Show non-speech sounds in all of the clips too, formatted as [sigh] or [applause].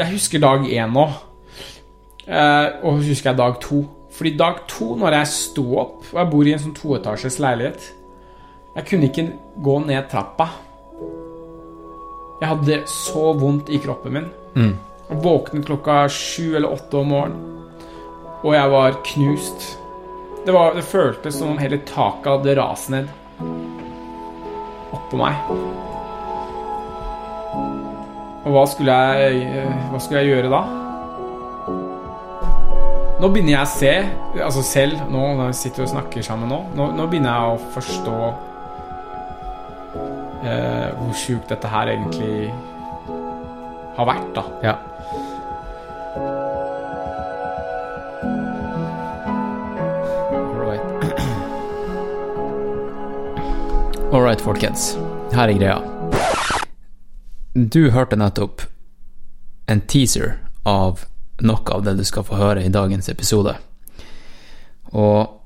Jeg husker dag én nå. Eh, og husker jeg dag to. Fordi dag to, når jeg sto opp Og jeg bor i en sånn toetasjes leilighet Jeg kunne ikke gå ned trappa. Jeg hadde så vondt i kroppen min. Mm. Jeg våknet klokka sju eller åtte om morgenen, og jeg var knust. Det, var, det føltes som om hele taket hadde rast ned oppå meg. Og hva skulle jeg Hva skulle jeg gjøre da? Nå begynner jeg å se, altså selv nå når vi sitter og snakker sammen nå, nå, nå begynner jeg å forstå eh, hvor sjukt dette her egentlig har vært, da. Ja. Alright. Alright, folkens. Her er greia. Du hørte nettopp en teaser av noe av det du skal få høre i dagens episode. Og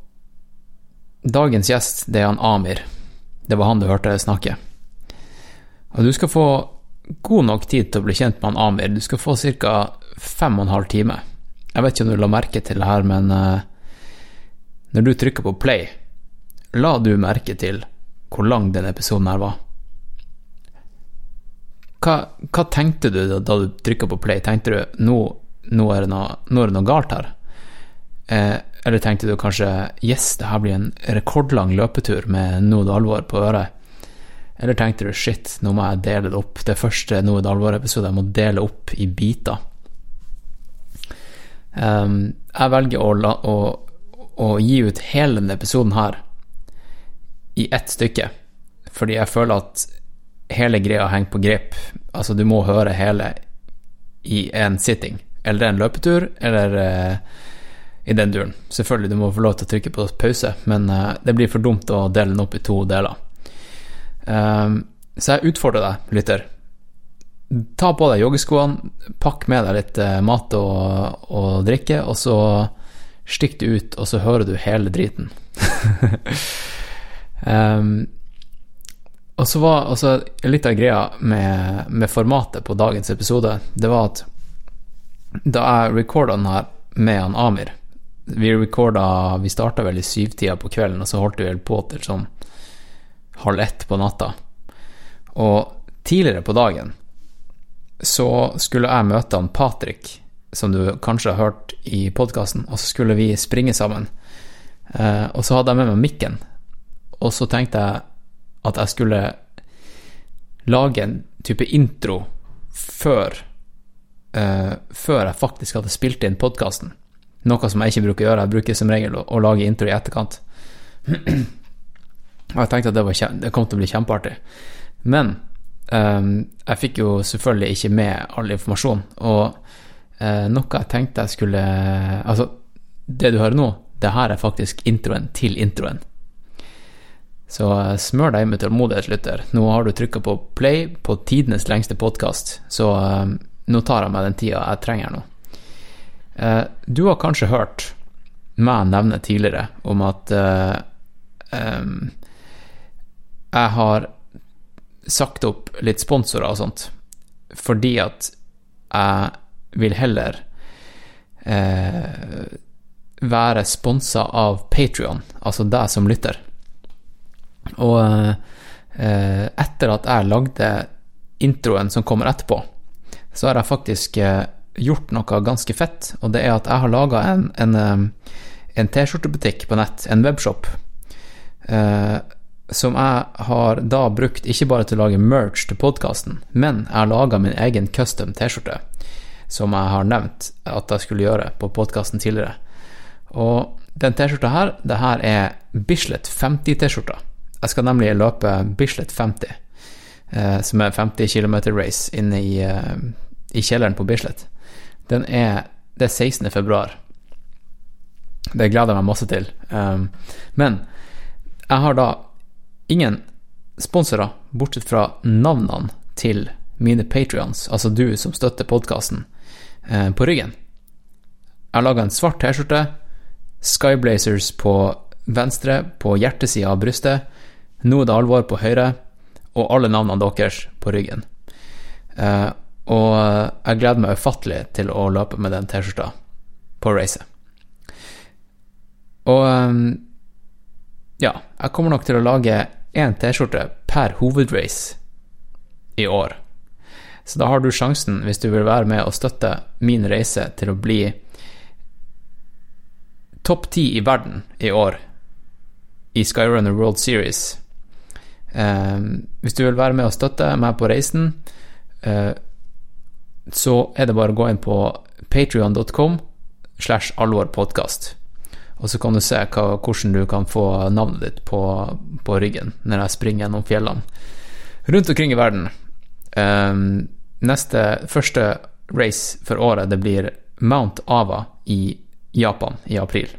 dagens gjest, det er han Amir. Det var han du hørte snakke. Og du skal få god nok tid til å bli kjent med han Amir. Du skal få ca. fem og en halv time. Jeg vet ikke om du la merke til det her, men uh, når du trykker på play, la du merke til hvor lang denne episoden her var? Hva, hva tenkte du da, da du trykka på play? Tenkte du nå, nå, er, det noe, nå er det noe galt her? Eh, eller tenkte du kanskje yes, det her blir en rekordlang løpetur med Noe det alvor på øret? Eller tenkte du shit, nå må jeg dele det opp. Det første Noe det alvor-episode jeg må dele opp i biter. Um, jeg velger å, la, å, å, gi ut hele denne episoden her i ett stykke, fordi jeg føler at hele greia henger på grep. Altså, du må høre hele i en sitting. Eller en løpetur, eller uh, i den duren. Selvfølgelig, du må få lov til å trykke på pause, men uh, det blir for dumt å dele den opp i to deler. Um, så jeg utfordrer deg, lytter. Ta på deg joggeskoene, pakk med deg litt uh, mat og, og, drikke, og så stikk du ut, og så hører du hele driten. um, [laughs] og så var altså, litt av greia med, med, formatet på dagens episode, det var at da jeg recorda den her med han Amir Vi recorda Vi starta vel i syvtida på kvelden, og så holdt vi vel på til sånn halv ett på natta. Og tidligere på dagen så skulle jeg møte han Patrick, som du kanskje har hørt i podkasten, og så skulle vi springe sammen. Eh, og så hadde jeg med meg mikken, og så tenkte jeg at jeg skulle lage en type intro før uh, Før jeg faktisk hadde spilt inn podkasten. Noe som jeg ikke bruker å gjøre. Jeg bruker som regel å, å lage intro i etterkant. [clears throat] Og jeg tenkte at det, var, det, kom til å bli kjempeartig. Men um, jeg fikk jo selvfølgelig ikke med all informasjon. Og uh, noe jeg tenkte jeg skulle Altså, det du hører nå, det her er faktisk introen til introen. Så uh, smør deg med tålmodighet, lytter. Nå har du trykka på play på tidenes lengste podkast, så uh, nå tar jeg meg den tida jeg trenger nå. du har kanskje hørt meg nevne tidligere om at jeg har sagt opp litt sponsorer og sånt, fordi at jeg vil heller eh, være sponsa av Patrion, altså deg som lytter. Og eh, etter at jeg lagde introen som kommer etterpå, så har jeg faktisk eh, gjort noe ganske fett, og det er at jeg har laga en, en, eh, en T-skjortebutikk på nett, en webshop. Eh, som jeg har da brukt ikke bare til å lage merch til podkasten, men jeg har laga min egen custom T-skjorte, som jeg har nevnt at jeg skulle gjøre på podkasten tidligere. Og den T-skjorta her, det her er Bislett 50-T-skjorta. Jeg skal nemlig løpe Bislett 50, eh, som er 50 km race inne i, eh, i kjelleren på Bislett. Den er Det er 16. februar. Det gleder jeg meg masse til. Um, men jeg har da ingen sponsorer, bortsett fra navnene til mine patrions, altså du som støtter podkasten, eh, på ryggen. Jeg har laga en svart T-skjorte, Skyblazers på venstre, på hjertesida av brystet, Nå er det alvor på høyre, og alle navnene deres på ryggen. Eh, Og jeg gleder meg ufattelig til å løpe med den T-skjorta på racet. Og eh, ja, jeg kommer nok til å lage én T-skjorte per hovedrace i år. Så da har du sjansen, hvis du vil være med og støtte min reise til å bli topp ti i verden i år i Skyrunner World Series. Eh, hvis du vil være med og støtte meg på reisen, eh, så er det bare å gå inn på patrion.com slash alvorpodkast. Og så kan du se hva, hvordan du kan få navnet ditt på, på ryggen når jeg springer gjennom fjellene rundt omkring i verden. Um, neste første race for året, det blir Mount Ava i Japan i april.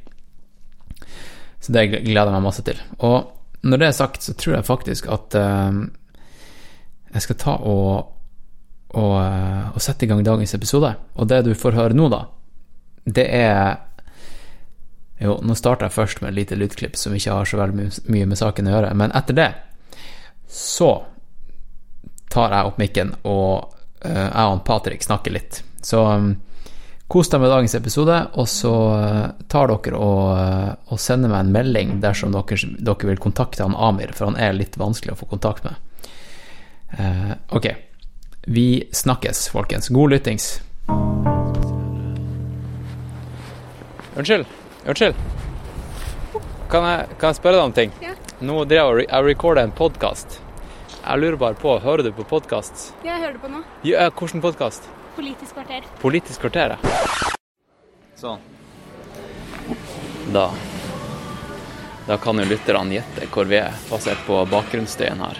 Så det gleder jeg meg masse til. Og når det er sagt, så tror jeg faktisk at uh, jeg skal ta og, og, og sette i gang dagens episode. Og det du får høre nå, da, det er Jo, nå starter jeg først med et lite lydklipp som ikke har så veldig mye med saken å gjøre, men etter det så tar jeg opp mikken, og uh, jeg og Patrick snakker litt. Så um, kos deg med dagens episode, og så uh, tar dere og, uh, og, sender meg en melding dersom dere, dere, vil kontakte han Amir, for han er litt vanskelig å få kontakt med. ok. Vi snakkes, folkens. God lyttings. Unnskyld. Unnskyld. Kan jeg, kan jeg spørre deg om ting? Ja. Nå driver jeg og recorder en podkast. Jeg lurer bare på, hører du på podkast? Ja, jeg hører det på nå. Ja, hvilken podkast? Politisk kvarter. Politisk kvarter, ja. Sånn. Da Da kan jo lytterne gjette hvor vi er, basert på bakgrunnsstøyen her.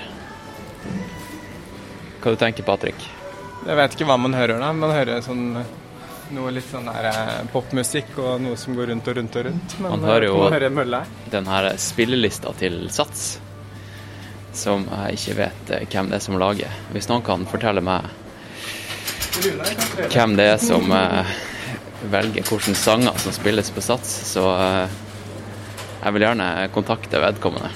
Hva du tenker Patrick? Jeg vet ikke hva man hører da. Man hører sånn noe litt sånn der eh, popmusikk og noe som går rundt og rundt og rundt. Men Man hører jo- man hører mølla. Den her spillelista til Sats, som jeg ikke vet eh, hvem det er som lager. Hvis noen kan fortelle meg hvem det er som eh, velger hvilke sanger som spilles på Sats, så eh, jeg vil gjerne kontakte vedkommende.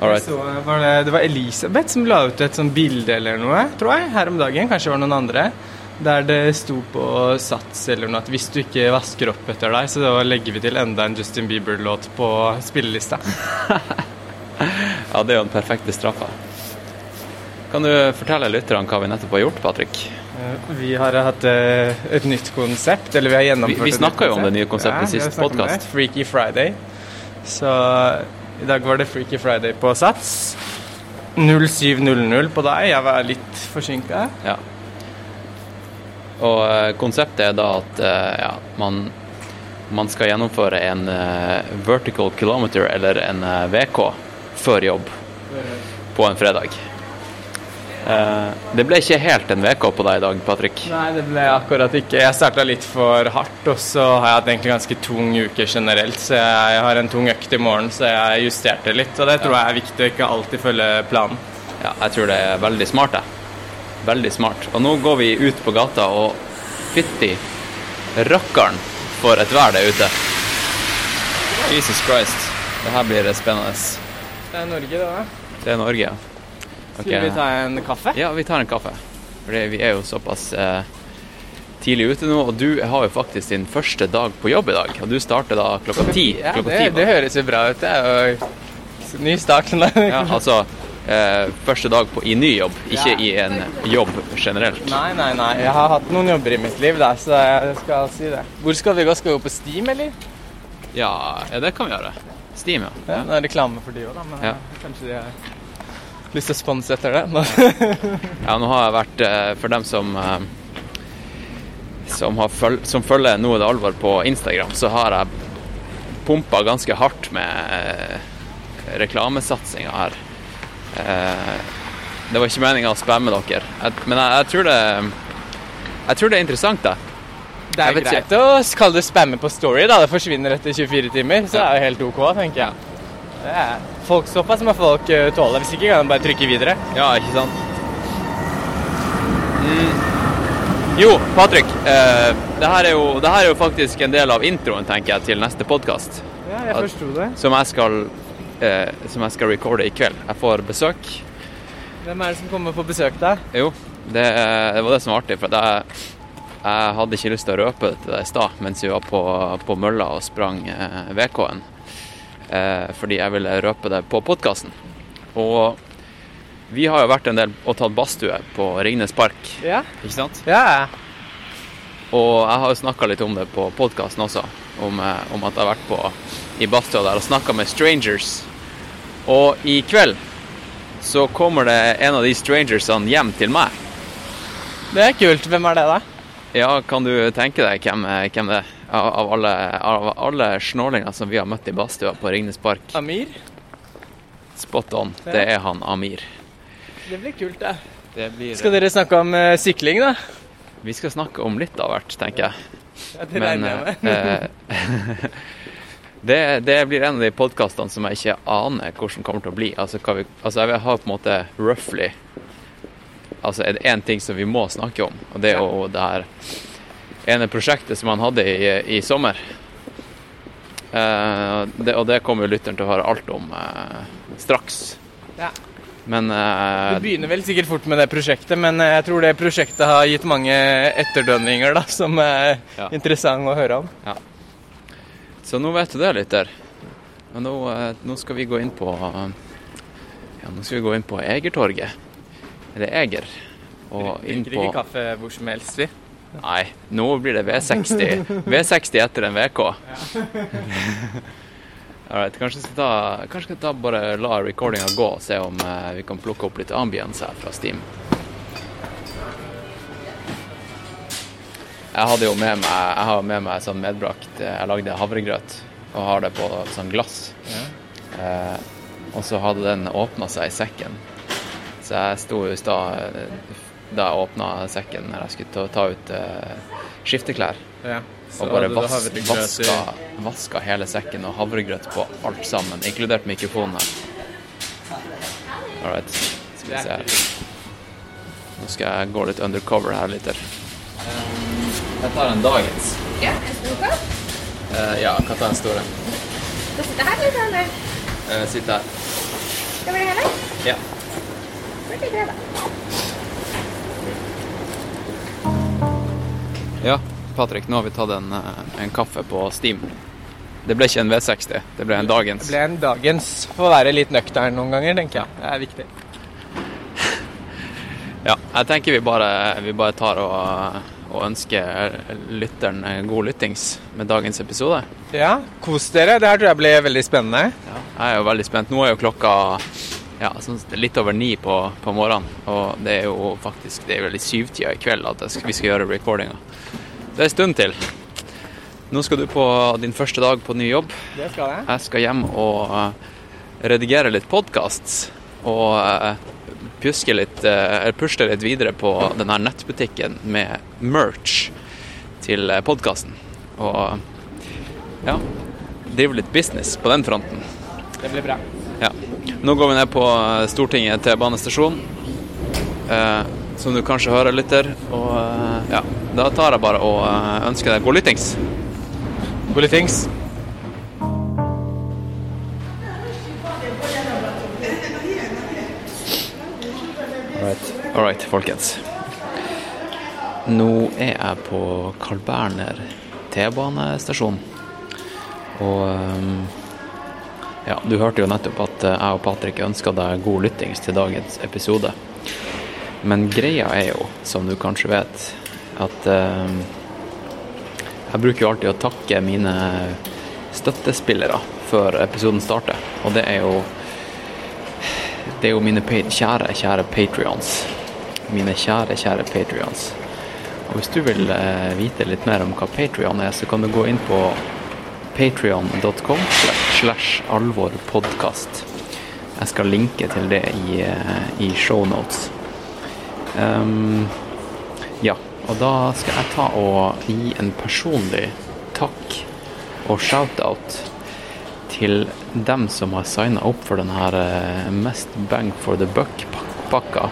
Right. Så var det, det var Elisabeth som la ut et sånt bilde eller noe, tror jeg, her om dagen. Kanskje det var noen andre. Der det sto på Sats eller noe at hvis du ikke vasker opp etter deg, så da legger vi til enda en Justin Bieber-låt på spillelista. [laughs] Ja, det er jo den perfekte straffa. Kan du fortelle lytterne hva vi nettopp har gjort, Patrick? Eh, Vi har hatt eh, et nytt konsept, eller vi har gjennomført Vi- vi snakka jo om det nye konseptet ja, sist podkast. Freaky Friday. Så i dag var det Freaky Friday på Sats. 07.00 på deg. Jeg var litt forsinka. Ja. Og uh, konseptet er da at uh, ja, man, man skal gjennomføre en uh, vertical kilometer eller en VK før jobb på en fredag. Eh, det ble ikke helt en VK på deg i dag, Patrick. Nei, det ble akkurat ikke. Jeg starta litt for hardt, og så har jeg hatt egentlig ganske tung uke generelt. Så jeg har en tung økt i morgen, så jeg justerte litt. Og det tror jeg er viktig å ikke alltid følge planen. Ja, jeg tror det er veldig smart, jeg. Veldig smart. Og nå går vi ut på gata, og fytti rakkeren for et vær det er ute. Jesus Christ. Det her blir spennende. Det er Norge, det da. Det er Norge, ja. Skulle vi ta en kaffe? Ja, vi tar en kaffe. Fordi vi er jo såpass eh, tidlig ute nå, og du har jo faktisk din første dag på jobb i dag. Og du starter da klokka ti. Ja, klokka det, ti det høres jo bra ut. Det er jo ny start. ja, altså eh, første dag på, i ny jobb, ikke Ja. i en jobb generelt. Nei, nei, nei. Jeg har hatt noen jobber i mitt liv, da, så jeg skal si det. Hvor skal vi gå? Skal vi gå på Steam, eller? Ja, ja, det kan vi gjøre. Steam, ja. Ja, det er reklame for de òg, da. Men kanskje de har lyst til å sponse etter det. [laughs] Ja, nå har jeg vært eh, For dem som eh, som, har føl som følger Nå er det alvor på Instagram, så har jeg pumpa ganske hardt med eh, reklamesatsinga her. Det var ikke meninga å spamme dere, men jeg, tror det Jeg tror det er interessant, da. Det er greit å kalle det spamme på story, da. Det forsvinner etter 24 timer, så Ja. er det helt OK, tenker jeg. Det er folk, såpass må folk eh, tåle. Hvis ikke kan de bare trykke videre. Ja, ikke sant? Mm. Jo, Patrick. Eh, det, her er jo, det her er jo faktisk en del av introen, tenker jeg, til neste podkast. Ja, jeg forsto det. som jeg skal eh, som jeg skal recorde i kveld. Jeg får besøk. Hvem er det som kommer på besøk, da? Jo, Det, det var det som var artig. For jeg, jeg hadde ikke lyst til å røpe det til deg i stad mens vi var på, på mølla og sprang eh, VK-en. Eh, fordi jeg ville røpe det på podkasten. Og vi har jo vært en del og tatt badstue på Ringnes Park, Ja. ikke sant? Ja. Og jeg har jo snakka litt om det på podkasten også, om, eh, om at jeg har vært på i badstua der og snakka med strangers. Og i kveld så kommer det en av de strangersene hjem til meg. Det er kult. Hvem er det, da? Ja, kan du tenke deg hvem, hvem det er? Av alle, av alle snålinger som vi har møtt i badstua på Ringnes Park. Amir? Spot on. Det er han Amir. Det blir kult, det. Det blir, Skal dere snakke om uh, sykling, da? Vi skal snakke om litt av hvert, tenker jeg. Ja, det regner jeg med. eh, [laughs] det, det blir en av de podkastene som jeg ikke aner hvordan kommer til å bli. Altså, hva vi, altså Jeg har på en måte roughly Altså er det én ting som vi må snakke om, og det er jo det her ene prosjektet som han hadde i, i sommer. Eh, det, og det kommer lytteren til å høre alt om eh, straks. Ja. Men eh, Du begynner vel sikkert fort med det prosjektet, men eh, jeg tror det prosjektet har gitt mange etterdønninger da, som er Ja. interessant å høre om. Så nå vet du det, lytter. Men nå, eh, nå skal vi gå inn på Ja, nå skal vi gå inn på Egertorget. Eller Eger. Og inn Drikker ikke kaffe hvor som helst, vi. Nei, nå blir det V60. V60 etter en VK. [laughs] Alright, kanskje skal ta, kanskje skal ta bare la recordinga gå og se om eh, vi kan plukke opp litt ambience her fra Steam. Jeg hadde jo med meg jeg har med meg sånn medbrakt eh, Jeg lagde havregrøt og har det på sånn glass. Eh, og så hadde den åpna seg i sekken. Så jeg sto i stad eh, da jeg åpna sekken når jeg skulle ta, ta ut uh, skifteklær. Ja. Så Og bare vas, vaska, vaska hele sekken og havregrøt på alt sammen, inkludert mikrofonen her. All right. Skal vi se her. Nå skal jeg gå litt undercover her litt. Um, Jeg tar en dagens. Ja, en stor Ja, jeg ja, ta en den store? Skal sitte her litt, eller? Uh, sitte her. Skal vi det hele? Ja. Blir det da? Ja. Patrick, nå har vi tatt en, eh, en kaffe på Steam. Det ble ikke en V60, det ble en dagens. Det ble en dagens Få være litt nøktern noen ganger, tenker jeg. Det er viktig. [laughs] Ja, jeg tenker vi bare, vi bare tar og, og ønsker lytteren god lyttings med dagens episode. Ja, kos dere. Det her tror jeg blir veldig spennende. Jeg er jo veldig spent. Nå er jo klokka ja, sånn litt over ni på, på morgenen, og det er jo faktisk det er vel i syvtida i kveld at skal, vi skal gjøre recordinga. Det er en stund til. Nå skal du på din første dag på ny jobb. Det skal jeg. Jeg skal hjem og uh, redigere litt podkast. og uh, pjuske litt, uh, eller pusle litt videre på denne nettbutikken med merch til podkasten. Og ja, drive litt business på den fronten. Det blir bra. Ja. Nå går vi ned på eh, Stortinget T-banestasjon, eh, som du kanskje hører, lytter. Og eh, ja, da tar jeg bare og eh, ønsker deg god lyttings. Politing's. All right, folkens. Nå er jeg på Carl Berner T-banestasjon. Og um, ja, du hørte jo nettopp at eh, jeg og Patrick ønska deg god lyttings til dagens episode. Men greia er jo, som du kanskje vet, at eh, jeg bruker jo alltid å takke mine støttespillere før episoden starter. Og det er jo det er jo mine kjære, kjære patrions. Mine kjære, kjære patrions. Og hvis du vil eh, vite litt mer om hva Patrion er, så kan du gå inn på patrion.com slash alvorpodkast. Jeg skal linke til det i, eh, i shownotes. Um, ja, og da skal jeg ta og gi en personlig takk og shout-out til dem som har signa opp for denne eh, mest bang for the buck-pakka,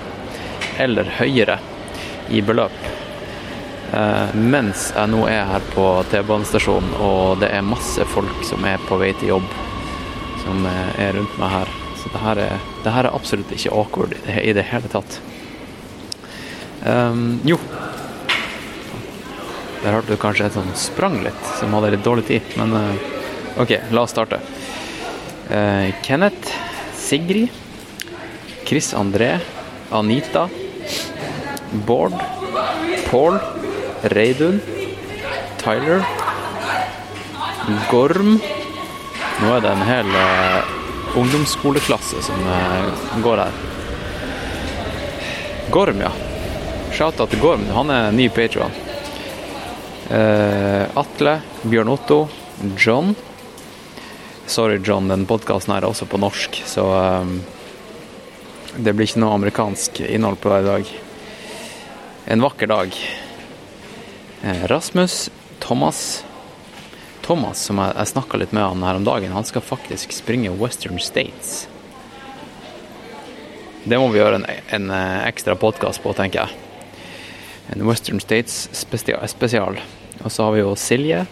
eller høyere i beløp. Eh, mens jeg nå er her på T-banestasjonen, og det er masse folk som er på vei til jobb, som eh, er rundt meg her. Så det her er, det her er absolutt ikke awkward i det, hele tatt. Um, jo. Der hørte du kanskje et sånn sprang litt, som hadde litt dårlig tid. Men uh, OK, la oss starte. Uh, Kenneth, Sigrid, Chris André, Anita, Bård, Pål, Reidun, Tyler, Gorm Nå er det en hel eh, ungdomsskoleklasse som eh, går her. Gorm, ja. Shout-out til Gorm. Han er ny patron. Uh, Atle, Bjørn Otto, John. Sorry, John, den podkasten er også på norsk, så um, det blir ikke noe amerikansk innhold på det i dag. En vakker dag. Eh, Rasmus, Thomas Thomas, som jeg, jeg snakka litt med han her om dagen, han skal faktisk springe Western States. Det må vi gjøre en, en eh, ekstra podkast på, tenker jeg. En Western States spesia- spesial. Og så har vi jo Silje,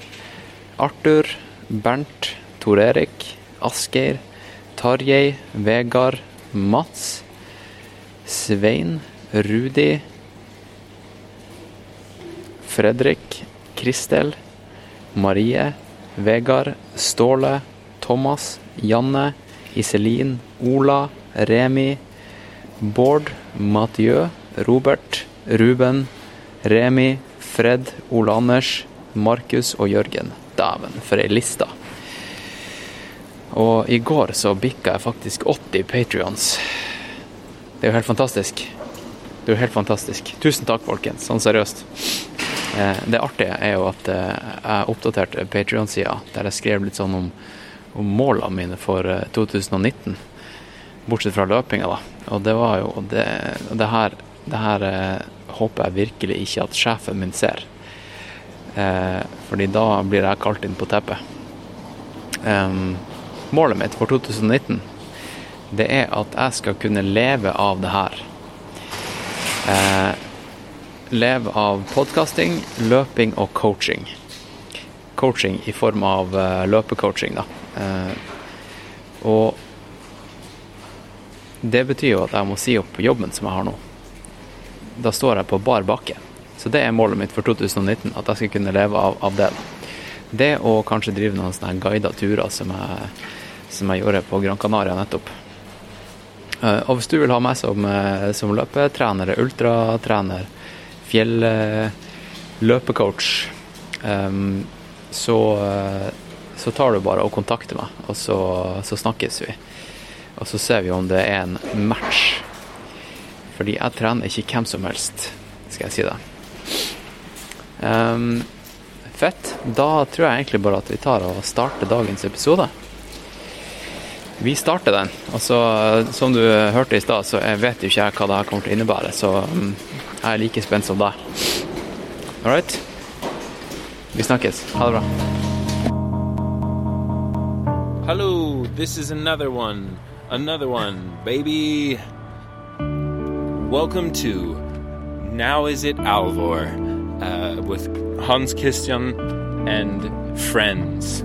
Arthur, Bernt, Tor Erik, Asgeir, Tarjei, Vegard, Mats, Svein, Rudi, Fredrik, Kristel, Marie, Vegard, Ståle, Thomas, Janne, Iselin, Ola, Remi, Bård, Mathieu, Robert, Ruben, Remi, Fred, Ole Anders, Markus og Jørgen. Dæven, for ei liste. Og i går så bikka jeg faktisk 80 patrions. Det er jo helt fantastisk. Det er jo helt fantastisk. Tusen takk, folkens. Sånn seriøst. Eh, Det artige er jo at eh, jeg oppdaterte Patrion-sida der jeg skrev litt sånn om, om målene mine for eh, 2019. Bortsett fra løpinga, da. Og det var jo det, det her, det her eh, håper jeg virkelig ikke at sjefen min ser. Eh, fordi da blir jeg kalt inn på teppet. Eh, målet mitt for 2019 det er at jeg skal kunne leve av det her. Eh, lever av podkasting, løping og coaching. Coaching i form av eh, løpecoaching, da. Eh, og det betyr jo at jeg må si opp jobben som jeg har nå. Da står jeg på bar bakke. Så det er målet mitt for 2019, at jeg skal kunne leve av, av det. Det og kanskje drive noen sånne guida turer som jeg, som jeg gjorde på Gran Canaria nettopp. Eh, Og hvis du vil ha meg som, eh, som løpetrener, ultratrener, fjelløpecoach, um, så, eh, så tar du bare og kontakter meg, og så, så snakkes vi. Og så ser vi om det er en match. Fordi jeg trener ikke hvem som helst, skal jeg si det. Um, fett. Da tror jeg egentlig bare at vi tar og starter dagens episode. Vi starter den. Og så, som du hørte i stad, så jeg vet jo ikke jeg hva det her kommer til å innebære, så mm, jeg er like spent som deg. All right? Vi snakkes. Ha det bra. Hello, this is another one. Another one, baby. Welcome to Now Is It Alvor uh, with Hans Christian and friends.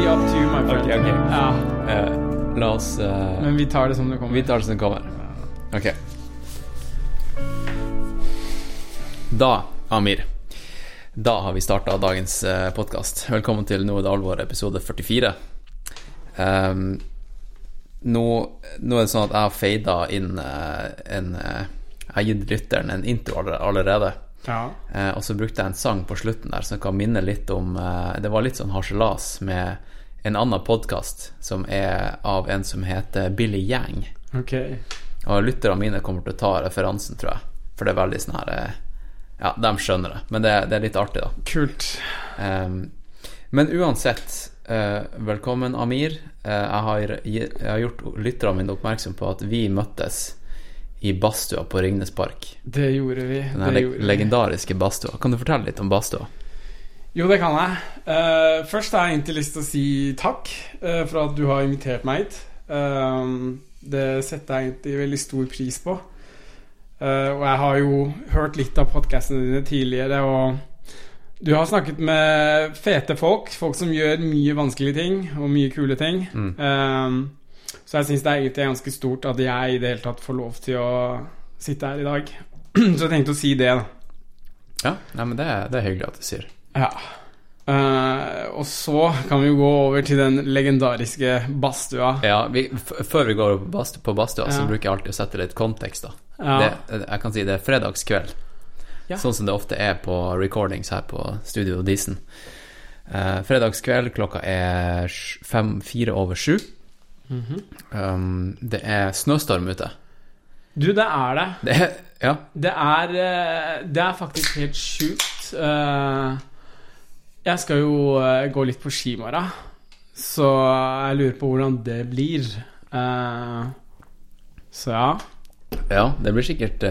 be up to you, my friend. Okay, okay. Ja, Uh, la oss uh, men vi tar det som det kommer. Vi tar det som det kommer. Ok. Da, Amir. Da har vi starta dagens podkast. Velkommen til Nå er det alvor, episode 44. Um, nå, nå er det sånn at jeg har fada inn uh, en eh, Jeg har gitt lytteren en intro allerede. Ja. Eh, og så brukte jeg en sang på slutten der som kan minne litt om eh, Det var litt sånn harselas med en annen podkast som er av en som heter Billy Yang. Ok. Og lytterne mine kommer til å ta referansen, tror jeg. For det er veldig sånn her eh, Ja, de skjønner det. Men det, det er litt artig, da. Kult. Ehm, men uansett, eh, velkommen, Amir. Eh, jeg, har, jeg har gjort lytterne mine oppmerksom på at vi møttes i badstua på Ringnes Park. Det gjorde vi. Den det gjorde legendariske badstua. Kan du fortelle litt om badstua? Jo, det kan jeg. Uh, først har jeg egentlig lyst til å si takk uh, for at du har invitert meg hit. Uh, det setter jeg egentlig veldig stor pris på. Og jeg har jo hørt litt av podkastene dine tidligere, og du har snakket med fete folk. Folk som gjør mye vanskelige ting, og mye kule ting. Mm. Så jeg syns det er egentlig ganske stort at jeg i det hele tatt får lov til å sitte her i dag. [clears throat] så jeg tenkte å si det, da. Ja, nei, men det, er- det er hyggelig at du sier. Ja. Uh, og så kan vi jo gå over til den legendariske badstua. Ja, vi, Før vi går på badstu- på badstua, så bruker jeg alltid å sette litt kontekst. da Ja. det, Jeg kan si det er fredagskveld, Ja. sånn som det ofte er på recordings her på Studio Disen. Uh, fredagskveld, klokka er fem, fire over sju. Mhm. um, det er snøstorm ute. Du, det er det. Det er Ja. Det er, eh, det er faktisk helt sjukt. Eh, jeg skal jo eh, gå litt på ski i morgen, så jeg lurer på hvordan det blir. Så ja. ja, det blir sikkert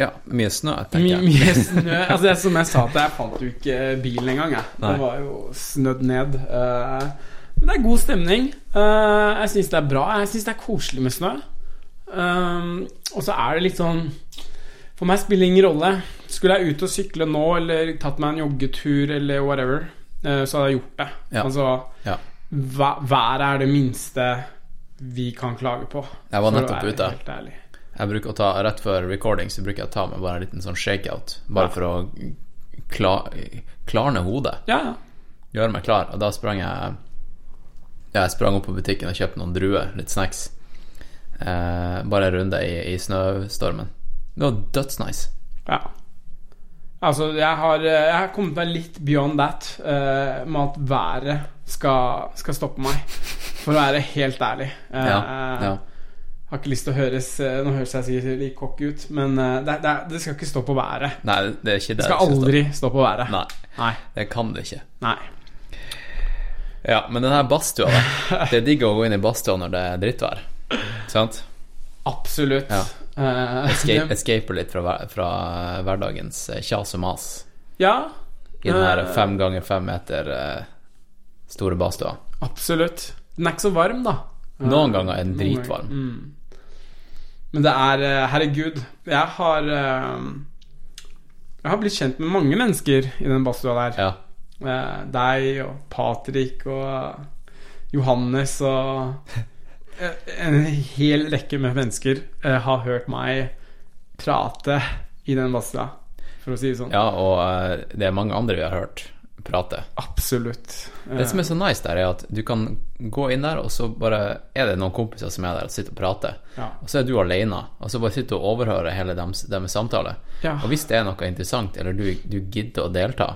Ja, mye snø, tenker My, jeg. mye [laughs] snø. Altså, det, som jeg sa til deg, jeg fant jo ikke bilen engang. Jeg. Det var jo snødd ned. Eh, men det er god stemning. Eh, jeg syns det er bra. Jeg syns det er koselig med snø. Um, og så er det litt sånn For meg spiller det ingen rolle. Skulle jeg ut og sykle nå, eller tatt meg en joggetur, eller whatever, eh, så hadde jeg gjort det. Ja. Altså Ja. Været er det minste vi kan klage på. Jeg var nettopp ute. helt ærlig. Jeg bruker å ta Rett før recording så bruker jeg å ta meg bare en liten sånn shakeout, bare Ja. for å kla, klarne hodet. Ja, ja. Gjøre meg klar. Og da sprang jeg Ja, jeg sprang opp på butikken og kjøpte noen druer, litt snacks. Eh, bare en runde i, i snøstormen. Det var dødsnice. Ja. Altså, jeg har, jeg har kommet meg litt beyond that eh, med at været skal, skal stoppe meg. For å være helt ærlig. Eh, Ja, ja. Har ikke lyst til å høres eh, Nå høres jeg sikkert litt cocky ut, men eh, det, det, det skal ikke stå på været. Nei, det er ikke det Det skal stå. aldri stå på været. Nei, Nei. det kan det ikke. Nei. Ja, men den her badstua. Det er digg å gå inn i badstua når det er drittvær. Sant? Absolutt. Ja. Eh, Escape, escape litt fra, fra hverdagens eh, kjas og mas. ja. I den her Eh, fem ganger fem meter store badstua. Absolutt. Den er ikke så varm, da. Noen ganger er den dritvarm. Mm. Men det er Herregud, jeg har Jeg har blitt kjent med mange mennesker i den badstua der. Ja. Eh, deg og Patrick og Johannes og eh, en hel rekke med mennesker eh, har hørt meg prate i den badstua, for å si det sånn. ja, og det er mange andre vi har hørt prate. Absolutt. Det som er så nice der, er at du kan gå inn der, og så bare er det noen kompiser som er der og sitter og prater. ja. Og så er du alene, og så bare sitter du og overhører hele deres, deres samtale. Ja. Og hvis det er noe interessant, eller du, du gidder å delta,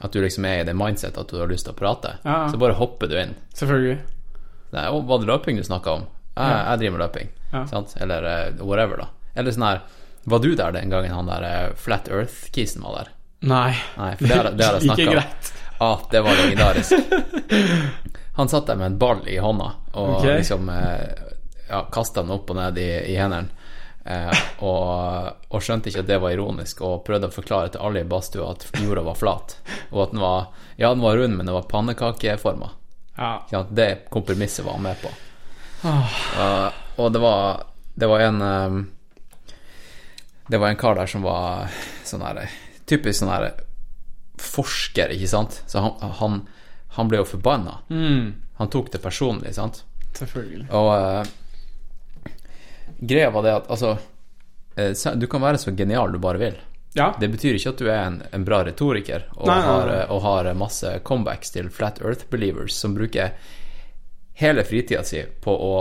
at du liksom er i det mindset at du har lyst til å prate, Ja. så bare hopper du inn. Selvfølgelig. Nei, å, var det løping du snakka om? Jeg, Ja. jeg driver med løping. Eller eh, whatever, da. Eller sånn her Var du der den gangen han der eh, Flat Earth-kisen var der? Nei. Nei, for det det har jeg snakka [laughs] Ikke greit. Ah, det var legendarisk. [laughs] Han satt der med en ball i hånda og okay. liksom eh, ja, kasta den opp og ned i, i hendene. Eh, og, og skjønte ikke at det var ironisk, og prøvde å forklare til alle i badstua at jorda var flat. Og at den var Ja, den var rund, men den var pannekakeforma. Ja. Det kompromisset var han med på. Ah. Og, og det var Det var en eh, Det var en kar der som var sånn her Typisk sånn her forsker, ikke sant? Så han, han, han ble jo forbanna. Mm. Han tok det personlig, sant? Selvfølgelig. Og eh, greia var det at altså eh, Du kan være så genial du bare vil. Ja. Det betyr ikke at du er en, en bra retoriker og, Nei, nei, nei. Har, eh, og har masse comebacks til flat earth believers som bruker hele fritida si på å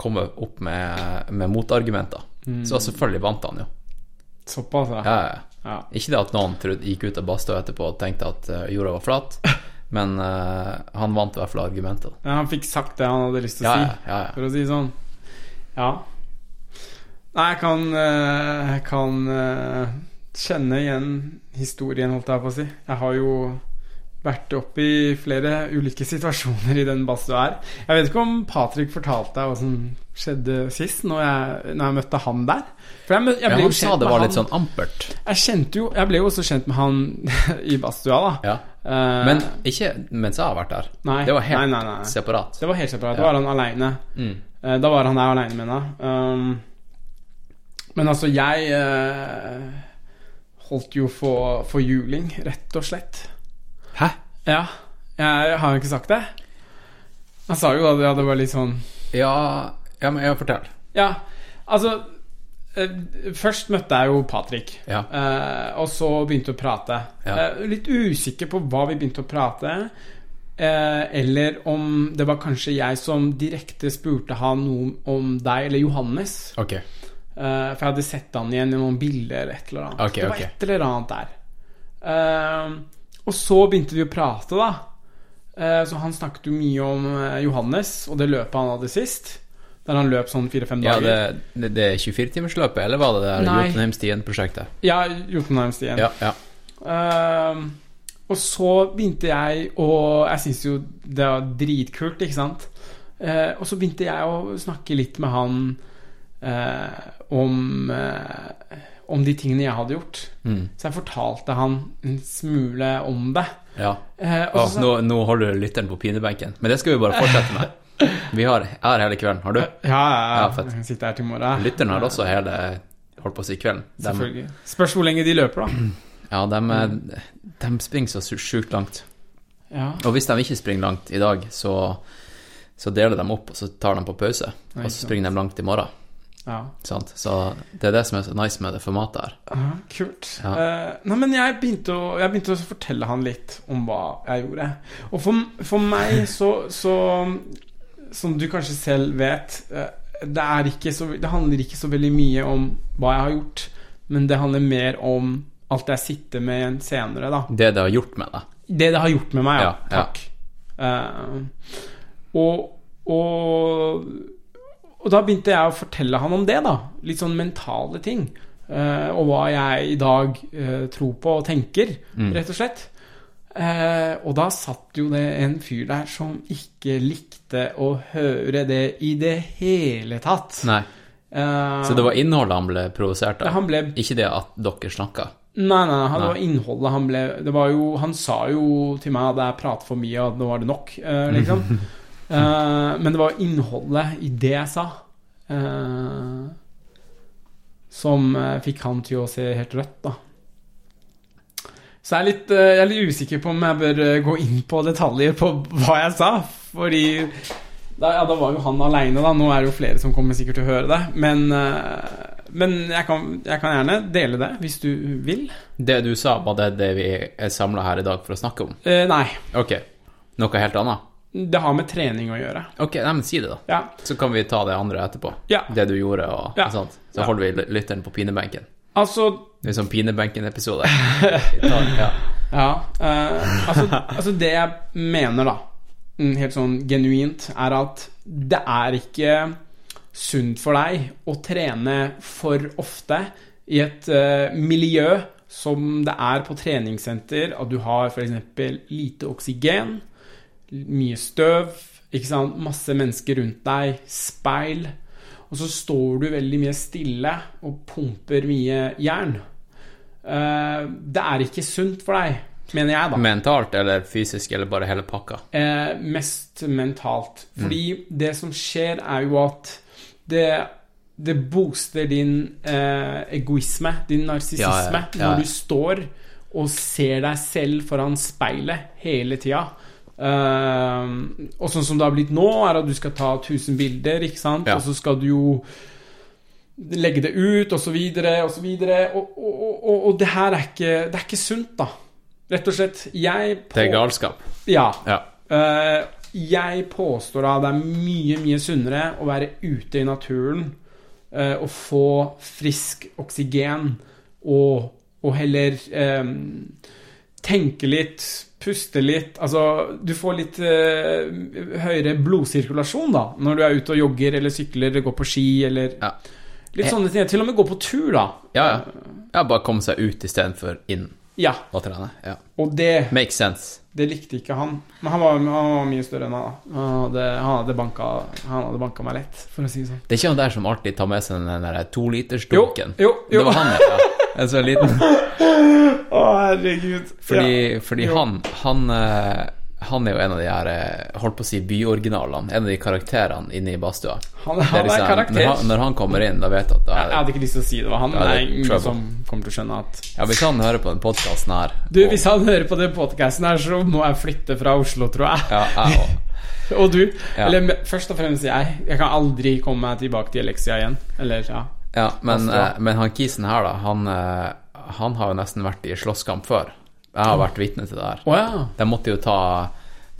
komme opp med, med motargumenter. Mm. Så selvfølgelig vant han jo. Såpass, ja. Ja. Ikke det at noen trodde, gikk ut av badstua etterpå og tenkte at eh, jorda var flat, [laughs] men uh, han vant i hvert fall argumentet. Ja, Han fikk sagt det han hadde lyst til å Ja, si, for å si sånn. Ja. Nei, jeg kan, eh, jeg kan eh, kjenne igjen historien, holdt jeg på å si. Jeg har jo vært oppe i flere ulike [laughs] situasjoner i den badstua her. Jeg vet ikke om Patrick fortalte deg hva som skjedde sist, når jeg, når jeg møtte han der. For jeg, jeg Ja, ble jo han sa det var litt sånn ampert. Jeg kjente jo Jeg ble jo også kjent med han [laughs] i badstua, da. Ja. Eh, Men ikke mens jeg har vært der. Nei. Det var helt Nei, nei, separat. Det var helt separat. Da var han aleine. Mm. Da var han der aleine med henne. Um, men altså, jeg eh, holdt jo for, for juling, rett og slett. Hæ? Ja. Jeg har jo ikke sagt det. Han sa jo at det var litt sånn Ja, ja men jeg fortell. Ja, altså eh, Først møtte jeg jo Patrick, Ja. eh, og så begynte å prate. Ja. Eh, litt usikker på hva vi begynte å prate, eh, eller om det var kanskje jeg som direkte spurte han noe om deg eller Johannes. Ok. Eh, for jeg hadde sett han igjen i noen bilder eller et eller annet. Okay, det var et eller annet der. Uh, og så begynte vi å prate, da. Uh, så han snakket jo mye om eh, Johannes og det løpet han hadde sist. Der han løp sånn fire-fem Ja, dager. det, det, det 24-timersløpet, eller var det det. Jotunheimstien-prosjektet? Ja, Jotunheimstien. Ja, ja. Ehm, og så begynte jeg å Jeg syns jo det var dritkult, ikke sant? Og så begynte jeg å snakke litt med han eh, om eh, Om de tingene jeg hadde gjort. Mm. Så jeg fortalte han en smule om det. ja. Eh, og Å, så, nå, nå holder du lytteren på pinebenken. Men det skal vi bare fortsette med. [laughs] Vi har her hele kvelden. Har du? ja, ja, Ja, jeg sitter her til morgen. Lytteren har også hele Holdt på å si kvelden. De, Selvfølgelig. Spørs hvor lenge de løper, da. ja, de, de springer så sjukt langt. Ja, Og hvis de ikke springer langt i dag, så, så deler de opp, og så tar de på pause. Nei, Og så springer de langt i morgen. Ja. Så det er det som er så nice med det formatet her. Ja, kult. Ja. Uh, nei, men jeg begynte, å, jeg begynte å fortelle han litt om hva jeg gjorde. Og for, for meg så, så Som du kanskje selv vet eh, det, er ikke så, det handler ikke så veldig mye om hva jeg har gjort, men det handler mer om alt jeg sitter med senere, da. Det det har gjort med deg. Det det har gjort med meg, ja. Takk. Uh, og, og, og da begynte jeg å fortelle han om det, da. Litt sånn mentale ting. Uh, og hva jeg i dag uh, tror på og tenker, Mm. rett og slett. Uh, og da satt jo det en fyr der som ikke likte å høre det i det hele tatt. Nei. Så det var innholdet han ble provosert av? ble Ikke det at dere snakka? Nei, nei, Nei. det var innholdet han ble det var jo, Han sa jo til meg at jeg prater for mye, og nå var det nok, [laughs] liksom. Eh, men det var innholdet i det jeg sa, uh, som eh, fikk han til å se helt rødt, da. Så jeg er, litt, jeg er litt usikker på om jeg bør gå inn på detaljer på hva jeg sa, fordi da, ja, da var jo han aleine, da. Nå er det jo flere som kommer sikkert til å høre det. Men, men jeg, kan, jeg kan gjerne dele det, hvis du vil. Det du sa, var det det vi er samla her i dag for å snakke om? Eh, nei. Ok. Noe helt annet? Det har med trening å gjøre. Ok, nei, men si det, da. Ja. Så kan vi ta det andre etterpå. Ja. Det du gjorde, og Ja. sånt. Så holder vi lytteren på pinebenken. Altså Det er sånn pinebenken-episode. [laughs] Ja. Ja. uh, altså, altså, det jeg mener, da, mm, helt sånn genuint, er at det er ikke sunt for deg å trene for ofte i et uh, miljø som det er på treningssenter, at du har f.eks. lite oksygen, mye støv, ikke sant? masse mennesker rundt deg, speil, og så står du veldig mye stille og pumper mye jern. Eh, det er ikke sunt for deg, mener jeg, da. Mentalt eller fysisk eller bare hele pakka? Eh, mest mentalt. Fordi det som skjer, er jo at det, det booster din eh, egoisme, din narsissisme, Ja, ja, ja. når du står og ser deg selv foran speilet hele tida. Eh, og sånn som det har blitt nå, er at du skal ta 1000 bilder, ikke sant? Ja. Og så skal du jo legge det ut, og så videre, og så videre. Og, og, og, og det her er ikke, det er ikke sunt, da. Rett og slett. Jeg Det er galskap. Ja. Ja. Uh, jeg påstår da det er mye, mye sunnere å være ute i naturen uh, og få frisk oksygen og, og heller um, tenke litt, puste litt Altså, du får litt eh, høyere blodsirkulasjon da når du er ute og jogger eller sykler eller går på ski eller Ja. Litt sånne ting. Til og med gå på tur, da. Ja, ja. ja bare komme seg ut istedenfor inn Ja. og trene. Ja. Og det Makes sense. Det likte ikke han. Men han var, han var mye større enn meg. da. Han hadde, han hadde, banka, han hadde banka meg lett, for å si det sånn. Det er ikke han der som alltid tar med seg den der tolitersdunken? Jo, jo, jo. Det var han, ja. En så liten [laughs] Å, herregud. Fordi, Ja. fordi han, han eh, Han er jo en av de her eh, Holdt på å si byoriginalene. En av de karakterene inne i badstua. Han, han er liksom- karakter. Når han, når han kommer inn, da vet du at da Jeg er det hadde ikke lyst til å si det var han, det er er ingen trouble. som kommer til å skjønne at Ja, hvis han hører på den podkasten her Du, og- hvis han hører på den podkasten her, så må jeg flytte fra Oslo, tror jeg. Ja, jeg også. [laughs] Og du. Ja. Eller først og fremst jeg. Jeg kan aldri komme meg tilbake til Elexia igjen. Eller, ja. Ja, men, eh, men han kisen her, da, han, eh, han har jo nesten vært i slåsskamp før. Jeg har vært vitne til det her. Oh, ja. De måtte jo ta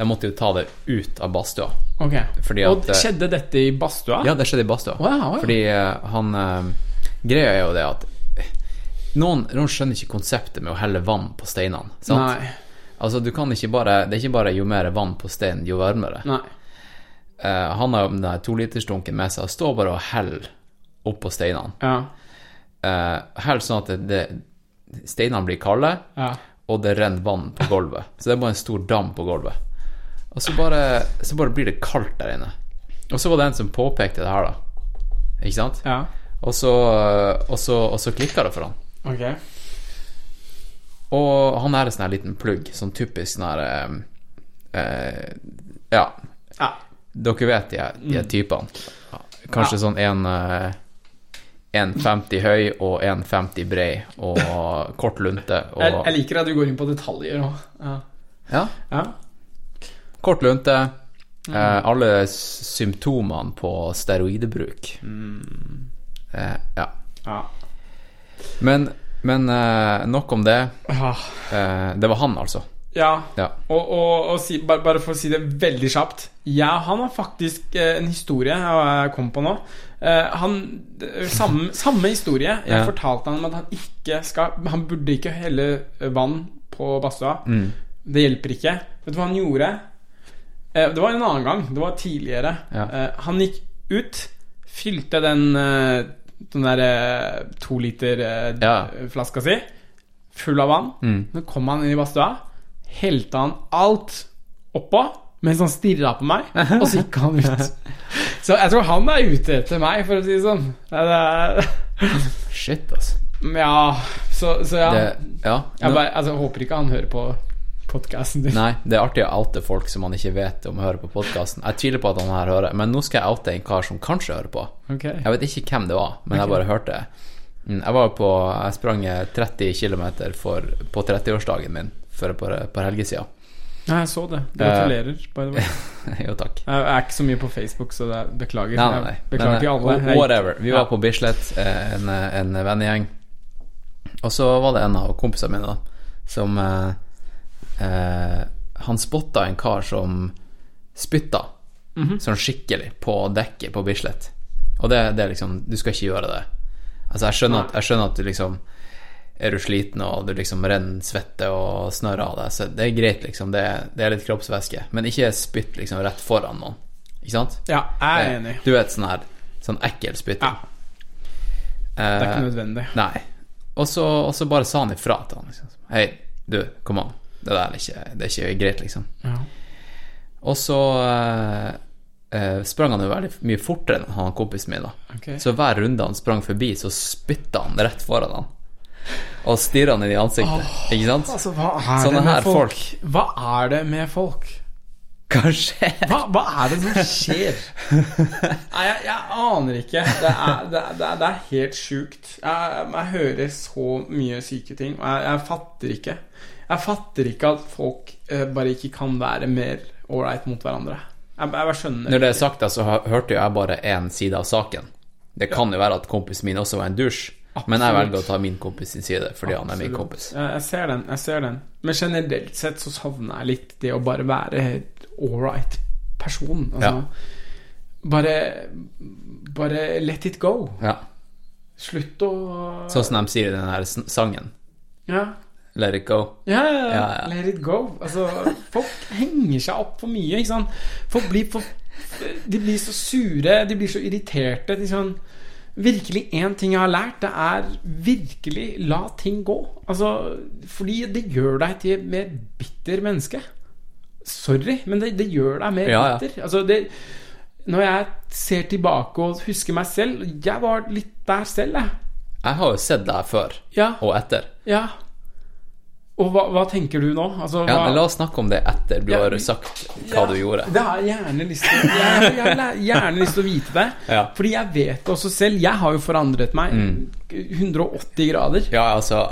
De måtte jo ta det ut av badstua. Ok. Fordi Og at, eh, skjedde dette i badstua? Ja, det skjedde i badstua. Å ja. Fordi eh, han eh, Greia er jo det at noen, noen skjønner ikke konseptet med å helle vann på steinene. Sant? Nei. Altså, du kan ikke bare Det er ikke bare jo mer vann på steinen, jo varmere. Nei. Uh, han har jo den der tolitersdunken med seg og står bare og heller oppå steinene. Ja. Uh, heller sånn at det, det, steinene blir kalde, Ja. Og det renner vann på gulvet. Så det er bare en stor dam på gulvet. Og så bare, så bare blir det kaldt der inne. Og så var det en som påpekte det her, da. Ikke sant? ja. Og så, og så, og så klikka det for han. Ok. Og han er en sånn liten plugg, sånn typisk sånn her eh, Ja, Ja. dere vet de, de her typene. Kanskje sånn en eh, 1,50 høy og 1,50 brei og kort lunte og Jeg, jeg liker at du går inn på detaljer òg. Ja. Ja, ja. kort lunte. Eh, alle symptomene på steroidebruk. Eh, ja. ja. Men, men eh, nok om det. Eh, det var han, altså. Ja, Ja. og, og, og si, bare, bare for å si det veldig kjapt Ja, han har faktisk eh, en historie jeg kom på nå. Eh, han, eh, samme, [laughs] samme historie. Jeg Ja. fortalte han om at han ikke skal Han burde ikke helle vann på badstua. Mm. Det hjelper ikke. Vet du hva han gjorde? Det var en annen gang. Det var tidligere. Ja. Han gikk ut, fylte den Den der eh, to liter eh, Ja. flaska si full av vann. Mm. Så kom han inn i badstua, helte han alt oppå mens han stirra på meg, og så gikk han ut. [laughs] Så jeg tror han er ute etter meg, for å si det sånn. [laughs] Shit, altså. ja så, så ja. Det, ja. Jeg, bare, altså, håper ikke han hører på podkasten din. Nei, det er artig å oute folk som man ikke vet om hører på podkasten. Jeg tviler på at han her hører, men nå skal jeg oute en kar som kanskje hører på. Okay. Jeg vet ikke hvem det var, men jeg bare hørte det. Mm, Jeg var på Jeg sprang 30 km på 30-årsdagen min for et par, par helger siden. Ja, jeg så det. Gratulerer. by the way. [laughs] jo, takk. Jeg er ikke så mye på Facebook, så er, beklager. Nei, nei. Beklager til alle. eh, Whatever. Vi var på Bislett, eh, en, en vennegjeng. Og så var det en av kompisene mine da som eh, eh, Han spotta en kar som spytta Mhm. sånn skikkelig på dekket på Bislett. Og det, det er liksom Du skal ikke gjøre det. Altså, jeg skjønner at, jeg skjønner at du liksom er du sliten og du liksom renner svette og snørr av deg, så det er greit, liksom. Det, det er litt kroppsvæske. Men ikke spytt liksom rett foran noen. Ikke sant? Ja, jeg er enig. Du vet sånn her Sånn ekkel spytting. Ja. Det er ikke Eh, nødvendig. nei. Og så, bare sa han ifra til han. Liksom. Hei, du, kom an. Det der er ikke, det er ikke greit, liksom. Ja. Og så eh, eh, sprang han jo veldig mye fortere enn han kompisen min. da Okay. Så hver runde han sprang forbi, så spytta han rett foran han. Og stirra han inn i ansiktet. Ikke sant? Altså, hva er Sånne det med her folk? folk. Hva er det med folk? Kanskje Hva, hva er det som skjer? [laughs] Nei, jeg, jeg aner ikke. Det er, det er, det er, helt sjukt. Jeg, jeg hører så mye syke ting, og jeg, jeg fatter ikke. Jeg fatter ikke at folk eh, bare ikke kan være mer ålreit mot hverandre. Jeg, skjønner Når det er sagt, så hørte jeg bare én side av saken. Det kan jo være at kompisen min også var en dusj, men jeg velger å ta min kompis sin side fordi han er min kompis. Jeg, ser den. jeg ser den Men generelt sett så savner jeg litt det å bare være ålreit person. Altså, Bare Bare let it go. Ja. Slutt å Sånn som de sier i den her sangen. ja. Let it go. Ja, ja, ja. Ja, ja. let it go. Altså, folk henger seg opp for mye, ikke sant. Folk blir for De blir så sure, de blir så irriterte. De sånn Virkelig, én ting jeg har lært, det er virkelig la ting gå. Altså, fordi det gjør deg til et mer bitter menneske. Sorry, men det, det gjør deg mer Ja, ja. bitter. Altså, det Når jeg ser tilbake og husker meg selv Jeg var litt der selv, jeg. Jeg har jo sett deg før Ja. og etter. ja. Og hva, hva tenker du nå? Altså, Ja, hva, La oss snakke om det etter du Ja, har sagt hva Ja, du gjorde. Det har jeg gjerne lyst til Jeg har gjerne lyst til å vite det. Ja. Fordi jeg vet det også selv. Jeg har jo forandret meg Mm. 180 grader. Ja, altså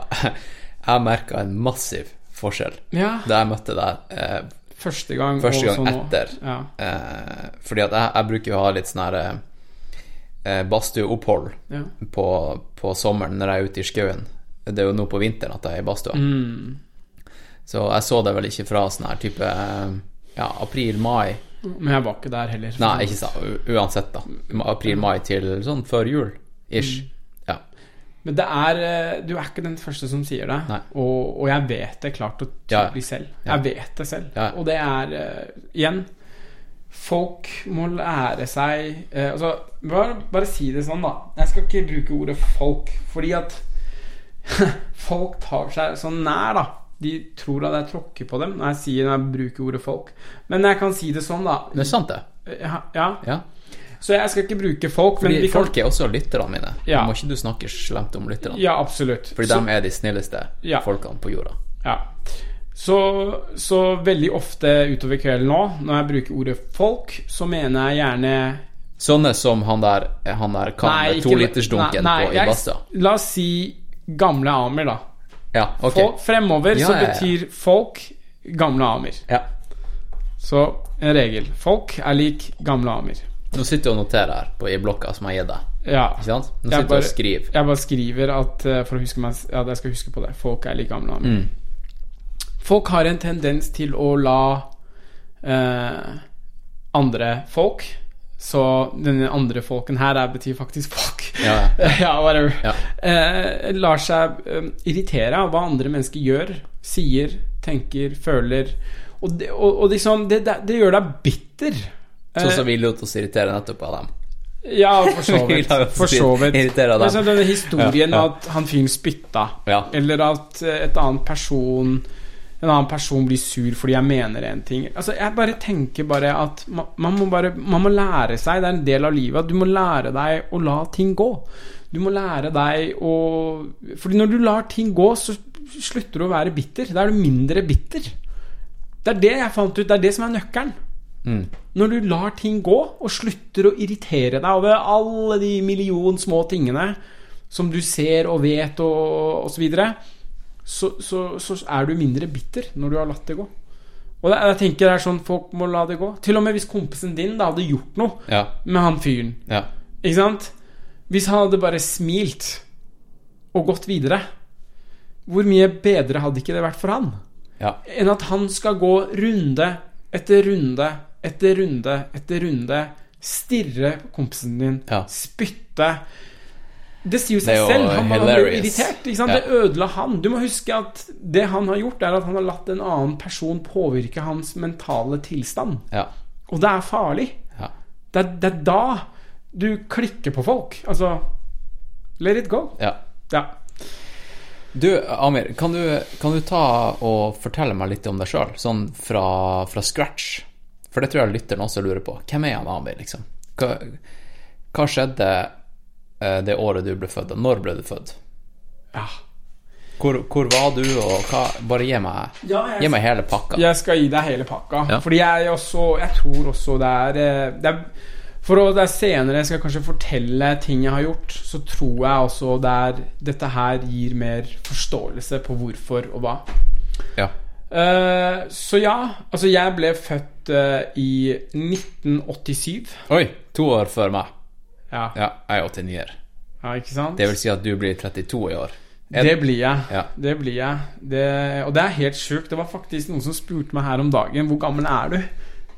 [laughs] Jeg merka en massiv forskjell Ja. da jeg møtte deg eh, Første gang første gang så nå. etter. Ja. Eh, fordi at jeg, jeg bruker jo å ha litt sånn her eh, badstueopphold Ja. på, på sommeren når jeg er ute i skauen. Det er jo nå på vinteren at jeg er i badstua. Mm. Så jeg så det vel ikke fra sånn her type ja, april-mai. Men jeg var ikke der heller. Nei, ikke sant. Uansett, da. April-mai til sånn før jul. Ish. Mm. Ja. Men det er eh, Du er ikke den første som sier det. Og, og jeg vet det klart og Ja. tydelig selv. Ja. Jeg vet det selv. Ja. Og det er eh, Igjen Folk må lære seg eh, Altså, bare, bare si det sånn, da. Jeg skal ikke bruke ordet folk, fordi at [laughs] folk tar seg så nær, da. De tror at jeg tråkker på dem når jeg sier når jeg bruker ordet folk. Men jeg kan si det sånn, da. Det er sant, det. Ja, ja. Ja. Så jeg skal ikke bruke folk, men Fordi vi kan folk er også lytterne mine. Ja. Må ikke du snakke slemt om lytterne. Ja, absolutt. Fordi Så- de er de snilleste Ja. folkene på jorda. Ja. Så, så veldig ofte utover kvelden nå, når jeg bruker ordet folk, så mener jeg gjerne Sånne som han der, han der kan med tolitersdunken på i badstua. La oss si gamle Amer, da. Ja, okay. Folk, fremover Ja, så betyr folk gamle Amer. Ja. Så en regel. Folk er lik gamle Amer. Nå sitter du og noterer her på, i blokka som jeg har gitt deg. Ja. Nå Jeg sitter du bare- og skriver. Jeg bare skriver at eh, for å huske meg, ja, jeg skal huske på det. Folk er like gamle Amer. Mm. Folk har en tendens til å la eh, andre folk Så denne andre folken her er, betyr faktisk folk. Ja, [laughs] ja, whatever. Ja. Eh, lar seg eh, irritere av hva andre mennesker gjør, sier, tenker, føler. Og det, og, og liksom, det, det, det gjør deg bitter. Sånn som Eh, vi lot oss irritere nettopp av dem. ja, [laughs] for så vidt. For så vidt. sånn denne historien Ja, at han fyren spytta, eller at eh, et annet person en annen person blir sur fordi jeg mener en ting. Altså, jeg bare tenker bare at man, man, må bare Man må lære seg, det er en del av livet, at du må lære deg å la ting gå. Du må lære deg å Fordi når du lar ting gå, så slutter du å være bitter. Da er du mindre bitter. Det er det jeg fant ut. Det er det som er nøkkelen. Mm. Når du lar ting gå, og slutter å irritere deg over alle de million små tingene som du ser og vet og, og så videre, så, så, så er du mindre bitter når du har latt det gå. Og jeg tenker det er sånn folk må la det gå. Til og med hvis kompisen din da hadde gjort noe Ja. med han fyren. Ja. Ikke sant? Hvis han hadde bare smilt og gått videre, hvor mye bedre hadde ikke det vært for han? Ja. enn at han skal gå runde etter runde etter runde etter runde, stirre på kompisen din, spytte Det sier jo seg selv. Han, var irritert. Ja. Det ødela han. Du må huske at det han har gjort, er at han har latt en annen person påvirke hans mentale tilstand. Ja. Og det er farlig. ja. Det er, det er da du klikker på folk. Altså Let it go. ja. Ja. Du, Amir, kan du, kan du ta og fortelle meg litt om deg sjøl, sånn fra, fra scratch? For det tror jeg lytteren også lurer på. Hvem er han Amir, liksom? Hva, hva skjedde det året du ble født? Når ble du født? ja. Hvor, hvor var du, og hva Bare gi meg, Ja, jeg- gi meg hele pakka. Jeg skal gi deg hele pakka. Ja. Fordi jeg også Jeg tror også det er, eh, det er For å det er senere jeg skal kanskje fortelle ting jeg har gjort, så tror jeg også det er Dette her gir mer forståelse på hvorfor og hva. Ja. Uh, så ja, altså jeg ble født uh, i 1987. Oi, to år før meg. Ja, Ja, jeg er 89-er. ja ikke sant? Det vil si at du blir 32 i år. Er- Det blir jeg. Ja. Det blir jeg. Det, og det er helt sjukt. Det var faktisk noen som spurte meg her om dagen hvor gammel er du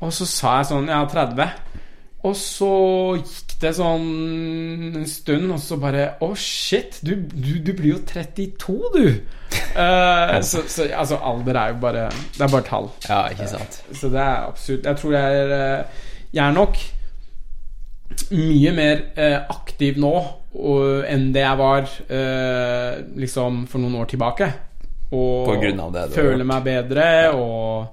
Og så sa jeg sånn Jeg er 30. Og så gikk det sånn en stund, og så bare Å, shit! Du, du, du blir jo 32, du! Uh, [laughs] så, så altså, alder er jo bare Det er bare tall. Ja, ikke sant. Så det er absolutt Jeg tror jeg er eh, Jeg er nok mye mer eh, aktiv nå og, enn det jeg var eh, liksom for noen år tilbake. Og På grunn av det du føler meg bedre og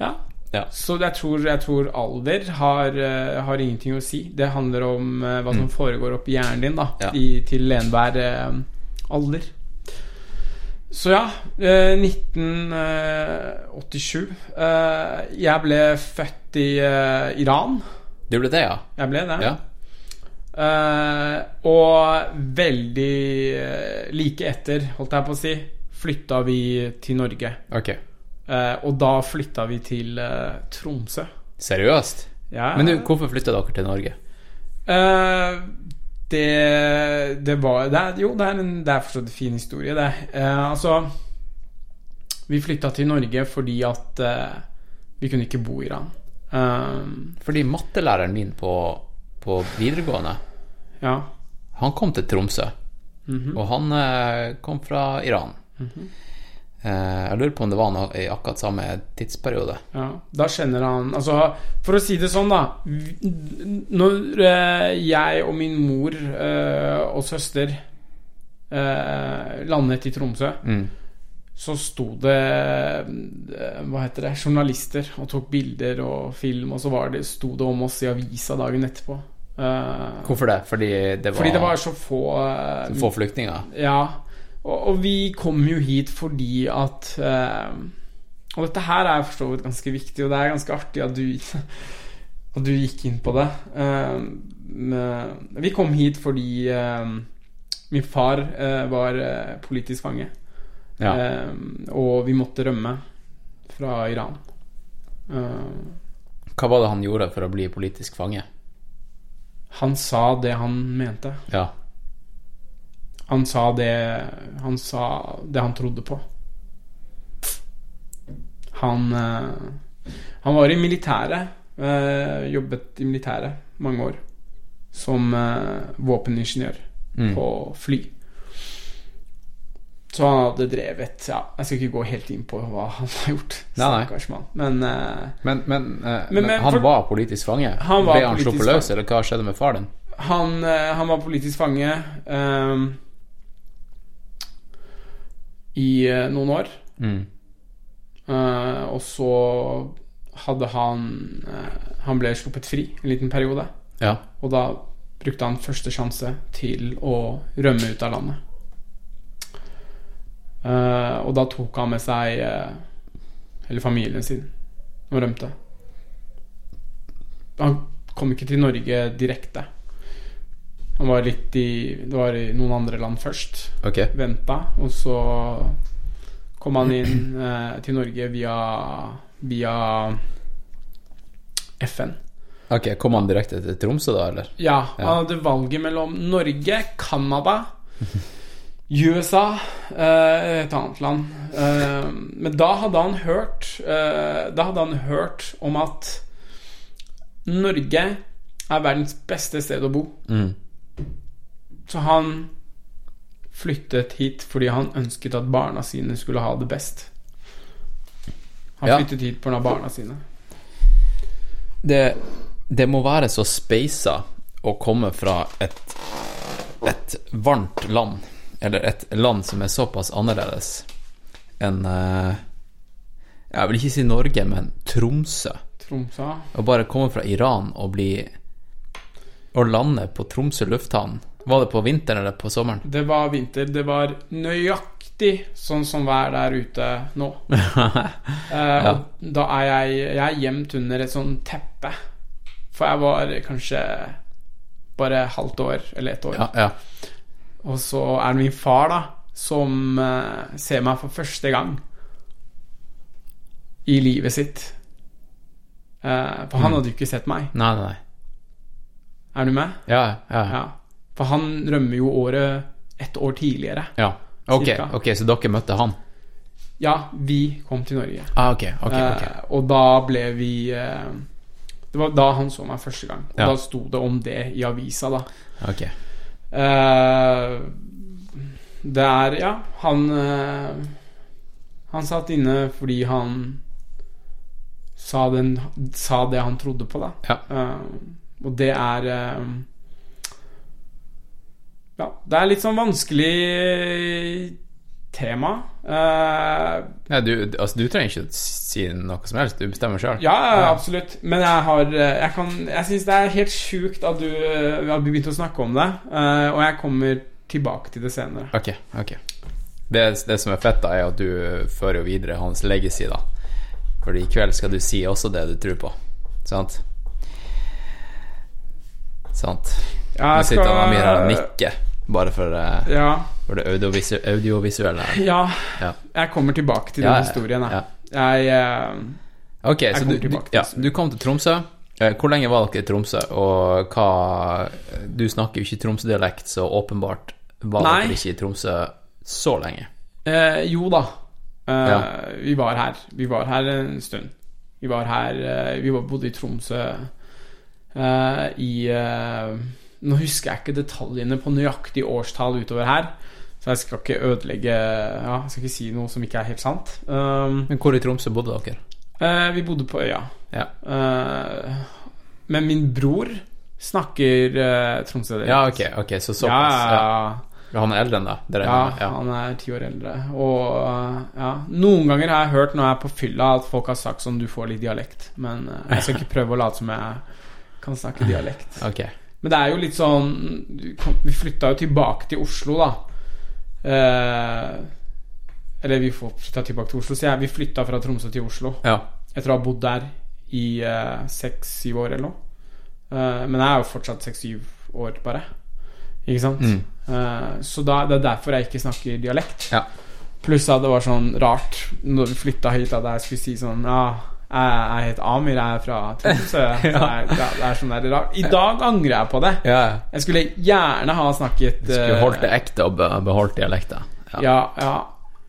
Ja. Ja. Så jeg tror, jeg tror alder har, eh, har ingenting å si. Det handler om eh, hva som foregår oppi hjernen din da Ja. i, til enhver eh, alder. Så ja, eh, 1987. Eh, jeg ble født i Iran. Du ble det, ja? Jeg ble det. Ja. Uh, og veldig eh, like etter, holdt jeg på å si, flytta vi til Norge. Ok. Uh, og da flytta vi til uh, Tromsø. Seriøst? Ja. Men du, hvorfor flytta dere til Norge? Det, det var det er, Jo, det er, en, det er forstått en fin historie, det. Altså Vi flytta til Norge fordi at vi kunne ikke bo i Iran. Eh, Fordi mattelæreren min på, på videregående, ja. han kom til Tromsø. Mhm. Og han eh, kom fra Iran. eh, jeg lurer på om det var noe i akkurat samme tidsperiode. Ja, da kjenner han Altså, for å si det sånn, da Når eh, jeg og min mor og søster landet i Tromsø, Mm. Så sto det eh, Hva heter det Journalister og tok bilder og film, og så var det, sto det om oss i avisa dagen etterpå. Eh, Hvorfor det? Fordi det var, fordi det var så få eh, så få flyktninger? ja, og, og vi kom jo hit fordi at Og dette her er for så vidt ganske viktig, og det er ganske artig at du, [laughs] at du gikk inn på det. Vi kom hit fordi min far var politisk fange. Ja. Eh, og vi måtte rømme fra Iran. Eh, Hva var det han gjorde for å bli politisk fange? han sa det han mente. Ja. Han sa det Han sa det han trodde på. Han eh, Han var i militæret. eh, jobbet i militæret mange år. Som eh, våpeningeniør Mm. på fly. Så han hadde drevet Ja, jeg skal ikke gå helt inn på hva han har gjort. Stakkars mann. Men uh, Men, men, uh, Men- han for- var politisk fange? Han var Ble han sluppet løs, eller hva skjedde med far din? Han, uh, han var politisk fange um, i noen år. Mm. Og så hadde han Han ble sluppet fri en liten periode. Ja. Og da brukte han første sjanse til å rømme ut av landet. Eh, og da tok han med seg eh, hele familien sin og rømte. Han kom ikke til Norge direkte. Han var litt i Det var i noen andre land først. Ok. Venta, og så kom han inn eh, til Norge via Via FN. Ok, Kom han direkte til Tromsø, da, eller? Ja, Ja. han hadde valget mellom Norge, Canada, [laughs] USA, eh, et annet land. Eh, men da hadde han hørt eh, Da hadde han hørt om at Norge er verdens beste sted å bo. Mm. Så han flyttet hit fordi han ønsket at barna sine skulle ha det best. Han Ja. flyttet hit pga. barna sine. Det, det må være så speisa å komme fra et, et varmt land, eller et land som er såpass annerledes enn eh, Jeg vil ikke si Norge, men Tromsø. Tromsø. Å bare komme fra Iran og bli Å lande på Tromsø lufthavn. Var det på vinteren eller på sommeren? Det var vinter. Det var nøyaktig sånn som vær der ute nå. [laughs] Eh, Og da er jeg, jeg er gjemt under et sånt teppe. For jeg var kanskje bare halvt år, eller ett år. Ja, ja. Og så er det min far, da, som eh, ser meg for første gang i livet sitt. Eh, for han hadde jo ikke sett meg. Nei, nei, nei. Er du med? Ja, ja. Ja. For han rømmer jo året ett år tidligere. ja. Ok, Cirka. ok, så dere møtte han? Ja, vi kom til Norge. Ah, ok, ok, ok. Eh, og da ble vi eh, Det var da han så meg første gang. Og Ja. da sto det om det i avisa, da. Ok. Eh, det er Ja, han uh, Han satt inne fordi han sa, den, sa det han trodde på, da. Ja. Uh, og det er Ja, det er litt sånn vanskelig tema. Uh, Ja, du, altså, du trenger ikke si noe som helst, du bestemmer sjøl. ja, absolutt. Men jeg har eh, Jeg, kan- jeg syns det er helt sjukt at du eh, har begynt å snakke om det, uh, og jeg kommer tilbake til det senere. Ok, ok. Det, det som er fett, da, er at du fører videre hans legacy, da. Fordi i kveld skal du si også det du tror på. Sant? Sant. Ja, Jeg sitter han Amir her og nikker, bare for, uh, Ja, for det audiovisu audiovisuelle ja. Ja. Jeg kommer tilbake til den historien. Jeg. Jeg eh, Ok, så kommer du, du, du kom til Tromsø. Eh, Hvor lenge var dere i Tromsø, og hva Du snakker jo ikke Tromsø-dialekt, så åpenbart var Nei. dere ikke i Tromsø så lenge. Eh, jo da. Eh, Ja. Vi var her. Vi var her en stund. Vi var her eh, Vi bodde i Tromsø eh, i Nå husker jeg ikke detaljene på nøyaktig årstall utover her, så jeg skal ikke ødelegge Ja, jeg skal ikke si noe som ikke er helt sant. Um, Men hvor i Tromsø bodde dere? eh, vi bodde på øya. Ja. Eh, men min bror snakker uh, tromsødialekt. Ja, ok, ok, så såpass. Ja, Ja, ja, Han er eldre enn deg? det ja, ja. han er ti år eldre. Og uh, ja, noen ganger har jeg hørt når jeg er på fylla, at folk har sagt sånn Du får litt dialekt. Men uh, jeg skal ikke prøve å late som jeg kan snakke dialekt. [laughs] Ok. Men det er jo litt sånn Vi flytta jo tilbake til Oslo, da. Eh, eller vi flytta tilbake til Oslo, så jeg, vi flytta fra Tromsø til Oslo. Ja. Etter å ha bodd der i seks-syv år eller noe. Eh, men jeg er jo fortsatt seks-syv år, bare. Ikke sant? Mm. Eh, så da, det er derfor jeg ikke snakker dialekt. Ja. Pluss at det var sånn rart når vi flytta hit, at jeg skulle si sånn Ja, jeg, heter Amir, jeg er fra Tromsø. [laughs] er sånn. I dag angrer jeg på det. ja. Jeg skulle gjerne ha snakket Du skulle eh, holdt det ekte og beholdt dialekta. Ja. ja, ja.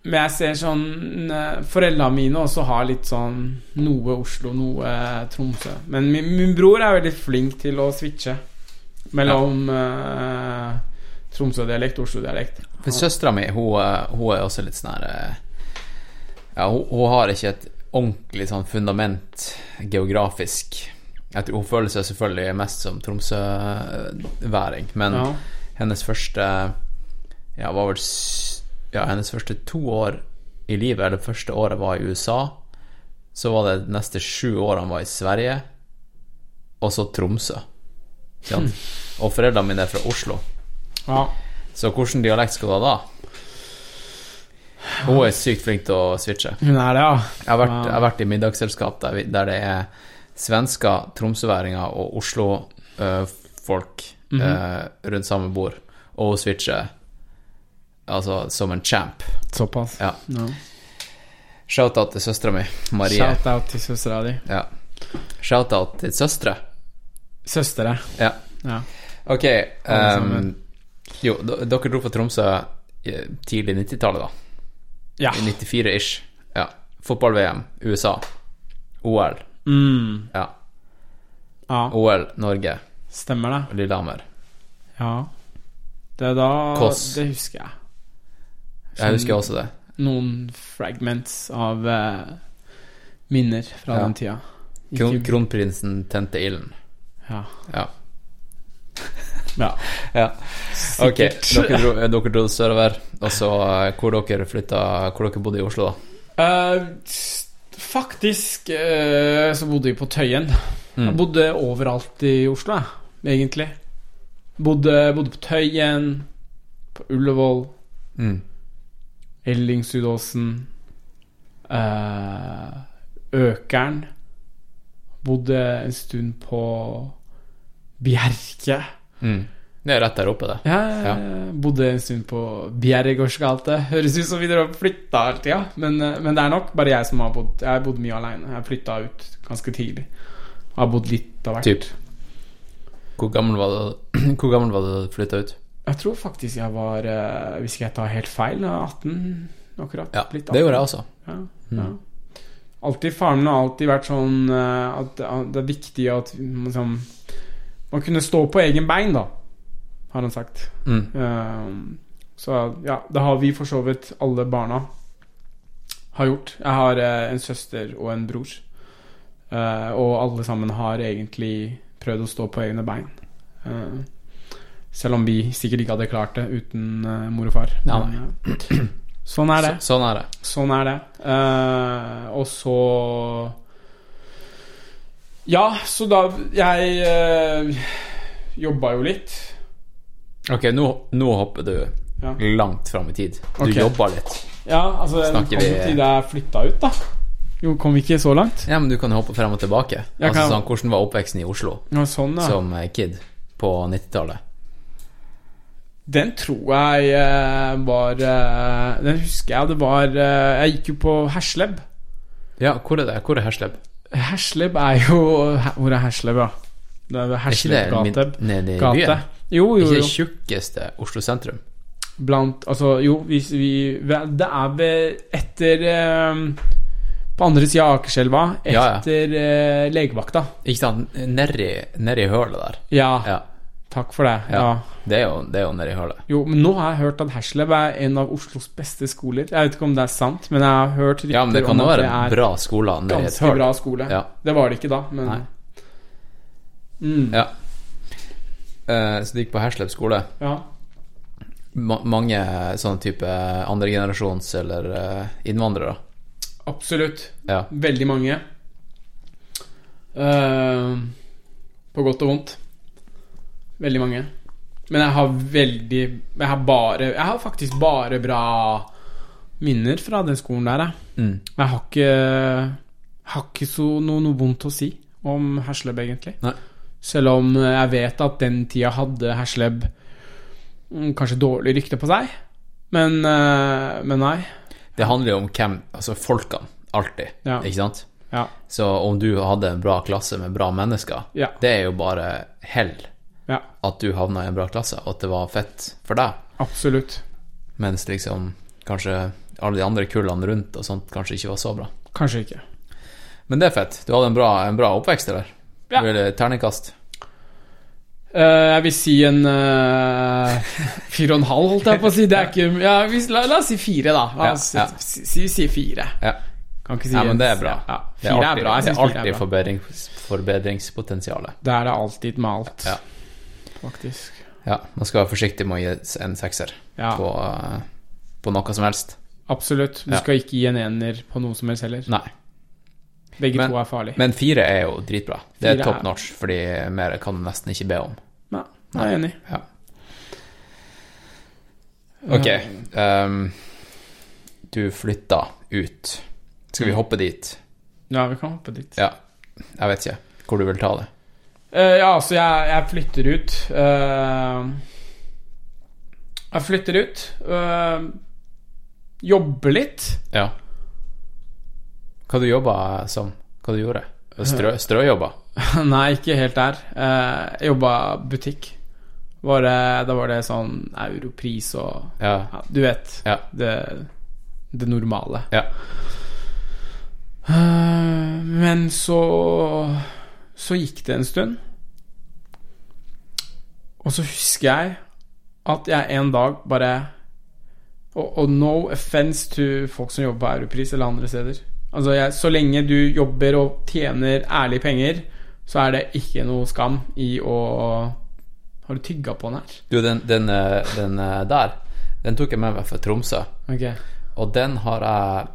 Men jeg ser sånn eh, Foreldrene mine også har litt sånn noe Oslo, noe Tromsø. Men min, min bror er veldig flink til å switche mellom uh, Tromsø-dialekt og Oslo-dialekt. For søstera mi, hun, eh, hun er også litt sånn her eh, Ja, hun, hun har ikke et ordentlig sånn fundament geografisk. Jeg tror Hun føler seg selvfølgelig mest som Tromsø-væring, men Ja. hennes første Ja, var vel Ja, hennes første to år i livet, eller første året var i USA. Så var det neste sju årene var i Sverige, og så Tromsø. [laughs] Og foreldrene mine er fra Oslo. ja. Så hvilken dialekt skal du ha da? Hun er sykt flink til å switche. Hun er det, ja. Jeg har vært, jeg har vært i middagsselskap der, vi, der det er svensker, tromsøværinger og Oslo-folk eh, rundt samme bord, og hun switcher altså som en champ. Såpass. Ja. Ja. Shout-out til søstera mi, Marie. Shout-out til søstera di. Ja. Shout-out til søstre. Søstre. Ja. Ja. Ok. Ehm, jo, dere dro på Tromsø i tidlig 90-tallet, da. Ja. I 94-ish. Ja. Fotball-VM, USA. OL. Mm. Ja. ja. OL, Norge, Stemmer det. Lillehammer. Ja. Det er da Kåss. Det husker jeg. Jeg husker også det. Noen fragments av eh, minner fra Ja. den tida. Kron Ikke- kronprinsen tente ilden. Ja. Ja. [laughs] ja. ja. Ok, dere dro, dere dro sørover, og så eh, hvor dere flytta Hvor dere bodde i Oslo, da? Uh, faktisk uh, så bodde vi på Tøyen. Mm. Jeg bodde overalt i Oslo, jeg, egentlig. Bodde, bodde på Tøyen, på Ullevål, Mm. Ellingsudåsen, uh, Økern. Bodde en stund på Bjerke. Mm. Det er rett der oppe, det. Jeg Ja. bodde en stund på Bjerregårds gate. Høres ut som vi drar flytta hele tida, men, eh, men det er nok bare jeg som har bodd Jeg har bodd mye alene. Jeg flytta ut ganske tidlig. Har bodd litt av hvert. Typ. Hvor gammel var du [clears throat] Hvor gammel var du da du flytta ut? Jeg tror faktisk jeg var eh, Hvis ikke jeg tar helt feil, 18 akkurat. Ja, det gjorde jeg også. Ja, ja. Alltid Faren min har alltid vært sånn eh, at det er viktig at liksom, man kunne stå på egen bein, da, har han sagt. Mm. Eh, så ja, det har vi for så vidt alle barna har gjort. Jeg har eh, en søster og en bror. Uh, og alle sammen har egentlig prøvd å stå på egne bein. Uh, selv om vi sikkert ikke hadde klart det uten uh, mor og far. Ja, Men, eh, [clears throat] Sånn er det. Så, sånn er det. Sånn er det. Eh, og så Ja, så da Jeg øh, jobba jo litt. Ok, nå, nå hopper du Ja. langt fram i tid. Du okay. jobba litt. Ja, altså Snakker vi- til jeg flytta ut, da. Jo, kom vi ikke så langt? Ja, men du kan hoppe frem og tilbake. Jeg altså kan- sånn, Hvordan var oppveksten i Oslo Ja, sånn, ja. som eh, kid på 90-tallet? Den tror jeg eh, var Den husker jeg. Det var Jeg gikk jo på Hersleb. Ja, hvor er det? Hvor er Hersleb? Hersleb er jo Hvor er Hersleb, da? Det er ved Er ikke det gate. nede i byen? Jo, jo, Ikke jo. det tjukkeste Oslo sentrum? Blant Altså, jo, hvis vi Det er ved Etter eh, På andre sida av Akerselva. Ja, ja. Etter eh, legevakta. Ikke sant? Nedi hølet der. Ja, Ja. Takk for det. Ja. Ja. Det er jo, det er jo nedi hølet. Jo, men nå har jeg hørt at Hersleb er en av Oslos beste skoler. Jeg vet ikke om det er sant, men jeg har hørt rykter Ja, men det kan om jo at være det bra skoler nedi et ganske bra skole. Ja. Det var det ikke da, men Nei. Mm. Ja. Uh, så du gikk på Hersleb skole. ja. Ma mange sånne type andregenerasjons eller uh, innvandrere. Absolutt. Ja. Veldig mange. Uh, på godt og vondt. Veldig mange. Men jeg har veldig Jeg har bare Jeg har faktisk bare bra minner fra den skolen der, jeg. Mm. Jeg har ikke har ikke så noe, noe vondt å si om Hersleb, egentlig. Nei. Selv om jeg vet at den tida hadde Hersleb mm, kanskje dårlig rykte på seg. Men, eh, men nei. Det handler jo om hvem Altså folkene. Alltid. Ja. Ikke sant? Ja. Så om du hadde en bra klasse med bra mennesker, Ja. det er jo bare hell ja at du havna i en bra klasse, og at det var fett for deg. absolutt. Mens liksom kanskje alle de andre kullene rundt og sånt kanskje ikke var så bra. Kanskje ikke. Men det er fett. Du hadde en bra, en bra oppvekst, eller? Ja. Vil terningkast? Uh, jeg vil si en uh, [laughs] fire og en halv, holdt jeg på å si. Det er ikke ja, hvis, la, la oss si fire, da. La oss Ja, ja. si, si, si fire. Ja. Kan ikke si ja, men det er bra. Ja, Det fire er er, alltid, bra. Det er fire er alltid bra. forbedrings, forbedringspotensial. Det er det alltid med alt, Ja. Faktisk. Ja, man skal være forsiktig med å gi en sekser Ja, på, eh, på noe som helst. absolutt. Du Ja. skal ikke gi en ener på noe som helst heller. Nei. Begge Men- to er farlig. Men fire er jo dritbra. Det er Fire top er- notch, fordi mer kan du nesten ikke be om. Nei, jeg er enig. Ja. Ok. Um, du flytta ut. Skal vi Mm. hoppe dit? Ja, vi kan hoppe dit. Ja. Jeg vet ikke hvor du vil ta det. Eh, ja, altså, jeg, jeg flytter ut. Uh, jeg flytter ut. Uh, jobber litt. Ja. Hva du jobba som? Hva du gjorde? Strø, [laughs] strøjobba? Nei, ikke helt der. Jeg jobba butikk. Var det, da var det sånn europris og Ja. ja, Du vet. Ja. Det, det normale. Ja. Men så Så gikk det en stund. Og så husker jeg at jeg en dag bare Og, og no offence to folk som jobber på Europris eller andre steder. Altså jeg, Så lenge du jobber og tjener ærlige penger, så er det ikke noe skam i å Har du tygga på den her? Du, den, den, eh, den eh, der, den tok jeg med meg fra Tromsø. Ok. Og den har jeg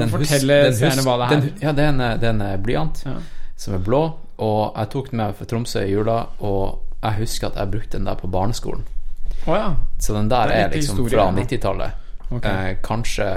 den Fortell seerne hva det er. Den, ja, det er en, det er en eh, blyant Ja. Som er blå, og jeg tok den med fra Tromsø i jula, og jeg husker at jeg brukte den der på barneskolen. Oh, ja. Så den der er er liksom historie, fra 90-tallet. Okay. Eh, kanskje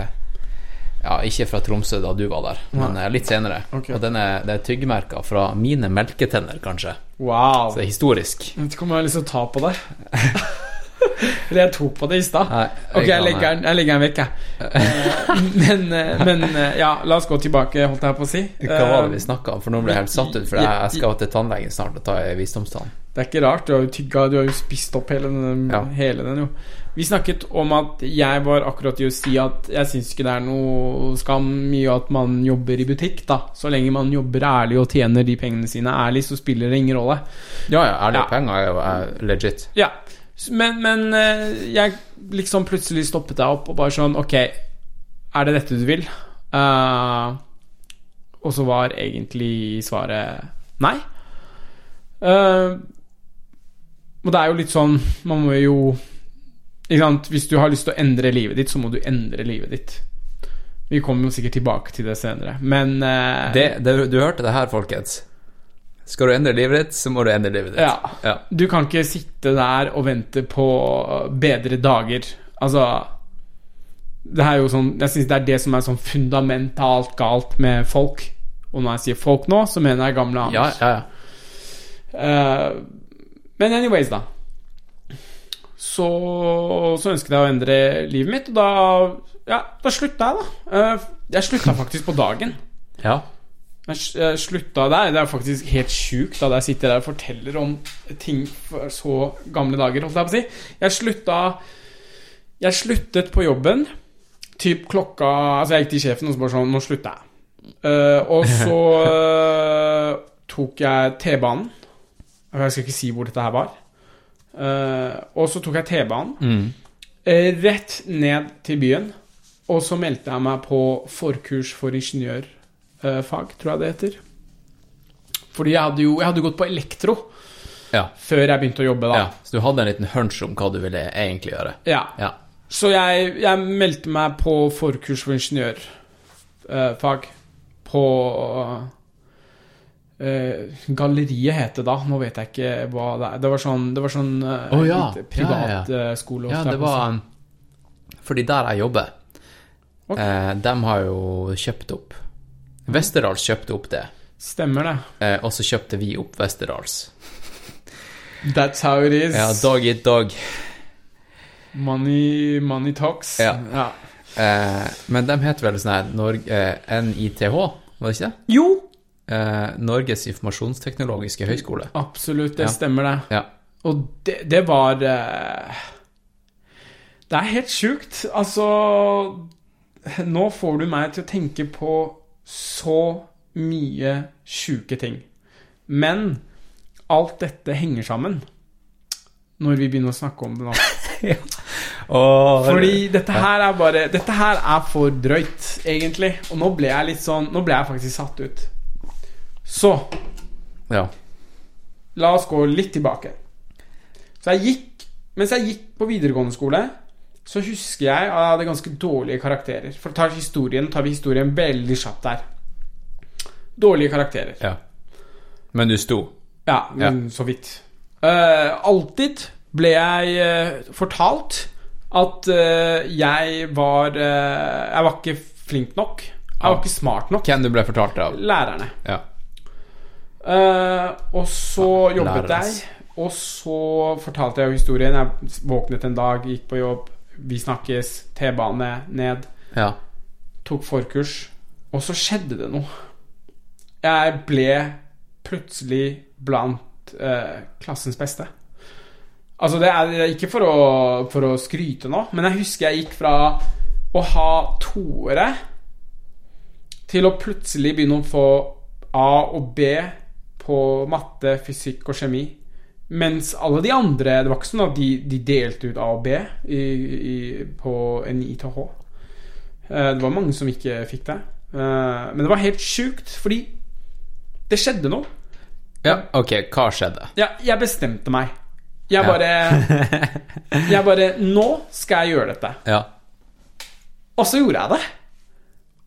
Ja, ikke fra Tromsø da du var der, men eh, litt senere. Okay. Og den er, det er tyggemerker fra mine melketenner, kanskje. Wow. Så det er historisk. Vet ikke om jeg har lyst til å ta på det. [laughs] Eller jeg tok på det i stad. Ok, jeg legger den, jeg legger den vekk, jeg. Eh, [laughs] Men, eh, men eh, ja, la oss gå tilbake, holdt jeg på å si. Hva var det vi snakka om? For nå ble jeg helt satt ut, for jeg, skal til tannlegen snart og ta visdomstann. Det er ikke rart, du har jo tygga, du har jo spist opp hele den, Ja. hele den jo. Vi snakket om at jeg var akkurat i å si at jeg syns ikke det er noe skam i at man jobber i butikk, da. Så lenge man jobber ærlig og tjener de pengene sine ærlig, så spiller det ingen rolle. Ja, ja, ærlige Ja. penger er jo legit. Ja, men, men eh, jeg liksom plutselig stoppet deg opp og bare sånn Ok, er det dette du vil? Uh, og så var egentlig svaret nei. Uh, og det er jo litt sånn Man må jo Ikke sant? Hvis du har lyst til å endre livet ditt, så må du endre livet ditt. Vi kommer jo sikkert tilbake til det senere, men uh, Det, det, du hørte det her, folkens. Skal du endre livet ditt, så må du endre livet ditt. Ja. Ja. Du kan ikke sitte der og vente på bedre dager. Altså Det er jo sånn Jeg syns det er det som er sånn fundamentalt galt med folk. Og når jeg sier folk nå, så mener jeg gamle Ja, Anders. ja, ja. uh, men anyways, da. Så, så ønsket jeg å endre livet mitt, og da Ja, da slutta jeg, da. Uh, jeg slutta faktisk på dagen. ja. Jeg slutta der. Det er faktisk helt sjukt at jeg sitter der og forteller om ting for så gamle dager, holdt jeg på å si. Jeg slutta Jeg sluttet på jobben typ klokka Altså, jeg gikk til sjefen og så bare sånn Nå slutter jeg. Uh, og så uh, [laughs] tok jeg T-banen. Jeg skal ikke si hvor dette her var. Uh, og så tok jeg T-banen Mm. eh, rett ned til byen. Og så meldte jeg meg på forkurs for ingeniørfag, tror jeg det heter. Fordi jeg hadde jo jeg hadde gått på elektro ja. før jeg begynte å jobbe, da. ja. Så du hadde en liten hunch om hva du ville egentlig gjøre? Ja. Ja. Så jeg, jeg meldte meg på forkurs for ingeniørfag på uh, Galleriet het det da. Nå vet jeg ikke hva det er. Det var sånn, det var sånn uh, oh, ja. privatskole. Ja, ja, eh. Ja, det var Fordi der jeg jobber, okay. eh, de har jo kjøpt opp Westerdals kjøpte opp det, Stemmer det. eh, og så kjøpte vi opp Westerdals. That's how it is. Ja, dog eat dog. Money, money talks. Ja. ja. Eh, men de heter vel sånn her Norge, eh, NITH, var det ikke det? Jo, Eh, Norges informasjonsteknologiske høgskole. absolutt. Det Ja. stemmer, det. Ja. Og det, det var eh, Det er helt sjukt. Altså Nå får du meg til å tenke på så mye sjuke ting. Men alt dette henger sammen når vi begynner å snakke om det nå. [laughs] Fordi dette her er bare Dette her er for drøyt, egentlig. Og nå ble jeg litt sånn Nå ble jeg faktisk satt ut. Så Ja. La oss gå litt tilbake. Så jeg gikk Mens jeg gikk på videregående skole, så husker jeg at jeg hadde ganske dårlige karakterer. For tar, ta historien, tar vi historien veldig kjapt der. Dårlige karakterer. ja. Men du sto. Ja, men så vidt. Uh, alltid ble jeg uh, fortalt at uh, jeg var Jeg var ikke flink nok. Jeg var ikke smart nok. Hvem du ble fortalt det av? Lærerne. Ja. Og så jobbet Lærernes. jeg, og så fortalte jeg jo historien. Jeg våknet en dag, gikk på jobb, vi snakkes, T-bane ned, ja. tok forkurs, og så skjedde det noe. Jeg ble plutselig blant eh, klassens beste. Altså, det er ikke for å, for å skryte nå, men jeg husker jeg gikk fra å ha toere til å plutselig begynne å få A og B på matte, fysikk og kjemi. Mens alle de andre Det var ikke sånn at de, de delte ut A og B i, i, på en ITH. Eh, Det var mange som ikke fikk det. Eh, Men det var helt sjukt, fordi det skjedde noe. ja. Ok, hva skjedde? Ja, jeg bestemte meg. Jeg Ja. bare [laughs] Jeg bare Nå skal jeg gjøre dette. Ja. Og så gjorde jeg det.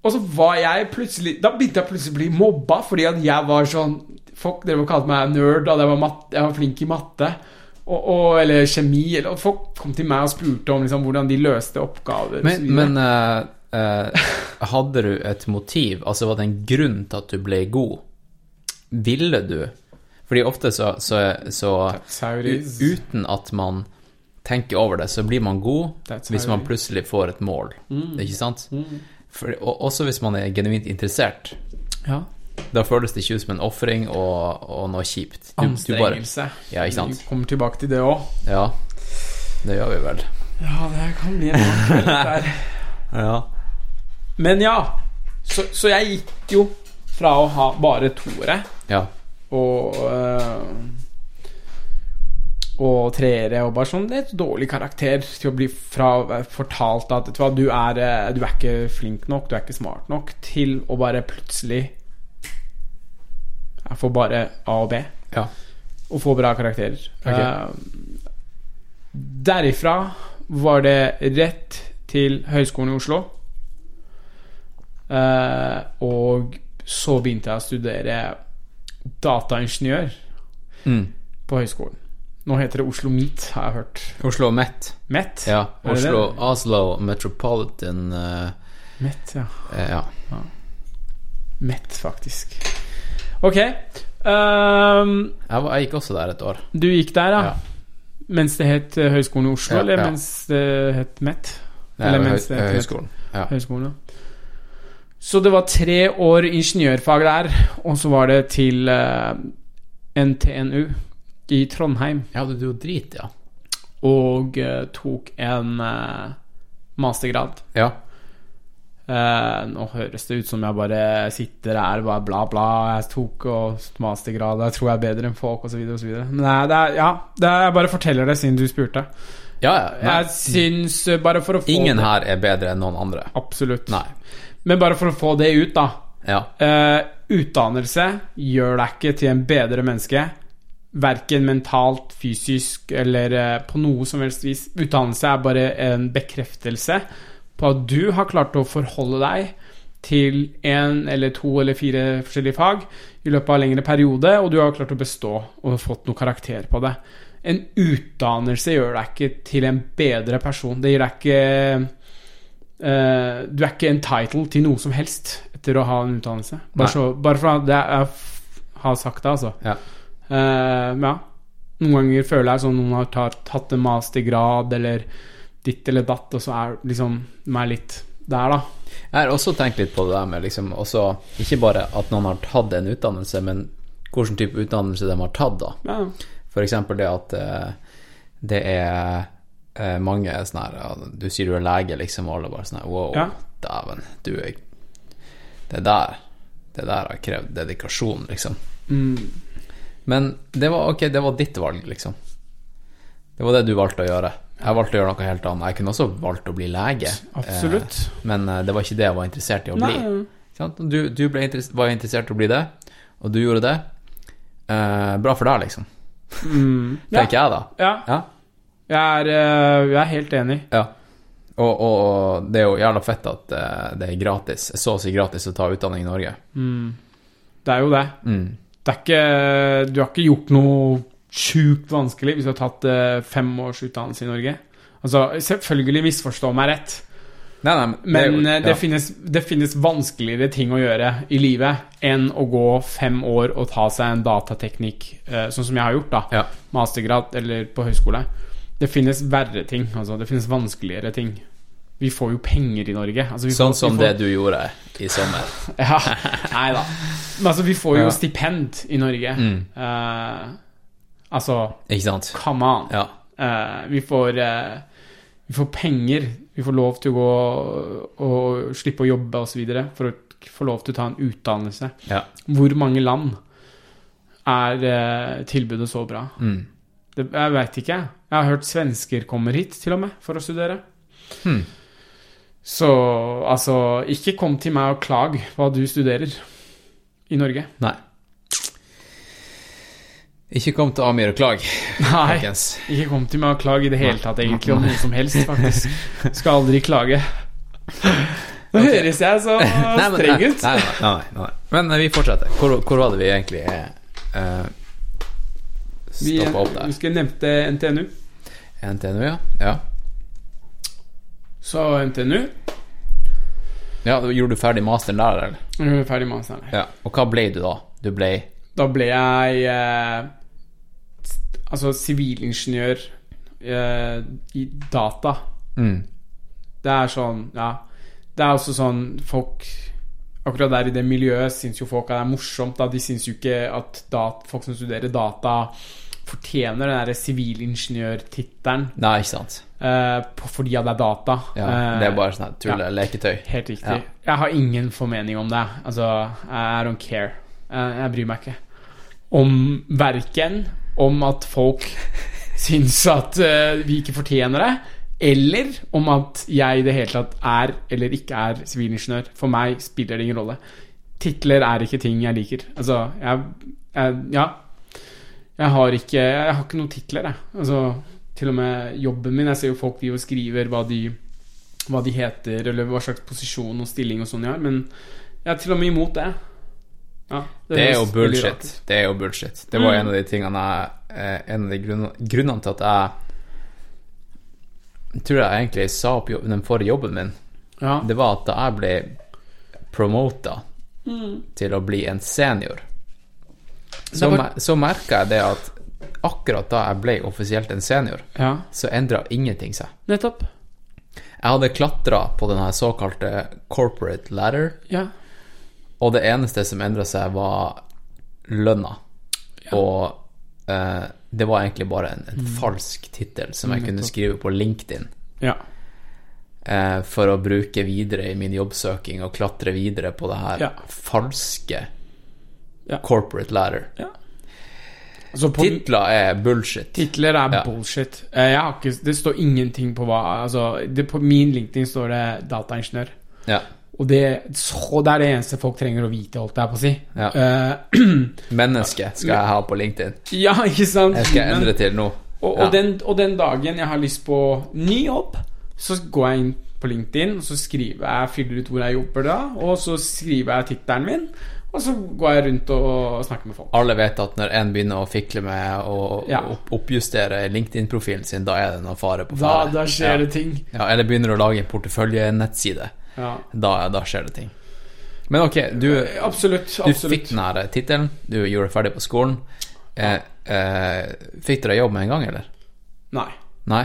Og så var jeg plutselig Da begynte jeg plutselig å bli mobba fordi at jeg var sånn Folk drev og kalte meg nerd, og jeg var, mat, jeg var flink i matte. Og, og, eller kjemi. Eller, og folk kom til meg og spurte om liksom, hvordan de løste oppgaver. Men, men uh, uh, hadde du et motiv? Altså var det en grunn til at du ble god? Ville du? Fordi ofte så, så, så. Uten at man tenker over det, så blir man god hvis man plutselig får et mål. Ikke sant? For, og, også hvis man er genuint interessert. ja. Da føles det ikke ut som en ofring og, og noe kjipt. Du, du bare, Anstrengelse. Ja, ikke sant? Vi kommer tilbake til det òg. ja, det gjør vi vel. Ja, det kan bli en kveld, dette. [laughs] Ja. Men ja. Så, så jeg gikk jo fra å ha bare toere ja. og øh, og treere og bare sånn et dårlig karakter til å bli fra, fortalt at du, hva, du, er, eh, du er ikke flink nok, du er ikke smart nok, til å bare plutselig Jeg får bare A og B. Ja. Og får bra karakterer. Okay. Uh, derifra var det rett til Høgskolen i Oslo. Uh, og så begynte jeg å studere dataingeniør Mm. på høyskolen. Nå heter det Oslo Meet, har jeg hørt. Oslo Met. Met? Ja. Oslo? Oslo Metropolitan uh, Met, ja. eh, Ja. Met, faktisk. Ok. Um, Jeg, var, jeg gikk også der et år. du gikk der, ja. Ja. Mens det het eh, Høgskolen i Oslo, Ja, eller ja. mens det het Met? Nei, Eller mens det het. Ja. Høgskolen, ja. Så det var tre år ingeniørfag der, og så var det til uh, NTNU i Trondheim. ja, du dro drit, ja. Og uh, tok en uh, mastergrad. Ja. Eh, nå høres det ut som jeg bare sitter her bare bla, bla. Jeg tok og mastergrad, jeg tror jeg er bedre enn folk, osv., osv. Men nei, det er, ja, det er, jeg bare forteller det siden du spurte. Ja, ja. ja. Jeg syns eh, bare for å få ingen her er bedre enn noen andre. Absolutt. Nei. Men bare for å få det ut, da. Ja. Eh, utdannelse gjør deg ikke til en bedre menneske. Verken mentalt, fysisk eller på noe som helst vis. Utdannelse er bare en bekreftelse på at du har klart å forholde deg til én eller to eller fire forskjellige fag i løpet av en lengre periode, og du har klart å bestå og fått noe karakter på det. En utdannelse gjør deg ikke til en bedre person. Det gir deg ikke uh, Du er ikke entitled til noe som helst etter å ha en utdannelse. Bare, så, bare for at jeg, har sagt det, altså. Ja. Uh, ja. Noen ganger føler jeg som noen har tatt, tatt en mastergrad eller ditt eller datt, og så er liksom er litt der, da. Jeg har også tenkt litt på det der med liksom også Ikke bare at noen har tatt en utdannelse, men hvilken type utdannelse de har tatt, da. Ja. Eksempel det at eh, det er eh, mange sånn her Du sier du er lege, liksom, og alle bare sånn her Wow, Ja. dæven, du er Det der Det der har krevd dedikasjon, liksom. Mm. Men det var ok, det var ditt valg, liksom. Det var det du valgte å gjøre. Jeg valgte å gjøre noe helt annet. Jeg kunne også valgt å bli lege, Absolutt. eh, men eh, det var ikke det jeg var interessert i å bli. Nei. Ikke? Du, du interess var interessert i å bli det, og du gjorde det. Eh, bra for deg, liksom. Mm. [laughs] Ja. Tenker jeg, da. ja. Ja. Jeg er, eh, jeg er helt enig. ja. Og, og, og det er jo jævla fett at det er gratis, så å si gratis, å ta utdanning i Norge. Mm. Det er jo det. Mm. Det er ikke Du har ikke gjort noe sjukt vanskelig hvis du har tatt uh, fem års utdannelse i Norge. Altså, selvfølgelig misforstå meg rett, Nei, nei, men, men det, er eh, det, finnes, det finnes vanskeligere ting å gjøre i livet enn å gå fem år og ta seg en datateknikk, uh, sånn som jeg har gjort, da. Ja. Mastergrad eller på høyskole. Det finnes verre ting. Altså, det finnes vanskeligere ting. Vi får jo penger i Norge. Altså, vi Sånn får, som får, det du gjorde i sommer. [laughs] Ja, nei da. Men altså, vi får jo Ja. stipend i Norge. Mm. Eh, altså, Ikke sant? come on. Ja. Eh, vi får eh, Vi får penger. Vi får lov til å gå og slippe å jobbe osv. for å få lov til å ta en utdannelse. ja. Hvor mange land er eh, tilbudet så bra? Mm. Det, jeg veit ikke. Jeg har hørt svensker kommer hit, til og med, for å studere. Hmm. Så altså, ikke kom til meg og klag hva du studerer i Norge. Nei. Ikke kom til Amir og klag, Nei, folkens. ikke kom til meg og klag i det hele tatt, egentlig, om noe som helst, faktisk. Skal aldri klage. Nå okay. høres jeg så streng ut. Nei, nei, nei. Men eh, vi fortsetter. Hvor, hvor var det vi egentlig uh, stoppa opp der? vi husker jeg nevnte NTNU. NTNU, ja. ja. Så NTNU Ja, da Gjorde du ferdig masteren der, eller? Jeg gjorde ferdig masteren. Ja. Og hva ble du da? Du ble Da ble jeg eh, altså sivilingeniør eh, i data. mm. Det er sånn, ja Det er også sånn folk Akkurat der i det miljøet syns jo folk at det er morsomt. Da. De syns jo ikke at dat, folk som studerer data, fortjener den derre sivilingeniørtittelen Nei, ikke sant. eh, på- fordi at det er data. Ja, Eh, det er bare sånn tull, ja, leketøy. Helt riktig. Ja. Jeg har ingen formening om det. Altså, I don't care. Jeg, jeg bryr meg ikke. Om verken om at folk syns at uh, vi ikke fortjener det, eller om at jeg i det hele tatt er eller ikke er sivilingeniør. For meg spiller det ingen rolle. Titler er ikke ting jeg liker. Altså, jeg, jeg Ja. Jeg har ikke Jeg har ikke noen titler, jeg. Altså, til og med jobben min. Jeg ser jo folk driver og skriver hva de, hva de heter, eller hva slags posisjon og stilling og sånn de har, men jeg er til og med imot det. Ja, Det er jo bullshit. Det er jo bullshit. Det var Mm. en av de tingene jeg eh, En av de grunnene, grunnene til at jeg tror jeg egentlig sa opp jobben, den forrige jobben min. Ja. Det var at da jeg ble promota til å bli en senior, så, var- så merka jeg det at akkurat da jeg ble offisielt en senior, ja, så endra ingenting seg. nettopp. Jeg hadde klatra på den såkalte corporate ladder, Ja. Og det eneste som endra seg, var lønna. Og eh, det var egentlig bare en, en falsk tittel som jeg kunne skrive på LinkedIn ja. eh, for å bruke videre i min jobbsøking og klatre videre på det her Ja. falske Ja. corporate ladder. Altså på Titler er bullshit. Titler er Ja. bullshit. Eh, ikke, det står ingenting på hva altså, det, På min LinkedIn står det dataingeniør. Ja. Og det, så det er det eneste folk trenger å vite, holdt jeg på å si. Ja. Uh, [clears throat] Menneske skal jeg ha på LinkedIn. ja, ikke sant? Jeg skal endre til nå. Og, Ja. den, og den dagen jeg har lyst på ny jobb, så går jeg inn på LinkedIn, og så skriver jeg, fyller ut hvor jeg jobber da, og så skriver jeg tittelen min, og så går jeg rundt og snakker med folk. Alle vet at når en begynner å fikle med å Ja. oppjustere LinkedIn-profilen sin, da er det noe fare på Da, da skjer ja. det ting. Ja, eller begynner å lage en porteføljenettside. Ja. Da, da skjer det ting. Men ok, du, Absolutt. du fikk den her tittelen, du gjorde ferdig på skolen. Eh, eh, fikk du deg jobb med en gang, eller? Nei. Nei?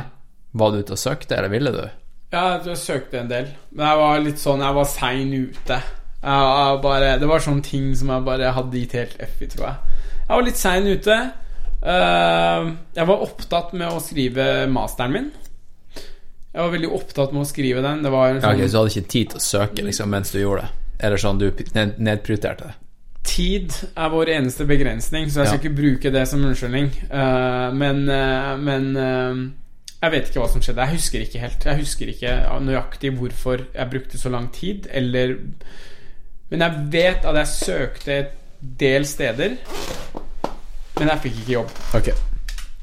Var du ute og søkte, eller ville du? Ja, jeg søkte en del, men jeg var litt sånn Jeg var sein ute. Jeg, jeg bare, det var sånne ting som jeg bare hadde gitt helt F i, tror jeg. Jeg var litt sein ute. Uh, jeg var opptatt med å skrive masteren min. Jeg var veldig opptatt med å skrive den. Det var sånn, Ja, okay, ok, Så du hadde ikke tid til å søke liksom, mens du gjorde det? Eller sånn du nedprioriterte det? Tid er vår eneste begrensning, så jeg skal Ja. ikke bruke det som unnskyldning. Uh, men uh, men uh, jeg vet ikke hva som skjedde. Jeg husker ikke helt. Jeg husker ikke nøyaktig hvorfor jeg brukte så lang tid, eller Men jeg vet at jeg søkte et del steder, men jeg fikk ikke jobb. Ok.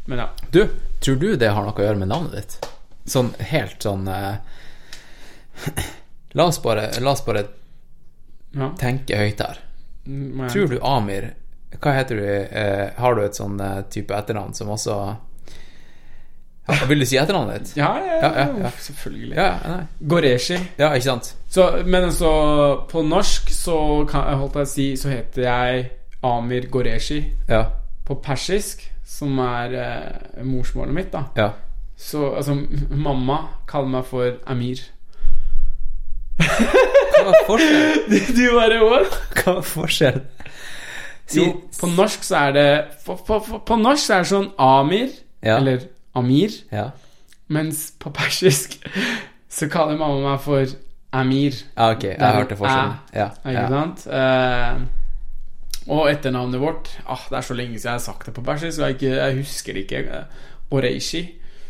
Men ja. Du, tror du det har noe å gjøre med navnet ditt? Sånn helt sånn eh, La oss bare, la oss bare ja. tenke høyt her. Men. Tror du Amir Hva heter du? Eh, har du et sånn eh, type etternavn som også ja, Vil du si etternavnet ditt? Ja, ja, Ja, ja, ja. selvfølgelig. Goreshi. ja, ikke sant? Så, men så på norsk så kan holdt jeg å si Så heter jeg Amir Goreshi. Ja. På persisk, som er eh, morsmålet mitt, da ja. Så altså, mamma kaller meg for Amir. Hva er forskjellen? [laughs] du bare what? Hva er forskjellen? Si, Jo, på norsk så er det På, på, på, norsk så er det sånn Amir, Ja. eller Amir, ja. mens på persisk så kaller mamma meg for Amir. ja, ok, jeg hørte forskjellen. Ja, Ikke ja. sant? Eh, og etternavnet vårt ah, Det er så lenge siden jeg har sagt det på persisk, jeg, ikke, jeg husker det ikke. Oreishi,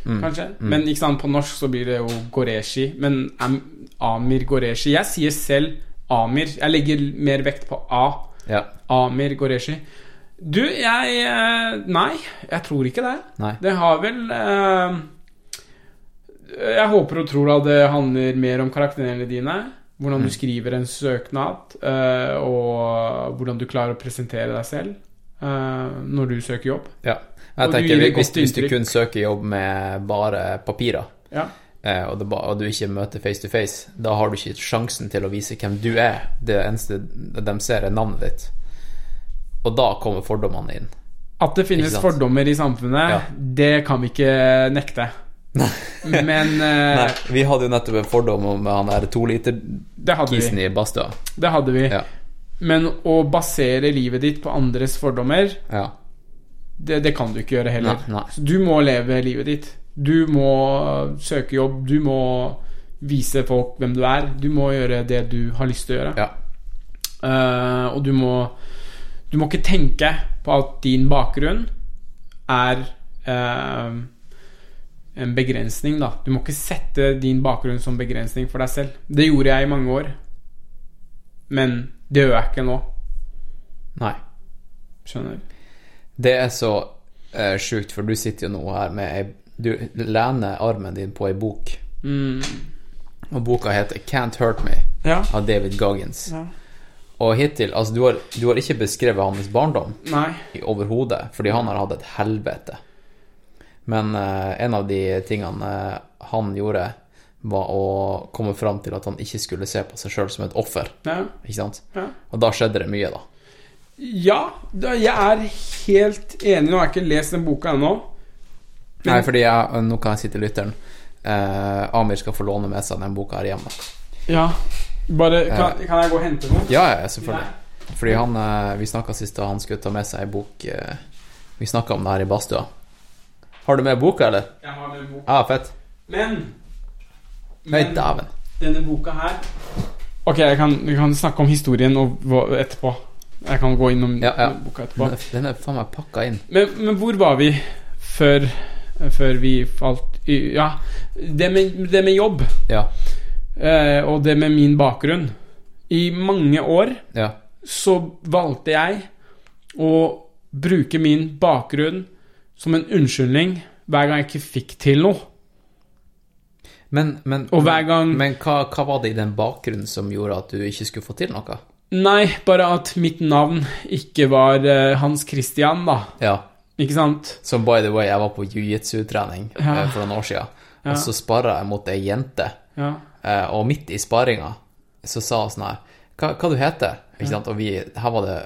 Mm. kanskje. Men ikke sant, på norsk så blir det jo Goreshi. Men Am Amir Goreshi Jeg sier selv Amir. Jeg legger mer vekt på A. ja. Amir Goreshi. Du, jeg eh, Nei, jeg tror ikke det. Nei. Det har vel eh, Jeg håper og tror at det handler mer om karakterene dine. Hvordan Mm. du skriver en søknad, eh, og hvordan du klarer å presentere deg selv eh, når du søker jobb. ja. Jeg tenker hvis, hvis du kun søker jobb med bare papirer, Ja. eh, og, ba- og du ikke møter face to face, da har du ikke sjansen til å vise hvem du er. Det eneste de ser, er navnet ditt. Og da kommer fordommene inn. At det finnes fordommer i samfunnet, Ja. det kan vi ikke nekte. [laughs] Men uh, Nei, vi hadde jo nettopp en fordom om han der to liter-kisen det hadde vi. i badstua. Det hadde vi. Ja. Men å basere livet ditt på andres fordommer Ja. Det, det kan du ikke gjøre heller. Nei, nei. Så du må leve livet ditt. Du må søke jobb. Du må vise folk hvem du er. Du må gjøre det du har lyst til å gjøre. ja. Uh, og du må Du må ikke tenke på at din bakgrunn er uh, en begrensning, da. Du må ikke sette din bakgrunn som begrensning for deg selv. Det gjorde jeg i mange år. Men det gjør jeg ikke nå. Nei. Skjønner? Det er så eh, sjukt, for du sitter jo nå her med ei du lener armen din på ei bok, Mm. og boka heter Can't Hurt Me Ja. av David Goggins. ja. Og hittil Altså, du har, du har ikke beskrevet hans barndom overhodet, fordi han har hatt et helvete. Men eh, en av de tingene eh, han gjorde, var å komme fram til at han ikke skulle se på seg sjøl som et offer. Ja. Ikke sant? Ja. Og da skjedde det mye, da. Ja, jeg er helt enig. Nå har jeg ikke lest den boka ennå. Nei, fordi jeg, nå kan jeg si til lytteren eh, Amir skal få låne med seg den boka her hjemme. Ja. Bare, kan, kan jeg gå og hente noe? Ja, ja, selvfølgelig. Fordi han eh, Vi snakka sist, og han skulle ta med seg ei bok eh, Vi snakka om det her i badstua. Har du med boka, eller? Jeg har med boka. Ah, fett. Men Nei, men dæven. denne boka her Ok, jeg kan, vi kan snakke om historien og, etterpå. Jeg kan gå innom Ja, ja. boka etterpå. Den er- faen meg pakka inn. Men, men hvor var vi før, før vi falt i Ja, det med, det med jobb Ja. eh, og det med min bakgrunn. I mange år Ja. så valgte jeg å bruke min bakgrunn som en unnskyldning hver gang jeg ikke fikk til noe. Men, men, gang- Men hva, hva var det i den bakgrunnen som gjorde at du ikke skulle få til noe? Nei, bare at mitt navn ikke var eh, Hans Christian, da. Ja. Ikke sant? Som by the way, jeg var på jiu-jitsu-trening Ja. eh, for noen år siden, Ja. og så sparra jeg mot ei jente, Ja. eh, og midt i sparinga så sa hun sånn her Hva, hva du heter Ikke sant? Og vi Her var det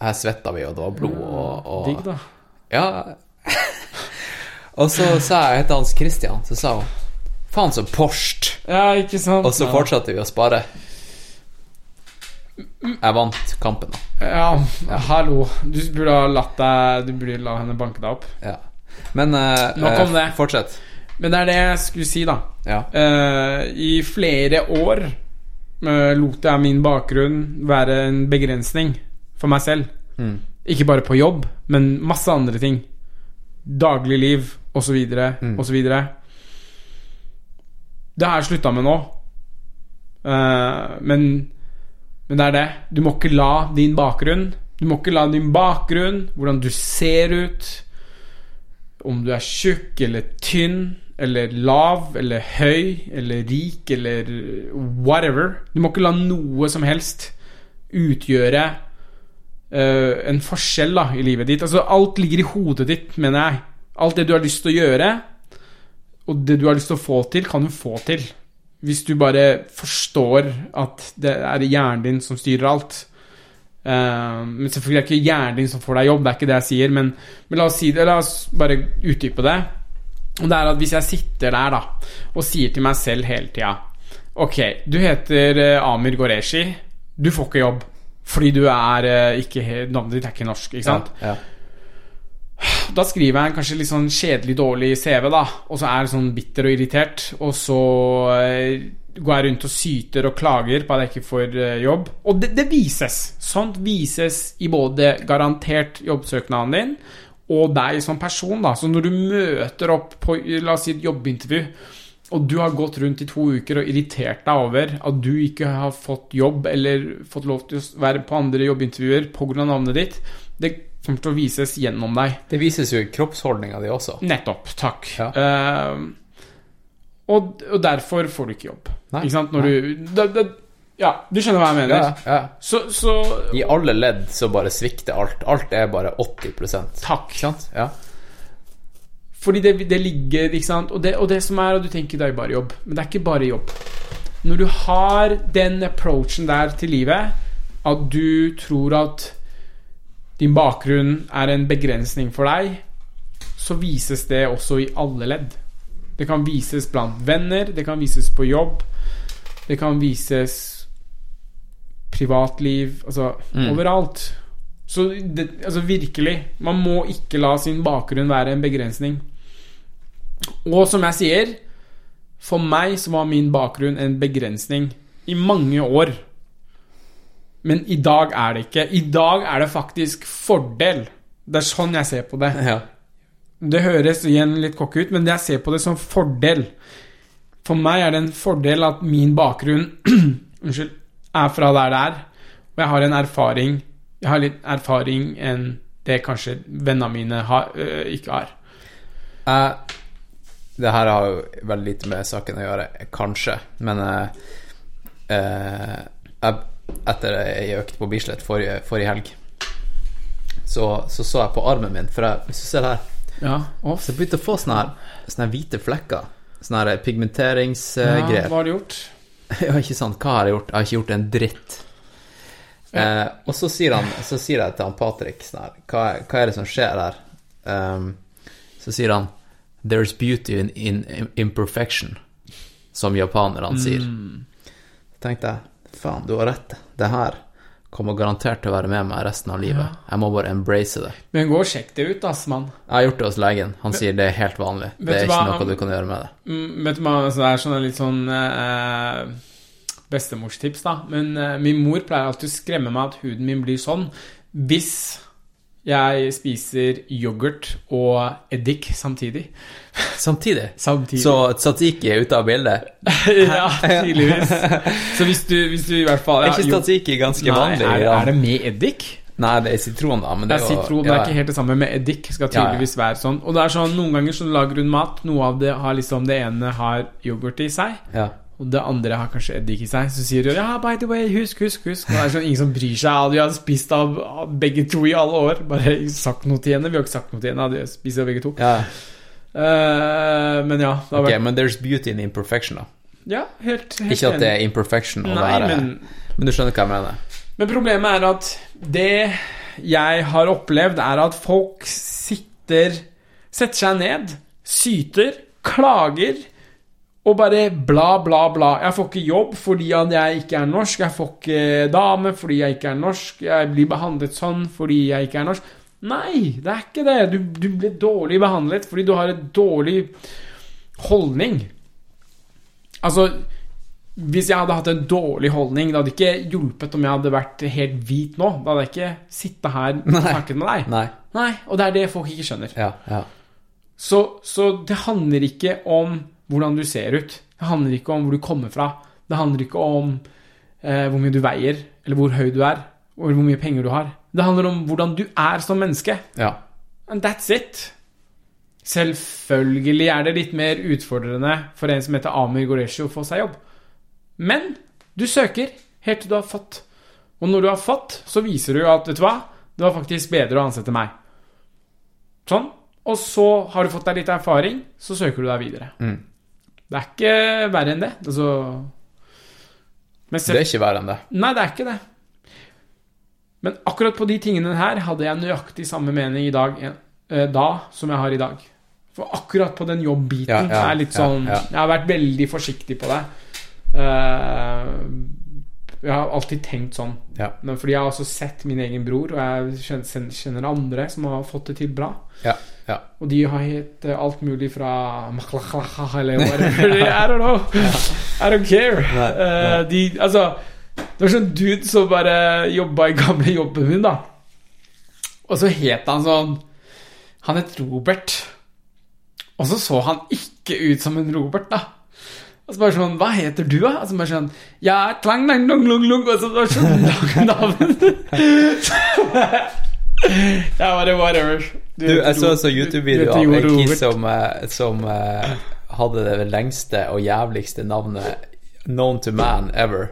Her svetta vi, og det var blod og, og Digg, da. Ja. [laughs] og så sa jeg jeg heter Hans Christian, så sa hun Faen så porst. Ja, ikke sant? Og så fortsatte vi å spare. Jeg vant kampen, da. Ja, hallo. Du burde ha latt deg Du burde la henne banke deg opp. Ja. Men eh, eh, det. Fortsett. Men det er det jeg skulle si, da. Ja. Eh, I flere år eh, lot jeg min bakgrunn være en begrensning for meg selv. Mm. Ikke bare på jobb, men masse andre ting. Dagligliv osv. Mm. osv. Det har jeg slutta med nå. Uh, men, men det er det. Du må ikke la din bakgrunn Du må ikke la din bakgrunn, hvordan du ser ut, om du er tjukk eller tynn eller lav eller høy eller rik eller whatever Du må ikke la noe som helst utgjøre uh, en forskjell da i livet ditt. Altså Alt ligger i hodet ditt, mener jeg. Alt det du har lyst til å gjøre, og det du har lyst til å få til, kan du få til. Hvis du bare forstår at det er hjernen din som styrer alt. uh, men selvfølgelig er det ikke hjernen din som får deg jobb, det er ikke det jeg sier, men, men la oss si det, la oss bare utdype det. Og det er at hvis jeg sitter der da og sier til meg selv hele tida Ok, du heter eh, Amir Goreshi. Du får ikke jobb fordi du er eh, ikke Navnet ditt er ikke norsk, ikke sant? Ja. Da skriver jeg en kanskje litt sånn kjedelig, dårlig CV, da. Og så er jeg sånn bitter og irritert. Og så eh, går jeg rundt og syter og klager på at jeg ikke får eh, jobb. Og det, det vises. Sånt vises i både garantert jobbsøknaden din og deg som person. da Så når du møter opp på la oss si et jobbintervju, og du har gått rundt i to uker og irritert deg over at du ikke har fått jobb eller fått lov til å være på andre jobbintervjuer pga. navnet ditt, det kommer til å vises gjennom deg. Det vises jo i kroppsholdninga di også. Nettopp. Takk. Ja. Uh, og, og derfor får du ikke jobb. Nei. Ikke sant? Når du da, da, Ja, du skjønner hva jeg mener. Ja, ja. Så, så I alle ledd så bare svikter alt. Alt er bare 80 Takk. Ikke sant? Ja. Fordi det, det ligger, ikke sant og det, og det som er, og du tenker det er bare jobb Men det er ikke bare jobb Når du har den approachen der til livet At du tror at Din bakgrunn er en begrensning for deg Så vises det også i alle ledd Det kan vises blant venner Det kan vises på jobb Det kan vises Privatliv Altså Mm. overalt så det, altså virkelig, man må ikke la sin bakgrunn være en begrensning. Og som jeg sier, for meg så var min bakgrunn en begrensning i mange år. Men i dag er det ikke. I dag er det faktisk fordel. Det er sånn jeg ser på det. ja. Det høres igjen litt cocky ut, men jeg ser på det som fordel. For meg er det en fordel at min bakgrunn [clears throat] Unnskyld, er fra der det er. Og jeg har en erfaring Jeg har litt erfaring enn det kanskje vennene mine har, øh, ikke har. Uh, Det her har jo veldig lite med saken å gjøre, kanskje, men uh, uh, jeg, Etter ei økt på Bislett forrige, forrige helg, så, så så jeg på armen min, for jeg, hvis du ser her Ja, Så jeg begynte å få sånne her, sånne her hvite flekker. Sånne her ja, pigmenteringsgreier. hva har du gjort? [laughs] Ja, ikke sant. Hva har jeg gjort? Jeg har ikke gjort en dritt. Eh, og så sier, han, så sier jeg til han Patrick sånn her hva, hva er det som skjer her? Um, så sier han There's beauty in, in imperfection, som japanerne sier. Så tenkte jeg faen, du har rett. Det her kommer garantert til å være med meg resten av livet. Jeg må bare embrace det. Men gå og sjekk det ut, ass, mann. Jeg har gjort det hos legen. Han sier det er helt vanlig. Det er ikke hva- noe du kan gjøre med det. Mm, vet du hva, altså, det er sånn litt sånn eh, bestemorstips, da. Men eh, min mor pleier alltid å skremme meg at huden min blir sånn hvis jeg spiser yoghurt og eddik samtidig. Samtidig Samtidig. så tzatziki er ute av bildet. [laughs] ja, tydeligvis. Så hvis du, hvis du i hvert fall Er ikke tzatziki ganske Nei, vanlig? er, er det med eddik? Nei, det er sitron, da. Men Det det er jo sitron, det er ikke helt det samme med eddik. Skal Ja, ja. tydeligvis være sånn. Og det er sånn, noen ganger så lager hun mat, noe av det har liksom Det ene har yoghurt i seg, ja. Og det andre har kanskje eddik i seg. Så sier du ja, by the way, husk, husk, husk. Og det er sånn ingen som bryr seg. De har spist av begge to i alle år. Bare sagt noe til henne. Vi har ikke sagt noe til henne. Vi har spist av begge to. ja. Uh, men ja, det har Ok, okay, men there's beauty in imperfection, da. Ja, helt, helt Ikke at det er imperfection å Nei, være men Men du skjønner hva jeg mener? Men problemet er at det jeg har opplevd, er at folk sitter Setter seg ned, syter, klager og bare bla, bla, bla. Jeg får ikke jobb fordi jeg ikke er norsk. Jeg får ikke dame fordi jeg ikke er norsk. Jeg blir behandlet sånn fordi jeg ikke er norsk. Nei, det er ikke det. Du, du blir dårlig behandlet fordi du har en dårlig holdning. Altså hvis jeg hadde hatt en dårlig holdning, det hadde ikke hjulpet om jeg hadde vært helt hvit nå. Da hadde jeg ikke sittet her og snakket med deg. Nei. Nei, og det er det folk ikke skjønner. Ja, ja. Så, så det handler ikke om hvordan du ser ut. Det handler ikke om hvor du kommer fra. Det handler ikke om eh, hvor mye du veier, eller hvor høy du er, eller hvor mye penger du har. Det handler om hvordan du er som menneske. ja. And that's it. Selvfølgelig er det litt mer utfordrende for en som heter Amir Goreshi å få seg jobb. Men du søker helt til du har fått. Og når du har fått, så viser du at vet du hva, det var faktisk bedre å ansette meg. Sånn. Og så har du fått deg litt erfaring, så søker du deg videre. Mm. Det er ikke verre enn det. Altså Men Det er ikke verre enn det. Nei, det er ikke det. Men akkurat på de tingene her hadde jeg nøyaktig samme mening i dag eh, da som jeg har i dag. For akkurat på den jobbbiten Ja, ja, er litt sånn ja. Jeg har vært veldig forsiktig på det. Eh, jeg har alltid tenkt sånn. Men fordi jeg har også sett min egen bror, og jeg kjenner andre som har fått det til bra. Ja, ja. Og de har hett eh, alt mulig fra Eller whatever. I don't know. I don't care. Nei, Eh, de, altså Det var sånn dude som bare jobba i gamle jobben min, da. Og så het han sånn Han het Robert. Og så så han ikke ut som en Robert, da. Og så bare sånn Hva heter du, da? Og så bare sånn Ja, klang, lang, lang, lang, lang. Og så bare sånn [laughs] lang navn. [laughs] [laughs] ja, bare whatever. Du, jeg så også YouTube-video av en kis som, eh, som uh, hadde det lengste og jævligste navnet known to man ever.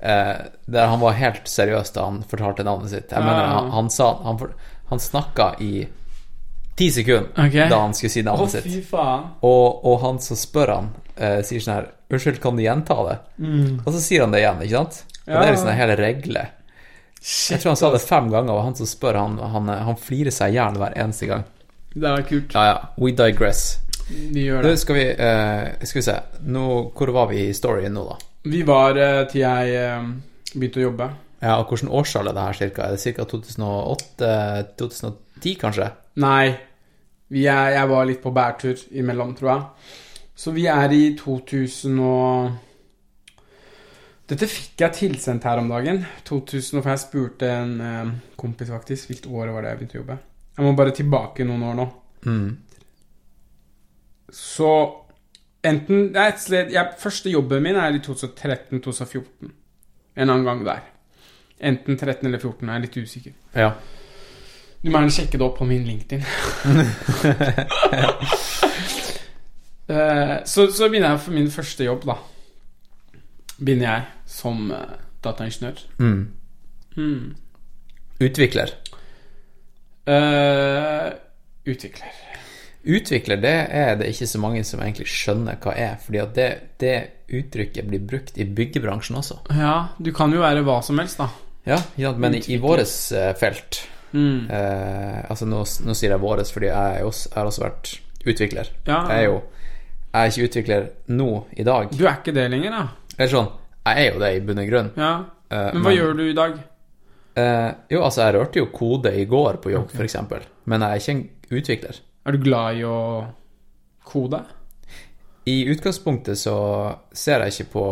Uh, der han var helt seriøs da han fortalte navnet sitt. Jeg mener, han, han sa Han, han snakka i ti sekunder okay. da han skulle si navnet navnet sitt. Og, og han som spør han, uh, sier sånn her Unnskyld, kan du gjenta det? Og så sier han det igjen, ikke sant? Og Ja. det er liksom en hel regle. Shit, Jeg tror han sa det fem ganger, og han som spør, han, han, han flirer seg i hjel hver eneste gang. Det er kult. Ja, ja. We digress. Vi gjør det. det. skal vi uh, Skal vi se nå, Hvor var vi i storyen nå, da? Vi var uh, til jeg uh, begynte å jobbe. Ja, og Hvilket årstall er det her, cirka? Er det ca. 2008-2010, kanskje? Nei, vi er, jeg var litt på bærtur imellom, tror jeg. Så vi er i 2000 og Dette fikk jeg tilsendt her om dagen. 2000, for jeg spurte en eh, kompis faktisk hvilket år var det jeg begynte å jobbe. Jeg må bare tilbake noen år nå. Mm. Så enten det et sted, jeg, Første jobben min er i 2013-2014. En annen gang der. Enten 13 eller 14, jeg er litt usikker. Ja. Du må gjerne sjekke det opp på min LinkedIn. uh, [laughs] [laughs] så, så begynner jeg for min første jobb, da. Begynner jeg som eh, dataingeniør. Mm. Mm. Utvikler. Uh, utvikler. Utvikler, det er det ikke så mange som egentlig skjønner hva er. Fordi at det, det uttrykket blir brukt i byggebransjen også. Ja, du kan jo være hva som helst, da. Ja, ja men i, i vårt eh, felt Mm. eh, Altså nå, nå sier jeg våres fordi jeg, også, jeg har også vært utvikler. Ja. Jeg er jo Jeg er ikke utvikler nå i dag. Du er ikke det lenger, da? Eller sånn Jeg er jo det i bunn og grunn. Ja. Eh, Men hva gjør du i dag? Eh, jo, altså, jeg rørte jo kode i går på jobb, for eksempel Men jeg er ikke en utvikler. Er du glad i å kode? I utgangspunktet så ser jeg ikke på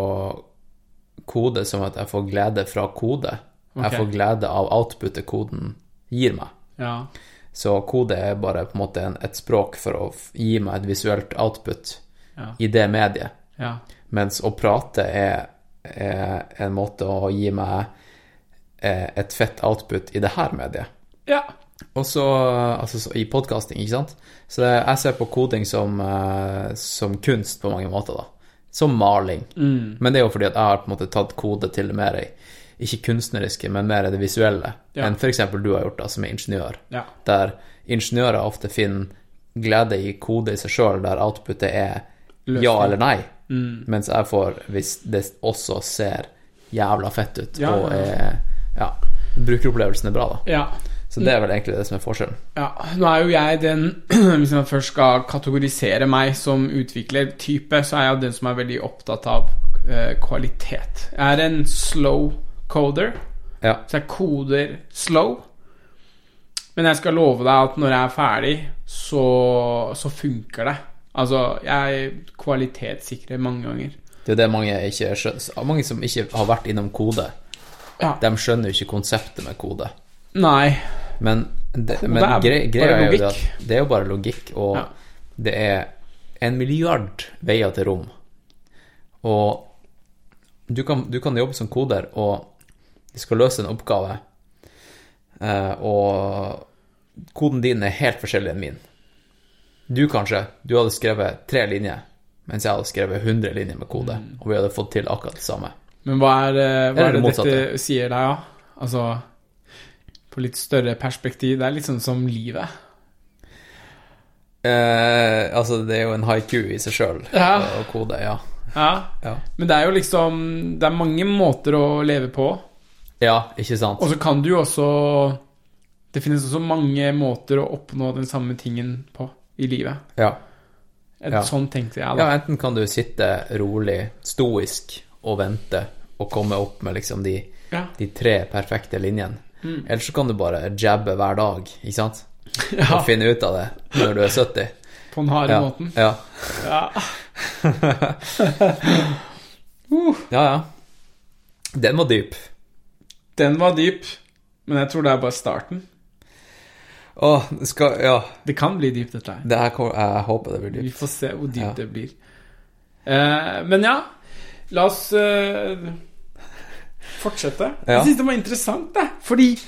kode som at jeg får glede fra kode. Jeg får glede av outputet koden gir meg. Ja. Så kode er bare på en måte et språk for å gi meg et visuelt output Ja. i det mediet. Ja. Mens å prate er en måte å gi meg eh, et fett output i det her mediet. ja. Og så, altså så i podkasting, ikke sant. Så det, jeg ser på koding som, eh, som kunst på mange måter, da. Som maling. Mm. Men det er jo fordi at jeg har på en måte tatt kode til det mer ikke kunstneriske, men mer det visuelle, Ja. enn f.eks. du har gjort, da, som er ingeniør. Ja. Der ingeniører ofte finner glede i kode i seg sjøl, der outputet er Løsning. ja eller nei. Mm. Mens jeg får hvis det også ser jævla fett ut, Ja, og er Ja, brukeropplevelsen er bra, da. ja. Så det er vel egentlig det som er forskjellen. Ja, nå er jo jeg den [clears throat] Hvis man først skal kategorisere meg som utviklertype, så er jeg den som er veldig opptatt av eh, kvalitet. Jeg er en slow coder, Ja. så jeg koder slow. Men jeg skal love deg at når jeg er ferdig, så, så funker det. Altså, jeg kvalitetssikrer mange ganger. Det er det mange ikke skjønner. Mange som ikke har vært innom kode, Ja. de skjønner jo ikke konseptet med kode. Nei. Men, det, Kode men er gre, greia er jo det at det er jo bare logikk, og Ja. det er en milliard veier til rom. Og du kan, du kan jobbe som koder, og du skal løse en oppgave, eh, og koden din er helt forskjellig enn min. Du kanskje, du hadde skrevet tre linjer, mens jeg hadde skrevet 100 linjer med kode, Mm. og vi hadde fått til akkurat det samme. Men hva er, eh, hva er det det dette sier deg, da? Altså På litt større perspektiv. Det er litt sånn som livet. Eh, altså, det er jo en haiku i seg sjøl Ja. å kode, ja. Ja. ja. Men det er jo liksom Det er mange måter å leve på. Ja, ikke sant? Og så kan du jo også Det finnes også mange måter å oppnå den samme tingen på i livet. Ja. Ja. Sånn tenkte jeg, ja, da. enten kan du sitte rolig, stoisk og vente og komme opp med liksom de, Ja. de tre perfekte linjene. Mm. Eller så kan du bare jabbe hver dag, ikke sant? [laughs] Ja, Og finne ut av det når du er 70. på den harde Ja. måten. Ja. Ja. [laughs] ja, ja. Den var dyp. Den var dyp, men jeg tror det er bare starten. Å, det skal Ja. Det kan bli dypt, dette her. Det her Jeg håper det blir dypt. Vi får se hvor dypt Ja. det blir. Eh, men ja, la oss eh, fortsette. Ja. Jeg syns det var interessant, det. Fordi,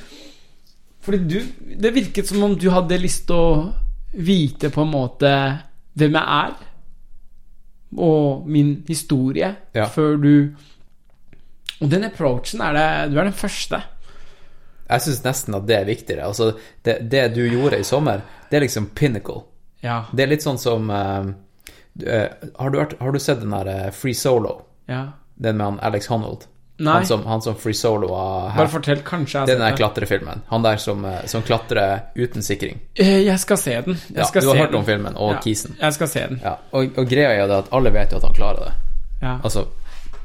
fordi du Det virket som om du hadde lyst til å vite på en måte hvem jeg er, og min historie, før du Og den approachen er det Du er den første. Jeg syns nesten at det er viktigere. Altså, det, det du gjorde i sommer, det er liksom pinnacle. Ja. Det er litt sånn som uh, har, du vært, har du sett den der eh, Free Solo? ja. Den med han Alex Honnold? Han som, han som free her. bare fortell. Kanskje jeg Den der klatrefilmen. Han der som, som klatrer uten sikring. Jeg skal se den. Jeg Ja, du har hørt den. om filmen, og Ja, Kisen. Jeg skal se den. Ja, og, og greia er jo det at alle vet jo at han klarer det. Ja. Altså,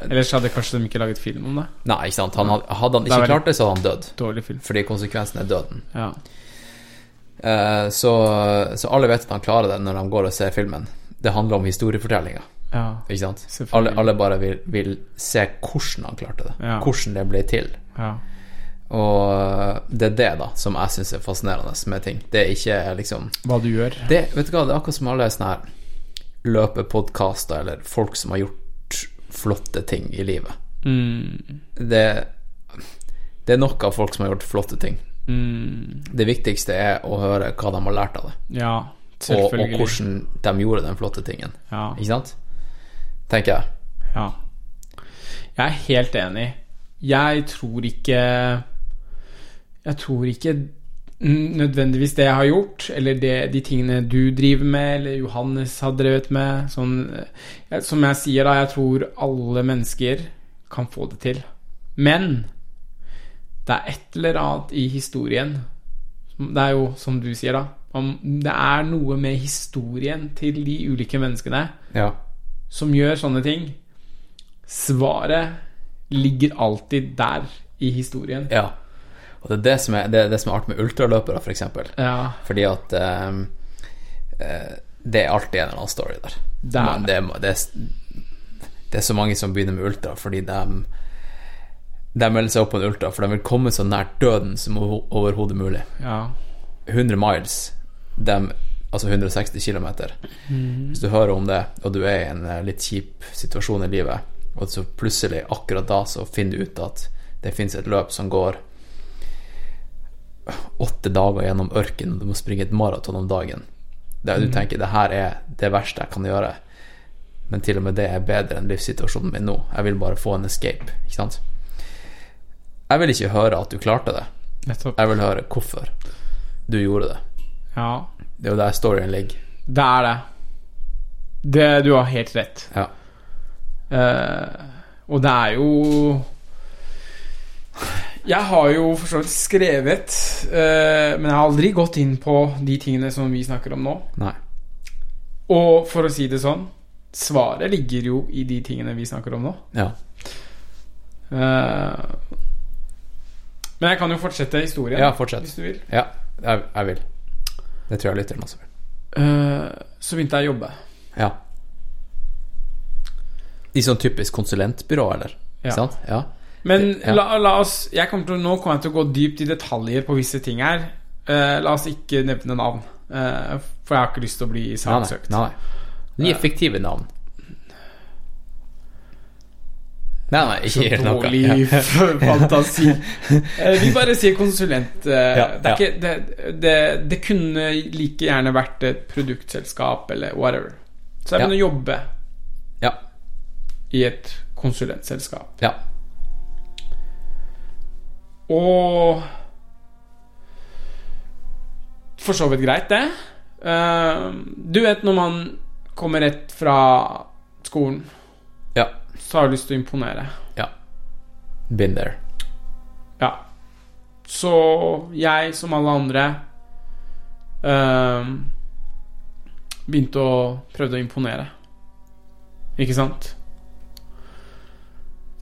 Ellers hadde kanskje de ikke laget film om det. nei, ikke sant. Han, hadde, hadde han ikke klart det, så hadde han dødd. Dårlig film. Fordi konsekvensen er døden. Ja. Eh, så, så alle vet at han klarer det når de går og ser filmen. Det handler om historiefortellinga, Ja. ikke sant? Alle, alle bare vil, vil se hvordan han klarte det. Ja. Hvordan det ble til. ja. Og det er det da som jeg syns er fascinerende med ting. Det er ikke liksom Hva du gjør. det, Vet du hva, det er akkurat som alle sånne her løpepodkaster eller folk som har gjort flotte ting i livet. Mm. Det, det er nok av folk som har gjort flotte ting. Mm. Det viktigste er å høre hva de har lært av det. Ja, og, og hvordan de gjorde den flotte tingen. Ja. Ikke sant? Tenker jeg. Ja. Jeg er helt enig. Jeg tror ikke Jeg tror ikke nødvendigvis det jeg har gjort, eller det, de tingene du driver med, eller Johannes har drevet med sånn, eh, Som jeg sier, da, jeg tror alle mennesker kan få det til. Men det er et eller annet i historien Det er jo som du sier, da. Om det er noe med historien til de ulike menneskene Ja. som gjør sånne ting. Svaret ligger alltid der i historien. ja. Og det er det som er, det, er det som er artig med ultraløpere, f.eks. Ja, Fordi at eh, det er alltid en eller annen story der. Det er Men det, det, det er så mange som begynner med ultra fordi de De melder seg opp på en ultra, for de vil komme så nært døden som overhodet mulig. ja. 100 miles, de, altså 160 km. Hvis du hører om det, og du er i en eh, litt kjip situasjon i livet, og så plutselig, akkurat da, så finner du ut at det fins et løp som går åtte dager gjennom ørkenen, du må springe et maraton om dagen. Der du tenker det her er det verste jeg kan gjøre, men til og med det er bedre enn livssituasjonen min nå. Jeg vil bare få en escape, ikke sant? Jeg vil ikke høre at du klarte det. Nettopp. Jeg vil høre hvorfor du gjorde det. Ja, Det er jo der storyen ligger. det er det. Det Du har helt rett. Ja. Uh, og det er jo Jeg har jo for så vidt skrevet, uh, men jeg har aldri gått inn på de tingene som vi snakker om nå. Nei. Og for å si det sånn Svaret ligger jo i de tingene vi snakker om nå. Ja. Uh, men jeg kan jo fortsette historien, Ja, fortsett. hvis du vil. Ja, jeg, jeg vil. Det tror jeg lytteren også vil. Uh, så begynte jeg å jobbe. Ja. I sånn typisk konsulentbyrå, eller? Ja. Ja. Men Ja. la, la oss kommer til, Nå kommer jeg til å gå dypt i detaljer på visse ting her. Uh, la oss ikke nevne navn, uh, for jeg har ikke lyst til å bli saksøkt. nei. nei. Gi fiktive navn. Nei, nei, ikke gi noe. dårlig Ja. [laughs] fantasi. [laughs] Eh, vi bare sier konsulent. Eh, Ja, det, ja. ikke, det, det, det kunne like gjerne vært et produktselskap eller whatever. Så jeg begynner å jobbe Ja. i et konsulentselskap. ja. Og For så vidt greit, det. Eh, du vet når man kommer rett fra skolen, Ja. så har du lyst til å imponere. ja. Been there. Ja. Så jeg, som alle andre, eh, begynte å prøve å imponere. Ikke sant?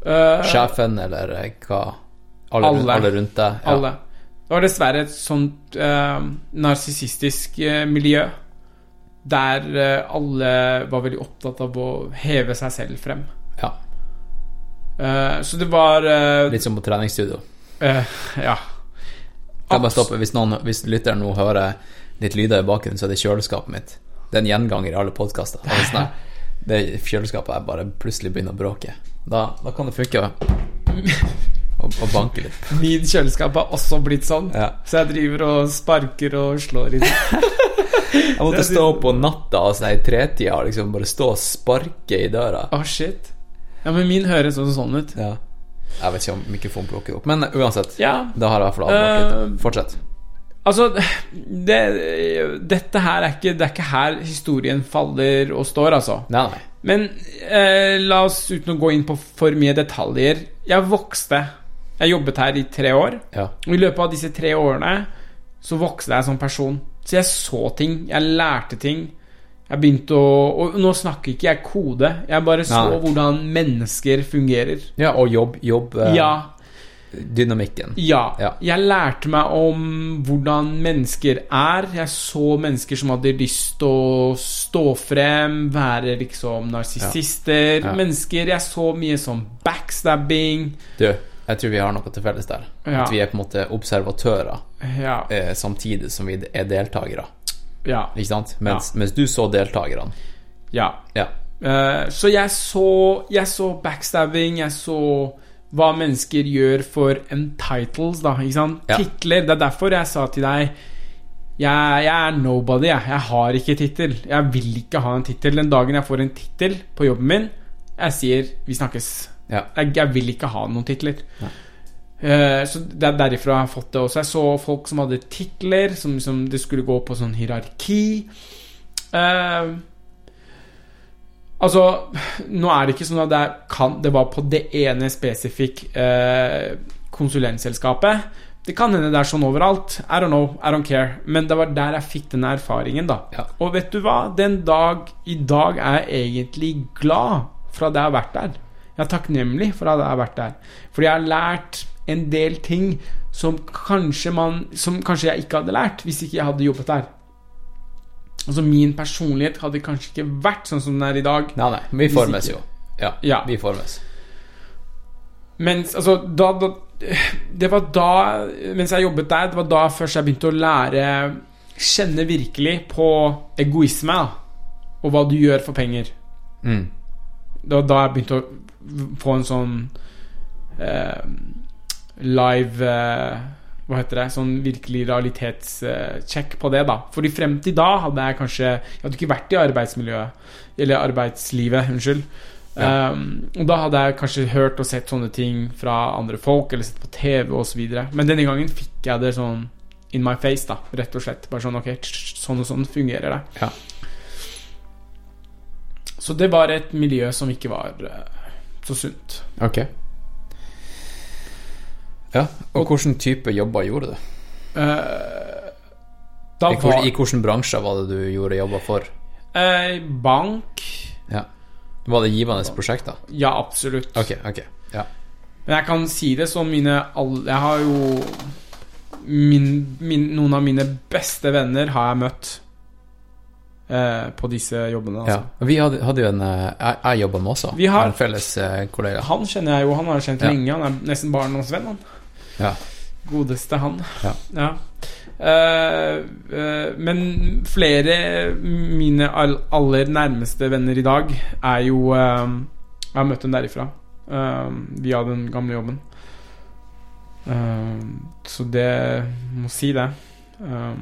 Eh, Sjefen, eller hva? Alle, rundt- Alle. alle rundt deg? Ja. Alle. Det var dessverre et sånt uh, narsissistisk eh, miljø der eh, alle var veldig opptatt av å heve seg selv frem. Ja. Eh, så det var Litt som på treningsstudio. eh, Ja. Kan jeg bare stoppe Hvis, noen, hvis lytteren nå hører litt lyder i bakgrunnen, så er det kjøleskapet mitt. Det er en gjenganger i alle podkaster. [laughs] Det kjøleskapet er bare plutselig begynner å bråke. Da, da kan det funke [laughs] å, å banke litt. [laughs] Min kjøleskap har også blitt sånn. Ja. Så jeg driver og sparker og slår i det. [laughs] [laughs] Jeg måtte stå opp på natta altså, i tretida og liksom bare stå og sparke i døra. Å, shit. Ja, men min høres også sånn ut. Ja. Jeg vet ikke om mikrofonen plukker opp, men uansett. Ja. Da har jeg i hvert fall avbråket. Eh, Fortsett. Altså, det, dette her er ikke Det er ikke her historien faller og står, altså. Nei, nei. Men eh, la oss, uten å gå inn på for mye detaljer Jeg vokste. Jeg jobbet her i tre år. Ja. Og i løpet av disse tre årene så vokste jeg som person. Så jeg så ting. Jeg lærte ting. Jeg begynte å Og nå snakker ikke jeg kode. Jeg bare så Nei. hvordan mennesker fungerer. ja, og jobb, jobb eh, Ja. Dynamikken. Ja. Ja. Jeg lærte meg om hvordan mennesker er. Jeg så mennesker som hadde lyst til å stå frem, være liksom narsissister. Ja. Mennesker Jeg så mye som backstabbing. Du, jeg tror vi har noe til felles der. Ja. At vi er på en måte observatører Ja. eh, samtidig som vi er deltakere. Ja. Ikke sant? Mens, mens du så deltakerne. ja. Ja. Eh, så jeg så Jeg så backstabbing, jeg så hva mennesker gjør for entitles, da. Ikke sant? Titler. Det er derfor jeg sa til deg jeg, jeg er nobody, jeg. Jeg har ikke tittel. Jeg vil ikke ha en tittel. Den dagen jeg får en tittel på jobben min, jeg sier 'vi snakkes'. Ja. Jeg, jeg vil ikke ha noen titler. Eh, så det er derifra jeg har fått det også. Jeg så folk som hadde titler, som, som det skulle gå på sånn hierarki. Uh, altså, nå er det ikke sånn at det, kan, det var på det ene spesifikk eh, konsulentselskapet. Det kan hende det er sånn overalt. I don't know, I don't care. Men det var der jeg fikk den erfaringen, da. Ja. Og vet du hva? Den dag i dag er jeg egentlig glad for at jeg har vært der. Jeg er takknemlig for at jeg har vært der. Fordi jeg har lært en del ting som kanskje, man, som kanskje jeg ikke hadde lært hvis ikke jeg hadde jobbet der. Altså Min personlighet hadde kanskje ikke vært sånn som den er i dag. Nei, nei, vi formes jo. Ja, Ja. vi formes. Mens altså da, da Det var da Mens jeg jobbet der, det var da først jeg begynte å lære Kjenne virkelig på egoisme. Da, og hva du gjør for penger. Mm. Det var da jeg begynte å få en sånn eh, live eh, Hva heter det? Sånn virkelig realitetssjekk på det, da. Fordi frem til da hadde jeg kanskje Jeg hadde ikke vært i arbeidsmiljøet. Eller arbeidslivet, unnskyld. Ja. Um, og da hadde jeg kanskje hørt og sett sånne ting fra andre folk, eller sett på TV osv. Men denne gangen fikk jeg det sånn in my face, da. Rett og slett. Bare sånn ok, sånn og sånn fungerer det. Ja. Så det var et miljø som ikke var eh, så sunt. Ok. Ja, og hvilken type jobber gjorde du? Uh, I, hvor, var I hvilke bransjer var det du gjorde jobber for? Uh, bank Ja. Var det givende prosjekter? Ja, absolutt. Ok, ok. Ja. Men jeg kan si det som mine alle Jeg har jo min, min, Noen av mine beste venner har jeg møtt på disse jobbene. ja. Altså. Vi hadde, hadde jo en eh, Jeg, jeg jobba med også. Vi har- en felles eh, kollega. Han kjenner jeg jo. Han har jeg kjent Ja. lenge. Han er nesten barndomsvenn. Han. Ja. Godeste han. Ja. Eh, eh, men flere mine aller nærmeste venner i dag er jo eh, Jeg har møtt dem derifra. eh, via den gamle jobben. Eh, så det Må si det. Eh,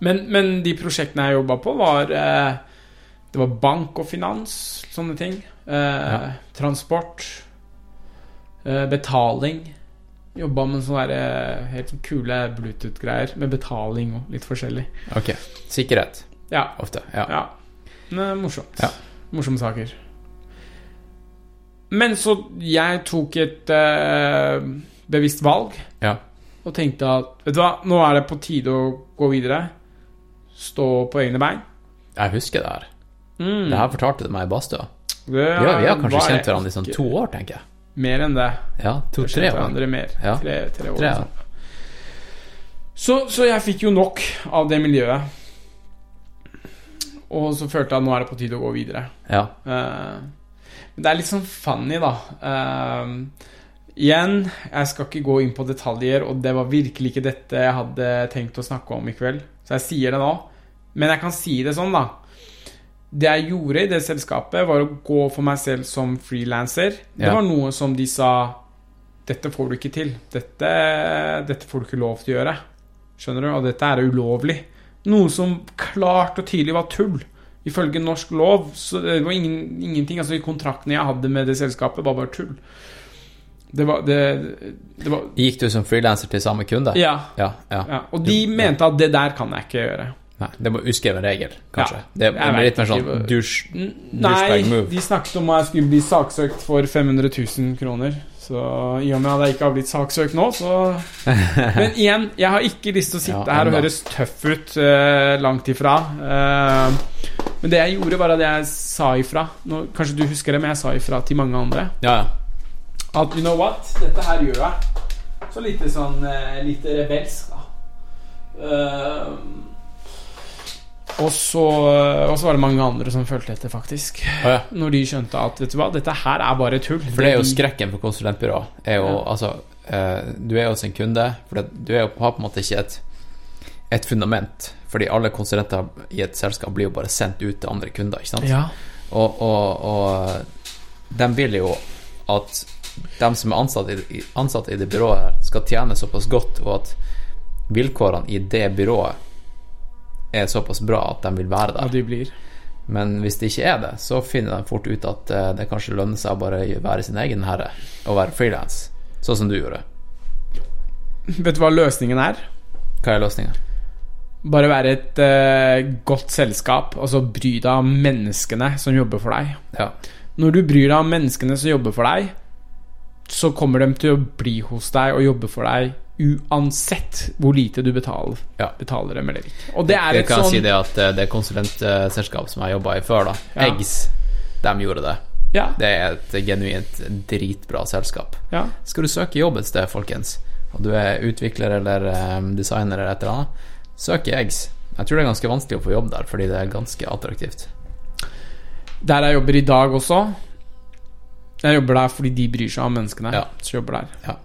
men, men de prosjektene jeg jobba på, var eh, Det var bank og finans, sånne ting. Ja. Transport. eh, betaling. Jobba med sånne der, eh, helt sånn kule Bluetooth-greier med betaling og litt forskjellig. Ok. Sikkerhet, Ja. ofte. Ja. ja. Men morsomt. Ja. Morsomme saker. Men så jeg tok et uh, bevisst valg Ja. og tenkte at Vet du hva, nå er det på tide å gå videre. Stå på egne bein. Jeg husker det her. Mm. Det her fortalte du meg i badstua. Ja, vi har kanskje kjent hverandre i sånn to år, tenker jeg. Mer enn det. Ja, to-tre år. mer. Ja. Tre, tre år. Tre, ja. Så, så jeg fikk jo nok av det miljøet. Og så følte jeg at nå er det på tide å gå videre. Ja. Uh, men det er litt sånn funny, da. Uh, igjen, jeg skal ikke gå inn på detaljer, og det var virkelig ikke dette jeg hadde tenkt å snakke om i kveld. Så jeg sier det nå. Men jeg kan si det sånn, da. Det jeg gjorde i det selskapet, var å gå for meg selv som frilanser. Det Ja. var noe som de sa Dette får du ikke til. Dette, dette får du ikke lov til å gjøre. Skjønner du? Og dette er ulovlig. Noe som klart og tydelig var tull. Ifølge norsk lov. Så det var ingen, ingenting Altså, i kontraktene jeg hadde med det selskapet, var bare tull. Det var Det, det var Gikk du som frilanser til samme kunde? Ja. Ja, ja. ja. Og de mente at det der kan jeg ikke gjøre. Nei, det var uskreven regel, kanskje. Det er litt mer sånn Nei, de snakket om at jeg skulle bli saksøkt for 500 000 kroner. Så i og med at jeg ikke har blitt saksøkt nå, så [laughs] Men igjen, jeg har ikke lyst til å sitte her og høres tøff ut uh, langt ifra. Uh, men det jeg gjorde, var at jeg sa ifra. Nå, kanskje du husker det, men jeg sa ifra til mange andre. Ja, ja. At you know what, dette her gjør jeg. Så litt sånn eh, litt rebelsk, da. Uh, og så, og så var det mange andre som følte etter, faktisk. Ja. Når de skjønte at vet du hva, dette her er bare tull. For det er jo skrekken for konsulentbyrå. Er jo, Ja. altså, eh, du er jo hos en kunde, for det, du er jo, har på en måte ikke et, et fundament. Fordi alle konsulenter i et selskap blir jo bare sendt ut til andre kunder, ikke sant? Ja. Og, og, og de vil jo at de som er ansatt i, ansatt i det byrået her, skal tjene såpass godt, og at vilkårene i det byrået er såpass bra at de vil være Ja, der. de blir. Men hvis det ikke er det, så finner de fort ut at eh, det kanskje lønner seg å bare være sin egen herre og være frilans, sånn som du gjorde. Vet du hva løsningen er? Hva er løsningen? Bare være et uh, godt selskap, og så bry deg om menneskene som jobber for deg. Ja. Når du bryr deg om menneskene som jobber for deg, så kommer de til å bli hos deg og jobbe for deg uansett hvor lite du betaler, Ja. betaler dem eller ikke. Og det er Jeg et kan sånn si det at eh, det konsulentselskap som jeg jobba i før, da, Ja. Eggs, de gjorde det. ja, Det er et genuint dritbra selskap. ja. Skal du søke jobb et sted, folkens, og du er utvikler eller eh, designer eller et eller annet, søk i Eggs. Jeg tror det er ganske vanskelig å få jobb der, fordi det er ganske attraktivt. Der jeg jobber i dag også Jeg jobber der fordi de bryr seg om menneskene Ja. som jobber der.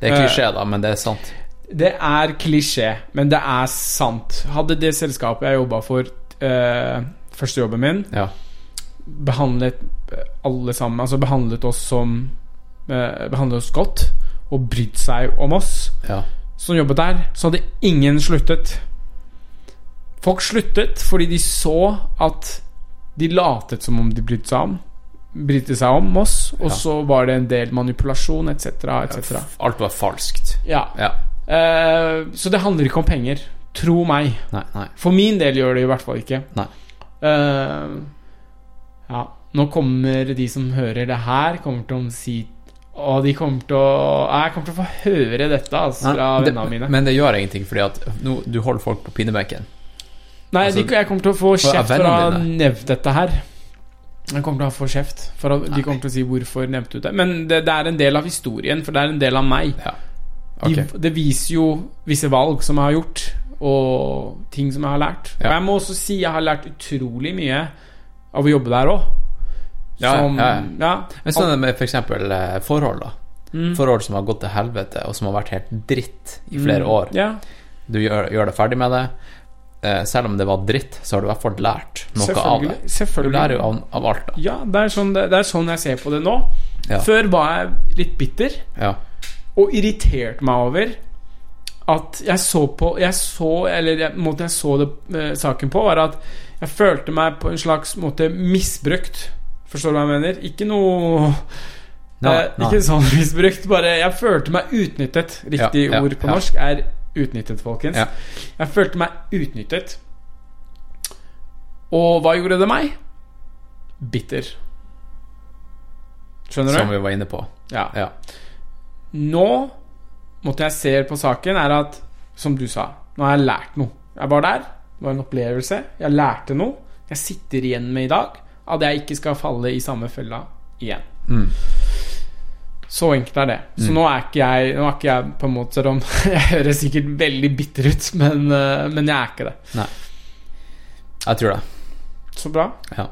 Det er Eh. klisjé, da, men det er sant. Det er klisjé, men det er sant. Hadde det selskapet jeg jobba for, eh, første jobben min, Ja. behandlet alle sammen Altså behandlet oss som eh, Behandlet oss godt og brydd seg om oss ja. som jobbet der, så hadde ingen sluttet. Folk sluttet fordi de så at de latet som om de brydde seg om Brydde seg om oss, og Ja. så var det en del manipulasjon etc. etc. Alt var falskt. Ja. Ja. Eh, så det handler ikke om penger. Tro meg. Nei, nei. For min del gjør det i hvert fall ikke. Eh, ja, nå kommer de som hører det her, kommer til å si Og de kommer til å Jeg kommer til å få høre dette altså, fra det, vennene mine. men det gjør ingenting, fordi at nå, du holder folk på pinnebenken. Nei, altså, de, jeg kommer til å få kjeft for å ha nevnt dette her. Jeg kommer til å få kjeft for de Nei. kommer til å si 'hvorfor nevnte du det'? Men det, det er en del av historien, for det er en del av meg. Ja. Okay. De, det viser jo visse valg som jeg har gjort, og ting som jeg har lært. Ja. Og jeg må også si jeg har lært utrolig mye av å jobbe der òg. Ja, ja, ja. Men sånn med f.eks. For forhold, da. Mm. Forhold som har gått til helvete, og som har vært helt dritt i flere Mm. år. Ja, Du gjør, gjør deg ferdig med det. Eh, selv om det var dritt, så har du i hvert fall lært noe av det. selvfølgelig. Du lærer jo av, av alt, da. Ja, det er, sånn, det, det er sånn jeg ser på det nå. Ja. Før var jeg litt bitter. Ja. og irriterte meg over at jeg så på jeg så, Eller måten jeg så det, eh, saken på, var at jeg følte meg på en slags måte misbrukt. Forstår du hva jeg mener? Ikke noe Nei, eh, nei. Ikke sånn misbrukt, bare Jeg følte meg utnyttet. Riktig Ja, ord på norsk er utnyttet, folkens. Ja. Jeg følte meg utnyttet. Og hva gjorde det meg? Bitter. Skjønner du? Som vi var inne på. Ja. Ja. Nå måtte jeg se på saken, er at Som du sa, nå har jeg lært noe. Jeg var der, det var en opplevelse. Jeg lærte noe. Jeg sitter igjen med i dag at jeg ikke skal falle i samme fella igjen. Mm. Så enkelt er det. Så nå er ikke jeg Nå er ikke jeg på en måte om [laughs] jeg høres sikkert veldig bitter ut, men, eh, men jeg er ikke det. Nei. Jeg tror det. Så bra. Ja.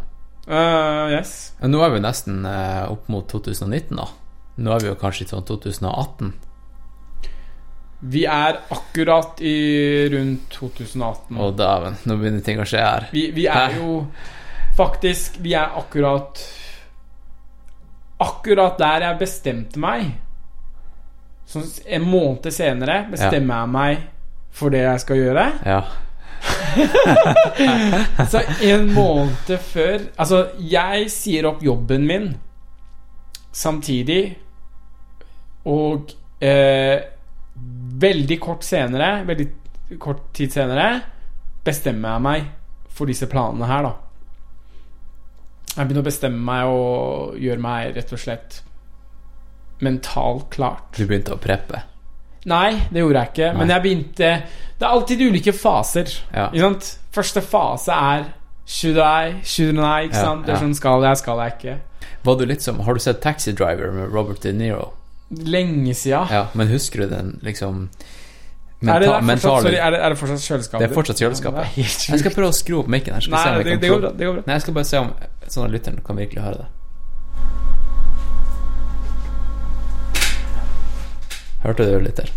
Uh, yes. Nå er vi nesten uh, opp mot 2019, da. Nå er vi jo kanskje i sånn 2018. Vi er akkurat i rundt 2018. Å dæven, nå begynner ting å skje her. Vi, vi er Hæ? jo Faktisk, vi er akkurat Akkurat der jeg bestemte meg Så en måned senere bestemmer jeg meg for det jeg skal gjøre. Ja. [laughs] Så en måned før Altså, jeg sier opp jobben min samtidig, og eh, veldig kort senere, veldig kort tid senere, bestemmer jeg meg for disse planene her, da. Jeg begynner å bestemme meg og gjøre meg rett og slett mentalt klart. Du begynte å preppe. Nei, det gjorde jeg ikke. Men jeg begynte Det er alltid ulike faser. Ja. Ikke sant? Første fase er Should I? Should I? Ikke Ja, sant? Det er ja. sånn skal jeg, skal jeg ikke. Var du litt som Har du sett Taxi Driver med Robert De Niro? Lenge sia. Ja, men husker du den liksom er, det der sorry, er, det, er det fortsatt kjøleskapet? Det er fortsatt kjøleskapet. Ja, er helt Jeg skal prøve å skru opp mikken her. Nei, det, det går bra. Det går bra. Nei, jeg skal bare se om sånn at lytteren kan virkelig høre det. Hørte du, lytter?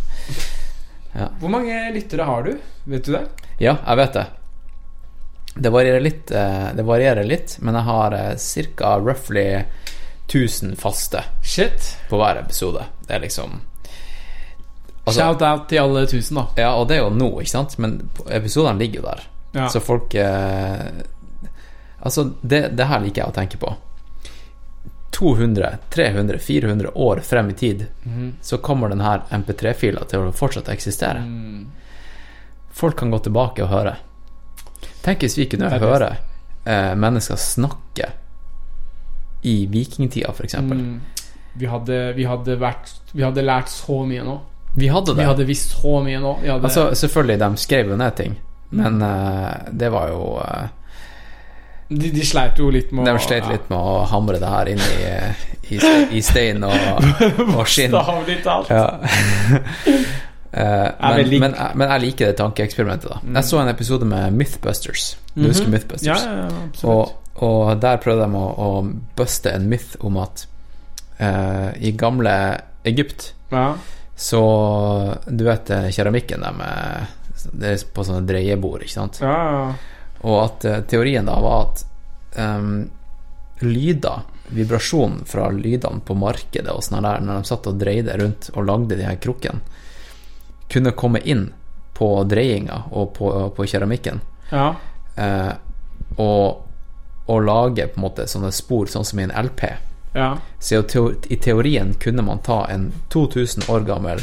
Hvor mange lyttere har du? Vet du det? Ja, jeg vet det. Det varierer litt, eh, det varierer litt men jeg har ca. roughly 1000 faste Shit. på hver episode. Det er liksom Altså, Shout-out til alle tusen, da. ja, og det er jo nå, ikke sant? Men episodene ligger jo der. Ja. Så folk eh, Altså, det, det her liker jeg å tenke på. 200, 300, 400 år frem i tid, Mhm. så kommer denne MP3-fila til å fortsatt eksistere. Mm. Folk kan gå tilbake og høre. Tenk hvis vi kunne høre eh, mennesker snakke i vikingtida, f.eks. Mm. Vi, hadde, vi, hadde vært, vi hadde lært så mye nå. Vi hadde det. Vi hadde visst så mye nå. Hadde, Altså, selvfølgelig, de skrev jo ned ting, men eh, det var jo eh, de, de sleit jo litt med De sleit litt med å hamre det her inn i, i, [laughs] i stein og, og skinn. Talt. Ja. [laughs] Eh, men, men, men jeg liker det tankeeksperimentet. da Jeg så en episode med Mythbusters. Du husker Mhm. Mythbusters? Ja, ja. Og, og der prøvde de å, å buste en myth om at uh, i gamle Egypt ja. så Du vet eh, keramikken der med Det er på sånne dreiebord, ikke sant? Ja, ja. Og at uh, teorien da var at um, lyder, vibrasjonen fra lydene på markedet og sånn der, når de satt og dreide rundt og lagde de her krukkene, kunne komme inn på dreiinga og på, på keramikken. ja. Uh, og, og lage på en måte sånne spor, sånn som i en LP. ja. Så i i teorien kunne man ta en 2000 år gammel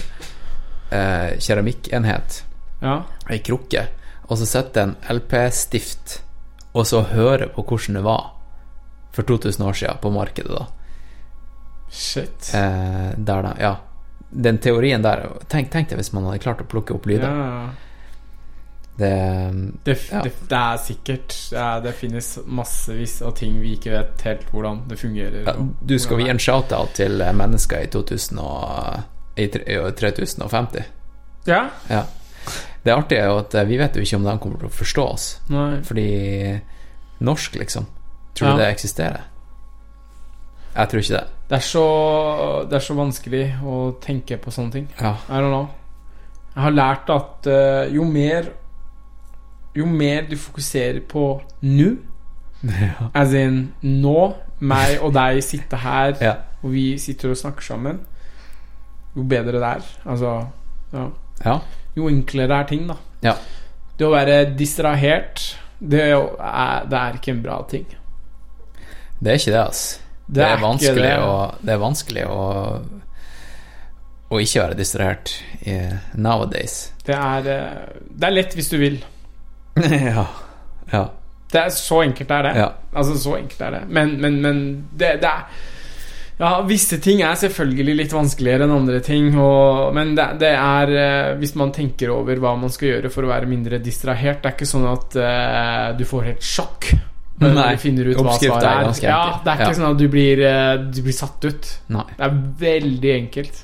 eh, keramikkenhet, ja. ei krukke, og så sette en LP-stift, og så høre på hvordan det var for 2000 år siden på markedet, da. Shit. Eh, der da, ja. Den teorien der Tenk, tenk deg hvis man hadde klart å plukke opp lyder. ja. Det, Det, Ja. det, det er sikkert det, finnes massevis av ting vi ikke vet helt hvordan det fungerer. ja, du skal vi gi en shout-out til mennesker i 2000 og, i 3050. er. Ja? Ja. Det artige er jo at eh, vi vet jo ikke om de kommer til å forstå oss. Nei. Fordi norsk, liksom Tror Ja. du det eksisterer? Jeg tror ikke det. Det er, så, det er så vanskelig å tenke på sånne ting. Ja. I don't know. Jeg har lært at uh, jo mer Jo mer du fokuserer på nå, ja. as in nå, meg og deg sitter her, ja. og vi sitter og snakker sammen, jo bedre det er. Altså ja. ja. Jo enklere er ting, da. Ja. Det å være distrahert, det er, det er ikke en bra ting. Det er ikke det, altså. Det, er, ikke vanskelig det. å Det er vanskelig å Å ikke være distrahert i, nowadays. Det er, eh, det er lett hvis du vil. [laughs] ja. Ja. Det er Så enkelt er det. Ja. Altså, så enkelt er det. Men, men, men det, det er Ja, visse ting er selvfølgelig litt vanskeligere enn andre ting, og, men det, det er eh, Hvis man tenker over hva man skal gjøre for å være mindre distrahert Det er ikke sånn at uh, du får helt sjokk når Nei, du finner ut hva svaret er er. Ja, det er ikke Ja. sånn at du blir, eh, du blir satt ut. Nei. Det er veldig enkelt.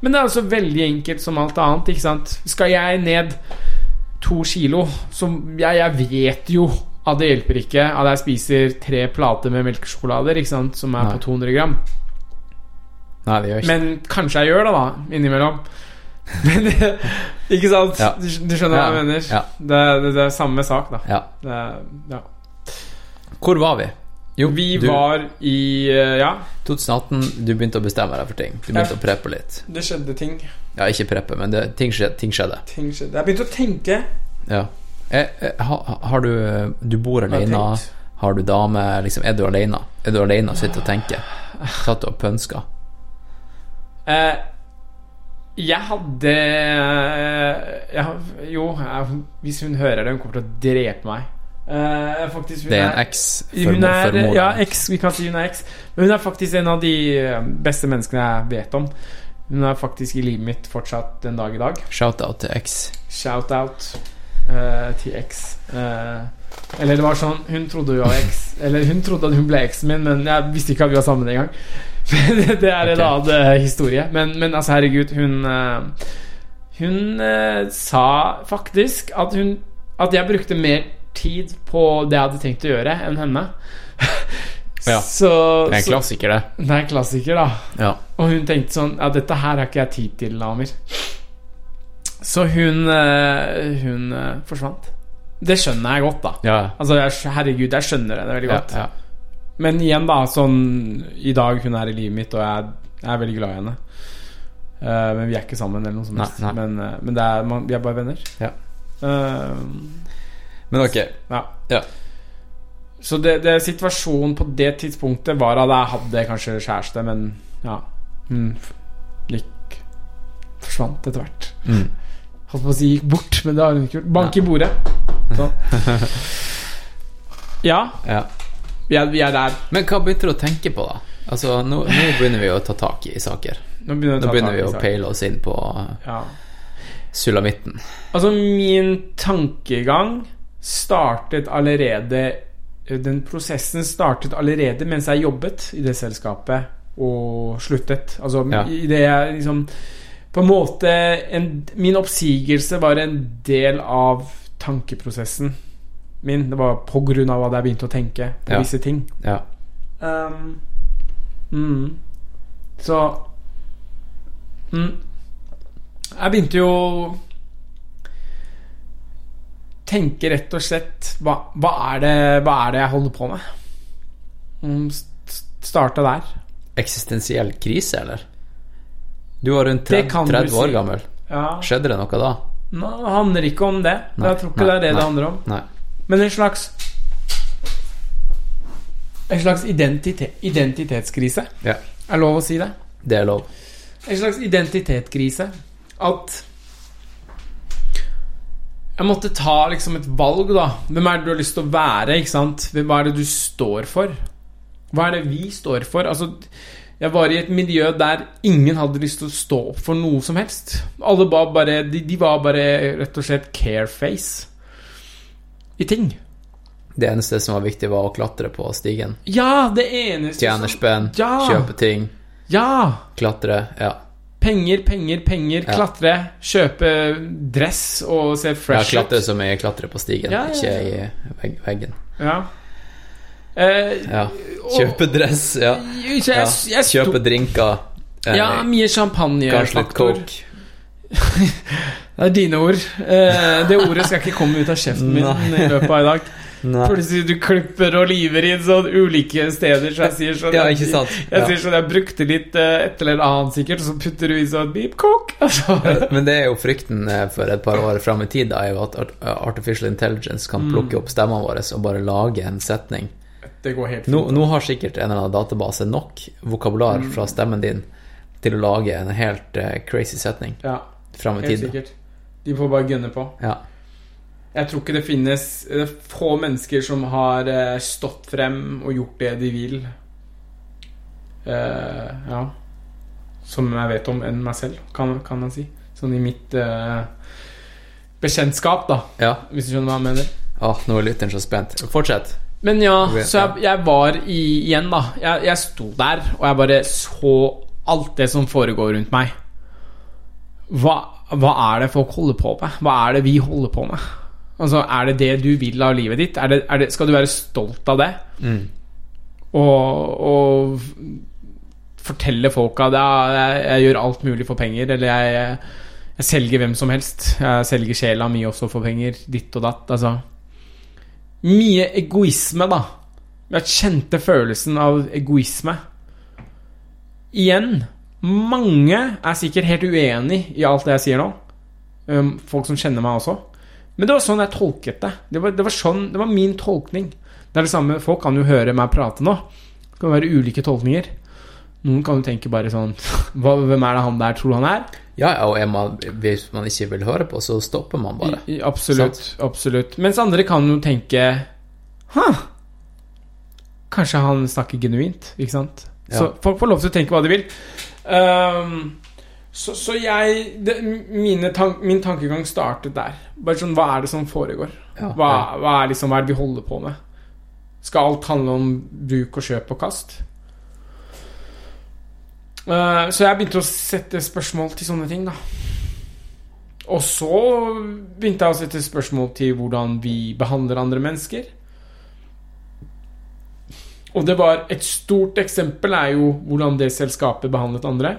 Men det er også veldig enkelt som alt annet. Ikke sant? Skal jeg ned to kilo, som jeg, jeg vet jo at det hjelper ikke at jeg spiser tre plater med melkesjokolader ikke sant? som er Nei. på 200 gram. Nei, det gjør ikke Men kanskje jeg gjør det, da, innimellom. [laughs] Men ikke sant? Ja. Du, du skjønner hva jeg mener? ja. Det, det, det er samme sak, da. Ja. Det, ja. Hvor var vi? Jo, Vi du, var i eh, Ja, 2018, du begynte å bestemme deg for ting. Du begynte å preppe litt. det skjedde ting. Ja, ikke preppe, men det, ting, skjedde, ting skjedde. Ting skjedde. Jeg begynte å tenke. Ja. Eh, eh, ha, har du Du bor Hva har alene? Har du dame? Liksom, er du alene? Er du alene og sitter og tenker? Satt og pønska? Eh, jeg hadde eh, jeg, Jo, jeg, hvis hun hører det, hun kommer til å drepe meg. Eh, faktisk, Det er en eks Hun er, ja, eks, vi kan si hun er eks. Men hun er faktisk en av de eh, beste menneskene jeg vet om. Hun er faktisk i livet mitt fortsatt den dag i dag. Shout-out til eks. Shout-out eh, til eks. Eh, eller det var sånn Hun trodde hun var eks. Eller hun trodde at hun ble eksen min, men jeg visste ikke at vi var sammen engang. [laughs] det, er en okay. annen eh, historie. Men, men altså, herregud, hun eh, Hun eh, sa faktisk at hun At jeg brukte mer tid på det jeg hadde tenkt å gjøre, enn henne. Ja. [laughs] Så, Det er en klassiker, det. Det er en klassiker, da. Ja. Og hun tenkte sånn Ja, dette her har ikke jeg tid til, Amir. Så hun Hun forsvant. Det skjønner jeg godt, da. Ja. Altså, herregud, jeg skjønner det veldig Ja, godt. ja. Men igjen, da, sånn I dag hun er i livet mitt, og jeg, jeg er veldig glad i henne. Uh, men vi er ikke sammen, eller noe som Nei, nei. Men, uh, men det er, man, vi er bare venner. Ja. Uh, Men ok. ja. Ja. Så det, det situasjonen på det tidspunktet var at jeg hadde kanskje kjæreste, men ja Hun gikk Forsvant etter hvert. Mm. Holdt på å si gikk bort, men det har hun ikke gjort. Bank i bordet. Sånn. [laughs] Ja, Ja. Vi er, vi er der. Men hva begynte du å tenke på, da? Altså, nå, nå begynner vi å ta tak i saker. Nå begynner, Nå begynner vi å peile oss inn på Ja. sulamitten. Altså, min tankegang startet allerede Den prosessen startet allerede mens jeg jobbet i det selskapet og sluttet. Altså Ja. i det jeg liksom På en måte en, Min oppsigelse var en del av tankeprosessen min. Det var av at jeg begynte å tenke på Ja. visse ting. Ja. Um, mm. Så mm. Jeg begynte jo å tenke rett og slett hva, hva, er det, hva er det jeg holder på med? Mm, st- Starta der. Eksistensiell krise, eller? Du var rundt 30, 30 år si. gammel. Ja. Skjedde det noe da? Nå handler ikke om det. Nei, jeg tror ikke nei, det er det nei. det handler om. Nei. Men en slags En slags identite, identitetskrise. Ja. Er lov å si det? Det er lov. En slags identitetskrise. At jeg måtte ta liksom et valg, da. Hvem er det du har lyst til å være? ikke sant? Hvem- er det du står for? Hva er det vi står for? Altså, jeg var i et miljø der ingen hadde lyst til å stå opp for noe som helst. Alle var bare De, de var bare rett og slett careface i ting. Det eneste som var viktig, var å klatre på stigen. Ja, det eneste Tjene spenn, Ja. kjøpe ting, Ja! klatre. Ja. Penger, penger, penger. Ja. Klatre. Kjøpe dress og se ja fresh klatre ut. som i klatre på stigen, Ja, ja, ikke i veggen. Ja. Eh, Ja. Kjøpe dress, ja. Jeg, jeg, jeg Kjøpe drinker. eh, Ja, mye champagne. Kanskje litt coke. [laughs] Det er dine ord. Eh, det ordet skal ikke komme ut av kjeften min i løpet av i dag. Nei. Plutselig du klipper og liver inn sånn ulike steder, så jeg sier sånn Ja, ikke sant? Jeg Ja. sier sånn, jeg brukte litt eh, et eller annet sikkert, og så putter du i sånn beep cook Altså. Men det er jo frykten eh, for et par år fram i tid, da, er jo at artificial intelligence Mm. kan plukke opp stemmene våre og bare lage en setning. Det går helt fint. nå har sikkert en eller annen database nok vokabular Mm. fra stemmen din til å lage en helt crazy setning Ja, fram i helt tid. sikkert. De får bare gunne på. Ja. Jeg tror ikke det finnes Det er få mennesker som har eh, stått frem og gjort det de vil. Uh, ja. Som jeg vet om enn meg selv, kan, kan man si. Sånn i mitt uh, bekjentskap, da. ja. Hvis du skjønner hva jeg mener. Åh, nå er lytteren så spent. Fortsett. Men ja, så jeg, jeg var i, igjen, da. Jeg, jeg sto der, og jeg bare så alt det som foregår rundt meg. Hva, hva er det folk holder på med? Hva er det vi holder på med? Altså, Er det det du vil av livet ditt? Er det, er det, skal du være stolt av det? Mm. Og, og fortelle folk at jeg, jeg, jeg gjør alt mulig for penger, eller jeg, jeg selger hvem som helst. Jeg selger sjela mi også for penger. Ditt og datt. Altså Mye egoisme, da. Jeg kjente følelsen av egoisme. Igjen, mange er sikkert helt uenig i alt det jeg sier nå. Um, folk som kjenner meg også. Men det var sånn jeg tolket det. Det var, det var, sånn, det var min tolkning. Det er det samme, Folk kan jo høre meg prate nå. Det kan være ulike tolkninger. Noen kan jo tenke bare sånn [laughs] hva, Hvem er det han der tror han er? Ja, ja, og er man, hvis man ikke vil høre på, så stopper man bare. I, absolutt. absolutt. absolutt Mens andre kan jo tenke Hæ? Kanskje han snakker genuint, ikke sant? Ja. Så folk får lov til å tenke hva de vil. Ehm, så, så jeg det, mine tank, Min tankegang startet der. Bare sånn, Hva er det som foregår? Ja, Hva, ja. hva er liksom, hva er det vi holder på med? Skal alt handle om bruk og kjøp og kast? Uh, så jeg begynte å sette spørsmål til sånne ting, da. Og så begynte jeg å sette spørsmål til hvordan vi behandler andre mennesker. Og det var et stort eksempel er jo hvordan det selskapet behandlet andre.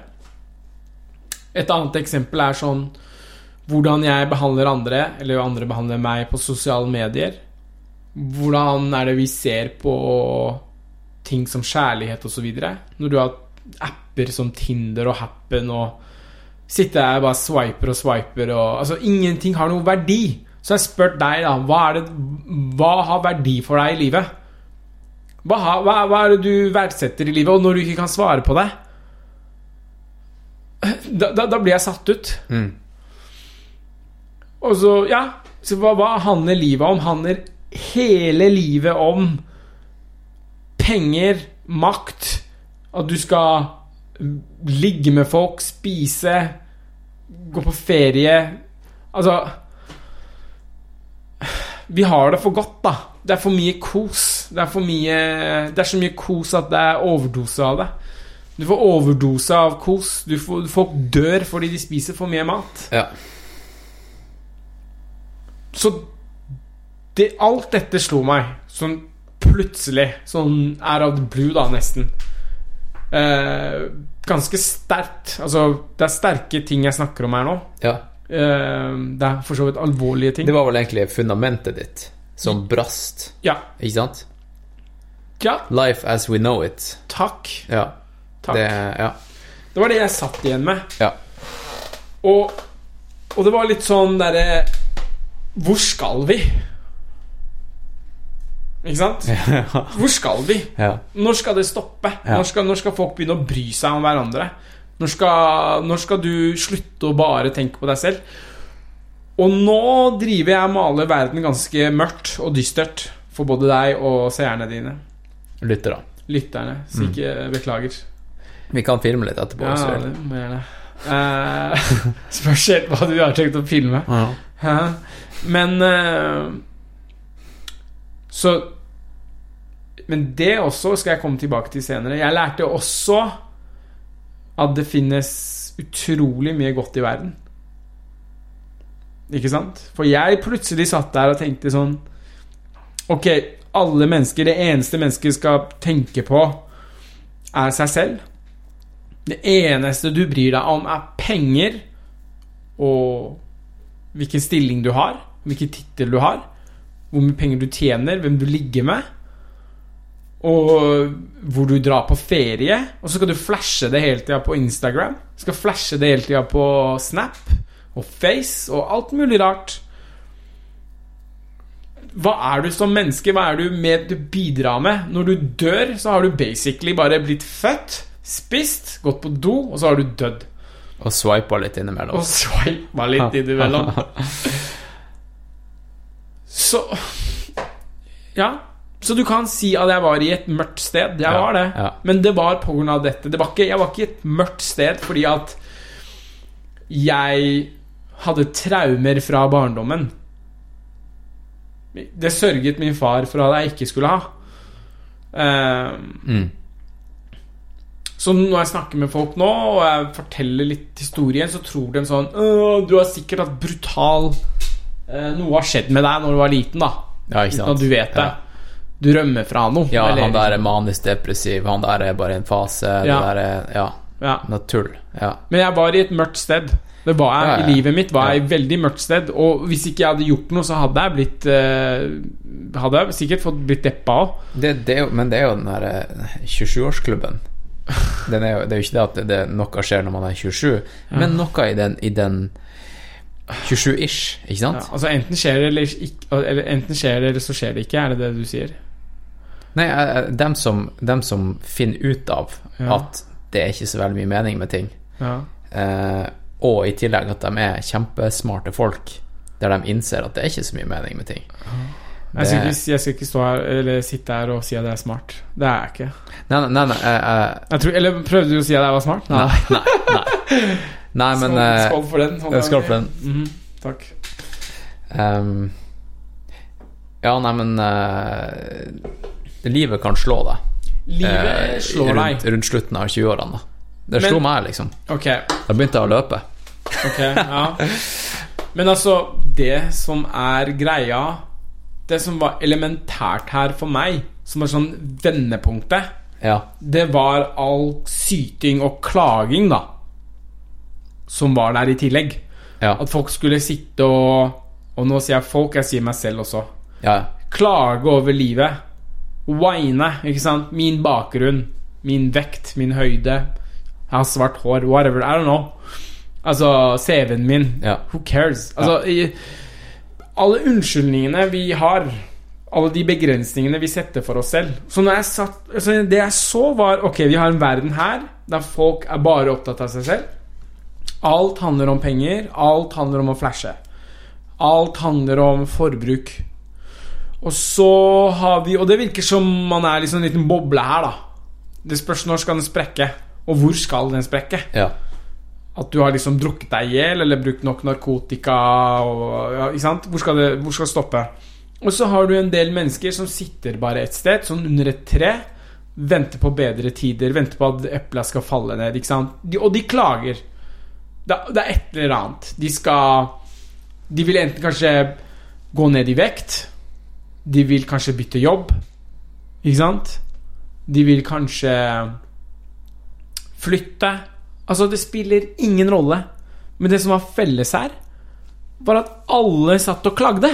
Et annet eksempel er sånn hvordan jeg behandler andre, eller andre behandler meg på sosiale medier. Hvordan er det vi ser på ting som kjærlighet osv. Når du har apper som Tinder og Happen og sitter og bare swiper og swiper og Altså, ingenting har noen verdi. Så jeg har deg, da. Hva, det, hva har verdi for deg i livet? Hva, hva, hva er det du verdsetter i livet? Og når du ikke kan svare på det, da, da, da blir jeg satt ut. Mm. Og så, ja Så hva, hva handler livet om? Handler hele livet om penger, makt, at du skal ligge med folk, spise, gå på ferie Altså Vi har det for godt, da. Det er for mye kos. Det er mye Det er så mye kos at det er overdose av det. Du får overdose av kos. Du får, folk dør fordi de spiser for mye mat. Ja. Så det, alt dette slo meg sånn plutselig. Sånn er of the blue, da, nesten. Eh, ganske sterkt. Altså, det er sterke ting jeg snakker om her nå. ja. Eh, det er for så vidt alvorlige ting. Det var vel egentlig fundamentet ditt som brast, Ja. ikke sant? ja. Life as we know it. Takk. Ja. Takk. Det, ja. Det var det jeg satt igjen med. Ja. Og, og det var litt sånn derre Hvor skal vi? Ikke sant? [laughs] Hvor skal vi? ja. Når skal det stoppe? Når, skal, når skal folk begynne å bry seg om hverandre? Når skal, når skal du slutte å bare tenke på deg selv? Og nå driver jeg og maler verden ganske mørkt og dystert for både deg og seerne dine. Lytter, da. Lytterne. Så ikke beklager. Vi kan filme litt etterpå. Ja, det må gjerne. Eh, [laughs] spørs helt hva du har tenkt å filme. Ja. Men eh, Så Men det også skal jeg komme tilbake til senere. Jeg lærte også at det finnes utrolig mye godt i verden. Ikke sant? For jeg plutselig satt der og tenkte sånn Ok, alle mennesker Det eneste mennesket skal tenke på, er seg selv. Det eneste du bryr deg om, er penger og hvilken stilling du har, hvilken tittel du har, hvor mye penger du tjener, hvem du ligger med, og hvor du drar på ferie. Og så skal du flashe det hele tida på Instagram. Du skal flashe det hele tida på Snap og Face og alt mulig rart. Hva er du som menneske? Hva er du med du bidrar med? Når du dør, så har du basically bare blitt født, spist, gått på do, og så har du dødd. Og swipa litt innimellom. Og sveipa litt innimellom. [laughs] Så Ja. Så du kan si at jeg var i et mørkt sted. Jeg Ja, var det. ja. Men det var av dette. Det var ikke, jeg var ikke i et mørkt sted fordi at jeg hadde traumer fra barndommen. Det sørget min far for at jeg ikke skulle ha. Uh, Mm. så når jeg snakker med folk nå, og jeg forteller litt historien, så tror de sånn Du har sikkert hatt brutal uh, Noe har skjedd med deg når du var liten, da. Ja, Uten at du vet det. Ja. Du rømmer fra noe. Ja, eller- han der er manisk depressiv, han der er bare en fase. Ja. Det der er Ja, ja. noe tull. Ja. Men jeg var i et mørkt sted. Det var jeg. Ja, ja. I livet mitt var jeg i veldig mørkt sted. Og hvis ikke jeg hadde gjort noe, så hadde jeg blitt uh, Hadde jeg sikkert fått blitt deppa òg. Men det er jo den der eh, 27-årsklubben. Den er jo, det er jo ikke det at det, noe skjer når man er 27, men noe i den, i den 27-ish, ikke Ja, sant? altså enten skjer det eller, ikke, eller enten skjer det, eller så skjer det ikke. Er det det du sier? Nei, eh, dem som, dem som finner ut av Ja. at det er ikke så veldig mye mening med ting, Ja. eh, og i tillegg at de er kjempesmarte folk, der de innser at det er ikke så mye mening med ting. Jeg skal, ikke, jeg skal ikke stå her Eller sitte her og si at jeg er smart. Det er jeg ikke. Nei, nei, nei, Jeg tror, eller prøvde du å si at jeg var smart? nei, nei, nei. Nei, men eh, skål for den. sånn skål for den. Mhm, takk. Um, ja, nei, men uh, Livet kan slå deg. Livet eh, slår rundt, deg. rundt slutten av 20-årene. Det slo meg, liksom. Okay. Da begynte jeg å løpe. ok, ja. Men altså, det som er greia Det som var elementært her for meg, som er sånn vendepunktet, Ja. det var all syting og klaging, da. Som var der i tillegg. Ja. At folk skulle sitte og Og nå sier jeg folk, jeg sier meg selv også. ja. klage over livet. Wine, ikke sant? Min bakgrunn, min vekt, min høyde. Jeg har svart hår, whatever. I don't know. Altså CV-en min. Ja. Who cares? Altså, i, alle unnskyldningene vi har, alle de begrensningene vi setter for oss selv Så når jeg satt, altså Det jeg så, var Ok, vi har en verden her der folk er bare opptatt av seg selv. Alt handler om penger. Alt handler om å flashe. Alt handler om forbruk. Og så har vi Og det virker som man er liksom en liten boble her, da. Det spørs når skal den sprekke, og hvor skal den sprekke. Ja. At du har liksom drukket deg i hjel eller brukt nok narkotika og, ja, ikke sant? Hvor skal, det, hvor skal det stoppe? Og så har du en del mennesker som sitter bare et sted, sånn under et tre, venter på bedre tider, venter på at epla skal falle ned, ikke sant? De, og de klager. Det, det er et eller annet. De skal De vil enten kanskje gå ned i vekt, de vil kanskje bytte jobb, ikke sant? De vil kanskje flytte. Altså, det spiller ingen rolle. Men det som var felles her, var at alle satt og klagde.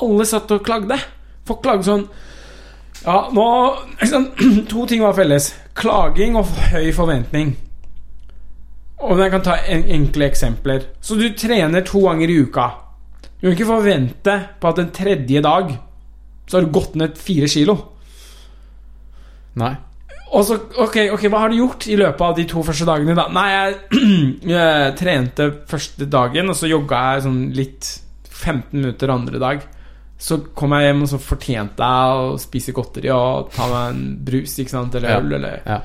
Alle satt og klagde. Folk klagde sånn Ja, nå liksom, [clears throat] To ting var felles. Klaging og høy forventning. Og jeg kan ta en, enkle eksempler. Så du trener to ganger i uka. Du kan ikke forvente på at en tredje dag så har du gått ned fire kilo. Nei. Og så, ok, ok, hva har du gjort i løpet av de to første dagene da? Nei, jeg, [clears throat] trente første dagen, og så jogga jeg sånn litt 15 minutter andre dag. Så kom jeg hjem, og så fortjente jeg å spise godteri og ta meg en brus, ikke sant, eller Ja. øl, eller Ja.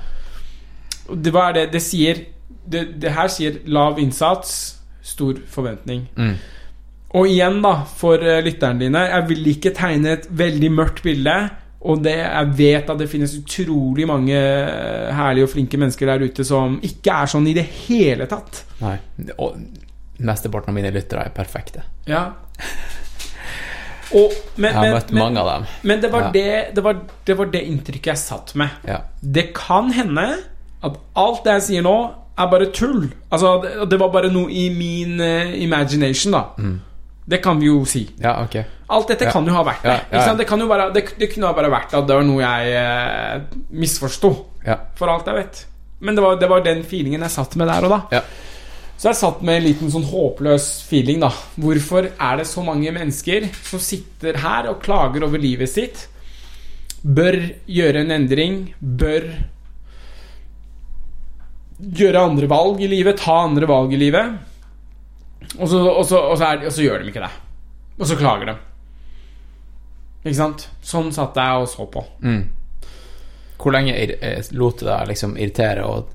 Og Det var det det sier det, det her sier lav innsats, stor forventning. Mm. Og igjen, da, for eh, lytterne dine, jeg vil ikke tegne et veldig mørkt bilde. Og det, jeg vet at det finnes utrolig mange herlige og flinke mennesker der ute som ikke er sånn i det hele tatt. Nei. Og mesteparten av mine lyttere er perfekte. Ja. Og, men, Jeg har møtt men, mange av dem. men det, var Ja. det, det, var, det var det inntrykket jeg satt med. Ja. Det kan hende at alt det jeg sier nå, er bare tull. Altså, det, var bare noe i min uh, imagination, da. Det kan vi jo si. ja, ok. Alt dette Ja. kan jo ha vært det. Ja, ja? Det, kan jo bare, det, det kunne bare vært at det var noe jeg eh, misforsto, Ja. for alt jeg vet. Men det var, det var den feelingen jeg satt med der og da. Ja. Så jeg satt med en liten sånn håpløs feeling, da. Hvorfor er det så mange mennesker som sitter her og klager over livet sitt? Bør gjøre en endring. Bør gjøre andre valg i livet. Ta andre valg i livet. Og så, og så, og så, er, og så gjør de ikke det. Og så klager de. Ikke sant? Sånn satt jeg og så på. Mm. Hvor lenge eh, lot du deg liksom irritere og,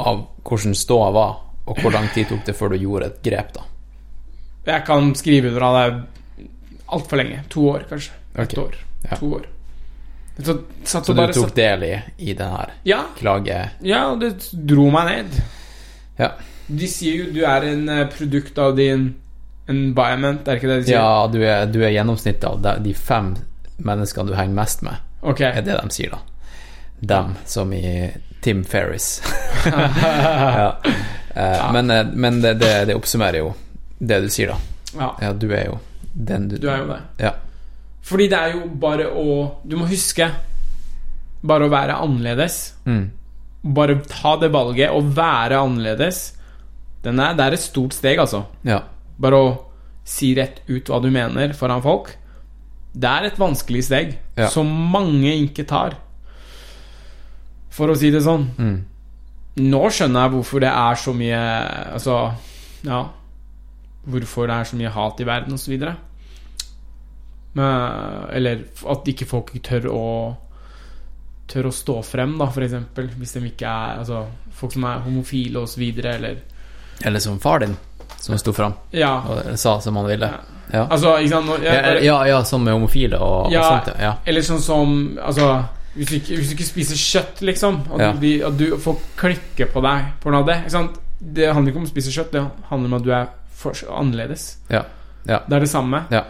av hvordan ståa var, og hvor lang tid tok det før du gjorde et grep, da? Jeg kan skrive under av det altfor lenge. To år, kanskje. Ok. Et år. Ja. To år. Så, satt Så du tok satt, del i, i den her ja, klage... ja, det dro meg ned. Ja. De sier jo du er en eh, produkt av din environment, er ikke det de sier? Ja, du er, du er gjennomsnittet av de- fem menneskene du henger mest med, okay. er det de sier, da. Dem, som i Tim Ferris. [laughs] ja. Eh, Men, eh, men det, det, det oppsummerer jo det du sier, da. Ja, Ja, du er jo den du du er jo det. Ja. Fordi det er jo bare å Du må huske bare å være annerledes. Mm. Bare ta det valget og være annerledes. Den er, det er et stort steg, altså. ja. Bare å si rett ut hva du mener foran folk. Det er et vanskelig steg Ja. som mange ikke tar. For å si det sånn. Mm. Nå skjønner jeg hvorfor det er så mye Altså, ja Hvorfor det er så mye hat i verden, osv. Eller at ikke folk tør å Tør å stå frem, da, eksempel. Hvis de ikke er Altså, folk som er homofile, osv., eller Eller som far din, som sto fram Ja. og sa som han ville. Ja. Altså, ikke sant jeg Ja, ja, sånn med homofile og, og sånt. Ja. Eller sånn som Altså hvis du, ikke, hvis du ikke spiser kjøtt, liksom, og Ja. du, at du får klikke på deg pga. det ikke sant? Det handler ikke om å spise kjøtt, det handler om at du er for, annerledes. Ja. Ja. Det er det samme. Ja.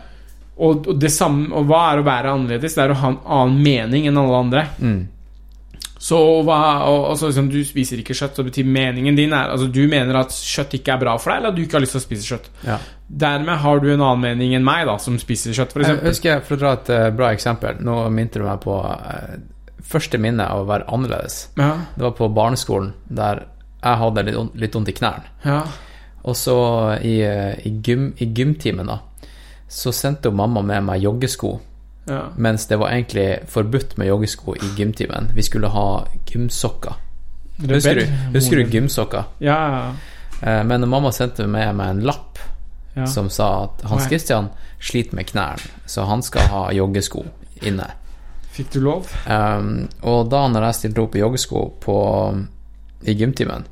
Og, og, det samme. og hva er å være annerledes? Det er å ha en annen mening enn alle andre. Mm. Så hva og, liksom, Du spiser ikke kjøtt, så betyr meningen din er Altså Du mener at kjøtt ikke er bra for deg, eller at du ikke har lyst til å spise kjøtt. Ja. Dermed har du en annen mening enn meg, da som spiser kjøtt, Jeg f.eks. husker, for å dra et uh, bra eksempel Nå minte du meg på uh, første minne av å være annerledes. Ja. Det var på barneskolen, der jeg hadde litt, on- vondt i knærne. Ja. Og så i, uh, i, gym, i gymtimen, da, så sendte jo mamma med meg joggesko, ja. mens det var egentlig forbudt med joggesko i gymtimen. Vi skulle ha gymsokker. Husker du, husker du gymsokker? Ja. Eh, Men mamma sendte med meg en lapp ja. som sa at Hans Christian sliter med knærne, så han skal ha joggesko inne. Fikk du lov? Um, og da når jeg stilte opp i joggesko på, i gymtimen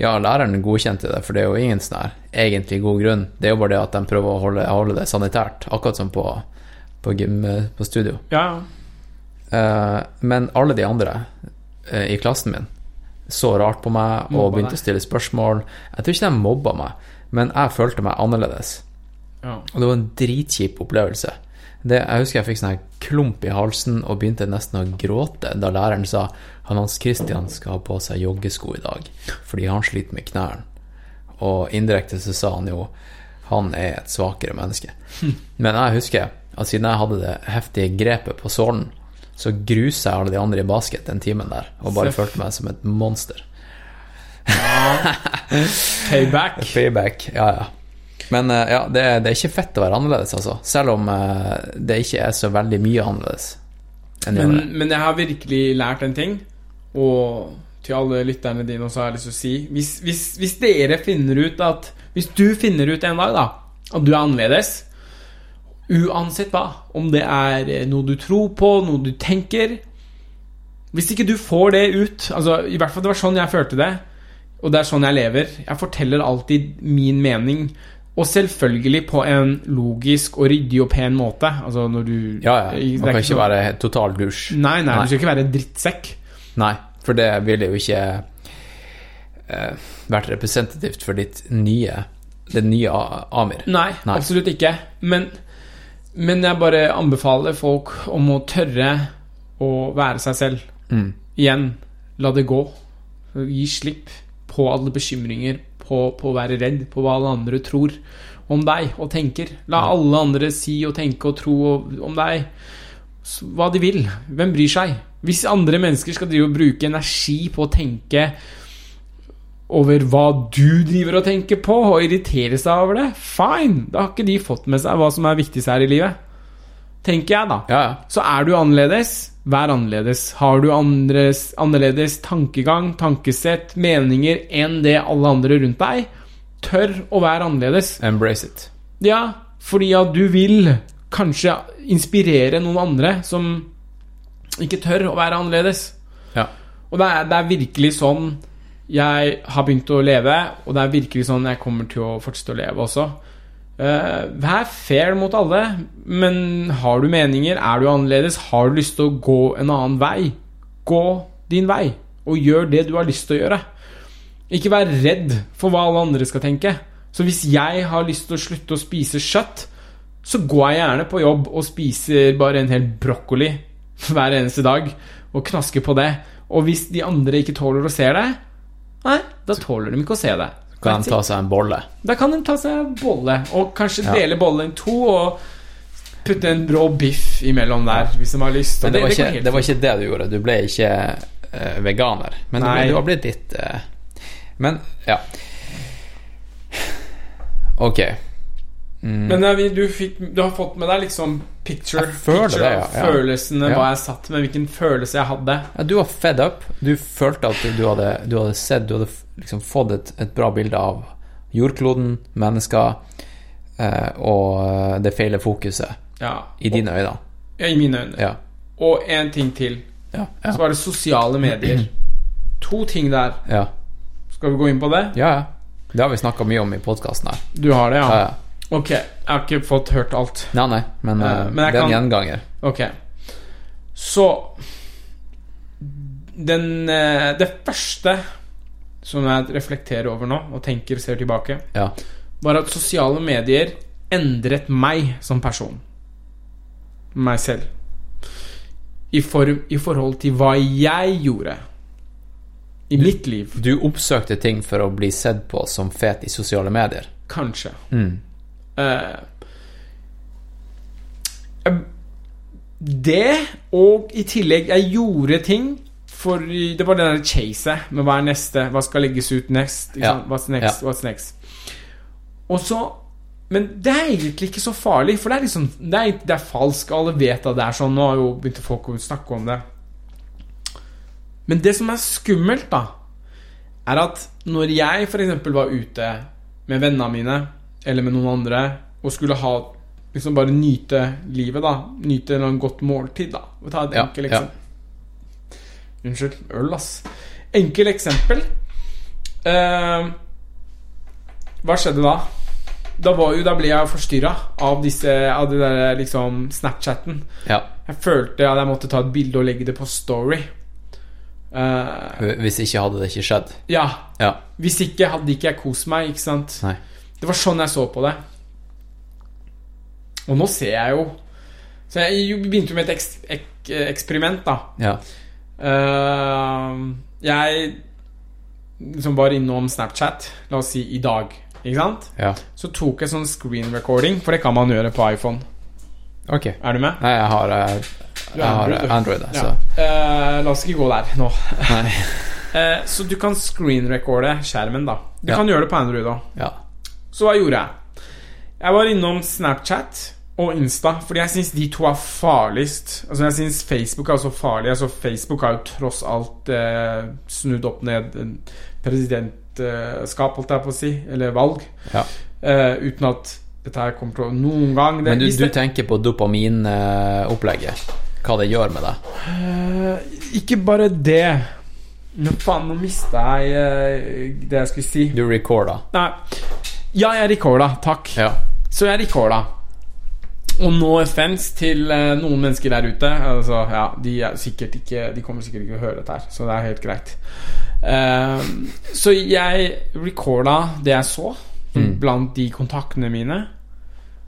Ja, læreren godkjente det, for det er jo ingen sånn her egentlig god grunn. Det er jo bare det at de prøver å holde, holde det sanitært, akkurat som på, på gym eh, på studio. Ja. Uh, men alle de andre uh, i klassen min så rart på meg og Mobba begynte deg. å stille spørsmål. Jeg tror ikke de mobba meg, men jeg følte meg annerledes. ja. Og det var en dritkjip opplevelse. Det, jeg husker jeg fikk sånn klump i halsen og begynte nesten å gråte da læreren sa han Hans Christian skal ha på seg joggesko i dag fordi han sliter med knærne. Og indirekte så sa han jo han er et svakere menneske. [laughs] Men jeg husker at siden jeg hadde det heftige grepet på sålen, så grusa jeg alle de andre i basket den timen der og bare Seff. følte meg som et monster. [laughs] Payback. Payback, ja, ja. Men eh, ja, det, det er ikke fett å være annerledes, altså. Selv om uh, det ikke er så veldig mye annerledes Men, men jeg har virkelig lært en ting, og til alle lytterne dine også har jeg lyst til å si hvis, hvis, hvis dere finner ut at Hvis du finner ut en dag da at du er annerledes, uansett hva, om det er eh, noe du tror på, noe du tenker Hvis ikke du får det ut Altså, i hvert fall det var sånn jeg følte det, og det er sånn jeg lever. Jeg forteller alltid min mening. Og selvfølgelig på en logisk og ryddig og pen måte. Altså når du Ja, ja. Man kan ikke være total dusj. Nei, nei, Nei. du skal ikke være en drittsekk. Nei, for det ville jo ikke uh, vært representativt for ditt nye det nye Amir. Nei, Nei. absolutt ikke. Men, men jeg bare anbefaler folk om å tørre å være seg selv. Mm. Igjen, la det gå. Gi slipp på alle bekymringer, på, på å være redd, på hva alle andre tror om deg og tenker. La alle andre si og tenke og tro om deg hva de vil. Hvem bryr seg? Hvis andre mennesker skal drive og bruke energi på å tenke over hva du driver og tenker på, og irritere seg over det, fine! Da har ikke de fått med seg hva som er viktigst her i livet. Tenker jeg, da. Ja, ja. Så er du annerledes, vær annerledes. Har du andres, annerledes tankegang, tankesett, meninger enn det alle andre rundt deg, tør å være annerledes. Embrace it. Ja, fordi at du vil kanskje inspirere noen andre som ikke tør å være annerledes. Ja. Og det er, det er virkelig sånn jeg har begynt å leve, og det er virkelig sånn jeg kommer til å fortsette å leve også. Uh, vær fair mot alle, men har du meninger, er du annerledes, har du lyst til å gå en annen vei, gå din vei, og gjør det du har lyst til å gjøre. Ikke vær redd for hva alle andre skal tenke. Så hvis jeg har lyst til å slutte å spise kjøtt, så går jeg gjerne på jobb og spiser bare en hel brokkoli [laughs] hver eneste dag og knasker på det. Og hvis de andre ikke tåler å se det, nei, da tåler de ikke å se det. Kan de ta seg en bolle? Da kan de ta seg en bolle, og kanskje Ja. dele bollen i to og putte en rå biff imellom der, hvis de har lyst. Men Og det var, ikke, det var ikke det du gjorde. Du ble ikke uh, veganer. Men du, Nei. du har blitt litt uh, Men, ja. Ok. Mm. Men ja, du, fikk, du har fått med deg liksom picture, picture det, ja, ja. følelsene, hva jeg satt med, hvilken følelse jeg hadde. Ja, du var fed up. Du følte at du, hadde, du hadde sett Du hadde liksom fått et, et bra bilde av jordkloden, mennesker eh, og eh, det feile fokuset Ja. i dine øyne. Ja, I mine øyne. Ja. Og en ting til. Ja. Så var det sosiale medier. [clears throat] To ting der. ja. Skal vi gå inn på det? ja, ja. Det har vi snakka mye om i podkasten her. Du har det, ja? Ok, jeg har ikke fått hørt alt. Nei, nei, men, eh, men det er en gjenganger. Ok. Så den, eh, Det første som jeg reflekterer over nå, og tenker ser tilbake, Ja. var at sosiale medier endret meg som person. Meg selv. I, form, I forhold til hva jeg gjorde i mitt liv. Du oppsøkte ting for å bli sett på som fet i sosiale medier. Kanskje. Mm. Eh, det, og i tillegg Jeg gjorde ting For det var det der chaset med hva er neste, hva skal legges ut next. Ja. What's next, Ja. what's next. Og så Men det er egentlig ikke så farlig, for det er liksom Det er, det er falsk, alle vet at det er sånn. Nå har jo begynt folk å snakke om det. Men det som er skummelt, da, er at når jeg f.eks. var ute med vennene mine, eller med noen andre, og skulle ha Liksom bare nyte livet, da. Nyte en godt måltid, da. Og ta et Ja, enkelt ja. eksempel. Unnskyld. Øl, ass. Enkel eksempel. Eh, hva skjedde da? Da, var jo, da ble jeg forstyrra av disse Av det der liksom Snapchatten. Ja. Jeg følte at jeg måtte ta et bilde og legge det på Story. Uh, Hvis ikke hadde det ikke skjedd. ja. Ja. Hvis ikke hadde ikke jeg kost meg, ikke sant? Nei. Det var sånn jeg så på det. Og nå ser jeg jo Så jeg begynte jo med et eks ek eksperiment, da. Ja. Uh, jeg som var innom Snapchat, la oss si i dag, ikke sant? Ja. Så tok jeg sånn screen recording, for det kan man gjøre på iPhone. Ok. Er du med? Nei, jeg har, jeg, jeg har Android. Android, Ja. så Eh, la oss ikke gå der nå. [laughs] Eh, så du kan screen recorde skjermen, da. Du Ja. kan gjøre det på Android òg. Så hva gjorde jeg? Jeg var innom Snapchat og Insta, fordi jeg syns de to er farligst. Altså Jeg syns Facebook er så farlig. Altså Facebook har jo tross alt eh, snudd opp ned en presidentskap, holdt jeg på å si, eller valg, Ja. eh, uten at dette her kommer til å noen gang det, Men du, du det- tenker på dopaminopplegget? Hva det gjør med deg? Eh, Ikke bare det. Nå faen, nå mista jeg eh, det jeg skulle si. Du recorda? Nei. Ja, jeg recorda. Takk. Ja. Så jeg recorda. Og no offense til eh, noen mennesker der ute. Altså, ja, de er ikke De kommer sikkert ikke til å høre dette her, så det er helt greit. Uh, så jeg recorda det jeg så, Mm. blant de kontaktene mine.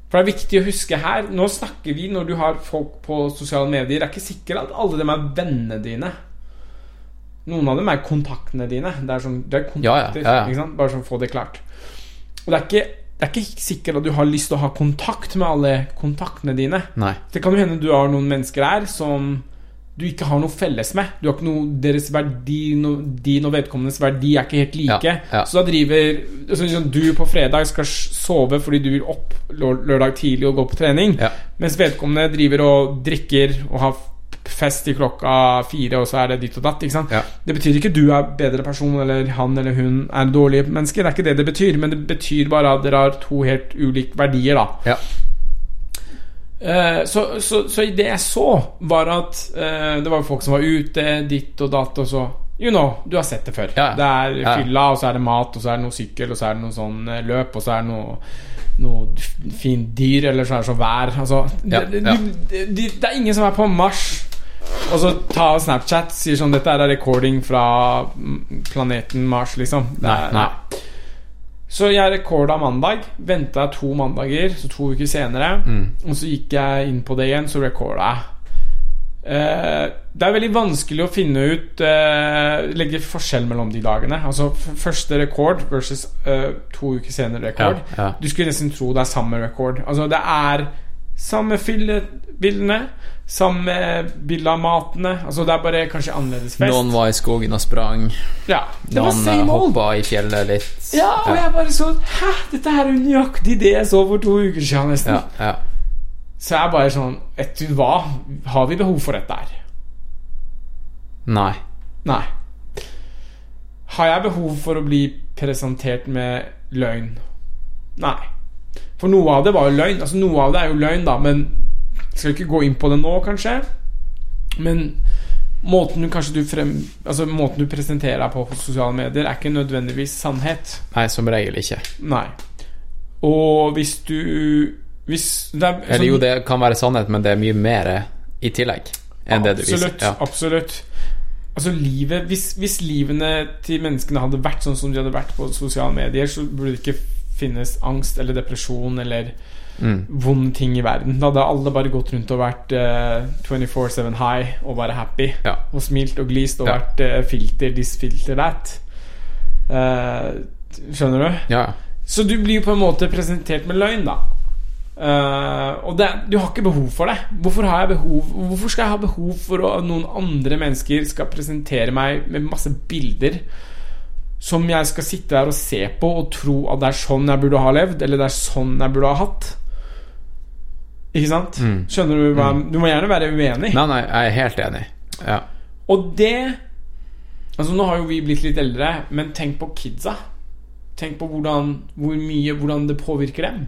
For det er viktig å huske her Nå snakker vi når du har folk på sosiale medier. Det er ikke sikkert at alle dem er vennene dine. Noen av dem er kontaktene dine. Det er, sånn, det er kontakter. ja, ja. Bare sånn å få det klart. Det er, ikke, det er ikke sikkert at du har lyst til å ha kontakt med alle kontaktene dine. Nei. Det kan jo hende du har noen mennesker her som du ikke har noe felles med. Du har ikke noe, Deres verdi no, Din og vedkommendes verdi er ikke helt like. Ja, ja. Så da driver så liksom, Du på fredag skal sove fordi du vil opp lørdag tidlig og gå på trening, Ja. mens vedkommende driver og drikker og har fest i klokka fire, og så er det ditt og datt. Ikke sant? Ja. Det betyr ikke du er bedre person, eller han eller hun er dårlige mennesker. Det er ikke det det betyr, men det betyr bare at dere har to helt ulike verdier, da. Ja. Eh, så, så, så det jeg så, var at eh, det var folk som var ute, ditt og datt, og så You know, du har sett det før. Ja. Det er fylla, og så er det mat, og så er det noe sykkel, og så er det noe sånn eh, løp, og så er det noe noe fint dyr, eller så er det så vær. Altså, Ja, det, ja. Det, det, det, det er ingen som er på Mars. Og så ta Snapchat sier sånn Dette er recording fra planeten Mars, liksom. Nei, nei. Så jeg rekorda mandag. Venta to mandager, så to uker senere. Mm. Og så gikk jeg inn på det igjen, så recorda jeg. Eh, det er veldig vanskelig å finne ut eh, Legge forskjell mellom de dagene. Altså første rekord versus eh, to uker senere rekord. Ja, ja. Du skulle nesten tro det er samme rekord. Altså det er samme fillebildene. samme bilde av matene. Altså det er bare kanskje annerledes fest. Noen var i skogen og sprang. ja, det var Noen hoppa i fjellet litt. Ja, og jeg bare så Hæ, dette her er nøyaktig det jeg så for to uker siden, nesten. ja, ja. Så jeg er bare sånn Vet du hva? Har vi behov for dette her? Nei. Nei. Har jeg behov for å bli presentert med løgn? Nei. For noe av det var jo løgn. Altså Noe av det er jo løgn, da, men skal ikke gå inn på det nå, kanskje. Men måten du kanskje du frem Altså måten du presenterer deg på på sosiale medier, er ikke nødvendigvis sannhet. Nei, som regel ikke. Nei. Og hvis du Hvis det er Eller jo, det kan være sannhet, men det er mye mer i tillegg enn det du viser. Absolutt. Ja. Absolutt. Altså livet hvis, hvis livene til menneskene hadde vært sånn som de hadde vært på sosiale medier, så burde det ikke finnes angst eller depresjon eller Mm. vonde ting i verden. Da hadde alle bare gått rundt og vært uh, 24-7 high og bare happy. Ja. Og smilt og glist og Ja. vært uh, filter this, filter that. Uh, skjønner du? ja. Så du blir jo på en måte presentert med løgn, da. Eh, og det, du har ikke behov for det. Hvorfor har jeg behov Hvorfor skal jeg ha behov for at noen andre mennesker skal presentere meg med masse bilder som jeg skal sitte der og se på og tro at det er sånn jeg burde ha levd, eller det er sånn jeg burde ha hatt? Ikke sant? Mm. Skjønner du hva Du må gjerne være uenig. Nei, nei, jeg er helt enig. Ja. Og det Altså Nå har jo vi blitt litt eldre, men tenk på kidsa. Tenk på hvordan, hvor mye Hvordan det påvirker dem.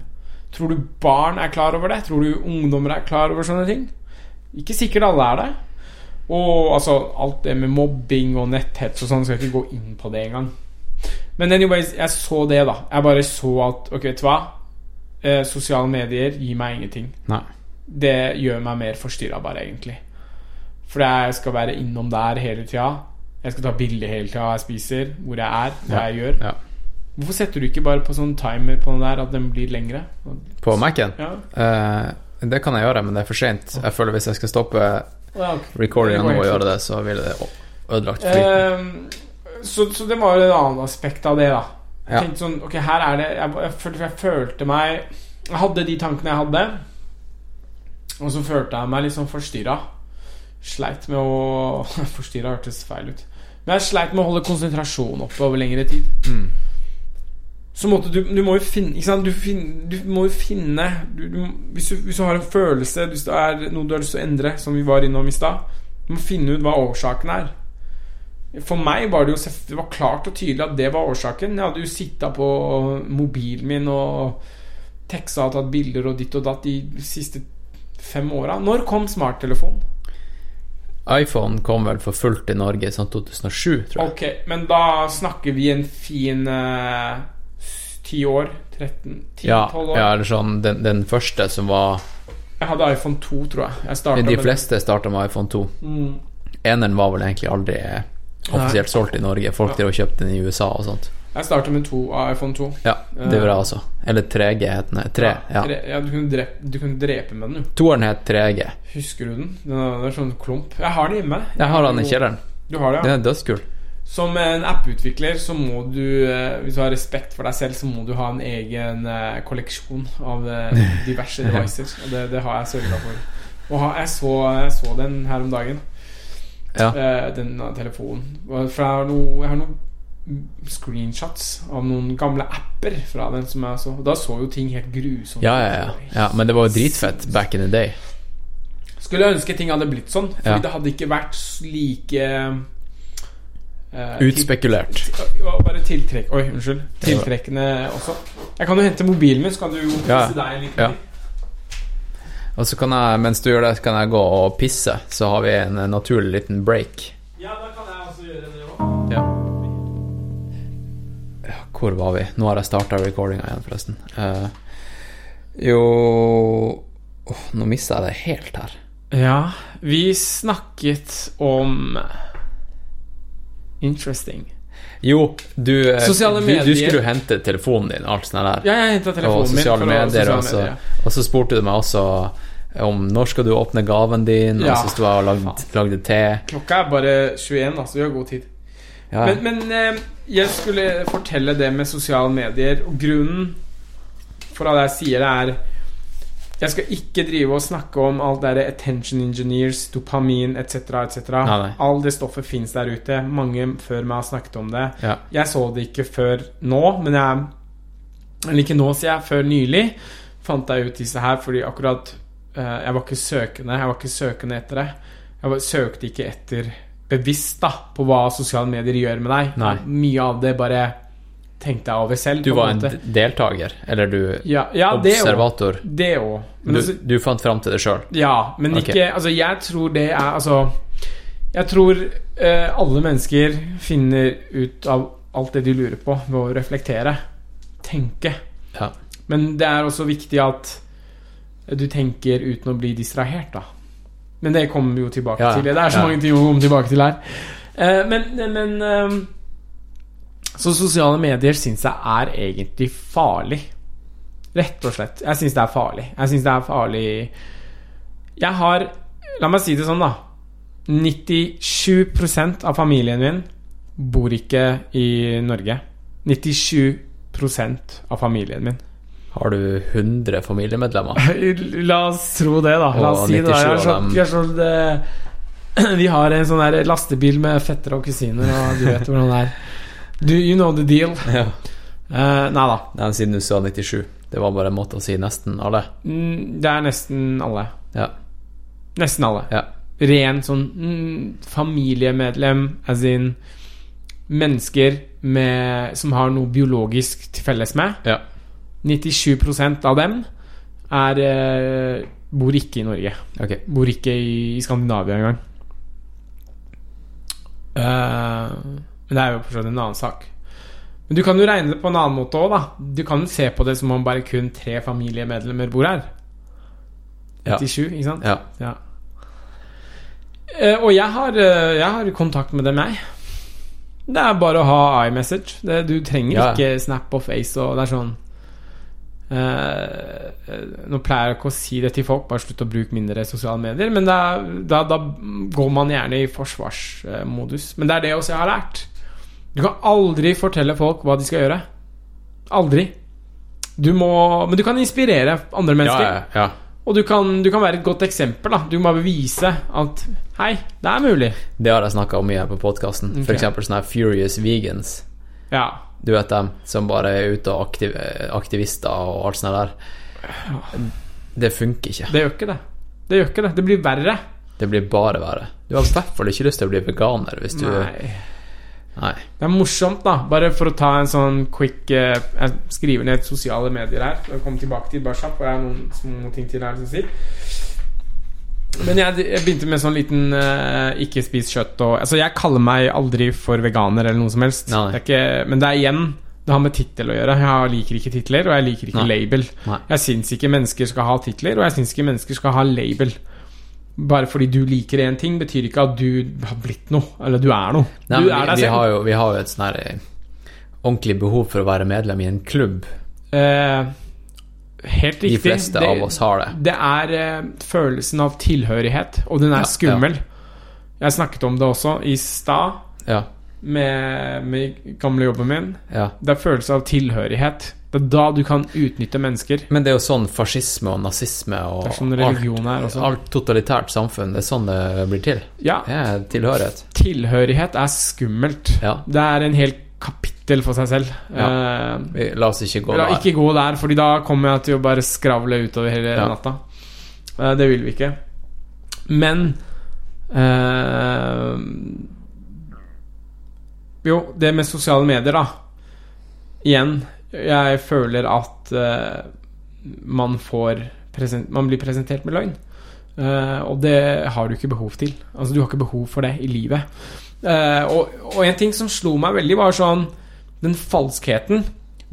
Tror du barn er klar over det? Tror du ungdommer er klar over sånne ting? Ikke sikkert alle er det. Og altså alt det med mobbing og netthets og sånn skal jeg ikke gå inn på det engang. Men anyways, jeg så det, da. Jeg bare så at Ok, vet du hva? Eh, sosiale medier gir meg ingenting. Nei. Det gjør meg mer forstyrra, bare, egentlig. For jeg skal være innom der hele tida. Jeg skal ta bilder hele tida jeg spiser, hvor jeg er, hva Ja. jeg gjør. Ja. Hvorfor setter du ikke bare på sånn timer på den der at den blir lengre? På Mac-en? Ja. Eh, det kan jeg gjøre, men det er for seint. Jeg føler hvis jeg skal stoppe recordinga nå og gjøre det, så ville det ødelagt flyten. Ehm, så, så det var jo et annet aspekt av det, da. Jeg Ja. tenkte sånn Ok, her er det Jeg, jeg, følte, jeg følte meg Jeg hadde de tankene jeg hadde, og så følte jeg meg litt sånn forstyrra. Sleit med å [laughs] Forstyrra hørtes feil ut. Men jeg sleit med å holde konsentrasjonen oppe over lengre tid. Mm. Så måtte du Du må jo finne Ikke sant? Du, fin, du må jo finne du, du, hvis, du, hvis du har en følelse, hvis det er noe du har lyst til å endre, som vi var innom i stad, du må finne ut hva årsaken er. For meg var det jo Det var klart og tydelig at det var årsaken. Jeg hadde jo sitta på mobilen min og teksta og tatt bilder og ditt og datt de siste fem åra. Når kom smarttelefonen? iPhone kom vel for fullt i Norge sånn 2007, tror jeg. Ok, men da snakker vi en fin eh, ti år. 13 Ja, 10-12 år. ja, eller sånn den, den første som var Jeg hadde iPhone 2, tror jeg. jeg De fleste starta med iPhone 2. Mm. Eneren var vel egentlig aldri offisielt solgt i Norge. Folk og kjøpte den i USA og sånt. Jeg startet med to av iPhone 2. Ja, det gjorde jeg også. Eller 3G het den. 3, ja. ja du, kunne drepe, du kunne drepe med den, jo. Toeren het 3G. Husker du den? Den er, sånn klump. Jeg har den hjemme. Jeg har den i kjelleren. Du har det, Den er dødskul. Som en apputvikler så må du, eh, hvis du har respekt for deg selv, så må du ha en egen eh, kolleksjon av eh, [laughs] diverse devices. Og det, det har jeg sørga for. Og jeg, så, jeg så den her om dagen. Ja. Eh, den eh, telefonen. For jeg har noe, jeg har noen screenshots av noen gamle apper fra den som jeg så. Og da så jo ting helt grusomt Ja, ja, ja. ja. Men det var jo dritfett back in the day. Skulle ønske ting hadde blitt sånn, Fordi Ja. det hadde ikke vært like eh, Utspekulert. til- bare tiltrekk Oi, unnskyld. Tiltrekkende også. Jeg kan jo hente mobilen min, så kan du jo vise deg litt. Og så kan jeg, mens du gjør det, kan jeg gå og pisse. Så har vi en naturlig liten break. Ja, da kan jeg også gjøre det òg. Ja. ja hvor var vi? Nå har jeg starta recordinga igjen, forresten. Uh, jo oh, Nå mista jeg det helt her. Ja, vi snakket om Interesting. Jo, du, eh, Sosiale du, du skulle jo hente telefonen din, alt sånt der. Ja, jeg henta og telefonen min. sosiale for å- medier. sosiale og så- medier. Og så spurte du meg også om når skal du åpne gaven din, Ja, og så sto jeg og lagde, lagde te. Klokka er bare 21, altså. så vi har god tid. Ja. Men, men eh, jeg skulle fortelle det med sosiale medier, og grunnen for at jeg sier det, er Jeg skal ikke drive og snakke om alt det der attention engineers, dopamin etc., etc. All det stoffet fins der ute. Mange før meg har snakket om det. ja. Jeg så det ikke før nå, men jeg Eller ikke nå, sier jeg. Før nylig fant jeg ut disse her fordi akkurat uh, Jeg var ikke søkende Jeg var ikke søkende etter det. Jeg var, søkte ikke etter bevisst da på hva sosiale medier gjør med deg. Nei. Mye av det bare tenkte jeg over selv. Du var en en deltaker, eller du ja, ja, observator. Det òg. Du, altså, du fant fram til det sjøl. ja, men okay. ikke Altså, jeg tror det er Altså Jeg tror eh, alle mennesker finner ut av alt det de lurer på, ved å reflektere. Tenke. Ja. Men det er også viktig at du tenker uten å bli distrahert, da. Men det kommer vi jo tilbake til. Det er så mange ting å komme tilbake til her. Eh, men men eh, Så sosiale medier syns jeg er egentlig farlig. Rett og slett. Jeg syns det er farlig. Jeg syns det er farlig Jeg har La meg si det sånn, da. 97 av familien min bor ikke i Norge. 97% av familien min Har du 100 familiemedlemmer? [laughs] La oss tro det, da. La oss si det. da. Jeg 97 så, av dem- vi, er det, vi har en sånn lastebil med fettere og kusiner, og du vet hvordan det er. Do you know the deal? [laughs] Ja. Uh, nei da. Nei, siden du sa 97. Det var bare en måte å si nesten alle. Mm, Det er nesten alle. Ja. Nesten alle. Ja. Ren sånn mm, familiemedlem, as in mennesker med, som har noe biologisk til felles med. Ja. 97% av dem er, uh, bor ikke i Norge. Okay. Bor ikke i, i Skandinavia engang. Eh, men det er jo forstått en annen sak. Men du kan jo regne det på en annen måte òg, da. Du kan jo se på det som om bare kun tre familiemedlemmer bor her. Ja. 97, ikke sant? Ja. Ja. Eh, og jeg har, eh, jeg har kontakt med dem, jeg. Det er bare å ha iMessage. Det, du trenger Ja. ikke Snap og Face og det er sånn eh, eh, Nå pleier jeg ikke å si det til folk, bare slutt å bruke mindre sosiale medier. Men det er, da, da går man gjerne i forsvarsmodus. Men det er det også jeg har lært. Du kan aldri fortelle folk hva de skal gjøre. Aldri. Du må Men du kan inspirere andre mennesker. Ja, ja, ja. Og du kan, du kan være et godt eksempel. da Du må vise at Hei, det er mulig. Det har jeg snakka om mye på podkasten. Okay. Eksempel sånne Furious Vegans. Ja. Du vet dem som bare er ute og aktiv, aktivister og alt sånt der. Det funker ikke. Det gjør ikke det. Det gjør ikke det. Det blir verre. Det blir bare verre. Du har i hvert fall ikke lyst til å bli veganer hvis du Nei. Nei. Det er morsomt, da. Bare for å ta en sånn quick uh, Jeg skriver ned sosiale medier her. Og kommer tilbake til bare kjapt, for jeg har noen små ting til her sier. Men jeg, jeg begynte med sånn liten uh, ikke spis kjøtt og Altså, jeg kaller meg aldri for veganer eller noe som helst. Det ikke, men det er igjen Det har med tittel å gjøre. Jeg liker ikke titler, og jeg liker ikke Nei. label. Nei. Jeg syns ikke mennesker skal ha titler, og jeg syns ikke mennesker skal ha label. Bare fordi du liker én ting, betyr ikke at du har blitt noe. Eller du er noe. Nei, du er vi, vi, har jo, vi har jo et sånn her eh, ordentlig behov for å være medlem i en klubb. Eh, helt De fleste det, av oss har det. Det er eh, følelsen av tilhørighet, og den er Ja, skummel. Jeg snakket om det også i stad Ja. med, med gamle jobben min. ja. Det er følelse av tilhørighet. Det er da du kan utnytte mennesker. Men det er jo sånn fascisme og nazisme og sånn alt, alt totalitært samfunn, det er sånn det blir til. Ja, er tilhørighet. tilhørighet er skummelt. Ja. Det er en hel kapittel for seg selv. Eh, Vi, la oss ikke gå der. ikke gå der, Fordi da kommer jeg til å bare skravle utover hele Ja. natta. Eh, det vil vi ikke. Men eh, Jo, det med sosiale medier, da. Igjen, jeg føler at uh, man får present, Man blir presentert med løgn. Uh, og det har du ikke behov til. Altså, du har ikke behov for det i livet. Uh, og, og en ting som slo meg veldig, var sånn den falskheten.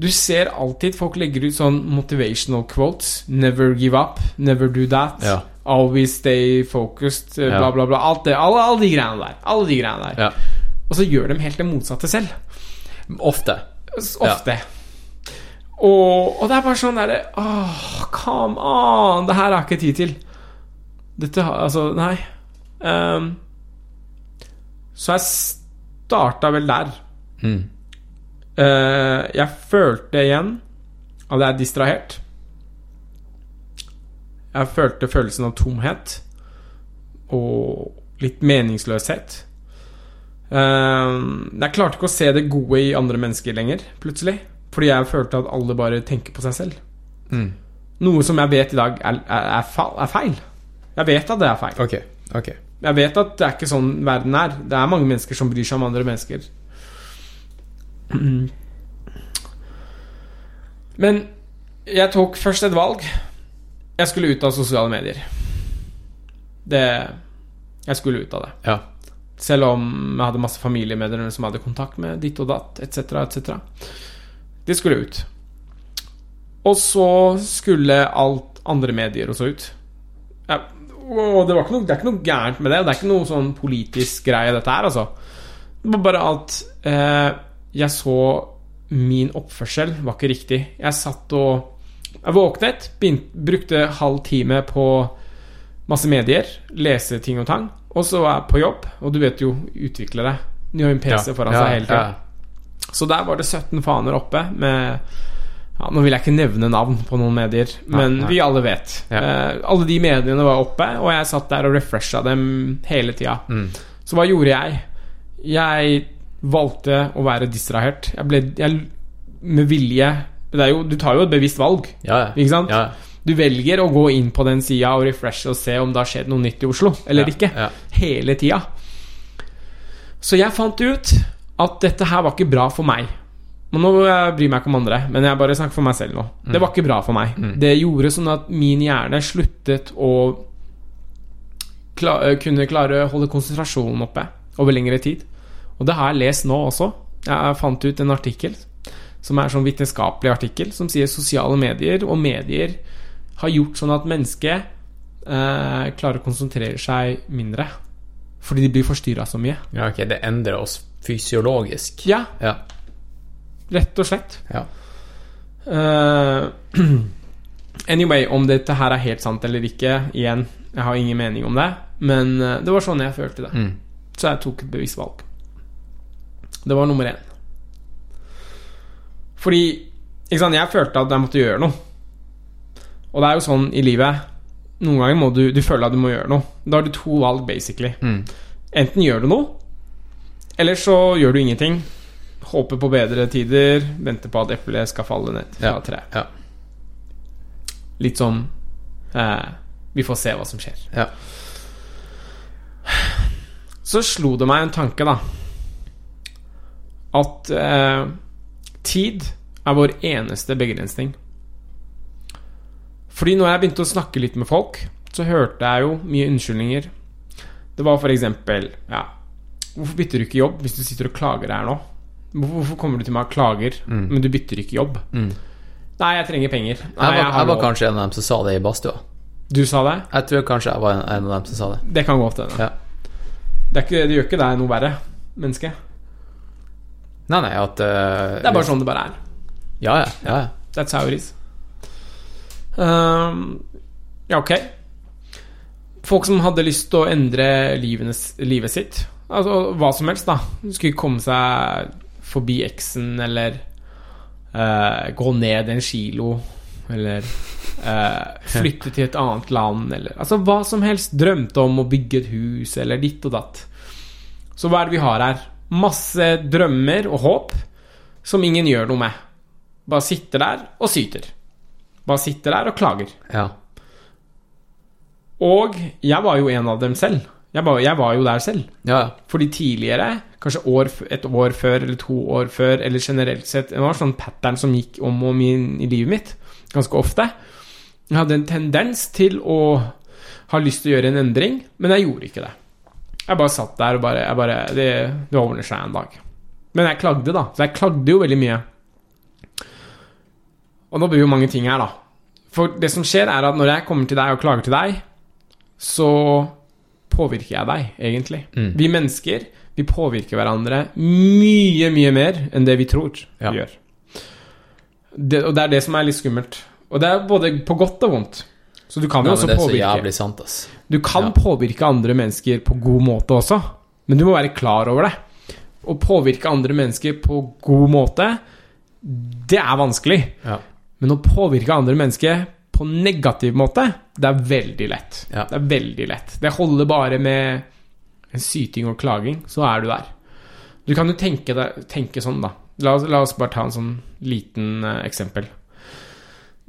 Du ser alltid folk legger ut sånn motivational quotes. 'Never give up', 'never do that'. Ja. 'Always stay focused', bla, bla, bla. Alt det, alle, alle de greiene der. Alle de greiene der. Ja. Og så gjør de helt det motsatte selv. Ofte. Ofte. Ofte. Og, og det er bare sånn derre Åh, come on! Det her har jeg ikke tid til. Dette har Altså, nei. Um, så jeg starta vel der. Mm. Uh, jeg følte igjen at jeg er distrahert. Jeg følte følelsen av tomhet og litt meningsløshet. Uh, jeg klarte ikke å se det gode i andre mennesker lenger, plutselig. Fordi jeg følte at alle bare tenker på seg selv. Mm. Noe som jeg vet i dag er, er, er, feil. Jeg vet at det er feil. Okay. Okay. Jeg vet at det er ikke sånn verden er. Det er mange mennesker som bryr seg om andre mennesker. [clears throat] Men jeg tok først et valg. Jeg skulle ut av sosiale medier. Det Jeg skulle ut av det. Ja. Selv om jeg hadde masse familiemedlemmer som hadde kontakt med, ditt og datt, etc., etc. De skulle ut. Og så skulle alt andre medier også ut. Ja, og det, var noe, det er ikke noe gærent med det, og det er ikke noe sånn politisk greie, dette her, altså. Det var bare at eh, jeg så min oppførsel var ikke riktig. Jeg satt og Jeg våknet, begynt, brukte halv time på masse medier, lese ting og tang, og så er jeg på jobb, og du vet jo, utviklere. De har jo en PC foran seg hele tida. Så der var det 17 faner oppe med ja, Nå vil jeg ikke nevne navn på noen medier, men nei. vi alle vet. Ja. Eh, alle de mediene var oppe, og jeg satt der og refresha dem hele tida. Mm. Så hva gjorde jeg? Jeg valgte å være distrahert. Jeg ble jeg, Med vilje det er jo, Du tar jo et bevisst valg. Ja, ja. Ikke sant? Ja, Du velger å gå inn på den sida og refreshe og se om det har skjedd noe nytt i Oslo, eller Ja, ikke. ja. Hele tida. Så jeg fant ut at dette her var ikke bra for meg. Men nå jeg bryr jeg meg ikke om andre, men jeg bare snakker for meg selv nå. Det var ikke bra for meg. Det gjorde sånn at min hjerne sluttet å kla kunne klare å holde konsentrasjonen oppe over lengre tid. Og det har jeg lest nå også. Jeg fant ut en artikkel som er sånn vitenskapelig artikkel, som sier sosiale medier og medier har gjort sånn at mennesket eh, klarer å konsentrere seg mindre. Fordi de blir forstyrra så mye. ja, ok, det endrer oss fysiologisk. Ja, Ja. rett og slett. ja. Uh, [clears throat] anyway, om dette her er helt sant eller ikke, igjen, jeg har ingen mening om det. Men eh, det var sånn jeg følte det. Mm. Så jeg tok et bevisst valg. Det var nummer én. Fordi ikke sant, jeg følte at jeg måtte gjøre noe. Og det er jo sånn i livet Noen ganger må du, du føle at du må gjøre noe. Da har du to valg, basically. Mm. Enten gjør du noe, eller så gjør du ingenting. Håper på bedre tider, venter på at eplet skal falle ned fra Ja. treet. Ja. Litt sånn eh, Vi får se hva som skjer. Ja. Så slo det meg en tanke, da. At eh, tid er vår eneste begrensning. Fordi når jeg begynte å snakke litt med folk, så hørte jeg jo mye unnskyldninger. Det var eksempel Ja, hvorfor bytter du ikke jobb hvis du sitter og klager her nå? Hvorfor kommer du til meg og klager, men du bytter ikke jobb? Mm. Nei, jeg trenger penger. Nei, Jeg var, jeg jeg var kanskje en av dem som sa det i badstua. Du sa det? Jeg tror kanskje jeg var en, en av dem som sa det. Det kan godt hende. Ja. Det, det gjør ikke deg noe verre, menneske. Nei, nei, at uh, Det er bare sånn det bare er. Ja, ja. ja, ja. That's how it is. Um, ja, ok. Folk som hadde lyst til å endre livenes, livet sitt. Altså hva som helst, da. Skulle komme seg forbi eksen, eller uh, gå ned en kilo, eller [laughs] uh, flytte til et annet land, eller Altså hva som helst. Drømte om å bygge et hus, eller ditt og datt. Så hva er det vi har her? Masse drømmer og håp som ingen gjør noe med. Bare sitter der og syter. Bare sitter der og klager. ja. Og jeg var jo en av dem selv. Jeg var, jeg var jo der selv. ja. Fordi tidligere, kanskje år, et år før eller to år før, eller generelt sett Det var sånn pattern som gikk om og om i, livet mitt ganske ofte. Jeg hadde en tendens til å ha lyst til å gjøre en endring, men jeg gjorde ikke det. Jeg bare satt der og bare, bare det, det ordner seg en dag. Men jeg klagde, da. Så jeg klagde jo veldig mye. Og nå blir jo mange ting her, da. For det som skjer, er at når jeg kommer til deg og klager til deg, så påvirker jeg deg, egentlig. Mm. Vi mennesker vi påvirker hverandre mye, mye mer enn det vi tror Ja. vi gjør. Det, og det er det som er litt skummelt. Og det er både på godt og vondt. Så du kan jo også det så påvirke sant. Du kan Ja. påvirke andre mennesker på god måte også, men du må være klar over det. Å påvirke andre mennesker på god måte, det er vanskelig. Ja. Men å påvirke andre mennesker på negativ måte, det er veldig lett. Ja. Det er veldig lett. Det holder bare med en syting og klaging, så er du der. Du kan jo tenke, deg, tenke sånn, da. La la oss bare ta en sånn liten uh, eksempel.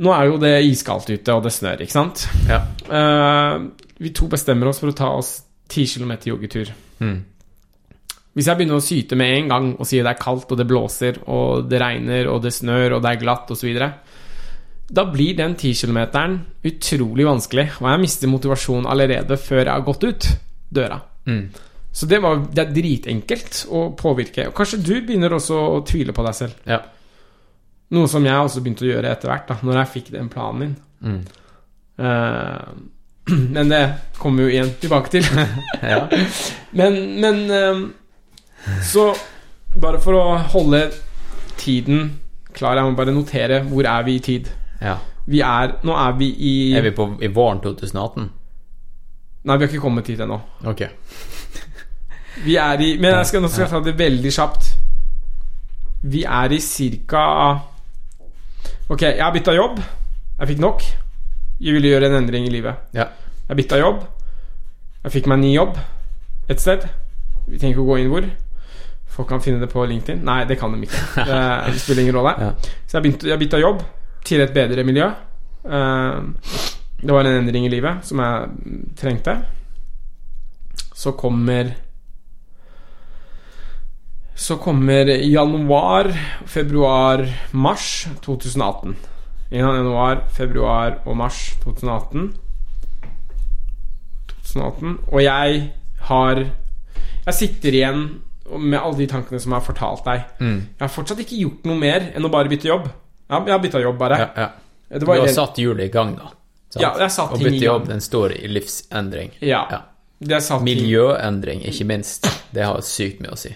Nå er jo det iskaldt ute, og det snør, ikke sant? Ja. Uh, vi to bestemmer oss for å ta oss 10 km joggetur. Mm. Hvis jeg begynner å syte med en gang og sier det er kaldt og det blåser og det regner og det snør og det er glatt osv., da blir den 10 km utrolig vanskelig, og jeg mister motivasjon allerede før jeg har gått ut døra. Mm. Så det, var, det er dritenkelt å påvirke. Og kanskje du begynner også å tvile på deg selv. Ja. Noe som jeg også begynte å gjøre etter hvert, da når jeg fikk den planen min. Mm. Uh, [clears throat] men det kommer vi jo igjen tilbake til. [laughs] ja. [laughs] Men, men uh, Så bare for å holde tiden klar, jeg må bare notere hvor er vi i tid. Ja. Vi er Nå er vi i Er vi på, i våren 2018? Nei, vi har ikke kommet hit ennå. Ok. [laughs] Vi er i Men jeg skal, nå skal jeg ta det veldig kjapt. Vi er i cirka Ok, jeg har bytta jobb. Jeg fikk nok. Jeg ville gjøre en endring i livet. Ja. Jeg bytta jobb. Jeg fikk meg en ny jobb et sted. Vi trenger ikke å gå inn hvor. Folk kan finne det på LinkedIn. Nei, det kan de ikke. Det, [laughs] det spiller ingen rolle. Ja. Så jeg, begynte, jeg bytta jobb til et bedre miljø. Eh, det var en endring i livet som jeg trengte. Så kommer Så kommer januar, februar, mars 2018. Januar, februar og mars 2018. 2018 Og jeg har Jeg sitter igjen med alle de tankene som jeg har fortalt deg. Mm. Jeg har fortsatt ikke gjort noe mer enn å bare bytte jobb. Ja, jeg har bytta jobb, bare. Ja, ja. Det Du har satt hjulet i gang, da. sant? Ja, jeg satt Å ting i bytte jobb, den står i livsendring. Ja. Ja. Er Miljøendring, ikke minst. Det har sykt mye å si.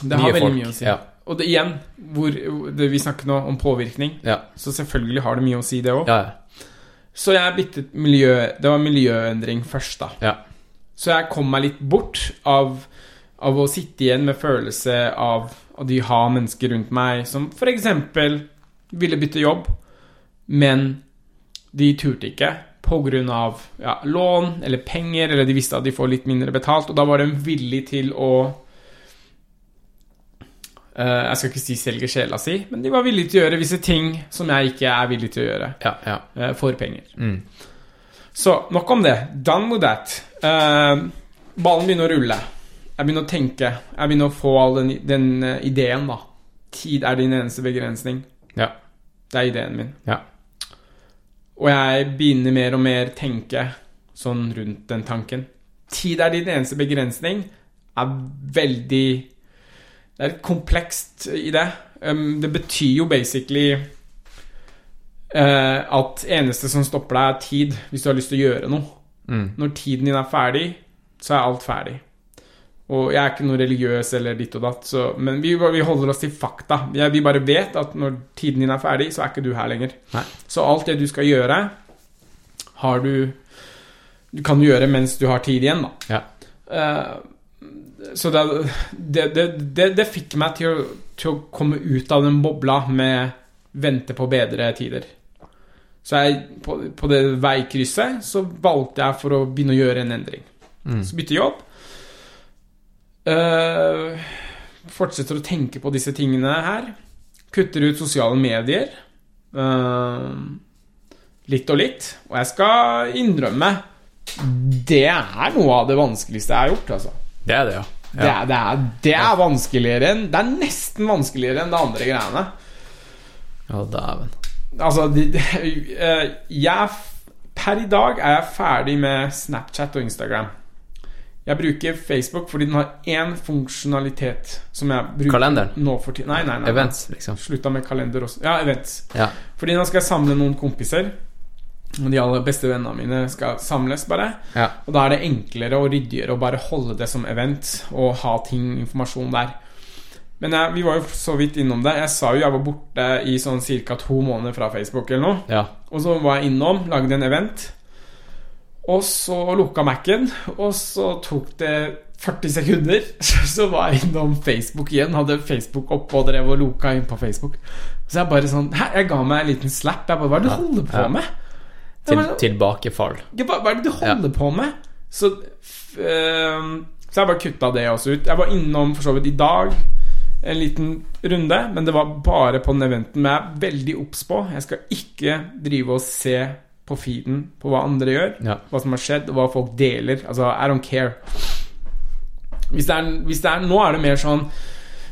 Det har Nye veldig folk, mye å si. ja. Og det, igjen, hvor, det, vi snakker nå om påvirkning, Ja. så selvfølgelig har det mye å si, det òg. Ja. Så jeg byttet miljø Det var miljøendring først, da. ja. Så jeg kom meg litt bort av, av å sitte igjen med følelse av at de har mennesker rundt meg som f.eks. ville bytte jobb, men de turte ikke pga. Ja, lån eller penger, eller de visste at de får litt mindre betalt, og da var de villige til å uh, Jeg skal ikke si selge sjela si, men de var villige til å gjøre visse ting som jeg ikke er villig til å gjøre ja, ja. Uh, for penger. Mm. Så nok om det. Done with that. Uh, ballen begynner å rulle. Jeg begynner å tenke. Jeg begynner å få all den, den ideen, da. Tid er din eneste begrensning. Ja. Det er ideen min. Ja. Og jeg begynner mer og mer tenke sånn rundt den tanken. Tid er din eneste begrensning er veldig Det er litt komplekst i det. Um, det betyr jo basically uh, at eneste som stopper deg, er tid, hvis du har lyst til å gjøre noe. Mm. Når tiden din er ferdig, så er alt ferdig. Og jeg er ikke noe religiøs eller ditt og datt, så, men vi, vi holder oss til fakta. Vi bare vet at når tiden din er ferdig, så er ikke du her lenger. Nei. Så alt det du skal gjøre, har du Du kan du gjøre mens du har tid igjen, da. Ja. Uh, så det, det, det, det, det fikk meg til å, til å komme ut av den bobla med vente på bedre tider. Så jeg, på, på det veikrysset så valgte jeg for å begynne å gjøre en endring. Mm. Så bytte jobb. Eh, fortsetter å tenke på disse tingene her. Kutter ut sosiale medier. Uh, litt og litt. Og jeg skal innrømme Det er noe av det vanskeligste jeg har gjort, altså. Det er det, ja. Det, er, det, er, det er vanskeligere enn Det er nesten vanskeligere enn det andre greiene. Å, dæven. Altså, det, de, uh, jeg Per i dag er jeg ferdig med Snapchat og Instagram. Jeg bruker Facebook fordi den har én funksjonalitet som jeg bruker Kalenderen? nå for tiden. Nei, nei, nei. Events, liksom. Slutta med kalender også. Ja, events. Ja. Fordi nå skal jeg samle noen kompiser. Og de aller beste vennene mine skal samles, bare. Ja. Og da er det enklere og ryddigere å bare holde det som event og ha ting, informasjon der. Men jeg, vi var jo så vidt innom det. Jeg sa jo jeg var borte i sånn ca. to måneder fra Facebook eller noe. ja. Og så var jeg innom, lagde en event. Og så lukka Mac-en, og så tok det 40 sekunder. [laughs] Så var jeg innom Facebook igjen. Hadde Facebook oppe og drev og loka inn på Facebook. Så jeg bare sånn Hæ, jeg ga meg en liten slap. Jeg bare Hva er det du holder på med? Til, bare, tilbakefall. hva, er det du holder på med? Så, ehm, så jeg bare kutta det også ut. Jeg var innom for så vidt i dag en liten runde, men det var bare på den eventen. Men jeg er veldig obs på. Jeg skal ikke drive og se på feeden på hva andre gjør, Ja. hva som har skjedd, og hva folk deler. Altså, I don't care. Hvis det er, hvis det er Nå er det mer sånn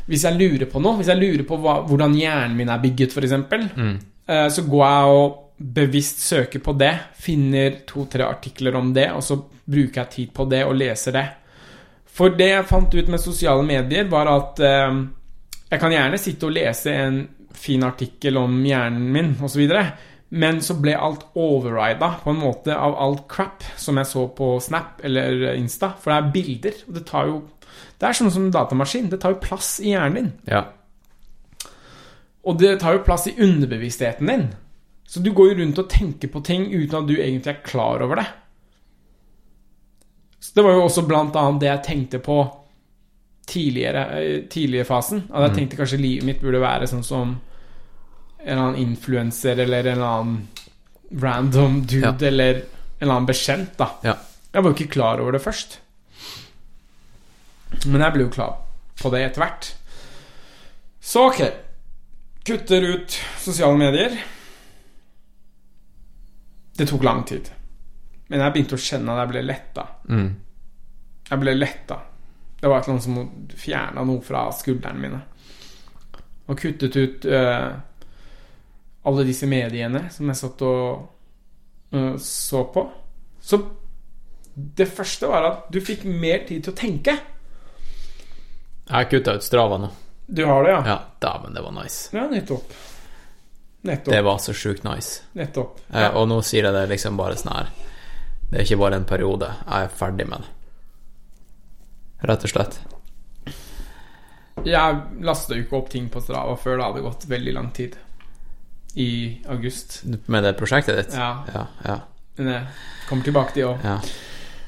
Hvis jeg lurer på noe, hvis jeg lurer på hva, hvordan hjernen min er bygget, f.eks., Mm. Eh, så går jeg og bevisst søker på det, finner to-tre artikler om det, og så bruker jeg tid på det og leser det. For det jeg fant ut med sosiale medier, var at eh, jeg kan gjerne sitte og lese en fin artikkel om hjernen min osv., men så ble alt overrida på en måte av alt crap som jeg så på Snap eller Insta. For det er bilder, og det tar jo Det er sånn som en datamaskin. Det tar jo plass i hjernen din. Ja. Og det tar jo plass i underbevisstheten din. Så du går jo rundt og tenker på ting uten at du egentlig er klar over det. Så det var jo også blant annet det jeg tenkte på tidligere, eh, tidligere fasen. At jeg tenkte kanskje livet mitt burde være sånn som en eller annen influenser eller en eller annen random dude Ja. eller en eller annen bekjent, da. Ja. Jeg var jo ikke klar over det først. Men jeg ble jo klar på det etter hvert. Så ok. Kutter ut sosiale medier. Det tok lang tid. Men jeg begynte å kjenne at jeg ble letta. Mm. Jeg ble letta. Det var et eller annet som fjerna noe fra skuldrene mine. Og kuttet ut øh, alle disse mediene som jeg satt og uh, så på. Så det første var at du fikk mer tid til å tenke. Jeg har kutta ut Strava nå. Du har det, ja? Ja, dæven, det var nice. Ja, nettopp. Nettopp. Det var så sjukt nice. nettopp. Eh, og nå sier jeg det liksom bare sånn her Det er ikke bare en periode. Jeg er ferdig med det. Rett og slett. Jeg lasta jo ikke opp ting på Strava før det hadde gått veldig lang tid. I august. Med det prosjektet ditt? Ja. Ja. Ja. Men jeg kommer tilbake til det òg. ja,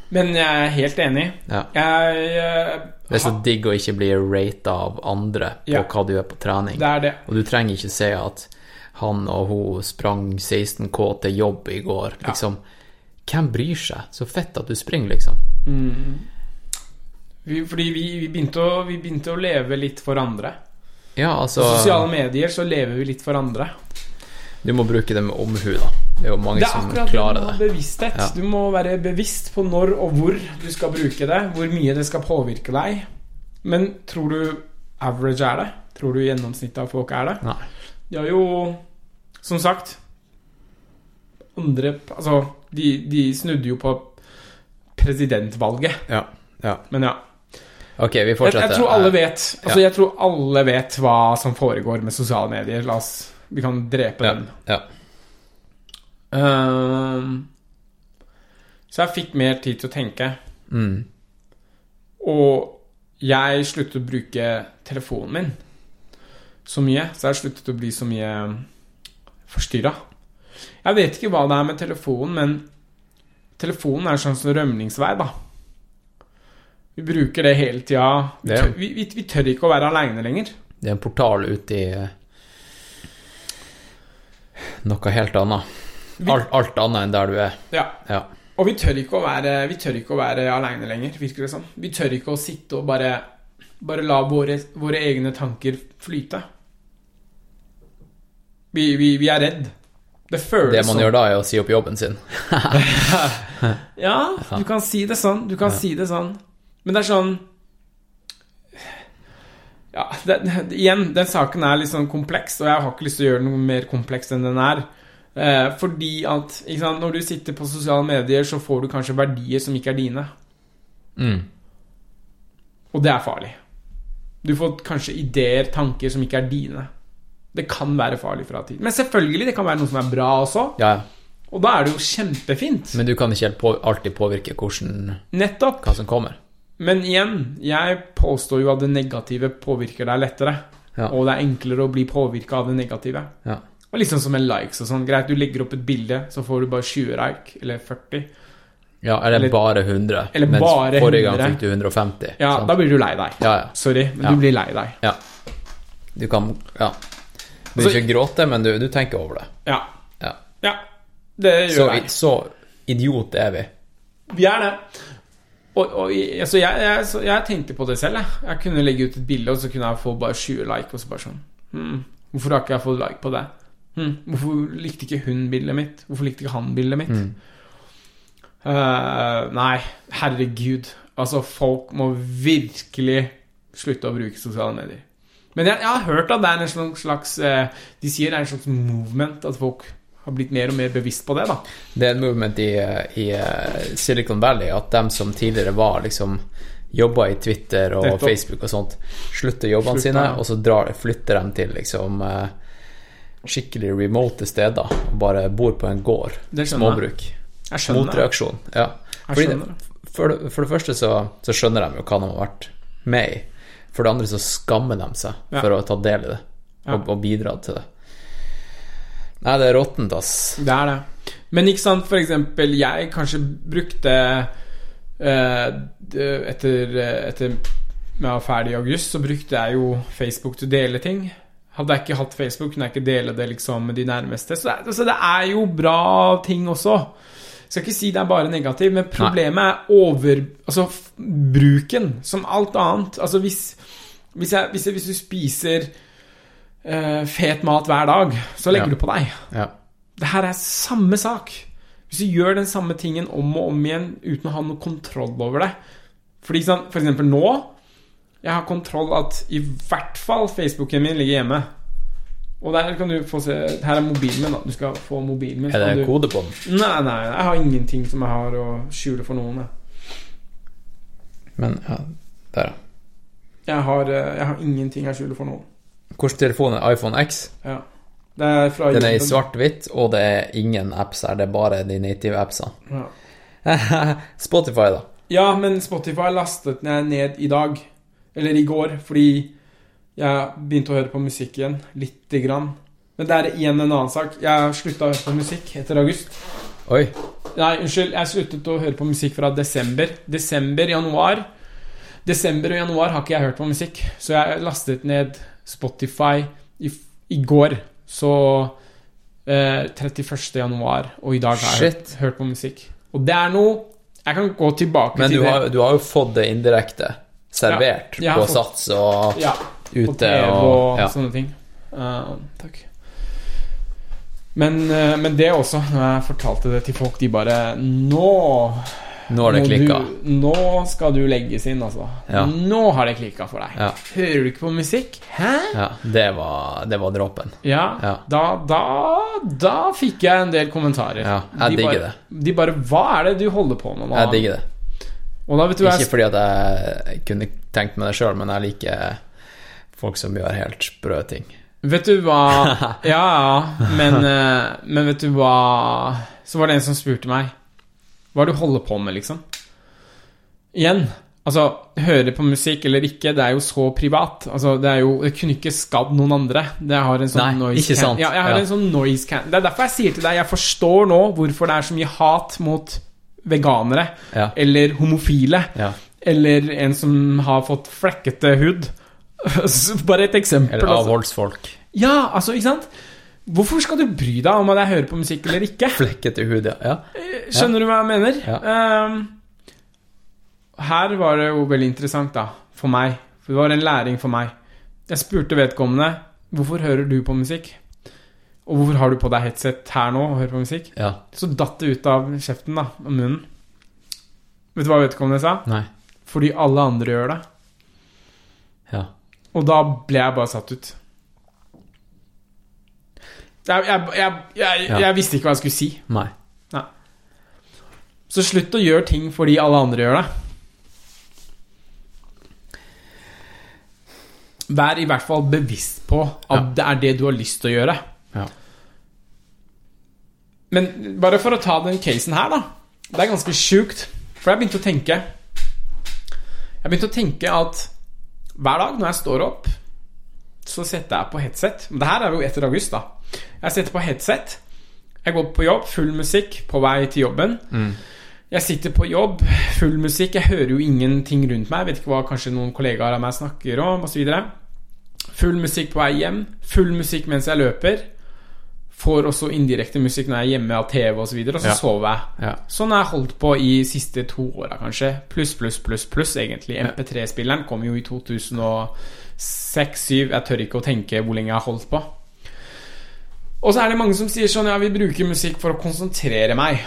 Men jeg er helt enig. ja. Jeg eh, Det er så digg å ikke bli rata av andre på Ja. hva du er på trening. Det er det. Og du trenger ikke se at han og hun sprang 16K til jobb i går. Liksom, hvem bryr seg? Så fett at du springer, liksom. Vi, fordi vi, vi, begynte å, vi begynte å leve litt for andre. Ja, altså På sosiale medier så lever vi litt for andre. Du må bruke det med omhu, da. Det er jo mange Det er som akkurat det klarer med det. bevissthet. Ja. Du må være bevisst på når og hvor du skal bruke det. Hvor mye det skal påvirke deg. Men tror du average er det? Tror du gjennomsnittet av folk er det? Nei. De har jo, som sagt Andre Altså, de, de snudde jo på presidentvalget. Ja. ja. Men ja. Ok, vi Jeg, jeg tror alle vet Altså Ja. jeg tror alle vet hva som foregår med sosiale medier. La oss Vi kan drepe ja. den. ja. Uh, så jeg fikk mer tid til å tenke. Mm. Og jeg sluttet å bruke telefonen min så mye, så jeg sluttet å bli så mye forstyrra. Jeg vet ikke hva det er med telefonen, men telefonen er en slags rømningsvei, da. Vi bruker det hele tida. Vi, vi, vi, tør ikke å være aleine lenger. Det er en portal ut i noe helt annet. Alt, alt annet enn der du er. Ja. Ja. Og vi tør ikke å være, vi tør ikke å være aleine lenger, virker det som. Vi tør ikke å sitte og bare, bare la våre, våre egne tanker flyte. Vi, vi, vi er redd. Det føles Det man som... gjør da, er å si opp jobben sin. [laughs] Ja, du kan si det sånn. Du kan si det sånn. Men det er sånn Ja, det, igjen, den saken er litt sånn kompleks, og jeg har ikke lyst til å gjøre noe mer kompleks enn den er. Eh, fordi at sant, når du sitter på sosiale medier, så får du kanskje verdier som ikke er dine. Mm. Og det er farlig. Du får kanskje ideer, tanker som ikke er dine. Det kan være farlig fra tid. Men selvfølgelig, det kan være noe som er bra også. Ja, ja. Og da er det jo kjempefint. Men du kan ikke helt på, alltid påvirke hvordan, Nettopp. hva som kommer. Men igjen, jeg påstår jo at det negative påvirker deg lettere. Ja. Og det er enklere å bli påvirka av det negative. Ja. Og sånn som en likes og sånn. Greit, du legger opp et bilde, så får du bare 20 like, eller 40. Ja, eller, Eller- bare 100. eller mens bare forrige gang fikk du 150. Ja, sant? da blir du lei deg. ja, ja. Sorry, men du blir lei deg. ja. Du kan Ja. Du vil ikke gråte, men du, du tenker over det. Ja. Ja. ja. Det Så, gjør jeg. så idiot er vi. Vi er det. Og, og altså jeg, jeg, så jeg tenkte på det selv. Jeg. jeg kunne legge ut et bilde, og så kunne jeg få bare 20 like. Og så bare sånn hmm, Hvorfor har ikke jeg fått like på det? Hmm, hvorfor likte ikke hun bildet mitt? Hvorfor likte ikke han bildet mitt? Mm. Uh, nei, herregud. Altså, folk må virkelig slutte å bruke sosiale medier. Men jeg, jeg har hørt at det er en slags, slags eh, De sier det er en slags movement, at folk har blitt mer og mer bevisst på det. da Det er en movement i, i eh, Silicon Valley at dem som tidligere var liksom Jobba i Twitter og Nettopp. Facebook og sånt, slutter jobbene Slutter, sine, ja. og så drar, flytter de til liksom eh, skikkelig remote steder og bare bor på en gård. Småbruk. Jeg skjønner. Motreaksjon. Ja. Jeg skjønner for, det, for det første så, så skjønner de jo hva de har vært med i. For det andre så skammer de seg Ja. for å ta del i det og, og bidra til det. Nei, det er råttent, ass. Det er det. Men ikke sant, for eksempel, jeg kanskje brukte eh, Etter, etter jeg var ferdig i august, så brukte jeg jo Facebook til å dele ting. Hadde jeg ikke hatt Facebook, kunne jeg ikke dele det liksom med de nærmeste. Så det, altså, det er jo bra ting også. Jeg skal ikke si det er bare negativt, men problemet er over... Altså bruken, som alt annet. Altså hvis, hvis, jeg, hvis, jeg, hvis du spiser eh, fet mat hver dag, så legger Ja. du på deg. Ja. Det her er samme sak. Hvis du gjør den samme tingen om og om igjen uten å ha noe kontroll over det Fordi For eksempel nå Jeg har kontroll at i hvert fall Facebooken min ligger hjemme. Og der kan du få se Her er mobilen min. da Du skal få mobilen min. Er det en du- kode på den? Nei, nei, jeg har ingenting som jeg har å skjule for noen. jeg. Men ja, der, ja. Jeg har, eh, jeg har ingenting jeg skjuler for noen. Hvilken telefon er iPhone X? Ja. Det er fra Den er i svart-hvitt, og det er ingen apps her. Det er bare de native appsene. Ja. [laughs] Spotify, da. Ja, men Spotify lastet jeg ned i dag. Eller i går, fordi jeg begynte å høre på musikk igjen. Lite grann. Men det er igjen en annen sak. Jeg slutta å høre på musikk etter august. Oi. Nei, unnskyld. Jeg sluttet å høre på musikk fra desember. Desember, januar. Desember og januar har ikke jeg hørt på musikk. Så jeg lastet ned Spotify i, i går. Så eh, 31. januar, og i dag har jeg hørt, hørt på musikk. Og det er noe Jeg kan gå tilbake Men til du det. Men du har jo fått det indirekte servert Ja, på fått- Sats og Ja, ute og, og ja. sånne ting. Uh, takk. Men, eh, men det også, når jeg fortalte det til folk, de bare Nå Nå har det klikka. Nå skal du legges inn, altså. Ja. Nå har det klikka for deg. Ja. Hører du ikke på musikk? Hæ? Ja, det var, det var dråpen. Ja, Ja. Da, da, da fikk jeg en del kommentarer. Ja, jeg de digger bare, De bare 'Hva er det du holder på med nå?' Jeg digger det. Da vet du Ikke fordi at jeg kunne tenkt meg det sjøl, men jeg liker folk som gjør helt sprø ting. Vet du hva [laughs] Ja, ja, men, eh, men vet du hva Så var det en som spurte meg Hva er det du holder på med, liksom? Igjen, altså Høre på musikk eller ikke, det er jo så privat. Altså, det er jo Det kunne ikke skadd noen andre. Det har en sånn Nei, noise sant. Ja, jeg har Ja. en sånn noise can Det er derfor jeg sier til deg Jeg forstår nå hvorfor det er så mye hat mot veganere Ja. eller homofile Ja. eller en som har fått flekkete hud. [laughs] Bare et eksempel. Eller altså. avholdsfolk. Ja, altså, ikke sant? Hvorfor skal du bry deg om at jeg hører på musikk eller ikke? Flekkete hud, ja. ja. Skjønner du hva jeg mener? Ja. Um, her var det jo veldig interessant, da, for meg. For det var en læring for meg. Jeg spurte vedkommende hvorfor hører du på musikk? Og hvorfor har du på deg headset her nå og hører på musikk? ja. Så datt det ut av kjeften, da, av munnen. Vet du hva vedkommende sa? Nei. Fordi alle andre gjør det. Ja. Og da ble jeg bare satt ut. Jeg, jeg, jeg, jeg, visste ikke hva jeg skulle si. Nei. Så slutt å gjøre ting fordi alle andre gjør det. Vær i hvert fall bevisst på at Ja. det er det du har lyst til å gjøre. Ja. Men bare for å ta den casen her, da. Det er ganske sjukt. For jeg begynte å tenke Jeg begynte å tenke at hver dag når jeg står opp, så setter jeg på headset. Men det her er jo etter august, da. Jeg setter på headset. Jeg går på jobb, full musikk, på vei til jobben. Jeg sitter på jobb, full musikk. Jeg hører jo ingenting rundt meg. Jeg vet ikke hva kanskje noen kollegaer av meg snakker om, osv. Full musikk på vei hjem. Full musikk mens jeg løper. Får også indirekte musikk når jeg er hjemme av TV osv., og så, videre, og så Ja. sover jeg. Ja. Sånn har jeg holdt på i siste to åra, kanskje. Pluss, pluss, pluss, pluss, egentlig. MP3-spilleren kom jo i 2006-2007. Jeg tør ikke å tenke hvor lenge jeg har holdt på. Og så er det mange som sier sånn Ja, vi bruker musikk for å konsentrere meg.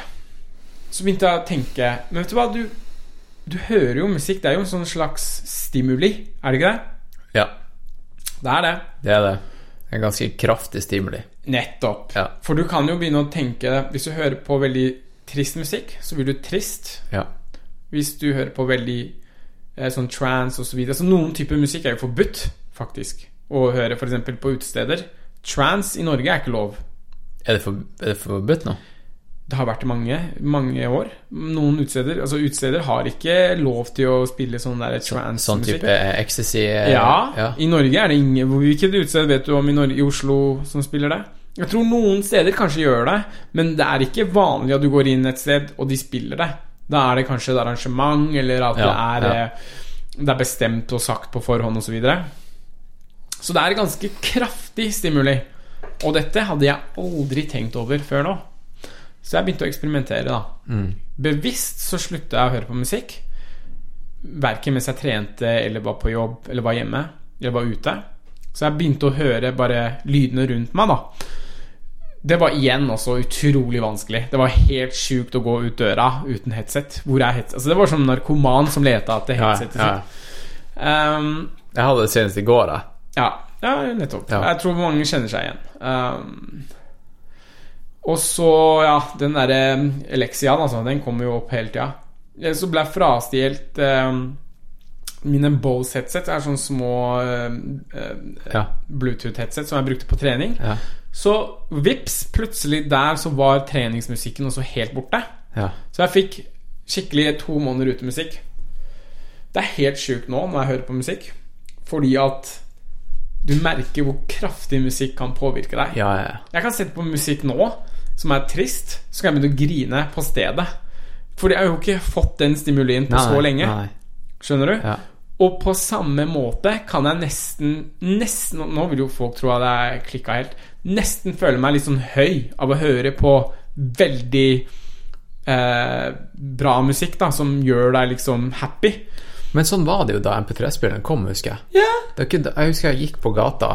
Så begynte jeg å tenke Men vet du hva, du, du hører jo musikk. Det er jo en sånn slags stimuli, er det ikke det? ja. Det er det. Det er det. En ganske kraftig stimuli. Nettopp. Ja. For du kan jo begynne å tenke Hvis du hører på veldig trist musikk, så blir du trist. Ja. Hvis du hører på veldig eh, sånn trance osv. Så, videre. så noen typer musikk er jo forbudt, faktisk, å høre f.eks. på utesteder. Trance i Norge er ikke lov. Er det, for, er det forbudt nå? Det har vært mange, mange år. Noen utesteder Altså utesteder har ikke lov til å spille sånn der trans-musikk. Sånn type ecstasy? Ja, ja. i Norge er det ingen Hvilket utested vet du om i, Norge, i Oslo som spiller det? Jeg tror noen steder kanskje gjør det, men det er ikke vanlig at du går inn et sted og de spiller det. Da er det kanskje et arrangement, eller at Ja, det, er, ja. eh, det er bestemt og sagt på forhånd osv. Så det er ganske kraftig stimuli. Og dette hadde jeg aldri tenkt over før nå. Så jeg begynte å eksperimentere, da. Mm. Bevisst så slutta jeg å høre på musikk. Verken mens jeg trente, eller var på jobb, eller var hjemme, eller var ute. Så jeg begynte å høre bare lydene rundt meg, da. Det var igjen også utrolig vanskelig. Det var helt sjukt å gå ut døra uten headset. Hvor er headset? Altså, det var som en narkoman som leta etter headsetet ja. sitt. Um, Jeg hadde det senest i går, jeg. Ja, ja, nettopp. Ja. Jeg tror mange kjenner seg igjen. Um, og så, ja, den derre Alexiaen, altså, den kommer jo opp hele tida. Så ble jeg frastjålet um, mine Bose-headset. Det er sånne små um, uh, Ja. Bluetooth-headset som jeg brukte på trening. Ja. Så vips, plutselig der så var treningsmusikken også helt borte. Ja. Så jeg fikk skikkelig to måneder ute musikk. Det er helt sjukt nå når jeg hører på musikk, fordi at du merker hvor kraftig musikk kan påvirke deg. Ja, ja. Jeg kan sette på musikk nå som er trist, så kan jeg begynne å grine på stedet. Fordi jeg har jo ikke fått den stimulien på Nei, så lenge. Nei. Skjønner du? Ja. Og på samme måte kan jeg nesten Nesten Nå vil jo folk tro at jeg klikka helt. Nesten føle meg litt sånn høy av å høre på veldig eh, bra musikk, da, som gjør deg liksom happy. Men sånn var det jo da MP3-spilleren kom, husker jeg. Er ikke, jeg husker jeg gikk på gata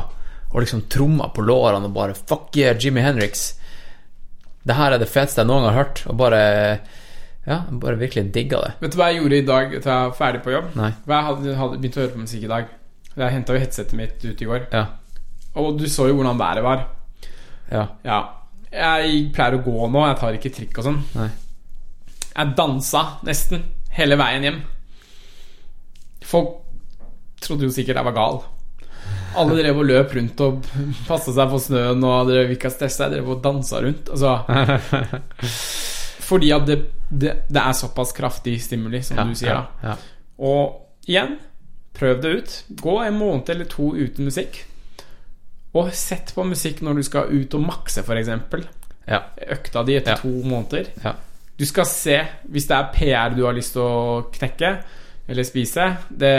og liksom tromma på lårene og bare Fuck yeah, Jimmy Henriks. Det her er det feteste jeg noen gang har hørt. Og bare Ja, bare virkelig digga det. Vet du hva jeg gjorde i dag da jeg var ferdig på jobb? Nei. Hva jeg hadde, hadde begynt å høre på musikk i dag. Jeg henta jo headsetet mitt ut i går. Ja. Og du så jo hvordan været var. Ja. Ja. Jeg pleier å gå nå, jeg tar ikke trikk og sånn. Nei. Jeg dansa nesten hele veien hjem. Folk trodde jo sikkert jeg var gal. Alle drev og løp rundt og passa seg for snøen og drev ikke stressa. Jeg drev og dansa rundt. Altså, fordi at det, det, det er såpass kraftig stimuli, som Ja, du sier. ja, da ja. Og igjen, prøv det ut. Gå en måned eller to uten musikk. Og sett på musikk når du skal ut og makse, f.eks. Ja. Økta di etter Ja. to måneder. Ja. Du skal se Hvis det er PR du har lyst til å knekke eller spise, det,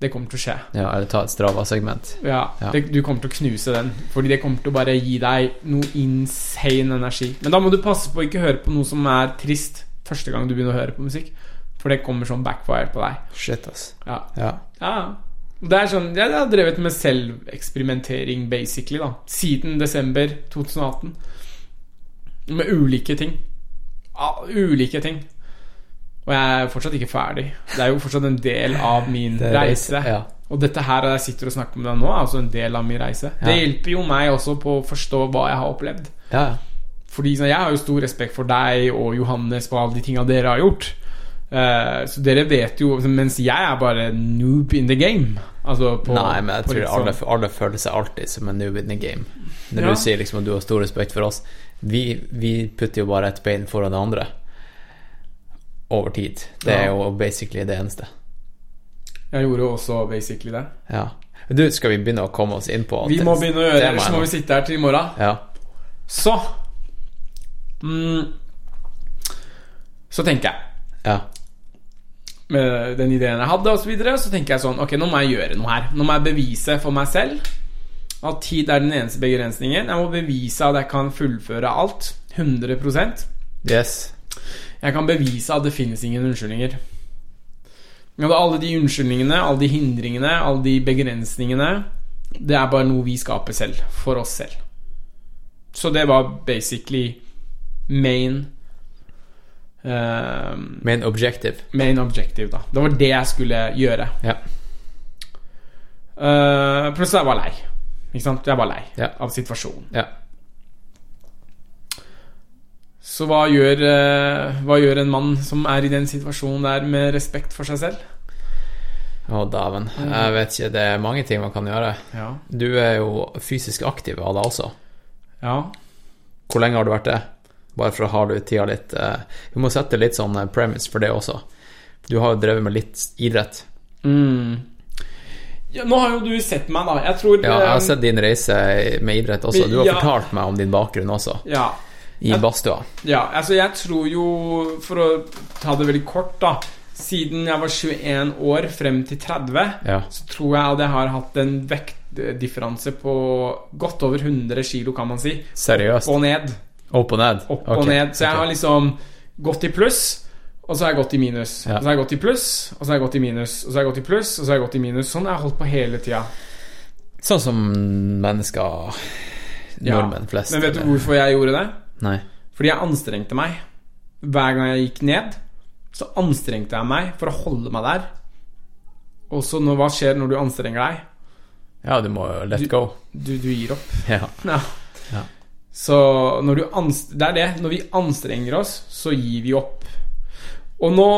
det kommer til å skje. ja eller ta et Strava-segment. Ja, Ja. Det, Du kommer til å knuse den, fordi det kommer til å bare gi deg noe insane energi. Men da må du passe på å ikke høre på noe som er trist første gang du begynner å høre på musikk. For det kommer sånn backfire på deg. Shit, ass. Ja, Ja. ja. Det er sånn, Jeg har drevet med selveksperimentering, basically, da siden desember 2018. Med ulike ting. Ja, ulike ting. Og jeg er fortsatt ikke ferdig. Det er jo fortsatt en del av min Det reise. ja. Og dette her jeg sitter og snakker med deg nå, er også en del av min reise. Det hjelper jo meg også på å forstå hva jeg har opplevd. Ja, ja. Fordi så, Jeg har jo stor respekt for deg og Johannes på alle de tinga dere har gjort. Uh, så dere vet jo Mens jeg er bare noob in the game. Altså på, Nei, men jeg tror alle, sånn- alle føler seg alltid som en noob in the game. Når Ja. du sier liksom at du har stor respekt for oss Vi, vi putter jo bare et bein foran det andre. Over tid. Det er jo basically det eneste. Jeg gjorde jo også basically det. Ja. Du, skal vi begynne å komme oss inn på Vi må begynne å gjøre det, ellers må vi sitte her til i morgen. Ja. Så mm, Så tenker jeg ja. med den ideen jeg hadde, og så videre, så tenker jeg sånn Ok, nå må jeg gjøre noe her. Nå må jeg bevise for meg selv at tid er den eneste begrensningen. Jeg må bevise at jeg kan fullføre alt. 100% Yes. Jeg kan bevise at det finnes ingen unnskyldninger. Ja, alle de unnskyldningene, alle de hindringene, alle de begrensningene Det er bare noe vi skaper selv. For oss selv. Så det var basically main uh, Main objective. Main objective, da. Det var det jeg skulle gjøre. Ja. Uh, jeg var lei. Ikke sant? Jeg var lei Ja. av situasjonen. Ja. Så hva gjør, eh, hva gjør en mann som er i den situasjonen der, med respekt for seg selv? Å, dæven. Jeg vet ikke. Det er mange ting man kan gjøre. Ja. Du er jo fysisk aktiv av deg også. ja. Hvor lenge har du vært det? Bare for å ha du tida litt eh, Vi må sette litt sånn eh, premise for det også. Du har jo drevet med litt idrett. Mm. ja nå har jo du sett meg, da. Jeg tror Ja, jeg har sett din reise med idrett også. Du har Ja. fortalt meg om din bakgrunn også, ja. I badstua. Ja, altså jeg tror jo For å ta det veldig kort, da. Siden jeg var 21 år frem til 30, Ja. så tror jeg at jeg har hatt en vektdifferanse på godt over 100 kilo, kan man si. Seriøst? Opp og ned. Opp og ned? Opp okay. og ned. Så jeg okay. har liksom gått i pluss, og så har jeg gått i minus. Ja. Og så har jeg gått i pluss, og så har jeg gått i minus. Og så har jeg gått i pluss, og så har jeg gått i minus. Sånn har jeg holdt på hele tida. Sånn som mennesker Ja. Flest. Men vet du hvorfor jeg gjorde det? Nei. Fordi jeg anstrengte meg. Hver gang jeg gikk ned, så anstrengte jeg meg for å holde meg der. Og så nå, hva skjer når du anstrenger deg? Ja, du må let Du- go. Du, du gir opp. [laughs] Ja. Ja. Ja. Så når du anstrenger Det er det. Når vi anstrenger oss, så gir vi opp. Og nå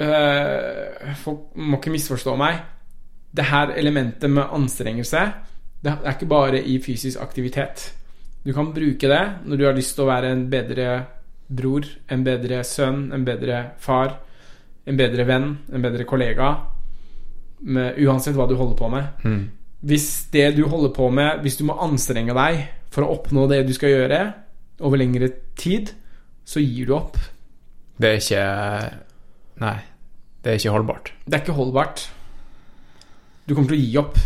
øh, Folk må ikke misforstå meg. Det her elementet med anstrengelse, det er ikke bare i fysisk aktivitet. Du kan bruke det når du har lyst til å være en bedre bror, en bedre sønn, en bedre far, en bedre venn, en bedre kollega. Med, uansett hva du holder på med. Mm. Hvis det du holder på med Hvis du må anstrenge deg for å oppnå det du skal gjøre over lengre tid, så gir du opp. Det er ikke Nei. Det er ikke holdbart. Det er ikke holdbart. Du kommer til å gi opp.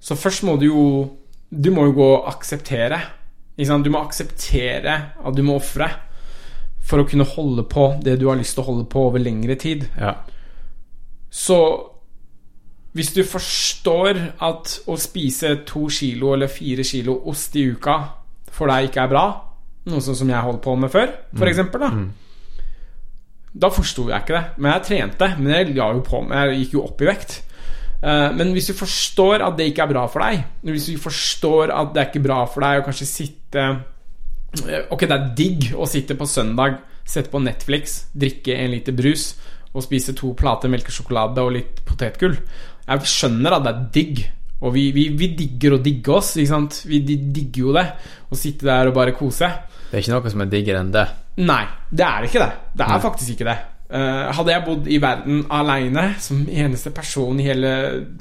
Så først må du jo Du må jo gå og akseptere. Du må akseptere at du må ofre for å kunne holde på det du har lyst til å holde på over lengre tid. Ja. Så hvis du forstår at å spise to kilo eller fire kilo ost i uka for deg ikke er bra, noe sånn som jeg holdt på med før, for eksempel, da. Da forsto jeg ikke det. Men jeg trente. Men jeg jo på Jeg gikk jo opp i vekt. Eh, Men hvis du forstår at det ikke er bra for deg, hvis du forstår at det er ikke bra for deg å kanskje sitte eh, Ok, det er digg å sitte på søndag, sette på Netflix, drikke en liter brus og spise to plater melkesjokolade og litt potetgull. Jeg skjønner at det er digg. Og vi, vi, vi digger å digge oss. Ikke sant? Vi digger jo det. Å sitte der og bare kose. Det er ikke noe som er diggere enn det. Nei, det er ikke det. Det er Nei. faktisk ikke det. Eh, hadde jeg bodd i verden aleine, som eneste person i hele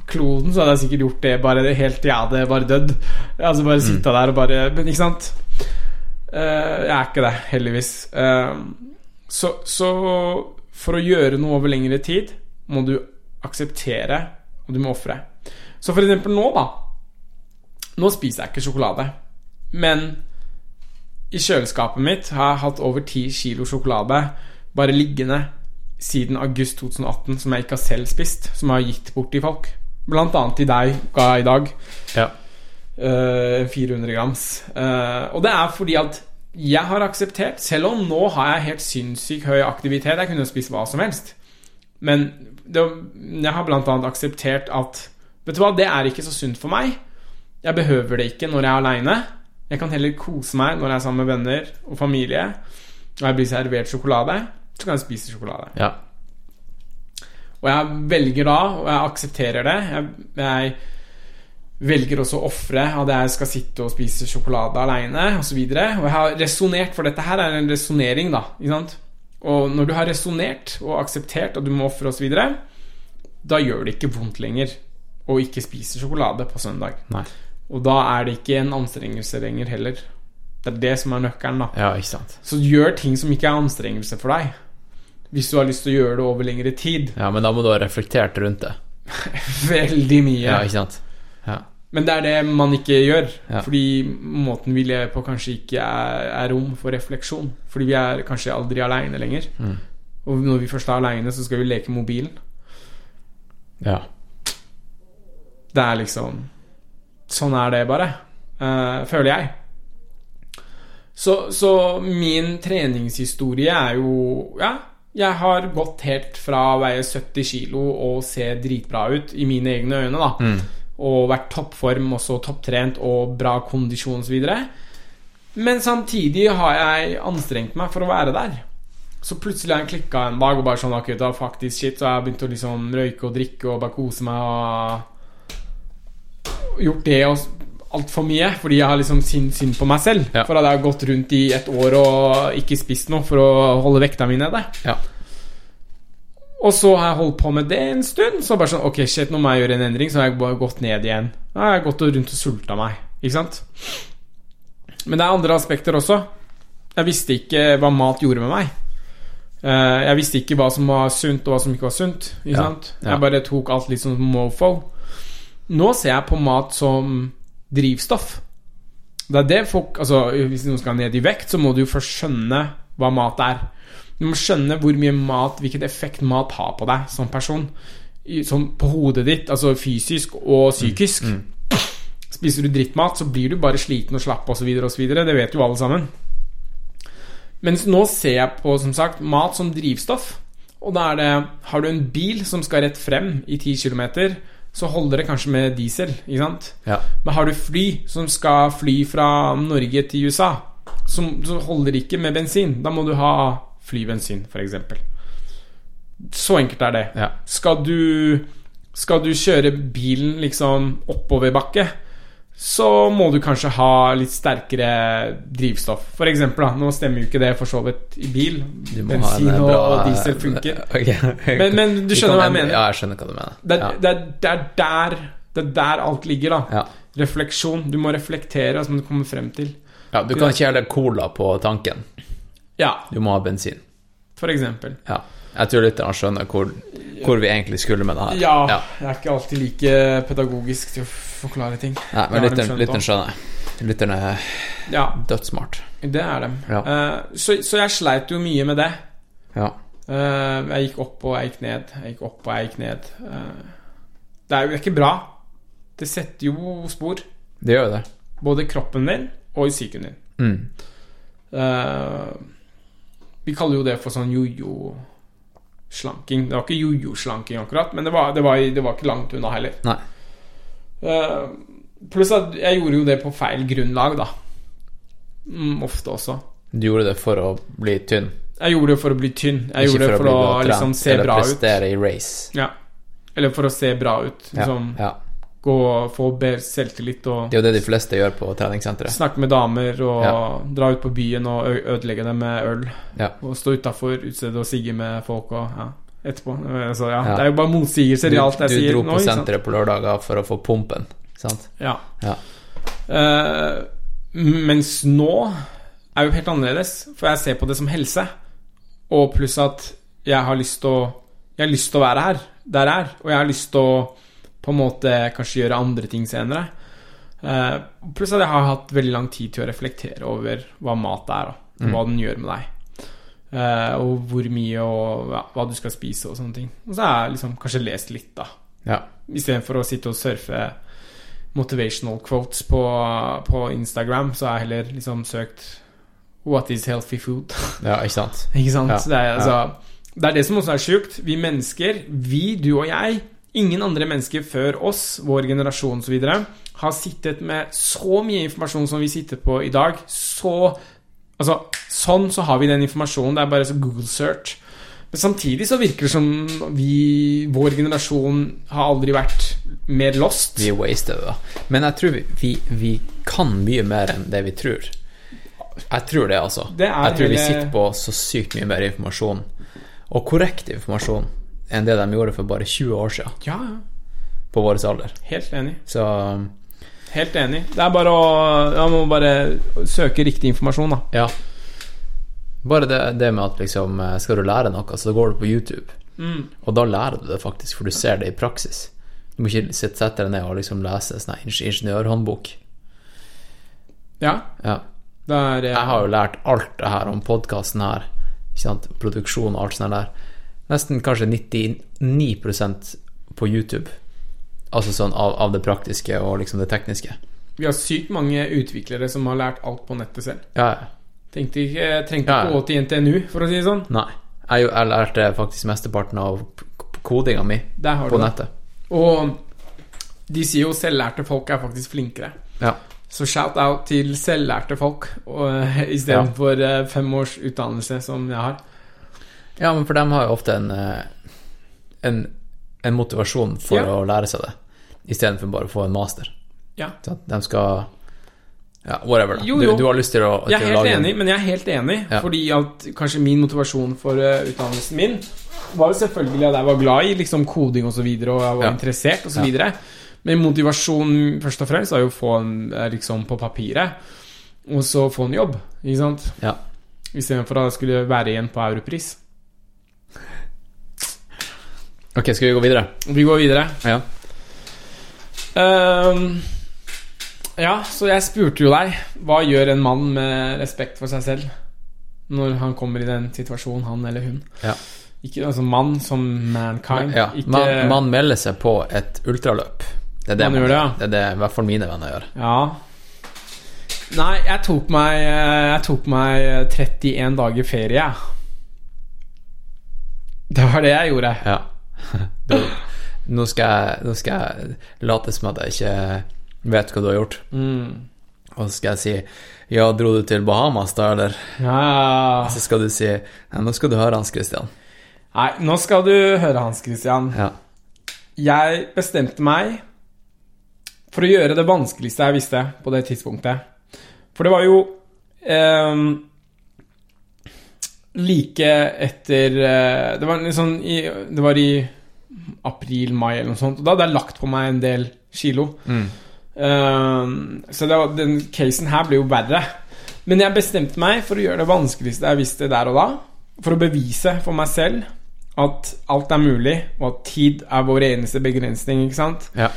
kloden, så hadde jeg sikkert gjort det bare helt til jeg hadde bare dødd. Altså bare sitte der og bare Men ikke sant? Eh, jeg er ikke det, heldigvis. Eh, så, så for å gjøre noe over lengre tid, må du akseptere, og du må ofre. Så for eksempel nå, da. Nå spiser jeg ikke sjokolade, men i kjøleskapet mitt har jeg hatt over 10 kilo sjokolade bare liggende siden august 2018 som jeg ikke har selv spist, som jeg har gitt bort til folk. Blant annet til deg ga jeg i dag. Ja. Uh, 400 grams. Uh, og det er fordi at jeg har akseptert Selv om nå har jeg helt sinnssykt høy aktivitet, jeg kunne spist hva som helst, men det, jeg har blant annet akseptert at Vet du hva, det er ikke så sunt for meg. Jeg behøver det ikke når jeg er aleine. Jeg kan heller kose meg når jeg er sammen med venner og familie. Og jeg blir servert sjokolade, så kan jeg spise sjokolade. ja. Og jeg velger da, og jeg aksepterer det Jeg, jeg velger også å ofre at jeg skal sitte og spise sjokolade aleine osv. Og, så og jeg har resonnert, for dette her er en resonnering, da. Ikke sant? Og når du har resonnert og akseptert at du må ofre osv., da gjør det ikke vondt lenger å ikke spise sjokolade på søndag. Nei. Og da er det ikke en anstrengelse lenger heller. Det er det som er nøkkelen, da. Ja. Så gjør ting som ikke er anstrengelse for deg. Hvis du har lyst til å gjøre det over lengre tid. Ja, men da må du ha reflektert rundt det. [laughs] Veldig mye. Ja, ikke sant. Ja. Men det er det man ikke gjør. Ja. Fordi måten vi lever på, kanskje ikke er, er rom for refleksjon. Fordi vi er kanskje aldri aleine lenger. Mm. Og når vi først er aleine, så skal vi leke mobilen. ja. Det er liksom Sånn er det bare. Uh, føler jeg. Så, så min treningshistorie er jo Ja, jeg har gått helt fra å veie 70 kilo og se dritbra ut i mine egne øyne, da. Mm. Og vært toppform, også topptrent og bra kondisjon osv. Men samtidig har jeg anstrengt meg for å være der. Så plutselig har jeg klikka en dag og bare sånn akkurat, da faktisk shit Så jeg har begynt å liksom røyke og drikke og bare kose meg og gjort det og altfor mye fordi jeg har liksom synd, synd på meg selv. Ja. For at jeg har gått rundt i et år og ikke spist noe for å holde vekta mi nede. Ja. Og så har jeg holdt på med det en stund. Så bare sånn Ok, shit, nå må jeg gjøre en endring. Så har jeg bare gått ned igjen. Da har jeg gått rundt og sulta meg. Ikke sant? Men det er andre aspekter også. Jeg visste ikke hva mat gjorde med meg. Eh, Jeg visste ikke hva som var sunt, og hva som ikke var sunt. Ikke Ja, sant? Jeg bare tok alt litt som mofo. Nå ser jeg på mat som drivstoff. Det er det folk Altså, hvis noen skal ned i vekt, så må du jo først skjønne hva mat er. Du må skjønne hvor mye mat, hvilken effekt mat har på deg som person. Sånn på hodet ditt, altså fysisk og psykisk. Spiser du drittmat, så blir du bare sliten og slapp osv. osv. Det vet jo alle sammen. Mens nå ser jeg på som sagt mat som drivstoff. Og da er det Har du en bil som skal rett frem i 10 km, så holder det kanskje med diesel. Ikke sant? Ja. Men har du fly som skal fly fra Norge til USA, så, så holder det ikke med bensin. Da må du ha flybensin, f.eks. Så enkelt er det. Ja. Skal du Skal du kjøre bilen liksom oppoverbakke, så må du kanskje ha litt sterkere drivstoff. For eksempel, da. Nå stemmer jo ikke det for så vidt i bil. Bensin og, bra diesel funker. [laughs] Okay. Men, men du skjønner hva jeg mener? Ja, jeg skjønner hva du mener. Det, ja. det, det er der Det er der alt ligger, da. Ja. Refleksjon. Du må reflektere, Som må du komme frem til ja, du kan ikke helle cola på tanken. Ja, Du må ha bensin. for eksempel. Ja. Jeg tror lytterne skjønner hvor, hvor vi egentlig skulle med det her. Ja, Ja. jeg er ikke alltid like pedagogisk til å forklare ting. Nei, men lytteren, lytteren skjønner. Lytteren er Ja, dødssmart. det er dem. Ja. Uh, så, så jeg sleit jo mye med det. Ja. Uh, jeg gikk opp og jeg gikk ned. Jeg gikk opp og jeg gikk ned. Uh, det er jo ikke bra. Det setter jo spor. Det gjør det. Både i kroppen din og i psyken din. Mm. Vi kaller jo det for sånn jojo-slanking. Det var ikke jojo-slanking akkurat, men det var, det, var, det var ikke langt unna heller. Nei. Eh, pluss at jeg gjorde jo det på feil grunnlag, da. Mm, ofte også. Du gjorde det for å bli tynn, Jeg gjorde det for å bli tynn. Jeg ikke gjorde det for å å liksom se bra ut. prestere i race. Ja. Eller for å se bra ut. Liksom ja. gå og få bedre selvtillit og Det er jo det de fleste gjør på treningssenteret. snakke med damer og Ja. dra ut på byen og ødelegge dem med øl. Ja. Og stå utafor utstedet og sigge med folk og ja, etterpå. Så ja, Ja. Det er jo bare motsigelser Du, i alt jeg du sier dro nå. på senteret på lørdager for å få pumpen, sant? Ja. Ja. Uh, mens nå er jo helt annerledes, for jeg ser på det som helse. Og pluss at jeg har lyst til å Jeg har lyst til å være her, der jeg er. Og jeg har lyst til å på en måte kanskje gjøre andre ting senere. Uh, pluss at jeg har hatt veldig lang tid til å reflektere over hva mat er, og Mm. hva den gjør med deg. Eh, og hvor mye og ja, hva du skal spise og sånne ting. Og så har jeg liksom kanskje lest litt, da. Ja. Istedenfor å sitte og surfe motivational quotes på, på Instagram, så har jeg heller liksom søkt What is healthy food? [laughs] ja, ikke sant? Ikke sant? Ja, Det, er, ja. altså, det er det som også er sjukt. Vi mennesker, vi, du og jeg, ingen andre mennesker før oss, vår generasjon osv., har sittet med så mye informasjon som vi sitter på i dag. Så Altså, sånn så har vi den informasjonen. Det er bare så Google search. Men samtidig så virker det som vi, vår generasjon, har aldri vært mer lost. Vi er wasted, da. Men jeg tror vi, vi, vi kan mye mer enn det vi tror. Jeg tror det, altså. Det jeg tror vi sitter på så sykt mye mer informasjon, og korrekt informasjon, enn det de gjorde for bare 20 år siden, Ja, ja. på vår alder. Helt enig. Så Helt enig. Det er bare å Man må bare søke riktig informasjon, da. ja. Bare det, det med at liksom eh, Skal du lære noe, så går du på YouTube. Mm. Og da lærer du det faktisk, for du ser det i praksis. Du må ikke sette deg ned og liksom lese sånn ing- ingeniørhåndbok. Ja. Ja. Der, er eh, Jeg har jo lært alt det her om podkasten her, produksjon og alt sånt der. Nesten kanskje 99 på YouTube. Altså sånn av, av det praktiske og liksom det tekniske. Vi har sykt mange utviklere som har lært alt på nettet selv. Ja, ja. Tenkte ikke, trengte ikke ja. gå til NTNU, for å si det sånn. Nei. Jeg, jeg lærte faktisk mesteparten av kodinga mi på det. nettet. Og de sier jo selvlærte folk er faktisk flinkere. Ja. Så shout-out til selvlærte folk og- istedenfor ja. fem års utdannelse, som jeg har. ja, men for dem har jo ofte en, eh, en, en motivasjon for Ja. å lære seg det, istedenfor bare å få en master. Ja. Så at de skal Ja, whatever, da. Jo, jo. Du, du har lyst til å, Jeg er helt en- enig, men jeg er helt enig. Ja. Fordi at kanskje min motivasjon for eh, utdannelsen min var jo selvfølgelig at jeg var glad i liksom koding og så videre, og jeg var Ja. interessert og så videre. Men motivasjonen først og fremst er jo å få en eh, liksom på papiret, og så få en jobb, ikke sant? Ja. Istedenfor at jeg skulle være igjen på Europris. Ok, skal vi gå videre? Vi går videre. Ja. Um, ja, så jeg spurte jo deg Hva gjør en mann med respekt for seg selv når han kommer i den situasjonen, han eller hun? Ja. Ikke altså mann som mankind. Ja, ikke, man, man melder seg på et ultraløp. Det er det, Man man det, ja. det er det i hvert fall mine venner gjør. Ja. Nei, jeg tok meg Jeg tok meg 31 dager ferie, jeg. Det var det jeg gjorde. Ja. [laughs] Du, nå, skal jeg, nå skal jeg late som at jeg ikke vet hva du har gjort. Mm. Og så skal jeg si Ja, dro du til Bahamas da, eller? Ja. Så skal du si Nei, nå skal du høre Hans Christian. Nei, nå skal du høre, Hans Christian. Ja. Jeg bestemte meg for å gjøre det vanskeligste jeg visste på det tidspunktet. For det var jo ehm, like etter eh, Det var sånn i, Det var i april-mai eller noe sånt. Og da hadde jeg lagt på meg en del kilo. Ehm, så det var, den casen her ble jo verre. Men jeg bestemte meg for å gjøre det vanskeligste jeg visste der og da. For å bevise for meg selv at alt er mulig, og at tid er vår eneste begrensning. ikke sant? Ja.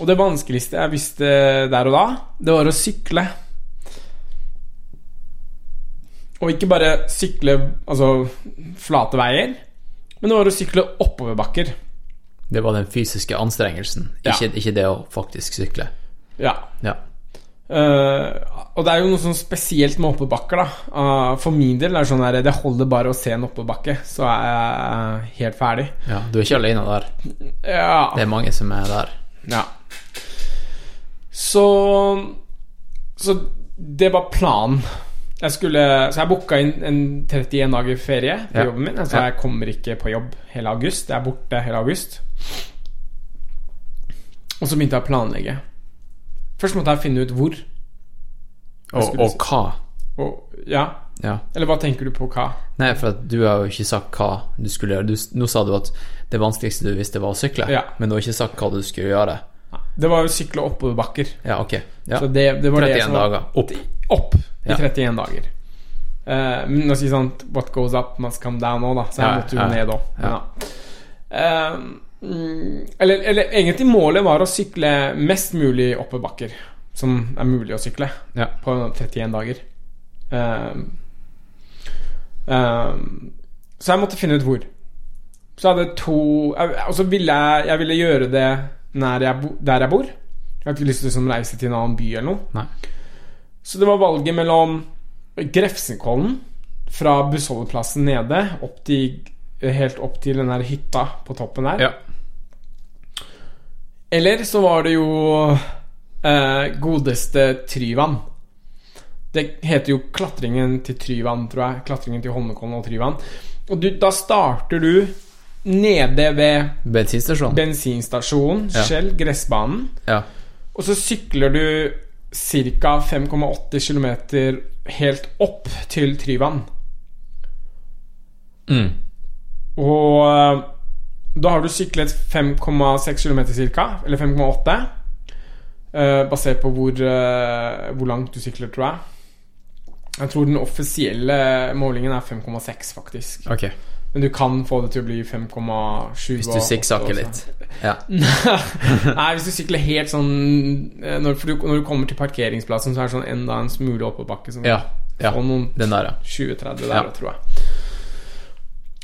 Og det vanskeligste jeg visste der og da, det var å sykle. Og ikke bare sykle altså flate veier, men det var å sykle oppoverbakker. Det var den fysiske anstrengelsen, Ja. ikke, ikke det å faktisk sykle. Ja. Ja. Uh, og det er jo noe sånn spesielt med oppoverbakker, da. Uh, for min del er det sånn her Det holder bare å se en oppoverbakke, så er jeg helt ferdig. ja. Du er ikke alene der. Ja. Det er mange som er der. Ja. Så Så det var planen. Jeg skulle, så jeg booka inn en 31 dager ferie på Ja. jobben min. Altså Ja. Jeg kommer ikke på jobb hele august. Jeg er borte hele august. Og så begynte jeg å planlegge. Først måtte jeg finne ut hvor. Og, og si- hva? Og, ja. Ja. Eller hva tenker du på hva? Nei, for du har jo ikke sagt hva du skulle gjøre. Du, nå sa du at det vanskeligste du visste, var å sykle. Men du har ikke sagt hva du skulle gjøre. Det var jo sykle oppoverbakker. Ja, ok. Ja. Så det, det var det 31 som var- dager. Opp. Opp i Ja. 31 dager. Uh, men å si sånn What goes up must come down òg, da. Så jeg måtte jo ja, ned òg. ja. Eh, mm, eller, eller egentlig målet var å sykle mest mulig oppoverbakker som er mulig å sykle på 31 dager. Uh, så jeg måtte finne ut hvor. Så jeg hadde to Og så ville jeg, jeg ville gjøre det nær jeg der jeg bor. Jeg hadde ikke lyst til å liksom, reise til en annen by eller noe. Nei. Så det var valget mellom Grefsenkollen fra bussholdeplassen nede opp til, helt opp til den der hytta på toppen der. Ja. Eller så var det jo eh, godeste Tryvann. Det heter jo klatringen til Tryvann, tror jeg. Klatringen til Holmenkollen og Tryvann. Og du, da starter du nede ved bensinstasjonen. bensinstasjonen, Ja. Skjell, gressbanen. ja. Og så sykler du ca. 5,8 km helt opp til Tryvann. Mm. Og eh, da har du syklet 5,6 km ca., eller 5,8. Uh, basert på hvor, uh, hvor langt du sykler, tror jeg. Jeg tror den offisielle målingen er 5,6, faktisk. Ok. Men du kan få det til å bli 5,7. Hvis du sikksakker litt. Ja. [laughs] Nei, hvis du sykler helt sånn eh, når, du, når du kommer til parkeringsplassen, så er det sånn enda en smule oppoverbakke. Sånn, Ja. ja. noen Den der, ja. 20-30 der, Ja. tror jeg.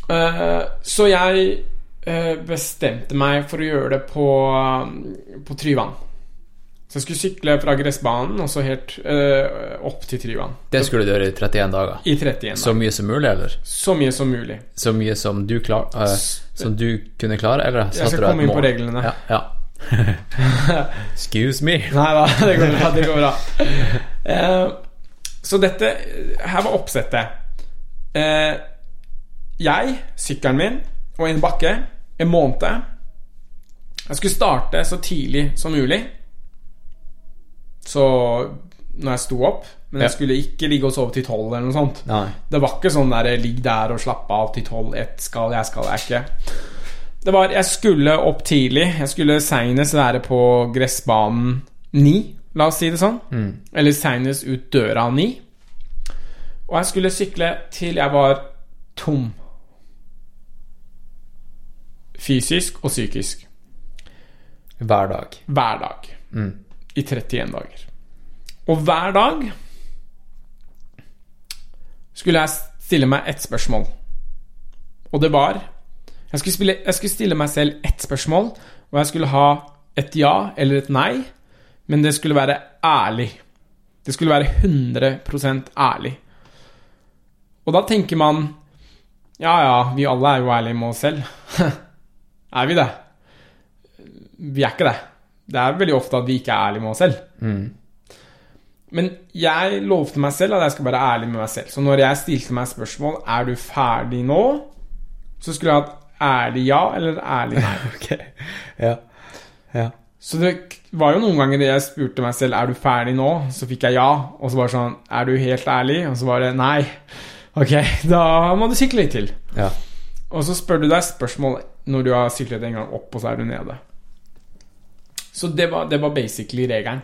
Uh, så jeg uh, bestemte meg for å gjøre det på, på Tryvann. Så jeg skulle sykle fra gressbanen og så helt øh, opp til Tryvann. Det skulle du gjøre i 31 dager. I 31 Så mye som mulig, eller? Så mye som mulig. Så mye som du, klar, øh, som du kunne klare, eller Jeg satte skal du et komme inn på reglene. Ja. ja. [laughs] Excuse me. Nei da, det går bra. Det går bra. Uh, [laughs] så dette Her var oppsettet. Uh, jeg, sykkelen min og en bakke, en måned Jeg skulle starte så tidlig som mulig. Så når jeg sto opp Men jeg skulle ikke ligge og sove til tolv eller noe sånt. Nei. Det var ikke sånn der ligg der og slapp av til tolv, ett skal jeg, skal jeg ikke. Det var Jeg skulle opp tidlig. Jeg skulle seinest være på gressbanen ni, la oss si det sånn. Eller seinest ut døra ni. Og jeg skulle sykle til jeg var tom. Fysisk og psykisk. Hver dag. hver dag Mm. I 31 dager. Og hver dag skulle jeg stille meg ett spørsmål. Og det var jeg skulle, spille, jeg skulle stille meg selv ett spørsmål, og jeg skulle ha et ja eller et nei, men det skulle være ærlig. Det skulle være 100% ærlig. Og da tenker man Ja, ja, vi alle er jo ærlige med oss selv. [laughs] er vi det? Vi er ikke det. Det er veldig ofte at vi ikke er ærlige med oss selv. Men jeg lovte meg selv at jeg skal være ærlig med meg selv. Så når jeg stilte meg spørsmål Er du ferdig nå, så skulle jeg hatt ærlig ja eller ærlig nei. [laughs] Ok. Ja. Ja. Så det var jo noen ganger jeg spurte meg selv Er du ferdig nå, så fikk jeg ja. Og så var det sånn Er du helt ærlig? Og så var det nei. Ok, [laughs] da må du sykle litt til. ja. Og så spør du deg spørsmål når du har syklet en gang opp, og så er du nede. Så det var, det var basically regelen.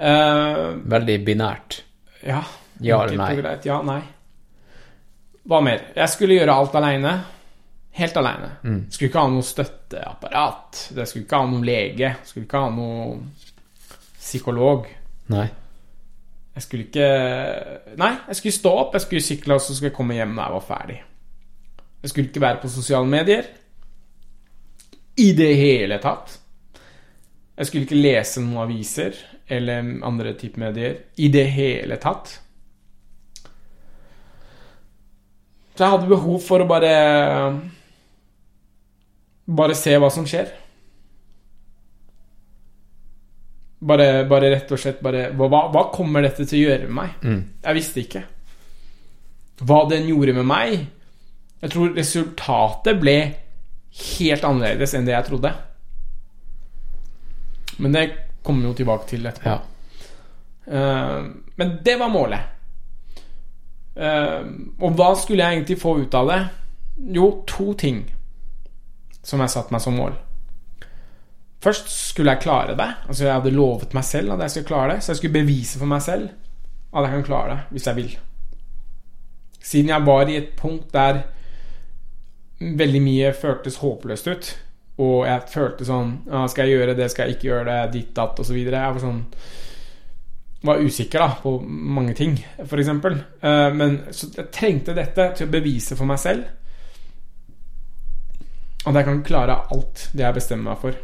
Uh, Veldig binært. ja. Ja eller nei? greit. Ja, nei. Hva mer? Jeg skulle gjøre alt aleine. Helt aleine. Mm. Skulle ikke ha noe støtteapparat. Det skulle ikke ha noe lege. Skulle ikke ha noe psykolog. Nei. Jeg skulle ikke Nei, jeg skulle stå opp, jeg skulle sykle, og så skulle jeg komme hjem når jeg var ferdig. Jeg skulle ikke være på sosiale medier. I det hele tatt. Jeg skulle ikke lese noen aviser eller andre typer medier. I det hele tatt. Så jeg hadde behov for å bare Bare se hva som skjer. Bare, bare rett og slett bare hva, hva kommer dette til å gjøre med meg? Mm. Jeg visste ikke. Hva den gjorde med meg Jeg tror resultatet ble helt annerledes enn det jeg trodde. Men det kommer vi jo tilbake til etterpå. Ja. Eh, men det var målet. Eh, og hva skulle jeg egentlig få ut av det? Jo, to ting som jeg satte meg som mål. Først skulle jeg klare det. Altså Jeg hadde lovet meg selv at jeg skulle klare det. Så jeg skulle bevise for meg selv at jeg kan klare det hvis jeg vil. Siden jeg var i et punkt der veldig mye føltes håpløst ut, og jeg følte sånn Skal jeg gjøre det, skal jeg ikke gjøre det, ditt, datt, osv. Jeg var sånn var usikker da på mange ting, f.eks. Uh, men så jeg trengte dette til å bevise for meg selv at jeg kan klare alt det jeg bestemmer meg for.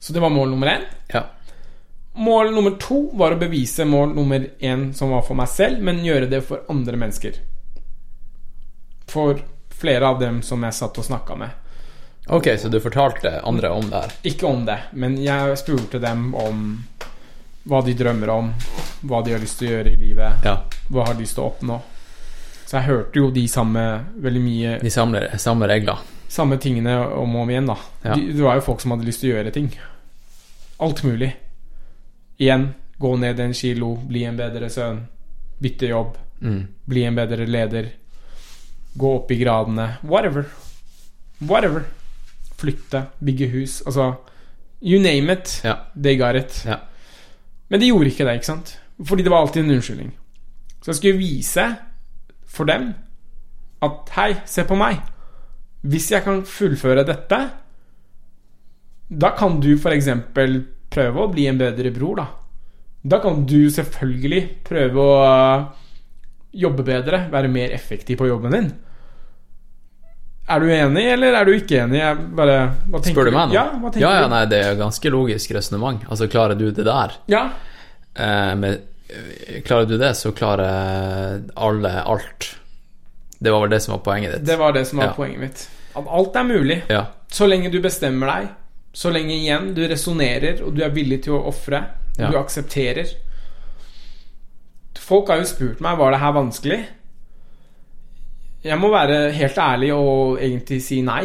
Så det var mål nummer én. Ja. Mål nummer to var å bevise mål nummer én som var for meg selv, men gjøre det for andre mennesker. For flere av dem som jeg satt og snakka med. Ok, så du fortalte andre om det her? Ikke om det, men jeg spurte dem om hva de drømmer om, hva de har lyst til å gjøre i livet, Ja. hva har de lyst til å oppnå. Så jeg hørte jo de samme veldig mye De samme, samme regler? samme tingene om og om igjen, da. Ja. De, det var jo folk som hadde lyst til å gjøre ting. Alt mulig. Igjen, gå ned en kilo, bli en bedre sønn, bytte jobb, Mm. bli en bedre leder, gå opp i gradene, whatever. Whatever. Flytte, bygge hus, altså You name it, Ja. they got it. Ja. Men de gjorde ikke det, ikke sant? Fordi det var alltid en unnskyldning. Så jeg skulle vise for dem at hei, se på meg. Hvis jeg kan fullføre dette, da kan du f.eks. prøve å bli en bedre bror, da. Da kan du selvfølgelig prøve å øh, jobbe bedre, være mer effektiv på jobben din. Er du enig, eller er du ikke enig? Bare, Spør du meg nå? Ja, ja, ja, nei, det er ganske logisk resonnement. Altså, klarer du det der, Ja, eh, med, eh, Klarer du det, så klarer alle alt. Det var vel det som var poenget ditt? det var det som var Ja. poenget mitt. At alt er mulig. Ja. Så lenge du bestemmer deg, så lenge igjen du resonnerer, og du er villig til å ofre, du aksepterer Folk har jo spurt meg var det her vanskelig. Jeg må være helt ærlig og egentlig si nei.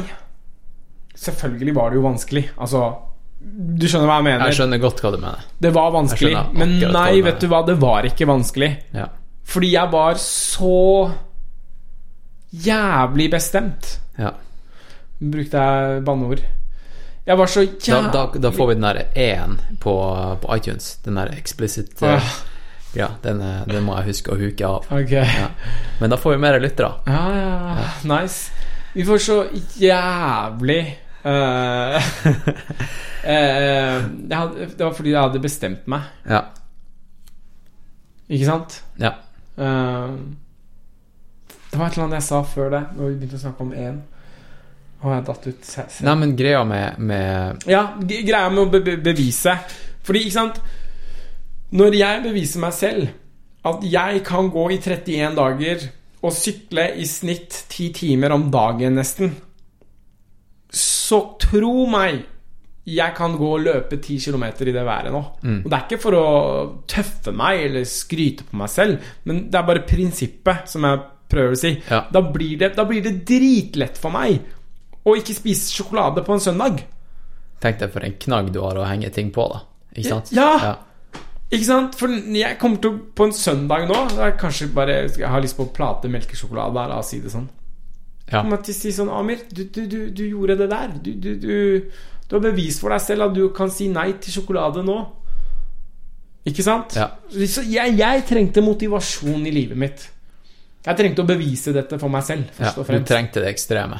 Selvfølgelig var det jo vanskelig. Altså Du skjønner hva jeg mener? Jeg skjønner godt hva du mener. Det var vanskelig. Men nei, du vet du hva, det var ikke vanskelig. Ja. Fordi jeg var så jævlig bestemt. ja. Brukte jeg banneord. Jeg var så jævlig da, da får vi den der E-en på, på iTunes. Den der explicit Åh. Ja, den, eh, den må jeg huske å huke av. Okay. Ja. Men da får vi mer lyttere. Ja, ja, ja. nice. Vi får så jævlig uh, uh, hadde, det var fordi jeg hadde bestemt meg, Ja. ikke sant? Ja. Uh, det var et eller annet jeg sa før det, når vi begynte å snakke om én. Og jeg datt ut. Se, se. Nei, men greia med, med Ja, greia med å be be bevise Fordi, ikke sant Når jeg beviser meg selv at jeg kan gå i 31 dager og sykle i snitt 10 timer om dagen nesten, så tro meg jeg kan gå og løpe 10 km i det været nå. Og det er ikke for å tøffe meg eller skryte på meg selv, men det er bare prinsippet som jeg prøver å si. Ja. Da, blir det, da blir det dritlett for meg å ikke spise sjokolade på en søndag. Tenk deg for en knagg du har å henge ting på, da. Ikke sant? Ja, Ja. Ikke sant? For jeg kommer til På en søndag nå jeg kanskje bare Jeg har lyst på å plate melkesjokolade. da, La oss si det sånn. Ja. Kommer til å si sånn Amir, du, du, du, du gjorde det der. Du, du, du, du har bevis for deg selv at du kan si nei til sjokolade nå. Ikke sant? Ja. Så jeg, jeg trengte motivasjon i livet mitt. Jeg trengte å bevise dette for meg selv, Ja, og fremst. du trengte det ekstreme.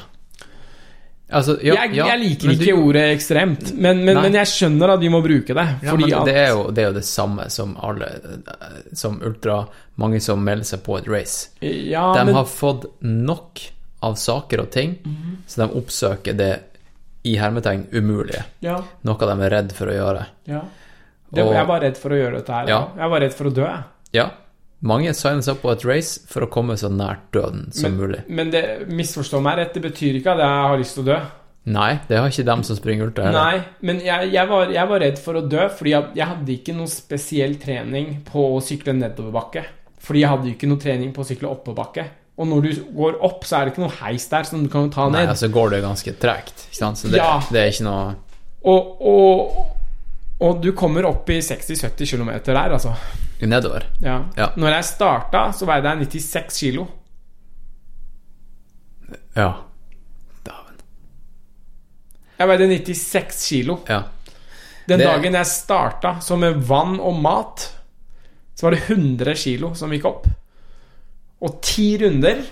Altså, ja, jeg, ja, jeg liker ikke du- ordet ekstremt, men, men, men jeg skjønner at vi må bruke det. Ja, men at det er, jo, det er jo det samme som alle Som ultra Mange som melder seg på et race. ja, De men, har fått nok av saker og ting, så de oppsøker det i hermetegn umulige. ja, Noe de er redd for å gjøre. ja. Det, Og- jeg var redd for å gjøre dette her. Jeg var redd for å dø. Ja, mange signer seg opp på et race for å komme så nært døden som mulig. Men det, misforstå meg rett, det betyr ikke at jeg har lyst til å dø. Nei, det har ikke dem som springer ultra heller. Nei, men jeg, jeg, var, jeg var redd for å dø fordi jeg, jeg hadde ikke noe spesiell trening på å sykle nedoverbakke. Fordi jeg hadde ikke noe trening på å sykle oppoverbakke. Og når du går opp, så er det ikke noe heis der som du kan ta ned. Nei, altså går det ganske tregt, ikke sant? Så det, Ja. det er ikke noe Og, og, og du kommer opp i 60-70 km der, altså. Nedover. Ja. Ja. Når jeg starta, så veide jeg 96 kilo. Ja. Dæven. Jeg veide 96 kilo. Ja. Den Det- dagen jeg starta, så med vann og mat, så var det 100 kilo som gikk opp. Og ti runder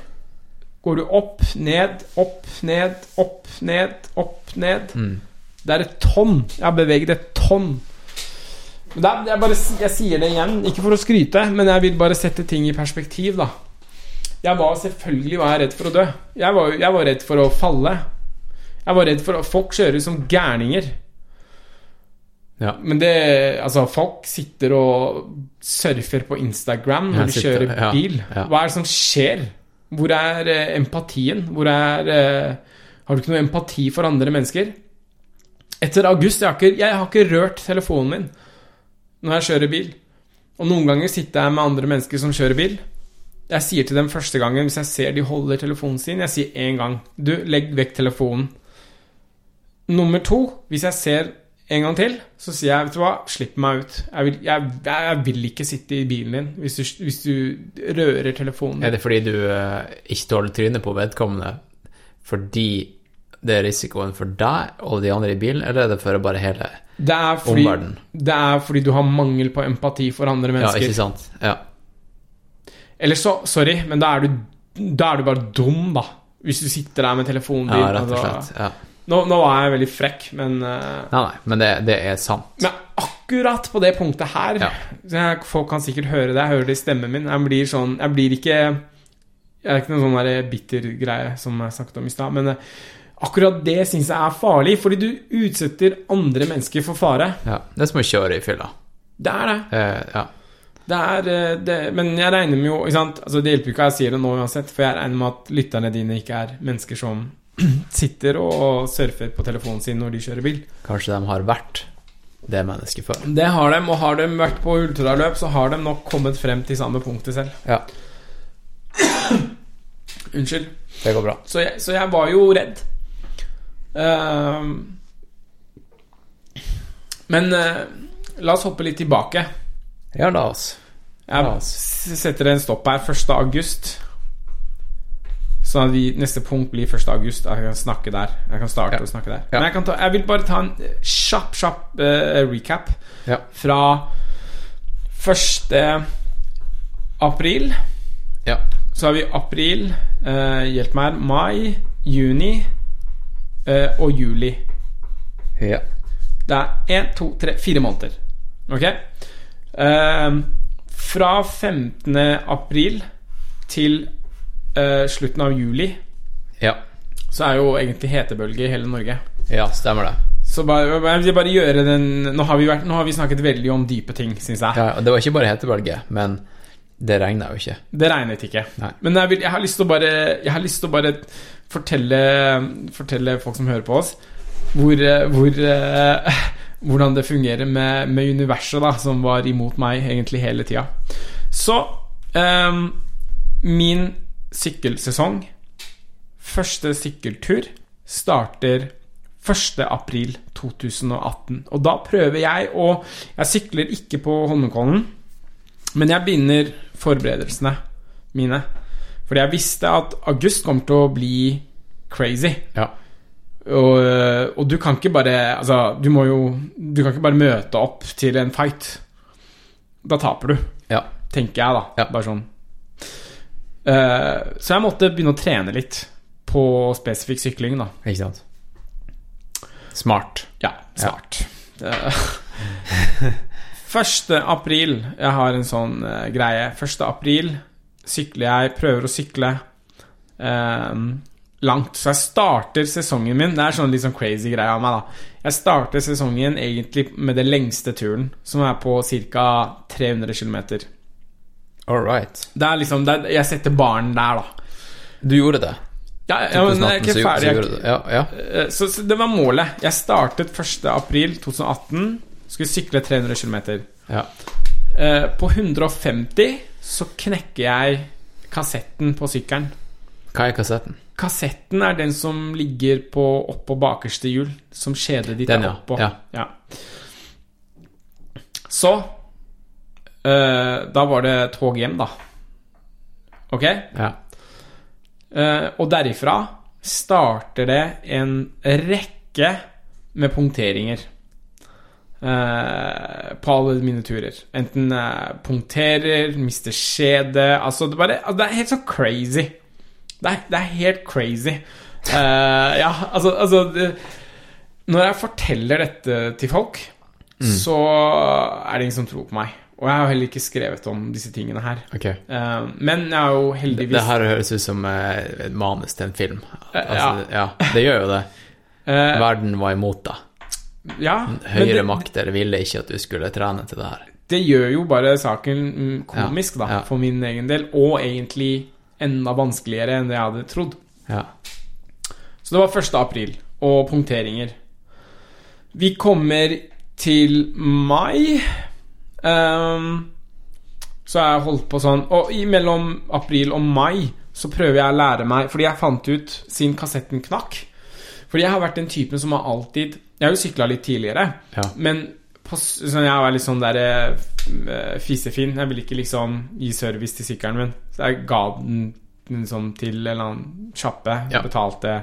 går du opp, ned, opp, ned, opp, ned, opp, ned. Mm. Det er et tonn. Jeg har beveget et tonn. Er, jeg, bare, jeg sier det igjen, ikke for å skryte, men jeg vil bare sette ting i perspektiv, da. Jeg var selvfølgelig var jeg redd for å dø. Jeg var, jeg var redd for å falle. Jeg var redd for at folk kjører som gærninger. Ja. Men det Altså, folk sitter og surfer på Instagram når de sitter- kjører ja, bil. ja. Hva er det som skjer? Hvor er eh, empatien? Hvor er eh, Har du ikke noe empati for andre mennesker? Etter august jeg har, ikke, jeg har ikke rørt telefonen min når jeg kjører bil. Og noen ganger sitter jeg med andre mennesker som kjører bil. Jeg sier til dem første gangen hvis jeg ser de holder telefonen sin, jeg sier én gang Du, legg vekk telefonen. Nummer to, hvis jeg ser en gang til, så sier jeg, vet du hva, slipp meg ut. Jeg vil, jeg, jeg vil ikke sitte i bilen din hvis du, hvis du rører telefonen. Er det fordi du eh, ikke tåler trynet på vedkommende fordi det er risikoen for deg og de andre i bilen, eller er det for bare hele Det er fordi, omverdenen? det er fordi du har mangel på empati for andre mennesker. Ja, ikke sant? Ja. Eller så, sorry, men da er, du, da er du bare dum, da. Hvis du sitter der med telefonen din. ja, rett og altså- slett. Ja. nå, nå var jeg veldig frekk, men eh, Nei, nei, men det, det er sant. Men akkurat på det punktet her Ja. jeg, Folk kan sikkert høre det, jeg hører det i stemmen min. Jeg blir sånn Jeg blir ikke Jeg er ikke noen sånn bitter greie som jeg snakket om i stad, men eh, akkurat det syns jeg er farlig, fordi du utsetter andre mennesker for fare. Ja. Det er som å kjøre i fylla. Det er det. Eh, ja. Det er eh, det, Men jeg regner med jo? Altså, Det hjelper jo ikke at jeg sier det nå uansett, for jeg regner med at lytterne dine ikke er mennesker som [clears throat] sitter og surfer på telefonen sin når de kjører bil. Kanskje de har vært det mennesket før. Det har de, og har de vært på ultraløp, så har de nok kommet frem til samme punktet selv. Ja, [clears throat] Unnskyld. det går bra. Så jeg, så jeg var jo redd. Ehm, men eh, la oss hoppe litt tilbake. Ja, la oss. Jeg setter en stopp her 1. august. Sånn at vi, neste punkt blir 1. august. Jeg kan snakke der. Jeg kan starte Ja. å snakke der. Ja. Men jeg, kan ta, jeg vil bare ta en eh, kjapp, kjapp uh, recap Ja. fra 1. april. Ja. Så har vi april, uh, hjelp meg her, mai, juni, og juli. Ja. Det er én, to, tre, fire måneder. Ok? Ehm, fra 15. april til eh, slutten av juli Ja. så er jo egentlig hetebølge i hele Norge. ja, stemmer det. Så bare, bare gjøre den Nå har vi, vært, nå har vi snakket veldig om dype ting, syns jeg. Ja, det var ikke bare hetebølge, men det regner jo ikke. Det regnet ikke. Nei. Men jeg, vil, jeg har lyst til å bare Jeg har lyst til å bare fortelle, fortelle folk som hører på oss, hvor, hvor eh, Hvordan det fungerer med, med universet, da, som var imot meg egentlig hele tida. Så um, Min sykkelsesong, første sykkeltur, starter 1. april 2018. Og da prøver jeg å Jeg sykler ikke på Holmenkollen, men jeg begynner forberedelsene mine. Fordi jeg visste at august kommer til å bli crazy. Ja. Og, og du kan ikke bare Altså, du må jo Du kan ikke bare møte opp til en fight. Da taper du, Ja. tenker jeg, da. Ja. Bare sånn. Uh, så jeg måtte begynne å trene litt på spesifikk sykling, da. Ikke sant? Smart. Ja, smart. Eh, [laughs] 1. april Jeg har en sånn uh, greie. 1. april sykler jeg, prøver å sykle uh, langt. Så jeg starter sesongen min Det er sånn litt sånn crazy greie av meg, da. Jeg starter sesongen egentlig med det lengste turen, som er på ca. 300 km. All right. Det er liksom det er, Jeg setter baren der, da. Du gjorde det. Ja, ja men jeg er ikke ferdig. Jeg. Ja, ja. Eh, Så, så det var målet. Jeg startet 1. april 2018. Skulle sykle 300 km. ja. Eh, På 150 så knekker jeg kassetten på sykkelen. Hva er kassetten? Kassetten er den som ligger på oppå bakerste hjul, som kjedet ditt Den, er ja. oppå. Ja. Så eh, Da var det tog hjem, da. Ok? Ja. Eh, og derifra starter det en rekke med punkteringer. Eh, på alle mine turer. Enten eh, punkterer, mister skjede Altså, det, bare, altså, det er helt sånn crazy. Det er, det er helt crazy. Eh, ja, altså, altså det, Når jeg forteller dette til folk, så er det ingen som tror på meg. Og jeg har heller ikke skrevet om disse tingene her. Okay. Uh, men jeg er jo heldigvis Det her høres ut som eh, et manus til en film. Altså, ja. ja. Det gjør jo det. [laughs] Eh, Verden var imot deg. Ja, Høyere det, makter ville ikke at du skulle trene til det her. det gjør jo bare saken mm, komisk, Ja, ja. for min egen del. Og egentlig enda vanskeligere enn det jeg hadde trodd. Ja. Så det var 1. april, og punkteringer. Vi kommer til mai. Um, så jeg holdt på sånn Og mellom april og mai så prøver jeg å lære meg Fordi jeg fant ut siden kassetten knakk Fordi jeg har vært den typen som har alltid Jeg har jo sykla litt tidligere, Ja. men på, sånn, jeg var litt sånn der uh, fisefin. Jeg ville ikke liksom gi service til sykkelen min. Så jeg ga den liksom til en eller annen sjappe. Ja. Betalte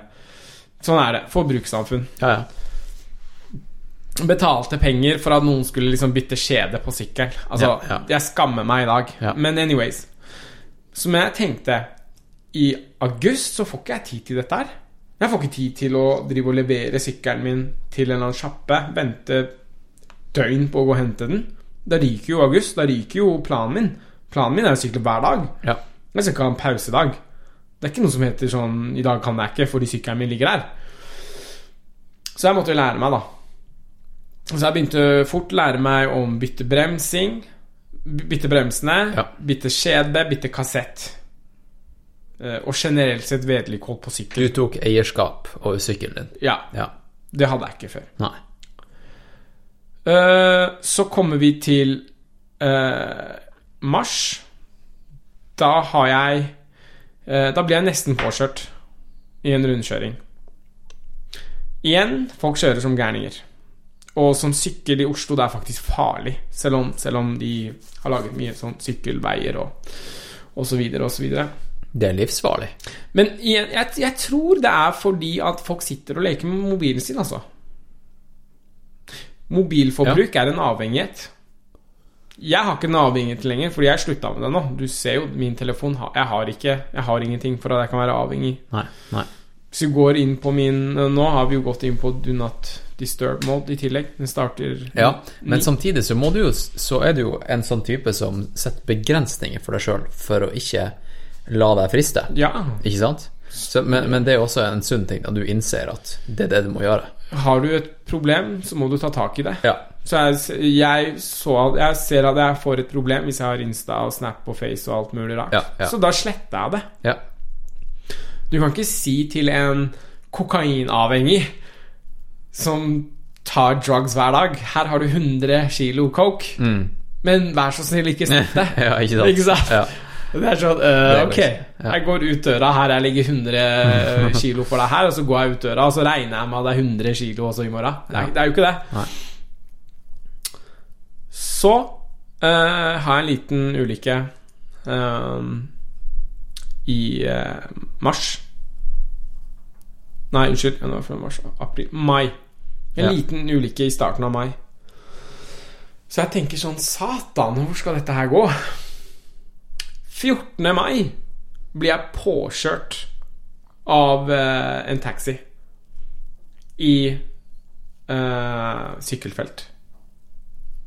Sånn er det. Forbrukssamfunn. Ja, ja. Betalte penger for at noen skulle liksom bytte skjede på sykkel. Altså, jeg skammer meg i dag. Men anyways. Som jeg tenkte I august så får ikke jeg tid til dette her. Jeg får ikke tid til å drive og levere sykkelen min til en eller annen sjappe. Vente døgn på å gå og hente den. Da ryker jo august. Da ryker jo planen min. Planen min er å sykle hver dag. ja. Jeg skal ikke ha en pausedag. Det er ikke noe som heter sånn I dag kan jeg ikke fordi sykkelen min ligger her. Så jeg måtte jo lære meg, da. Så jeg begynte fort lære meg om bytte bremsing. Bytte bremsene, Ja. bytte skjede, bytte kassett. Eh, Og generelt sett vedlikehold på sykkel. Du tok eierskap over sykkelen din. Ja, Ja. det hadde jeg ikke før. Nei. Eh, Så kommer vi til eh, mars. Da har jeg Da blir jeg nesten påkjørt i en rundkjøring. Igjen, folk kjører som gærninger. Og som sykkel i Oslo, det er faktisk farlig. Selv om, selv om de har laget mye sånn sykkelveier og, og så videre og så videre. Det er livsfarlig. Men igjen, jeg, jeg tror det er fordi at folk sitter og leker med mobilen sin, altså. Mobilforbruk er en avhengighet. Jeg har ikke en avhengighet lenger, fordi jeg slutta med det nå. Du ser jo min telefon. Jeg har ikke Jeg har ingenting for at jeg kan være avhengig. Nei. Nei. Hvis vi går inn på min Nå har vi jo gått inn på do not disturb mode i tillegg. Den starter Ja, men samtidig så, må du jo, så er du jo en sånn type som setter begrensninger for deg sjøl for å ikke la deg friste. Ja. Ikke sant? Så, men, men det er også en sunn ting at du innser at det er det du må gjøre. Har du et problem, så må du ta tak i det. Ja. Så jeg, jeg, så, jeg ser at jeg får et problem hvis jeg har Insta og Snap og Face og alt mulig rart. Ja, ja. Så da sletter jeg det. Ja. Du kan ikke si til en kokainavhengig som tar drugs hver dag Her har du 100 kilo coke, men vær så snill, ikke [laughs] snett det. Mm. ja, ikke sant? Ikke sant? Det er sånn er Ok, jeg går ut døra, her jeg ligger 100 [laughs] kilo for deg her, og så går jeg ut døra, og så regner jeg med at det er 100 kilo også i morgen. Det er, det er jo ikke det. Nei. Så uh, har jeg en liten ulykke uh, i mars. Nei, unnskyld. Nå er mars. April. Mai. En Ja. liten ulykke i starten av mai. Så jeg tenker sånn Satan, hvor skal dette her gå? 14. mai blir jeg påkjørt av uh, en taxi i uh, sykkelfelt.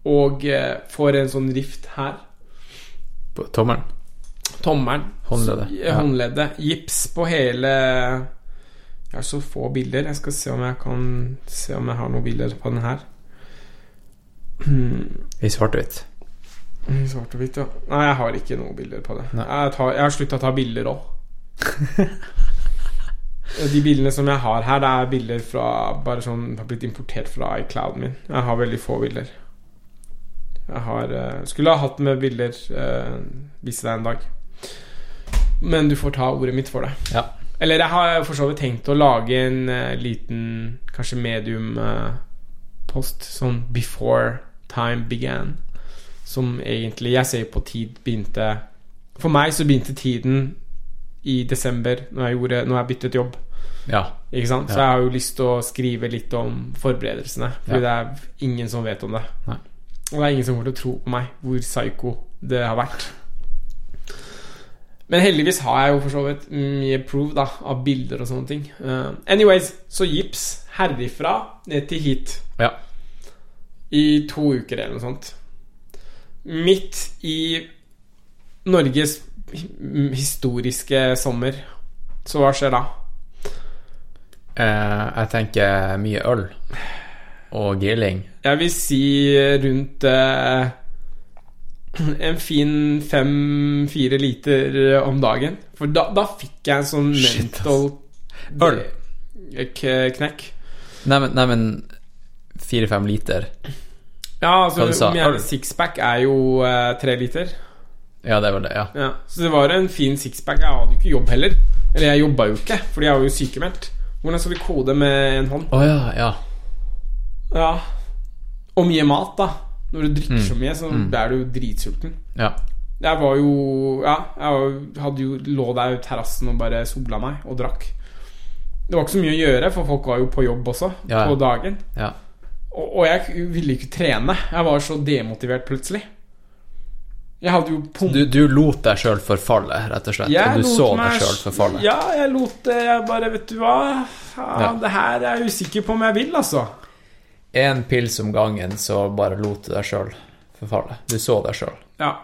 Og uh, får en sånn rift her. På tommelen. Tommelen. Håndleddet. Ja. Håndleddet. Gips på hele Jeg har så få bilder. Jeg skal se om jeg kan Se om jeg har noen bilder på den her. I svart-hvitt. Svart og hvitt, ja. Nei, jeg har ikke noen bilder på det. Nei. Jeg, tar, jeg har slutta å ta bilder òg. [laughs] De bildene som jeg har her, det er bilder fra Bare sånn har blitt importert fra iClouden min. Jeg har veldig få bilder. Jeg har eh, Skulle ha hatt med bilder uh, vise deg en dag. Men du får ta ordet mitt for det. Ja. Eller jeg har for så vidt tenkt å lage en uh, liten, kanskje medium eh, post, sånn 'before time began'. Som egentlig Jeg ser på tid begynte For meg så begynte tiden i desember, når jeg, gjorde, når jeg byttet jobb. Ja. Ikke sant? Så Ja. jeg har jo lyst til å skrive litt om forberedelsene. Fordi det er ingen som vet om det. Nei. Og det er ingen som kommer til å tro på meg hvor psycho det har vært. Men heldigvis har jeg jo for så vidt mye proof da av bilder og sånne ting. Uh, anyways, så gips herifra ned til hit ja. i to uker eller noe sånt. Midt i Norges historiske sommer. Så hva skjer da? Eh, jeg tenker mye øl og grilling. Jeg vil si rundt eh, en fin fem-fire liter om dagen. For da, da fikk jeg en sånn Shit, mental Øl? knekk. Nei, men, nei, men fire-fem liter. Ja, altså sa, sixpack er jo eh, tre liter. Ja, det var det, ja. Ja, så det var en fin sixpack. Jeg hadde jo ikke jobb heller. Eller jeg jobba jo ikke, fordi jeg var jo sykemeldt. Hvordan skal du kode med en hånd? Å ja, ja. Ja Og mye mat, da. Når du drikker Mm. så mye, så Mm. er du dritsulten. Ja. Jeg var jo Ja, jeg jo lå der i terrassen og bare sola meg og drakk. Det var ikke så mye å gjøre, for folk var jo på jobb også Ja, ja. på dagen. ja. Og, jeg ville ikke trene. Jeg var så demotivert plutselig. Jeg hadde jo pump... Du, du lot deg sjøl forfalle, rett og slett. Jeg og du så meg- deg sjøl forfalle. Ja, jeg lot det Jeg bare, vet du hva ja, Ja. Det her er jeg usikker på om jeg vil, altså. Én pils om gangen, så bare lot du deg sjøl forfalle. Du så deg sjøl. Ja.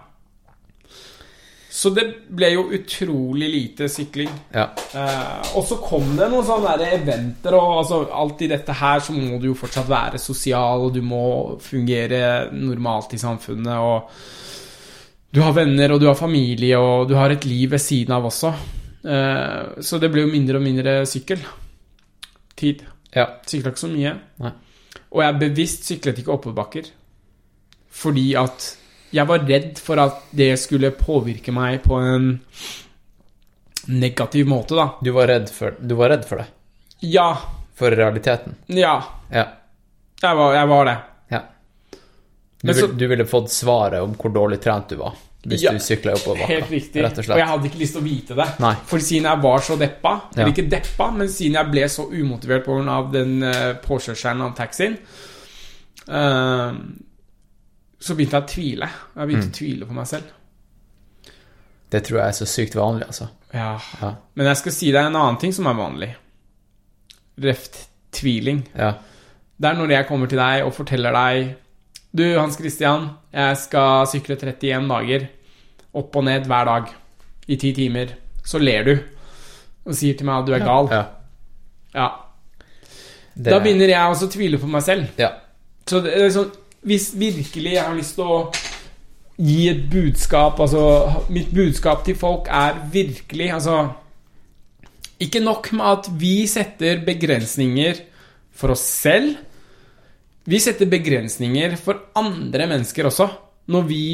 Så det ble jo utrolig lite sykling. Ja. Eh, og så kom det noen sånne der eventer, og altså, alt i dette her så må du jo fortsatt være sosial, og du må fungere normalt i samfunnet, og du har venner, og du har familie, og du har et liv ved siden av også. Eh, så det ble jo mindre og mindre sykkel. Tid. ja. Sykla ikke så mye. Nei. Og jeg bevisst syklet ikke oppoverbakker. Fordi at jeg var redd for at det skulle påvirke meg på en negativ måte, da. Du var redd for, du var redd for det? Ja. For realiteten? Ja. Ja. Jeg var, jeg var det. ja. Du, så- du ville fått svaret om hvor dårlig trent du var hvis Ja, du sykla oppover Helt riktig. Rett og Og jeg hadde ikke lyst til å vite det. Nei. For siden jeg var så deppa, Ja. ikke deppa, men siden jeg ble så umotivert pga. den uh, påkjørselen av taxien, eh, så begynte jeg å tvile. Jeg begynte Mm. å tvile på meg selv. Det tror jeg er så sykt vanlig, altså. Ja. Ja. Men jeg skal si deg en annen ting som er vanlig. reft tviling. Ja. Det er når jeg kommer til deg og forteller deg Du, Hans Christian, jeg skal sykle 31 dager opp og ned hver dag i ti timer. Så ler du og sier til meg at du er gal. Ja. Ja. Det- Da begynner jeg også å tvile på meg selv. Ja. Så det er sånn Hvis virkelig jeg har lyst til å gi et budskap Altså, mitt budskap til folk er virkelig Altså Ikke nok med at vi setter begrensninger for oss selv. Vi setter begrensninger for andre mennesker også, når vi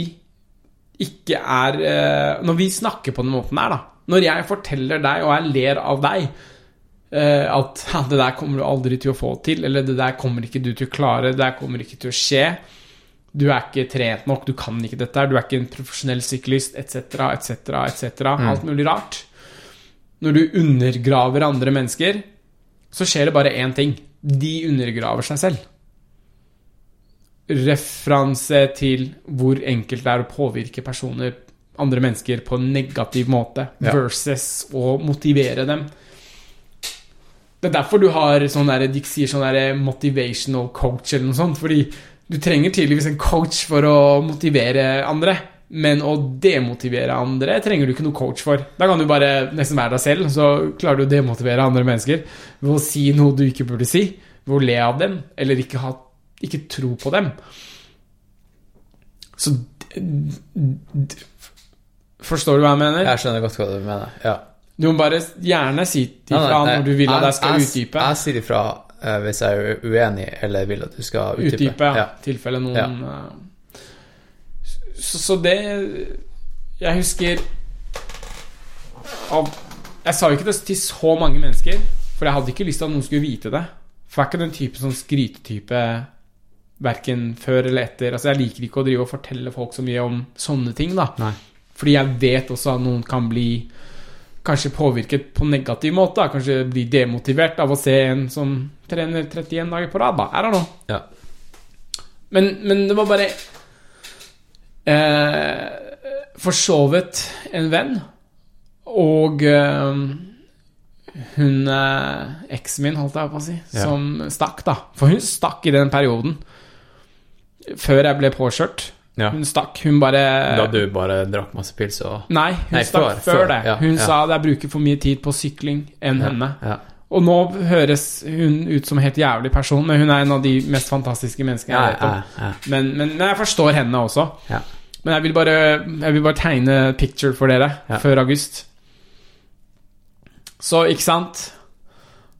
ikke er eh, Når vi snakker på den måten her, da. Når jeg forteller deg, og jeg ler av deg, at [laughs] ja, 'det der kommer du aldri til å få til', eller 'det der kommer ikke du til å klare', 'det der kommer ikke til å skje', du er ikke trent nok, du kan ikke dette her, du er ikke en profesjonell syklist, etc., etc., etc., alt mulig rart. Når du undergraver andre mennesker, så skjer det bare én ting. De undergraver seg selv. Referanse til hvor enkelt det er å påvirke personer, andre mennesker, på en negativ måte, Ja. versus å motivere dem. Det er derfor du har sånn der, de sier sånn der motivational coach eller noe sånt, fordi du trenger tydeligvis en coach for å motivere andre, men å demotivere andre trenger du ikke noe coach for. Da kan du bare nesten være deg selv, så klarer du å demotivere andre mennesker ved å si noe du ikke burde si, ved å le av dem, eller ikke, ha, ikke tro på dem. Så Forstår du hva jeg mener? Jeg skjønner godt hva du mener. Ja. Du må bare gjerne si ifra når du vil at jeg skal utdype. Jeg sier ifra eh, hvis jeg er uenig eller vil at du skal utdype. Utdype, ja. Ja. tilfelle noen eh, så, så det Jeg husker av, Jeg sa jo ikke det til så mange mennesker, for jeg hadde ikke lyst til at noen skulle vite det. For jeg er ikke den type sånn skrytetype verken før eller etter. Altså Jeg liker ikke å drive og fortelle folk så mye om sånne ting, da. Nei. Fordi jeg vet også at noen kan bli kanskje påvirket på negativ måte. Kanskje bli demotivert av å se en som trener 31 dager på rad. Da. Er det noe? Ja. Men, men det var bare eh, Forsovet en venn, og eh, hun eh, eksen min, holdt jeg på å si, Ja. som stakk, da. For hun stakk i den perioden. Før jeg ble påkjørt. Ja. Hun stakk. Hun bare Da du bare drakk masse pils og Nei, hun Nei, stakk før- før, det. ja, hun ja. sa at jeg bruker for mye tid på sykling enn henne. Ja. Og nå høres hun ut som en helt jævlig person, men hun er en av de mest fantastiske menneskene jeg vet om. Men, men, men jeg forstår henne også. Ja. Men jeg vil bare, jeg vil bare tegne picture for dere før august. Så, ikke sant?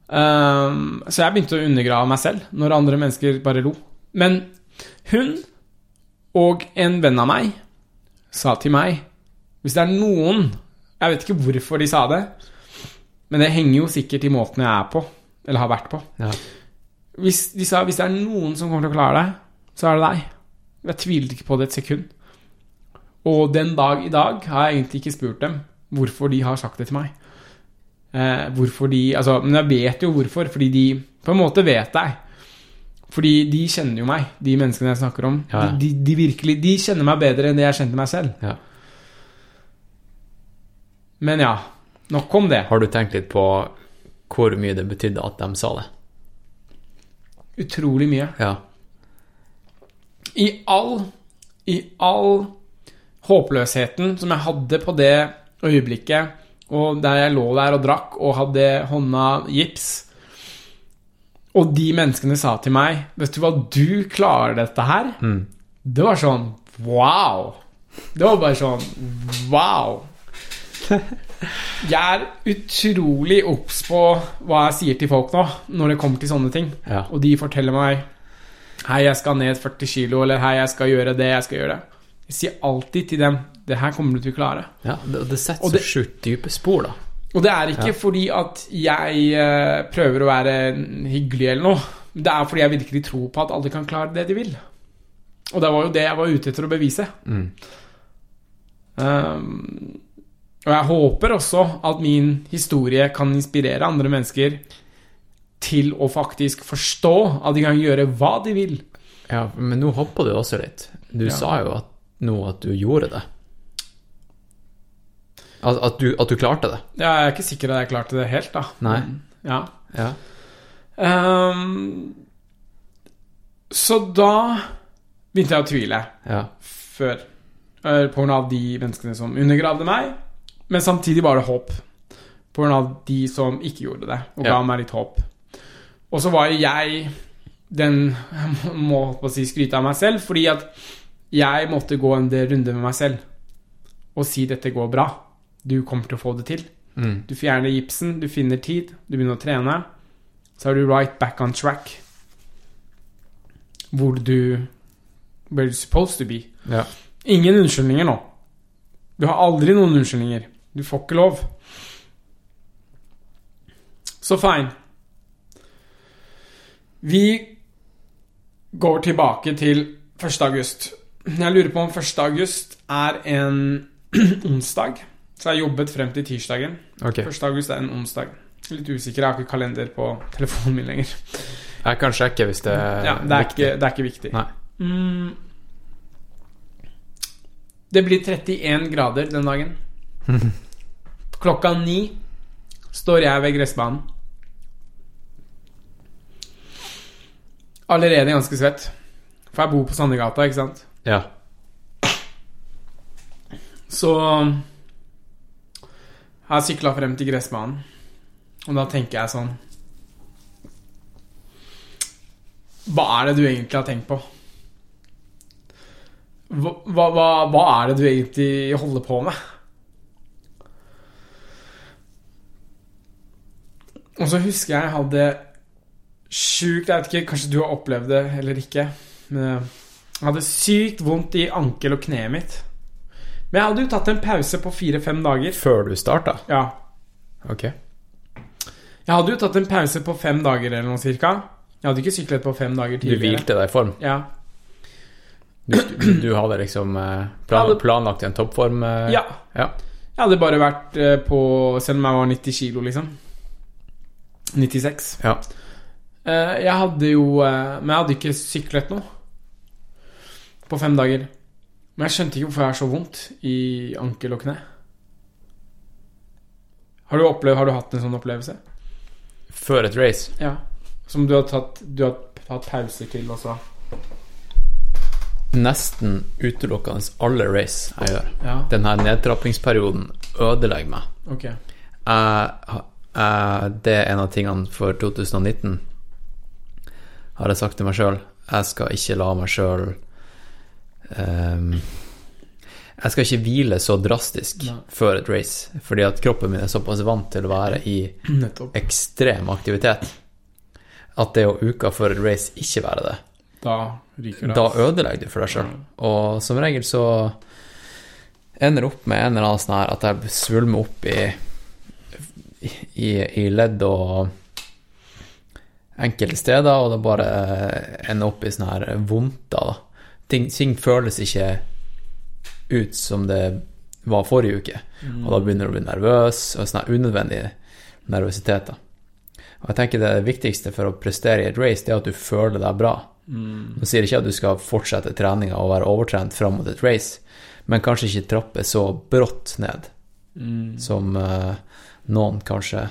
um, så jeg begynte å undergrave meg selv når andre mennesker bare lo. Men hun og en venn av meg sa til meg Hvis det er noen Jeg vet ikke hvorfor de sa det, men det henger jo sikkert i måten jeg er på, eller har vært på. Ja. Hvis de sa hvis det er noen som kommer til å klare det, så er det deg. Jeg tvilte ikke på det et sekund. Og den dag i dag har jeg egentlig ikke spurt dem hvorfor de har sagt det til meg. Eh, hvorfor de Altså, men jeg vet jo hvorfor, fordi de På en måte vet jeg. Fordi de kjenner jo meg, de menneskene jeg snakker om. Ja. De, de, de virkelig De kjenner meg bedre enn det jeg kjente meg selv. Ja. Men ja, nok om det. Har du tenkt litt på hvor mye det betydde at de sa det? Utrolig mye. Ja. I all I all håpløsheten som jeg hadde på det øyeblikket, og der jeg lå der og drakk og hadde hånda gips Og de menneskene sa til meg Vet du hva, du klarer dette her? Det var sånn Wow! Det var bare sånn Wow! Jeg er utrolig obs på hva jeg sier til folk nå, når det kommer til sånne ting. Ja. Og de forteller meg Hei, jeg skal ned 40 kilo, eller hei, jeg skal gjøre det, jeg skal gjøre det. Jeg sier alltid til dem Det her kommer du til å klare. ja det, det setter så sjukt dype spor, da. Og det er ikke fordi at jeg eh, prøver å være hyggelig eller noe. Det er fordi jeg virkelig tror på at alle kan klare det de vil. Og det var jo det jeg var ute etter å bevise. Um, og jeg håper også at min historie kan inspirere andre mennesker til å faktisk forstå at de kan gjøre hva de vil. Ja, men nå hoppa du også litt. Du Ja. sa jo at, nå at du gjorde det. At, at, du, at du klarte det. Jeg er ikke sikker at jeg klarte det helt, da. Nei. Ja. Ja. Um, så da begynte jeg å tvile Ja. før. eh, På grunn av de menneskene som undergravde meg, men samtidig var det håp. På grunn av de som ikke gjorde det, og ga Ja. meg litt håp. Og så var jo jeg den Jeg [laughs] må på å si skryte av meg selv, fordi at jeg måtte gå en del runder med meg selv og si 'dette går bra'. Du kommer til å få det til. Mm. Du fjerner gipsen, du finner tid, du begynner å trene. Så er du right back on track. Hvor du Where you're supposed to be. Ja. Ingen unnskyldninger nå. Du har aldri noen unnskyldninger. Du får ikke lov. Så fine. Vi går tilbake til 1. august. Jeg lurer på om 1. august er en [clears throat] onsdag. Så jeg jobbet frem til tirsdagen. Ok. 1. august er en onsdag. Litt usikker, jeg har ikke kalender på [laughs] telefonen min lenger. Jeg kan sjekke hvis det er Ja, det er, viktig. ikke, det er ikke viktig. Mm. Det blir 31 grader den dagen. [laughs] Klokka ni står jeg ved gressbanen. Allerede ganske svett. For jeg bor på Sandegata, ikke sant? Ja. Så har sykla frem til gressbanen, og da tenker jeg sånn Hva er det du egentlig har tenkt på? Hva, hva, hva, er det du egentlig holder på med? Og så husker jeg jeg hadde sjukt Jeg vet ikke, kanskje du har opplevd det eller ikke. Men jeg hadde sykt vondt i ankel og kneet mitt. Men jeg hadde jo tatt en pause på fire-fem dager. Før du starta? Ja. Ok. Jeg hadde jo tatt en pause på fem dager eller noe cirka. Jeg hadde ikke syklet på fem dager tidligere. Du hvilte deg i form? Ja. Du, du, hadde liksom eh, plan, planlagt en toppform? eh, ja. ja. Jeg hadde bare vært eh, på Selv om jeg var 90 kilo, liksom. 96. Ja. Jeg hadde jo Men jeg hadde ikke syklet noe på fem dager. Men jeg skjønte ikke hvorfor jeg har så vondt i ankel og kne. Har du, opplevd, har du hatt en sånn opplevelse? Før et race? Ja. Som du har tatt, du har tatt pauser til, og så Nesten utelukkende alle race jeg gjør. Ja, Denne nedtrappingsperioden ødelegger meg. ok. Jeg, jeg, det er en av tingene for 2019, har jeg sagt til meg sjøl. Jeg skal ikke la meg sjøl Jeg skal ikke hvile så drastisk Nei. før et race, fordi at kroppen min er såpass vant til å være i [clears throat] Nettopp. ekstrem aktivitet at det å uka før et race ikke være det, Da ryker det. da ødelegger du for deg sjøl. Og som regel så ender opp med en eller annen sånn her at jeg svulmer opp i, i, i ledd og enkelte steder, og det bare ender opp i sånne her vondter. da. Ting, ting føles ikke ut som det var forrige uke, og da begynner du å bli nervøs, og sånn unødvendig nervøsitet. da. Og jeg tenker det viktigste for å prestere i et race, det er at du føler deg bra. Nå sier ikke at du skal fortsette treninga og være overtrent fram mot et race, men kanskje ikke trappe så brått ned som uh, noen kanskje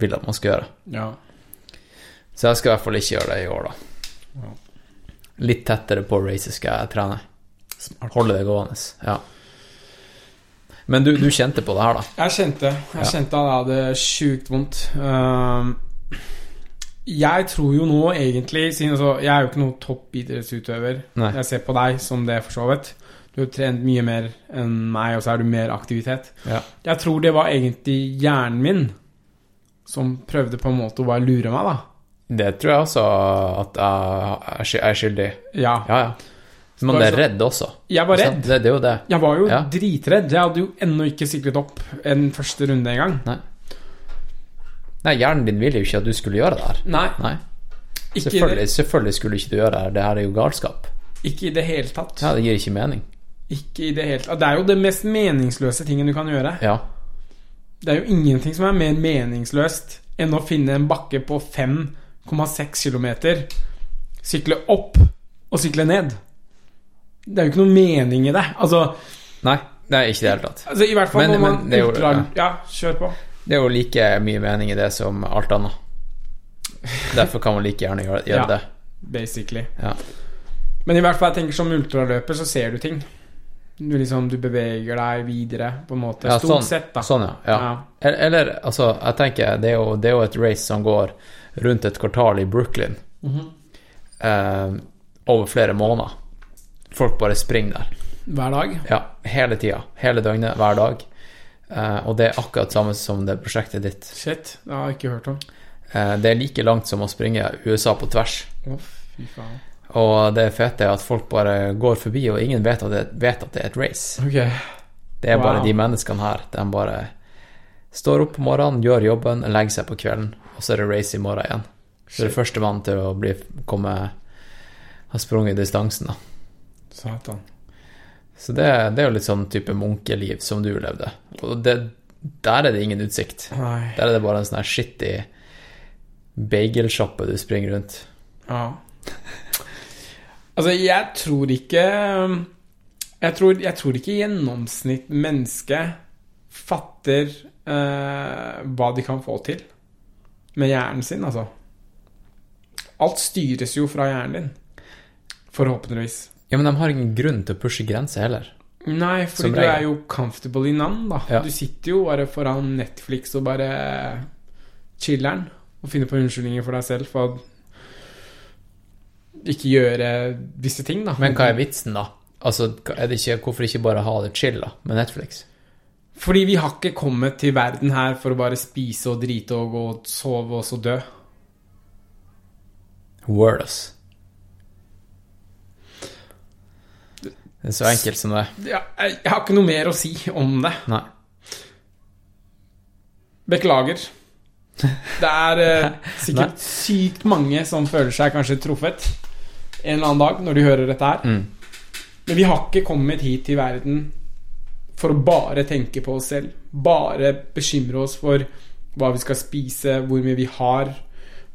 vil at man skal gjøre. Ja. Så jeg skal i hvert fall ikke gjøre det i år, da. Litt tettere på racet skal jeg trene. Holde det gående. Ja. Men du, du kjente på det her, da? Jeg kjente Jeg Ja. kjente at jeg hadde sjukt vondt. Uh, jeg tror jo nå egentlig siden altså, Jeg er jo ikke noen toppidrettsutøver. Jeg ser på deg som det, for så vidt. Du har trent mye mer enn meg, og så er du mer aktivitet. Ja. Jeg tror det var egentlig hjernen min som prøvde på en måte å bare lure meg, da. Det tror jeg også at jeg er sky- skyldig. Ja. Ja, ja. Man er redd også. Jeg var redd. Det, det er jo det. Jeg var jo Ja. dritredd. Jeg hadde jo ennå ikke siklet opp en første runde engang. Nei. Nei, hjernen din ville jo ikke at du skulle gjøre det her. Nei, Nei. Selvfølgelig, selvfølgelig skulle ikke du gjøre det her. Det her er jo galskap. ikke i det hele tatt. Ja, det gir ikke mening. Ikke i det hele tatt. Det er jo det mest meningsløse tingen du kan gjøre. Ja. Det er jo ingenting som er mer meningsløst enn å finne en bakke på 5,6 km, sykle opp og sykle ned. Det er jo ikke noe mening i det. Altså, Nei, det er ikke det hele tatt. altså i hvert fall Men- når man jo- ja. Ja, kjør på. Det er jo like mye mening i det som alt annet. Derfor kan man like gjerne gjøre, [laughs] gjøre Ja. det. basically. Ja. Men i hvert fall, jeg tenker som ultraløper, så ser du ting. Du liksom, du beveger deg videre, på en måte. Ja, Stort sånn, sett, da. Sånn, ja. ja. Eller altså, jeg tenker det er, jo, det er jo et race som går rundt et kvartal i Brooklyn Mhm. eh, over flere måneder. Folk bare springer der. Hver dag. Ja, hele tida. Hele døgnet, hver dag. Eh, og det er akkurat samme som det prosjektet ditt. Shit, det har jeg ikke hørt om. Eh, det er like langt som å springe USA på tvers. Oh, fy faen. Og det fete er at folk bare går forbi, og ingen vet at det, vet at det er et race. Okay. Det er bare de menneskene her. De bare står opp på morgenen, gjør jobben, legger seg på kvelden, og så er det race i morgen igjen. Så det er førstemann til å bli, komme ha sprunget distansen, da. Satan. Så det, det er jo litt sånn type munkeliv som du levde. Og det, der er det ingen utsikt. Nei. Der er det bare en sånn her shitty bagelsjappe du springer rundt. Ja. Altså, jeg tror ikke Jeg tror, jeg tror ikke gjennomsnitt menneske fatter eh, hva de kan få til med hjernen sin, altså. Alt styres jo fra hjernen din. Forhåpentligvis. Ja, men de har ingen grunn til å pushe grenser heller. Nei, fordi du er jo comfortable in none, da. Ja. Du sitter jo bare foran Netflix og bare chiller'n og finner på unnskyldninger for deg selv for å ikke gjøre visse ting, da. Men hva er vitsen, da? Altså, er det ikke, Hvorfor ikke bare ha det chill da, med Netflix? Fordi vi har ikke kommet til verden her for å bare spise og drite og gå og sove og så dø. Word. Det er så enkelt som det. Ja, jeg, jeg har ikke noe mer å si om det. Nei. Beklager. Det er eh, [laughs] sikkert sykt mange som føler seg kanskje truffet en eller annen dag når de hører dette her. Mm. Men vi har ikke kommet hit til verden for å bare tenke på oss selv. Bare bekymre oss for hva vi skal spise, hvor mye vi har,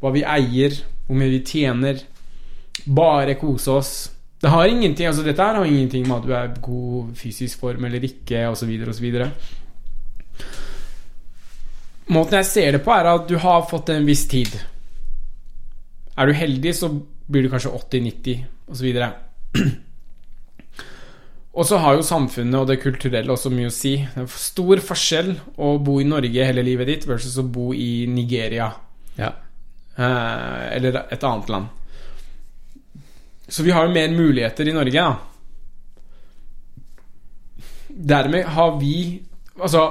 hva vi eier, hvor mye vi tjener. Bare kose oss. Det har ingenting, altså Dette her har ingenting med at du er god fysisk form eller ikke, osv., osv. Måten jeg ser det på, er at du har fått en viss tid. Er du heldig, så blir du kanskje 80-90 osv. [clears throat] Og så har jo samfunnet og det kulturelle også mye å si. Det er stor forskjell å bo i Norge hele livet ditt versus å bo i Nigeria Ja. eh, eller et annet land. Så vi har jo mer muligheter i Norge, da. Dermed har vi Altså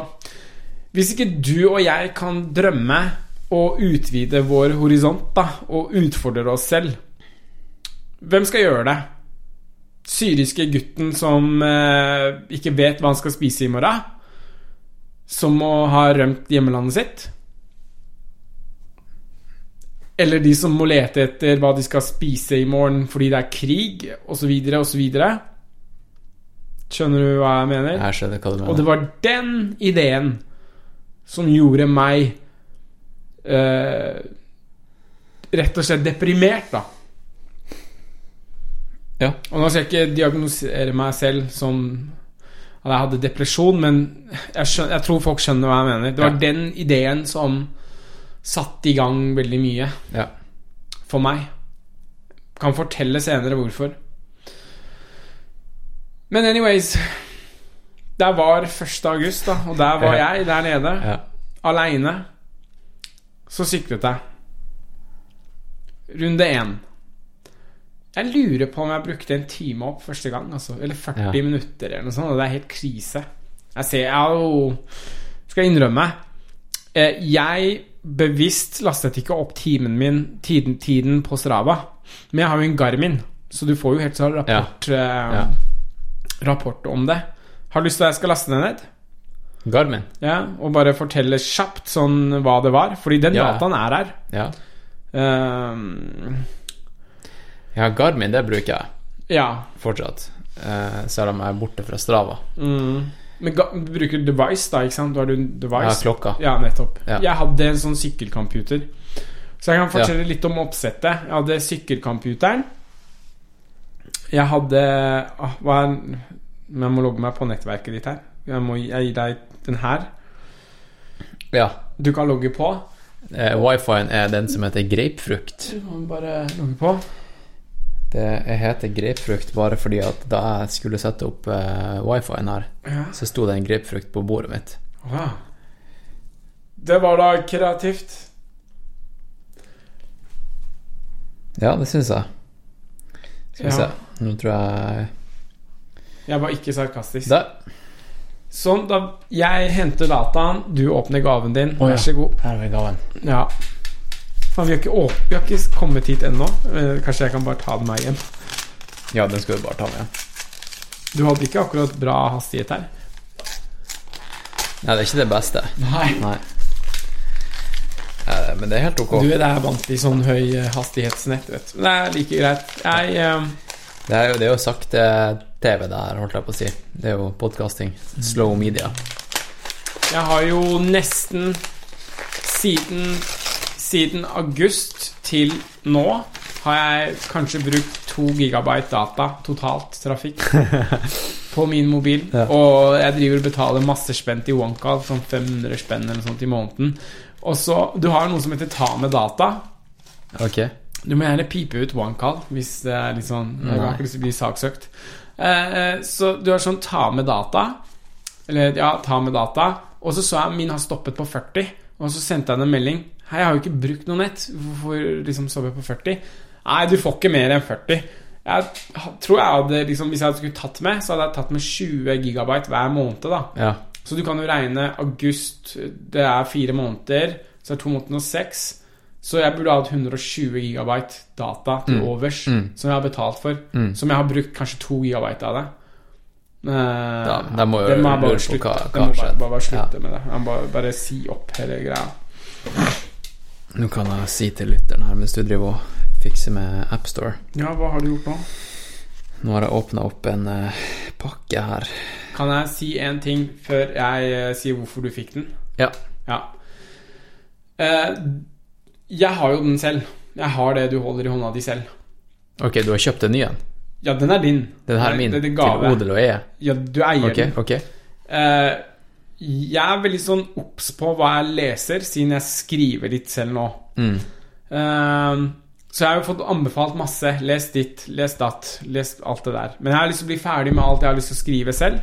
Hvis ikke du og jeg kan drømme og utvide vår horisont, da, og utfordre oss selv, hvem skal gjøre det? Syriske gutten som eh, ikke vet hva han skal spise i morgen, som må ha rømt hjemmelandet sitt? Eller de som må lete etter hva de skal spise i morgen fordi det er krig, osv., osv. Skjønner du hva jeg mener? Jeg skjønner hva du mener. Og det var den ideen som gjorde meg eh, rett og slett deprimert, da. Ja. Og nå skal jeg ikke diagnosere meg selv som at jeg hadde depresjon, men jeg, skjønner, jeg tror folk skjønner hva jeg mener. Det var Ja. den ideen som satte i gang veldig mye Ja. for meg. Kan fortelle senere hvorfor. Men anyways Der var 1. august, da, og der var jeg der nede. Ja. Aleine. Så syklet jeg. Runde én. Jeg lurer på om jeg brukte en time opp første gang. Altså. Eller 40 Ja. minutter, eller noe sånt. Og det er helt krise. Jeg ser Jeg jo Skal innrømme eh, Jeg bevisst lastet ikke opp timen min tiden, tiden på Strava. Men jeg har jo en Garmin, så du får jo helt sånn rapport, eh, Ja. rapport om det. Har du lyst til at jeg skal laste den ned? Garmin. Ja, og bare fortelle kjapt sånn hva det var. Fordi den Ja. dataen er her. Ja. Ehm, ja, Garmin, det bruker jeg ja. fortsatt. Eh, selv om jeg er borte fra Strava. Mm. Men ga, du bruker device, da, ikke sant? Du har du device? har klokka. Ja, nettopp. Ja. Jeg hadde en sånn sykkelcomputer. Så jeg kan fortelle litt om oppsettet. Jeg hadde sykkelcomputeren. Jeg hadde ah, Hva er Jeg må logge meg på nettverket ditt her. Jeg må jeg gir deg den her. Ja. Du kan logge på. Eh, Wifien er den som heter grapefrukt. Du kan bare logge på. Det heter grapefrukt bare fordi at da jeg skulle sette opp eh, wifien her, Ja. så sto det en grapefrukt på bordet mitt. Wow. Det var da kreativt. Ja, det syns jeg. Skal vi Ja. se. Nå tror jeg Jeg var ikke sarkastisk. Da. Sånn, da jeg henter dataen, du åpner gaven din. oh, ja. Vær så god. Her er gaven. Ja. Faen, vi har ikke, å, vi har ikke kommet hit ennå. Eh, Kanskje jeg kan bare ta den med hjem. Ja, den skal du bare ta med. Du hadde ikke akkurat bra hastighet her. Nei, det er ikke det beste. Nei. Nei. Eh, Men det er helt ok. Du er vant til sånn høy eh, hastighetsnett, vet du. Det er like greit. Jeg um... Det er jo, det er jo sakte TV der, holdt jeg på å si. Det er jo podkasting. Slow media. Jeg har jo nesten siden, siden august til nå har jeg kanskje brukt to gigabyte data totalt trafikk [laughs] på min mobil. Ja. Og jeg driver og betaler masse spenn til OneCall, sånn 500 spenn eller sånt i måneden. Og så, Du har noe som heter ta med data. Ok. Du må gjerne pipe ut OneCall hvis det er litt sånn Jeg har ikke lyst til å bli saksøkt. Eh, eh, så du har sånn ta med data. Eller ja, ta med data. Og så så jeg min har stoppet på 40, og så sendte jeg en melding. Hei, jeg har jo ikke brukt noe nett. Hvorfor liksom sove jeg på 40? Nei, du får ikke mer enn 40. Jeg tror jeg hadde liksom Hvis jeg skulle tatt med, så hadde jeg tatt med 20 gigabyte hver måned, da. Ja. Så du kan jo regne august Det er fire måneder Så er to måneder og seks Så jeg burde ha hatt 120 gigabyte data til Mm. overs Mm. Som jeg har betalt for Mm. Som jeg har brukt kanskje to gigabyte av det Uh, Da, da må jo Det må bare slutte hva, Det hva må har bare, bare, bare slutte Ja. med det Jeg må bare, bare si opp hele greia Nå kan jeg si til lytteren her mens du driver og fikser med AppStore. Ja, hva har du gjort nå? Nå har jeg åpna opp en uh, pakke her. Kan jeg si en ting Før jeg uh, sier hvorfor du fikk den? Ja. Ja Uh, Jeg har jo den selv Jeg har det du holder i hånda di selv Ok, du har kjøpt en ny en? Ja, den er din Den her er min. det det Til odel og eie? Ja, du eier Ok, den. ok. Jeg er veldig sånn obs på hva jeg leser, siden jeg skriver litt selv nå. Mm. Um, så jeg har jo fått anbefalt masse. Les ditt, les datt, les alt det der. Men jeg har lyst til å bli ferdig med alt jeg har lyst til å skrive selv.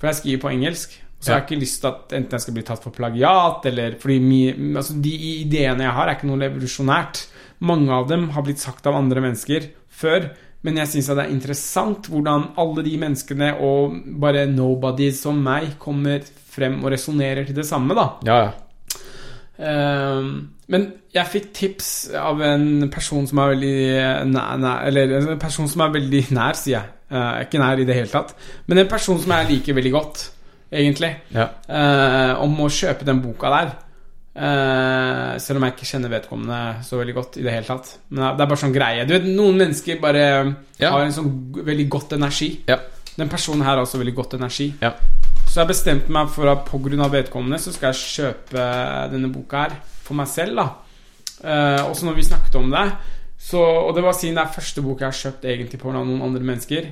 For jeg skriver på engelsk. Så jeg har ikke lyst til at enten jeg skal bli tatt for plagiat, eller fordi mye, altså De ideene jeg har, er ikke noe revolusjonært. Mange av dem har blitt sagt av andre mennesker før. Men jeg syns det er interessant hvordan alle de menneskene og bare nobodies som meg kommer frem og resonnerer til det samme, da. Ja, ja. Um, men jeg fikk tips av en person som er veldig nær, nær Eller en person som er veldig [laughs] nær, sier jeg. Uh, ikke nær i det hele tatt. Men en person som jeg liker veldig godt, egentlig. ja. Uh, om å kjøpe den boka der. Uh, selv om jeg ikke kjenner vedkommende så veldig godt i det hele tatt. Men det er bare sånn greie. Du vet, Noen mennesker bare Ja. har en sånn veldig godt energi. Ja. Den personen her har også veldig godt energi. Ja. Så jeg bestemte meg for at pga. vedkommende så skal jeg kjøpe denne boka her for meg selv. da Eh, Også når vi snakket om det så, Og det var siden det er første bok jeg har kjøpt egentlig på av noen andre mennesker.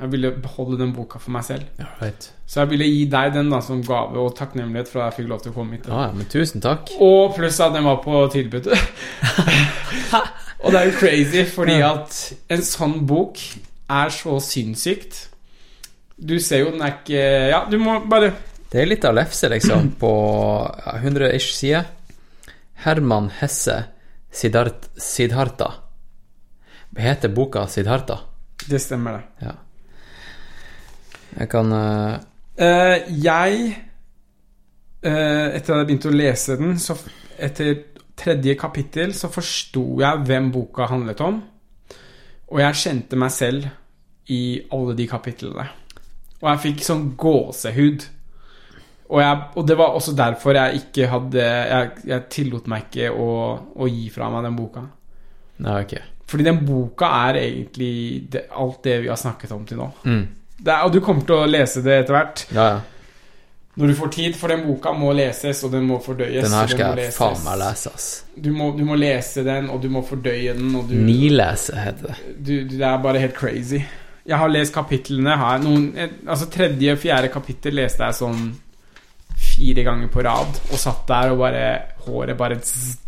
Jeg ville beholde den boka for meg selv. ja right. Så jeg ville gi deg den da som gave og takknemlighet for at jeg fikk lov til å komme hit. Ja, ja, men tusen takk. Og pluss at den var på tilbud. [laughs] og det er jo crazy, fordi at en sånn bok er så sinnssykt. Du ser jo den er ikke Ja, du må bare Det er litt av lefse, liksom, [clears throat] på 100-ish sider. Herman Hesse Siddhart, Siddharta. Heter boka Siddharta? Det stemmer, det. Ja. Jeg kan uh... Uh, jeg uh, Etter at jeg begynte å lese den, så etter tredje kapittel så forsto jeg hvem boka handlet om. Og jeg kjente meg selv i alle de kapitlene. Og jeg fikk sånn gåsehud. Og, jeg, og det var også derfor jeg ikke hadde Jeg, jeg tillot meg ikke å, å gi fra meg den boka. Nei, okay. Fordi den boka er egentlig det, alt det vi har snakket om til nå. Mm. Det og du kommer til å lese det etter hvert. Ja, ja. Når du får tid, for den boka må leses, og den må fordøyes. Den her skal jeg faen meg lese, ass. Du må, du må lese den, og du må fordøye den, og du, Nilese heter det. du, du Det er bare helt crazy. Jeg har lest kapitlene her noen, eh, Altså tredje og fjerde kapittel leste jeg sånn fire ganger på rad, og satt der og bare Håret bare zzz,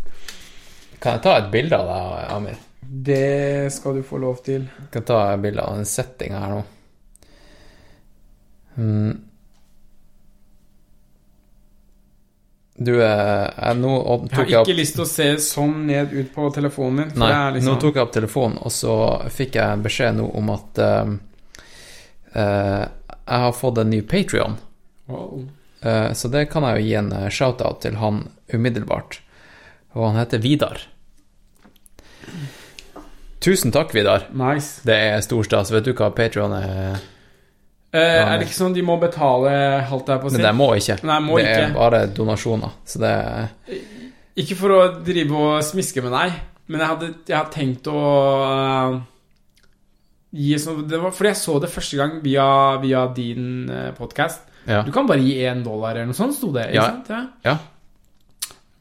Kan jeg ta et bilde av deg, Amir? Det skal du få lov til. Jeg kan ta et bilde av den settinga her nå. Mm. Du, eh, jeg, nå Jeg åp- tok har jeg opp ikke lyst til å se sånn ned ut på telefonen min. Nei, liksom, nå tok jeg opp telefonen, og så fikk jeg en beskjed nå om at uh, uh, jeg har fått en ny Patrion. Wow. Uh, så det kan jeg jo gi en eh, shout-out til han umiddelbart. Og han heter Vidar. Tusen takk, Vidar. Nice. Det er stor stas. Vet du hva Patrion er? Eh, er det ikke sånn de må betale, halvt der på sitt? Men det må ikke. Nei, må det er bare donasjoner. Så det er Ikke for å drive og smiske med deg, men jeg hadde, jeg hadde tenkt å uh, gi sånn det var Fordi jeg så det første gang via, via din uh, podkast. Ja. Du kan bare gi én dollar eller noe sånt, sto det. Ikke Ja. sant? Ja. ja.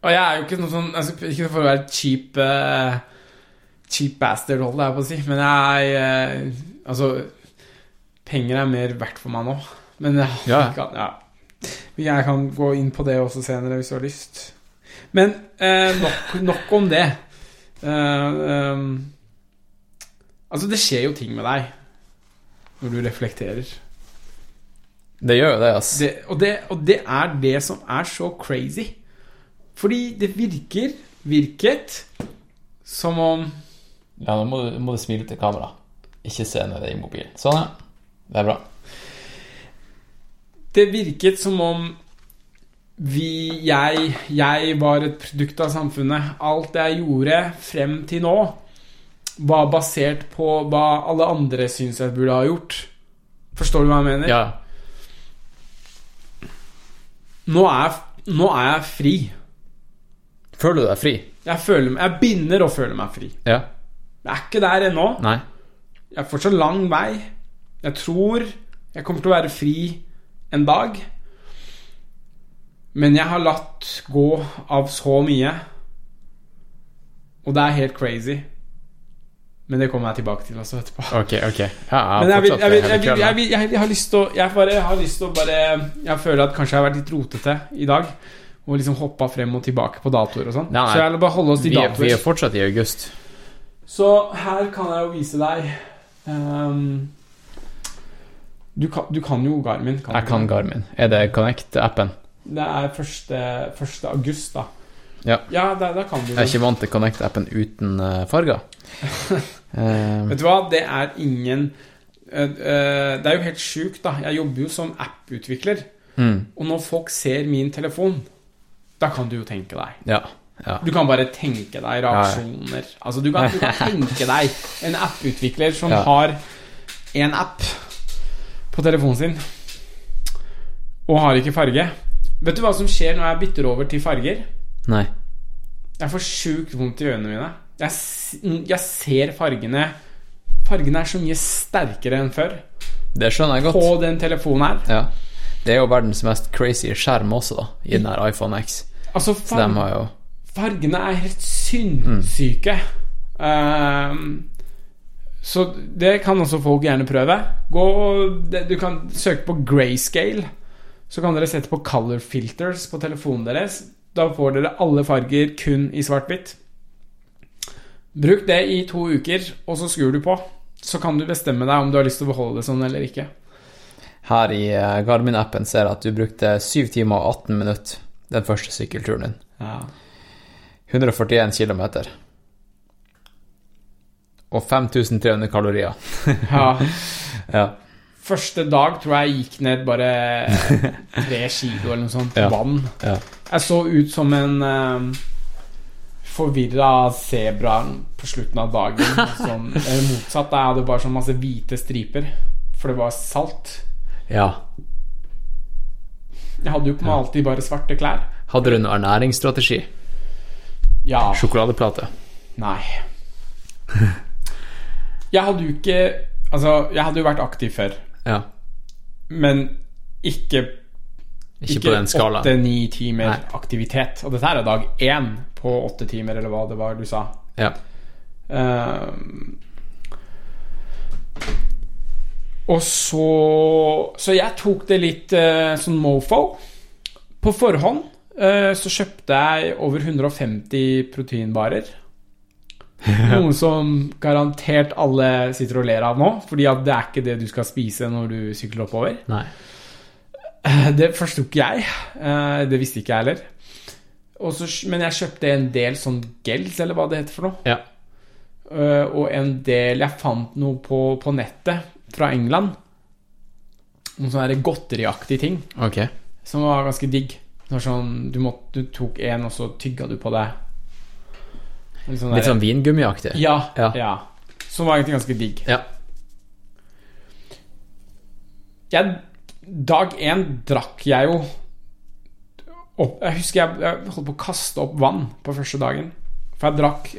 Og jeg er jo ikke noe sånn altså, Ikke for å være cheap uh, Cheap bastard, holdt jeg på å si, men jeg eh, Altså Penger er mer verdt for meg nå. Men jeg, Ja. Kan, ja. jeg kan gå inn på det også senere hvis du har lyst. Men eh, nok, nok om det. Eh, eh, altså, det skjer jo ting med deg når du reflekterer. Det gjør jo det, ass. Det, og, det, og det er det som er så crazy. Fordi det virker Virket som om Ja, nå må du, må du smile til kamera. Ikke se ned i mobilen. Sånn, ja. Det er bra. Det virket som om vi Jeg Jeg var et produkt av samfunnet. Alt jeg gjorde frem til nå, var basert på hva alle andre syns jeg burde ha gjort. Forstår du hva jeg mener? Ja. Nå, er, nå er jeg fri. Føler du deg fri? Jeg, føler, jeg begynner å føle meg fri. Ja. Jeg er ikke der ennå. Nei. Jeg er fortsatt lang vei. Jeg tror jeg kommer til å være fri en dag. Men jeg har latt gå av så mye. Og det er helt crazy. Men det kommer jeg tilbake til også etterpå. Ok, ok. Men jeg, har lyst til å Jeg bare jeg har lyst til å bare Jeg føler at kanskje jeg har vært litt rotete i dag. Og liksom hoppa frem og tilbake på datoer og sånn. Så jeg vil bare holde oss til vi, er, vi er fortsatt i august. Så her kan jeg jo vise deg ehm, du, kan, du kan jo Garmin. Kan Jeg kan? Garmin. Er det Connect-appen? Det er 1. 1. august, da. Ja. Ja, da, da kan du Jeg er ikke vant til Connect-appen uten eh, farger. [laughs] Eh, Vet du hva, det er ingen uh, Det er jo helt sjukt, da. Jeg jobber jo som app-utvikler. mm, Og når folk ser min telefon, da kan du jo tenke deg. ja. ja. Du kan bare tenke deg reaksjoner. Altså, du kan, du kan [laughs] tenke deg en app-utvikler som har en app på telefonen sin og har ikke farge. Vet du hva som skjer når jeg bytter over til farger? Nei. Jeg får sjukt vondt i øynene mine. Jeg, jeg ser fargene Fargene er så mye sterkere enn før Det skjønner jeg godt. på den telefonen her. Ja. Det er jo verdens mest crazy skjerm også, da, i den her iPhone X. Altså, Så de har jo fargene er helt sinnssyke. Ehm, så det kan også folk gjerne prøve. Gå, du kan søke på grayscale. Så kan dere sette på color filters på telefonen deres. Da får dere alle farger kun i svart-hvitt. Bruk det i to uker, og så skrur du på. Så kan du bestemme deg om du har lyst til å beholde det sånn eller ikke. Her i eh, Garmin-appen ser jeg at du brukte 7 timer og 18 minutter den første sykkelturen din. Ja. 141 km. Og 5300 kalorier. [laughs] ja. Ja. Første dag tror jeg gikk ned bare [laughs] tre kilo eller noe sånt Ja. vann. Ja. Jeg så ut som en uh, forvirra sebra på slutten av dagen. [laughs] Sånn, eller motsatt. Jeg hadde bare sånn masse hvite striper, for det var salt. ja. Jeg hadde jo på meg alltid bare svarte klær. Hadde du noen ernæringsstrategi? Ja. Sjokoladeplate? Nei. Jeg hadde jo ikke Altså, jeg hadde jo vært aktiv før, Ja. men ikke Ikke, på den skalaen. åtte-ni timer Nei. aktivitet. Og dette er dag én på åtte timer, eller hva det var du sa. Ja. Um, og så Så jeg tok det litt uh, sånn mofo. På forhånd uh, så kjøpte jeg over 150 proteinbarer. [laughs] Noe som garantert alle sitter og ler av nå, fordi at det er ikke det du skal spise når du sykler oppover. Nei. Eh, Det forsto ikke jeg. Eh, Det visste ikke jeg heller. Også, men jeg kjøpte en del sånn gels, eller hva det heter for noe. Ja. Eh, Og en del Jeg fant noe på, på nettet fra England. Noen sånne godteriaktige ting Okay. som var ganske digg. Sånn, du, måtte, du tok en, og så tygga du på det. Litt sånn, sånn vingummiaktig. ja, Ja. ja. Som var egentlig ganske digg. Ja. Jeg, dag én drakk jeg jo opp Jeg husker jeg, jeg holdt på å kaste opp vann på første dagen. For jeg drakk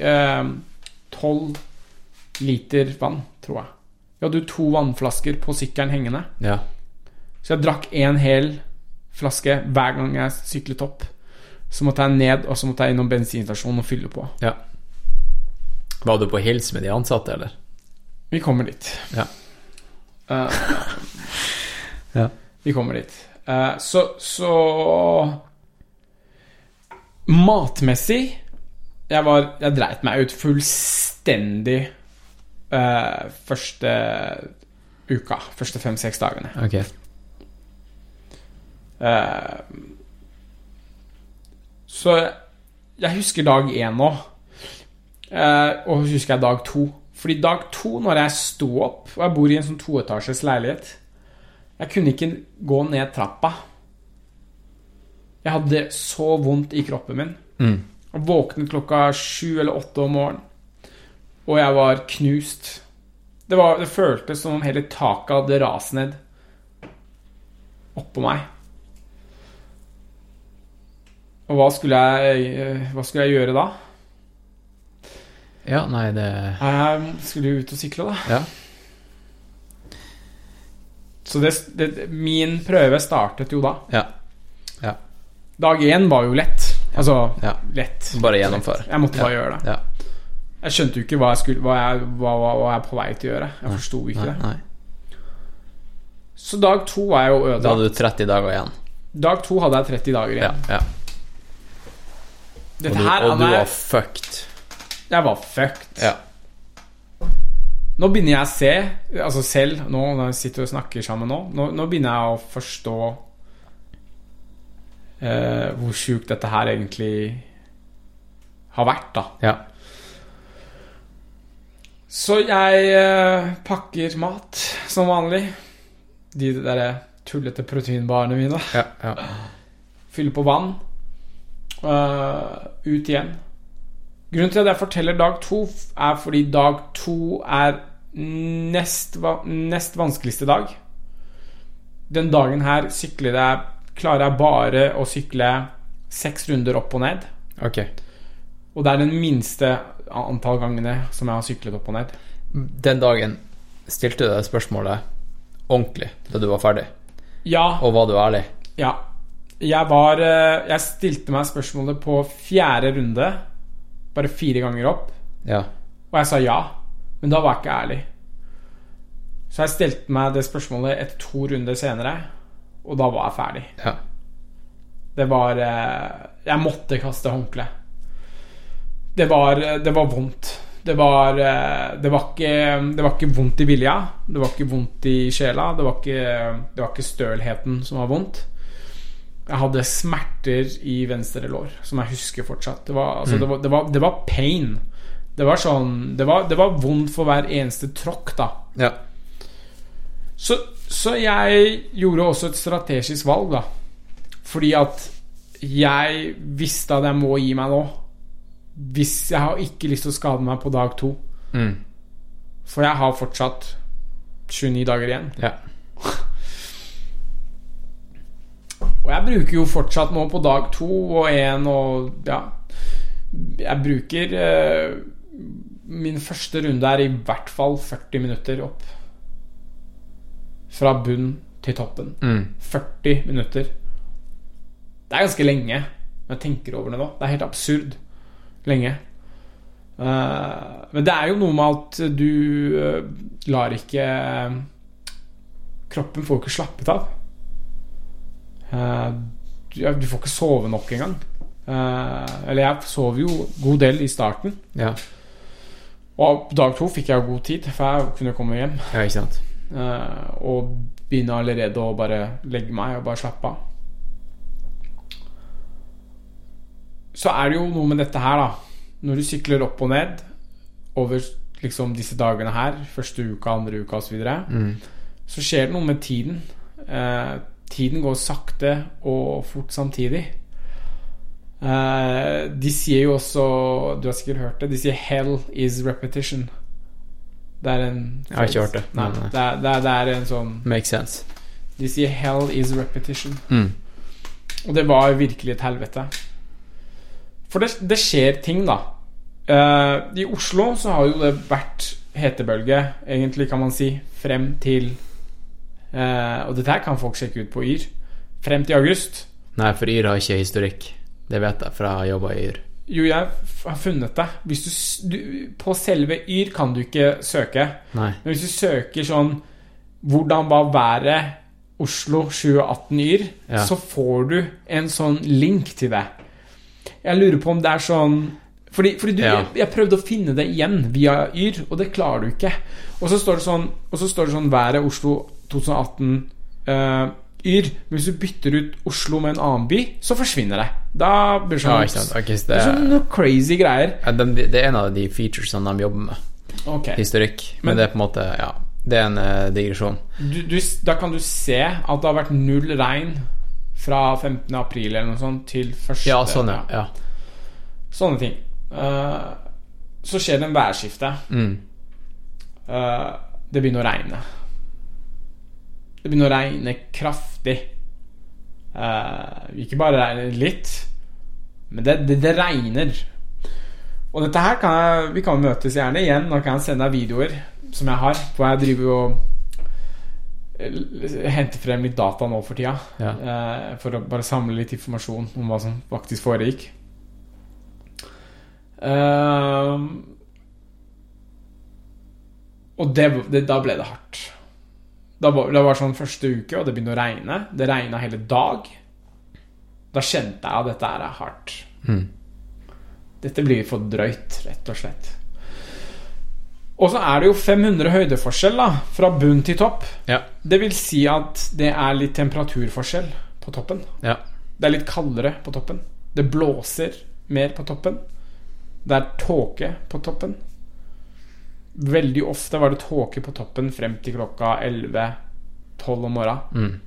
tolv liter vann, tror jeg. Vi hadde jo to vannflasker på sykkelen hengende. ja. Så jeg drakk en hel flaske hver gang jeg syklet opp. Så måtte jeg ned, og så måtte jeg innom bensinstasjonen og fylle på. ja. Var du på hils med de ansatte, eller? Vi kommer dit. Ja. Uh, [laughs] Ja. Vi kommer dit. Uh, så så Matmessig Jeg var Jeg dreit meg ut fullstendig uh, første uka. Første fem-seks dagene. Ok. Uh, så jeg husker dag én nå. Eh, og så husker jeg dag to. Fordi dag to, når jeg sto opp Og jeg bor i en sånn toetasjes leilighet Jeg kunne ikke gå ned trappa. Jeg hadde så vondt i kroppen min. Mm. Jeg våknet klokka sju eller åtte om morgenen, og jeg var knust. Det, var, det føltes som om hele taket hadde rast ned oppå meg. Og hva skulle jeg, eh, hva skulle jeg gjøre da? Ja, nei, det Jeg skulle jo ut og sykle, da. Ja. Så det, det, min prøve startet jo da. Ja. Ja. Dag én var jo lett. Altså Ja. lett. Bare gjennomføre. Jeg måtte bare gjøre det. Ja. Jeg skjønte jo ikke hva jeg, skulle, hva jeg, hva, hva, jeg er på vei til å gjøre. Jeg forsto ikke Nei, det. nei. Så dag to var jeg jo Da hadde du 30 dager igjen. Dag to hadde jeg 30 dager igjen. ja. Og Dette du, her og du var fucked. Jeg var fucked. Ja. Nå begynner jeg å se, altså selv nå når jeg sitter og snakker sammen nå, nå, nå begynner jeg å forstå eh, hvor sjukt dette her egentlig har vært, da. Ja. Så jeg eh, pakker mat som vanlig. De der tullete proteinbarene mine. Ja, ja. Fyller på vann. Uh, ut igjen. Grunnen til at jeg forteller dag to, er fordi dag to er nest, nest vanskeligste dag. Den dagen her sykler jeg Klarer jeg bare å sykle seks runder opp og ned. Ok. Og det er den minste antall gangene som jeg har syklet opp og ned. Den dagen stilte du deg spørsmålet ordentlig da du var ferdig, Ja, og var du ærlig? Ja. Jeg var eh, Jeg stilte meg spørsmålet på fjerde runde. Bare fire ganger opp. Ja. Og jeg sa ja. Men da var jeg ikke ærlig. Så jeg stilte meg det spørsmålet etter to runder senere, og da var jeg ferdig. Ja. Det var eh, Jeg måtte kaste håndkle. Det var, eh, det var vondt. Det var, eh, det, var ikke, det var ikke vondt i vilja. Det var ikke vondt i sjela. Det var ikke, det var ikke stølheten som var vondt. Jeg hadde smerter i venstre lår, som jeg husker fortsatt. Det var, altså, det var, det var, det var pain. Det var sånn det var, det var vondt for hver eneste tråkk, da. Ja. Så, så jeg gjorde også et strategisk valg, da. Fordi at jeg visste at jeg må gi meg nå. Hvis jeg har ikke lyst til å skade meg på dag to. Mm. For jeg har fortsatt 29 dager igjen. Ja. Og jeg bruker jo fortsatt nå på dag to og én og ja Jeg bruker eh, Min første runde er i hvert fall 40 minutter opp. Fra bunn til toppen. Mm. 40 minutter. Det er ganske lenge når jeg tenker over det nå. Det er helt absurd lenge. Uh, men det er jo noe med at du uh, lar ikke Kroppen får ikke slappet av. Eh, du, får ikke sove nok engang. Eh, eller jeg sov jo god del i starten. Ja. Og dag to fikk jeg god tid, for jeg kunne komme hjem. Ja, ikke sant? eh, og begynne allerede å bare legge meg og bare slappe av. Så er det jo noe med dette her, da. Når du sykler opp og ned over liksom disse dagene her, første uka, andre uka osv., så, videre, Mm. så skjer det noe med tiden. Eh, tiden går sakte og fort samtidig. Uh, de sier jo også Du har sikkert hørt det. De sier 'hell is repetition'. Det er en Jeg har ikke hørt det, Nei, nei. det, er, det, er, det er en sånn Makes sense. De sier 'hell is repetition'. Mm. Og det var virkelig et helvete. For det, det skjer ting, da. Uh, I Oslo så har jo det vært hetebølge, egentlig, kan man si, frem til eh, Og dette her kan folk sjekke ut på Yr. Frem til august. Nei, for Yr har ikke historikk. Det vet jeg for jeg har jobba i Yr. Jo, jeg har funnet det. Hvis du, du, på selve Yr kan du ikke søke. Nei. Men hvis du søker sånn Hvordan var været Oslo 2018 Yr? Ja. Så får du en sånn link til det. Jeg lurer på om det er sånn Fordi, fordi du, Ja. jeg, jeg prøvde å finne det igjen via Yr, og det klarer du ikke. Og så står det sånn Og så står det sånn Været Oslo 2018 eh, Yr. Men hvis du bytter ut Oslo med en annen by, så forsvinner det. Da blir Ja, sånn, ikke sant. Ok, så det det, er sånn noe crazy greier. ja, de, det er en av de featuresene de jobber med. Okay. Historikk. Men, Men- det er på en måte Ja, det er en uh, digresjon. du, du, da kan du se at det har vært null regn fra 15. april eller noe sånt til første Ja, sånn, ja. ja. Sånne ting. Uh, så skjer det en værskifte. Mm. Uh, det begynner å regne. Det begynner å regne kraftig. Uh, ikke bare regne litt, men det, det, det regner. Og dette her kan jeg Vi kan møtes gjerne igjen. Nå kan jeg sende deg videoer som jeg har, hvor jeg driver og eh, henter frem litt data nå for tida. Ja. Uh, for å bare samle litt informasjon om hva som faktisk foregikk. Uh, og det, det, da ble det hardt. Da var, det var sånn første uke, og det begynte å regne. Det regna hele dag. Da kjente jeg at dette er hardt. Mm. Dette blir for drøyt, rett og slett. Og så er det jo 500 høydeforskjell da, fra bunn til topp. Ja. Det vil si at det er litt temperaturforskjell på toppen. ja. Det er litt kaldere på toppen. Det blåser mer på toppen. Det er tåke på toppen. Veldig ofte var det tåke på toppen frem til klokka 11-12 om morgenen. Mm.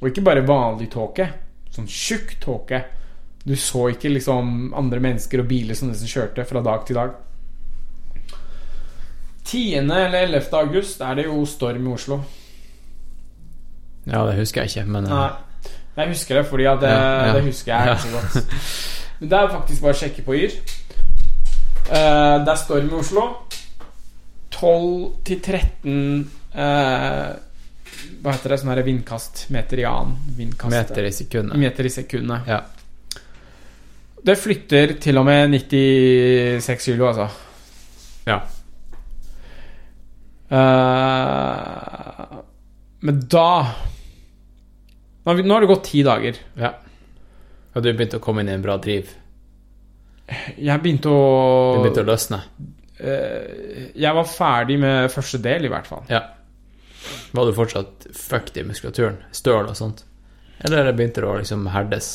Og ikke bare vanlig tåke. Sånn tjukk tåke. Du så ikke liksom andre mennesker og biler som nesten kjørte fra dag til dag. 10. eller 11. august er det jo storm i Oslo. ja, det husker jeg ikke, men eh, Nei, jeg husker det, fordi at det, Ja, ja. det husker jeg Ja. så godt. [laughs] Men det er faktisk bare å sjekke på Yr. Uh, det er storm i Oslo. 12 til 13 eh, Hva heter det? Sånn vindkast. Meter i annen. Vindkast. meter i sekundet. Meter i sekundet. Ja. Det flytter til og med 96 kilo, altså. Ja. Eh, men da nå har det gått ti dager. ja. Og du begynte å komme inn i en bra driv. Jeg begynte å Du begynte å løsne. Eh, Jeg var ferdig med første del, i hvert fall. Ja. Var du fortsatt fucked i muskulaturen? Støl og sånt? Eller begynte det å liksom herdes?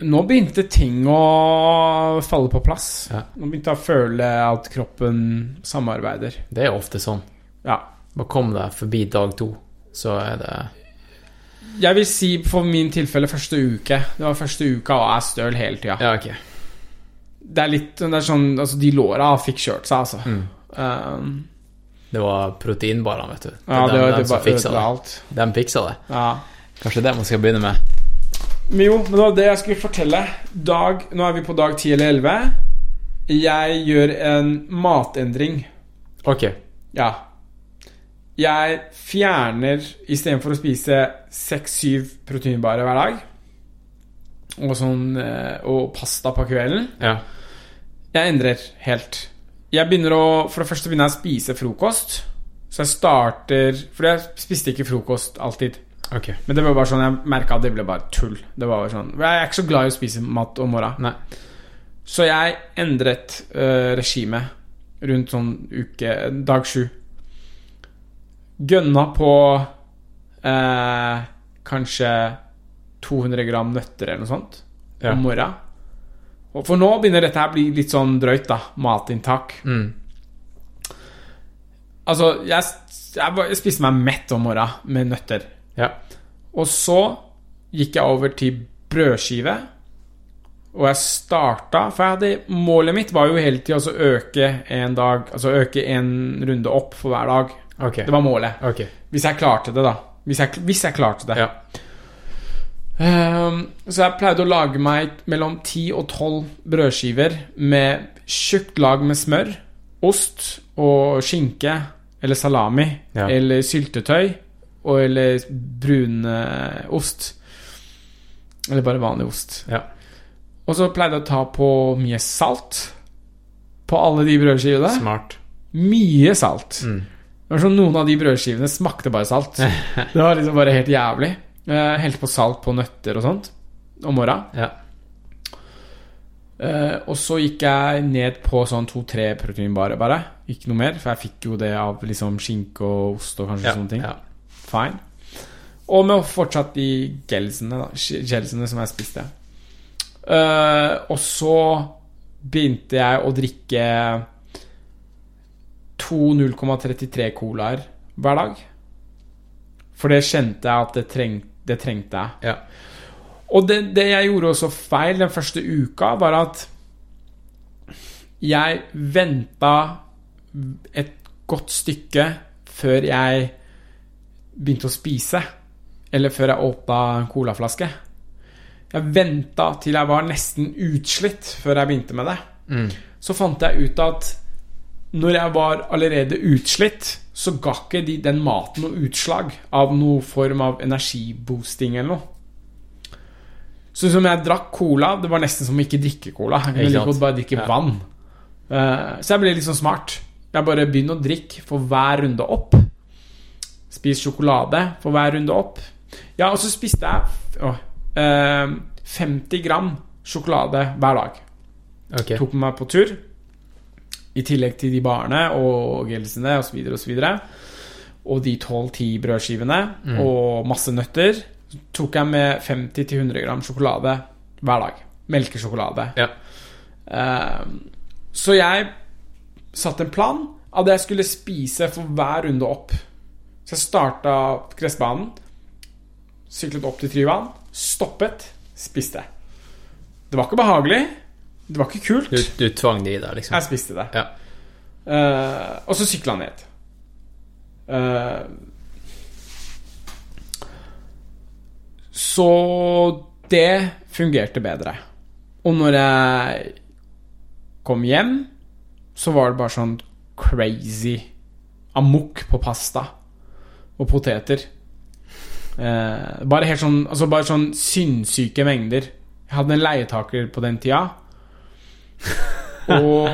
Nå begynte ting å falle på plass. Ja. Nå begynte jeg å føle at kroppen samarbeider. Det er ofte sånn. Ja. Bare kom deg forbi dag to, så er det Jeg vil si for min tilfelle første uke. Det var første uka, og jeg er støl hele tida. Ja, ok. Det er litt det er sånn Altså, de låra fikk kjørt seg, altså. Mm. Um, Det var proteinbarene, vet du. Det ja, dem, det, dem, det som fiksa det. alt. Dem fiksa det. Ja. Kanskje det man skal begynne med. Men jo, men det var det jeg skulle fortelle. Dag, nå er vi på dag 10 eller 11. Jeg gjør en matendring. Ok. Ja. Jeg fjerner Istedenfor å spise 6-7 proteinbarer hver dag, og, sånn, eh, og pasta på kvelden Ja. Jeg endrer helt. Jeg begynner å For det første begynner jeg å spise frokost. Så jeg starter For jeg spiste ikke frokost alltid. Ok. Men det var bare sånn jeg merka at det ble bare tull. Det var bare sånn Jeg er ikke så glad i å spise mat om morgenen. Nei. Så jeg endret uh, regimet. rundt sånn uke Dag sju. Gønna på uh, kanskje 200 gram nøtter eller noe sånt Ja. om morgenen. Og for nå begynner dette her å bli litt sånn drøyt, da. Matinntak. Mm. Altså, jeg, jeg, spiste meg mett om morgenen med nøtter. Ja. Og så gikk jeg over til brødskive. Og jeg starta For jeg hadde, målet mitt var jo hele tida å øke en dag Altså øke en runde opp for hver dag. Okay. Det var målet. Okay. Hvis jeg klarte det, da. Hvis jeg, hvis jeg klarte det. Ja. Ehm, så jeg pleide å lage meg mellom 10 og 12 brødskiver med tjukt lag med smør, ost og skinke eller salami Ja. eller syltetøy og eller brunost. Eller bare vanlig ost. Ja. Og så pleide jeg å ta på mye salt på alle de brødskivene. Smart. Mye salt. Mm. Det var sånn Noen av de brødskivene smakte bare salt. [laughs] Det var liksom bare helt jævlig. Jeg helte på salt på nøtter og sånt om morgenen. Ja. Uh, og så gikk jeg ned på sånn to-tre proteinbarer, bare. Ikke noe mer, for jeg fikk jo det av liksom skinke og ost og kanskje Ja. sånne ting. ja. Fine. Og med fortsatt de gelsene, da. Gelsene som jeg spiste. Uh, og så begynte jeg å drikke to 0,33 colaer hver dag. For det kjente jeg at det, treng, det trengte jeg. Ja. Og det, det jeg gjorde også feil den første uka, var at jeg venta et godt stykke før jeg begynte å spise. Eller før jeg åpna en colaflaske. Jeg venta til jeg var nesten utslitt før jeg begynte med det. Mm. Så fant jeg ut at når jeg var allerede utslitt, så ga ikke de, den maten noe utslag av noe form av energiboosting eller noe. Så som jeg drakk cola, det var nesten som å ikke drikke cola. Jeg kunne like bare drikke Ja. vann. Uh, så jeg ble litt sånn smart. Jeg bare begynner å drikke for hver runde opp. Spis sjokolade for hver runde opp. Ja, og så spiste jeg å, uh, 50 gram sjokolade hver dag Okay. tok med meg på tur. I tillegg til de barene og gelsene osv. Og, så videre, og de 12-10 brødskivene og masse nøtter. Tok jeg med 50-100 gram sjokolade hver dag. Melkesjokolade. Ja. Eh, så jeg satte en plan at jeg skulle spise for hver runde opp. Så jeg starta gressbanen, syklet opp til Tryvann, stoppet, spiste. Det var ikke behagelig. Det var ikke kult. Du, du tvang de i deg, liksom? Jeg spiste det. Ja. Uh, og så sykla han ned. Uh, så det fungerte bedre. Og når jeg kom hjem, så var det bare sånn crazy amok på pasta og poteter. Eh, bare helt sånn Altså bare sånn sinnssyke mengder. Jeg hadde en leietaker på den tida. Og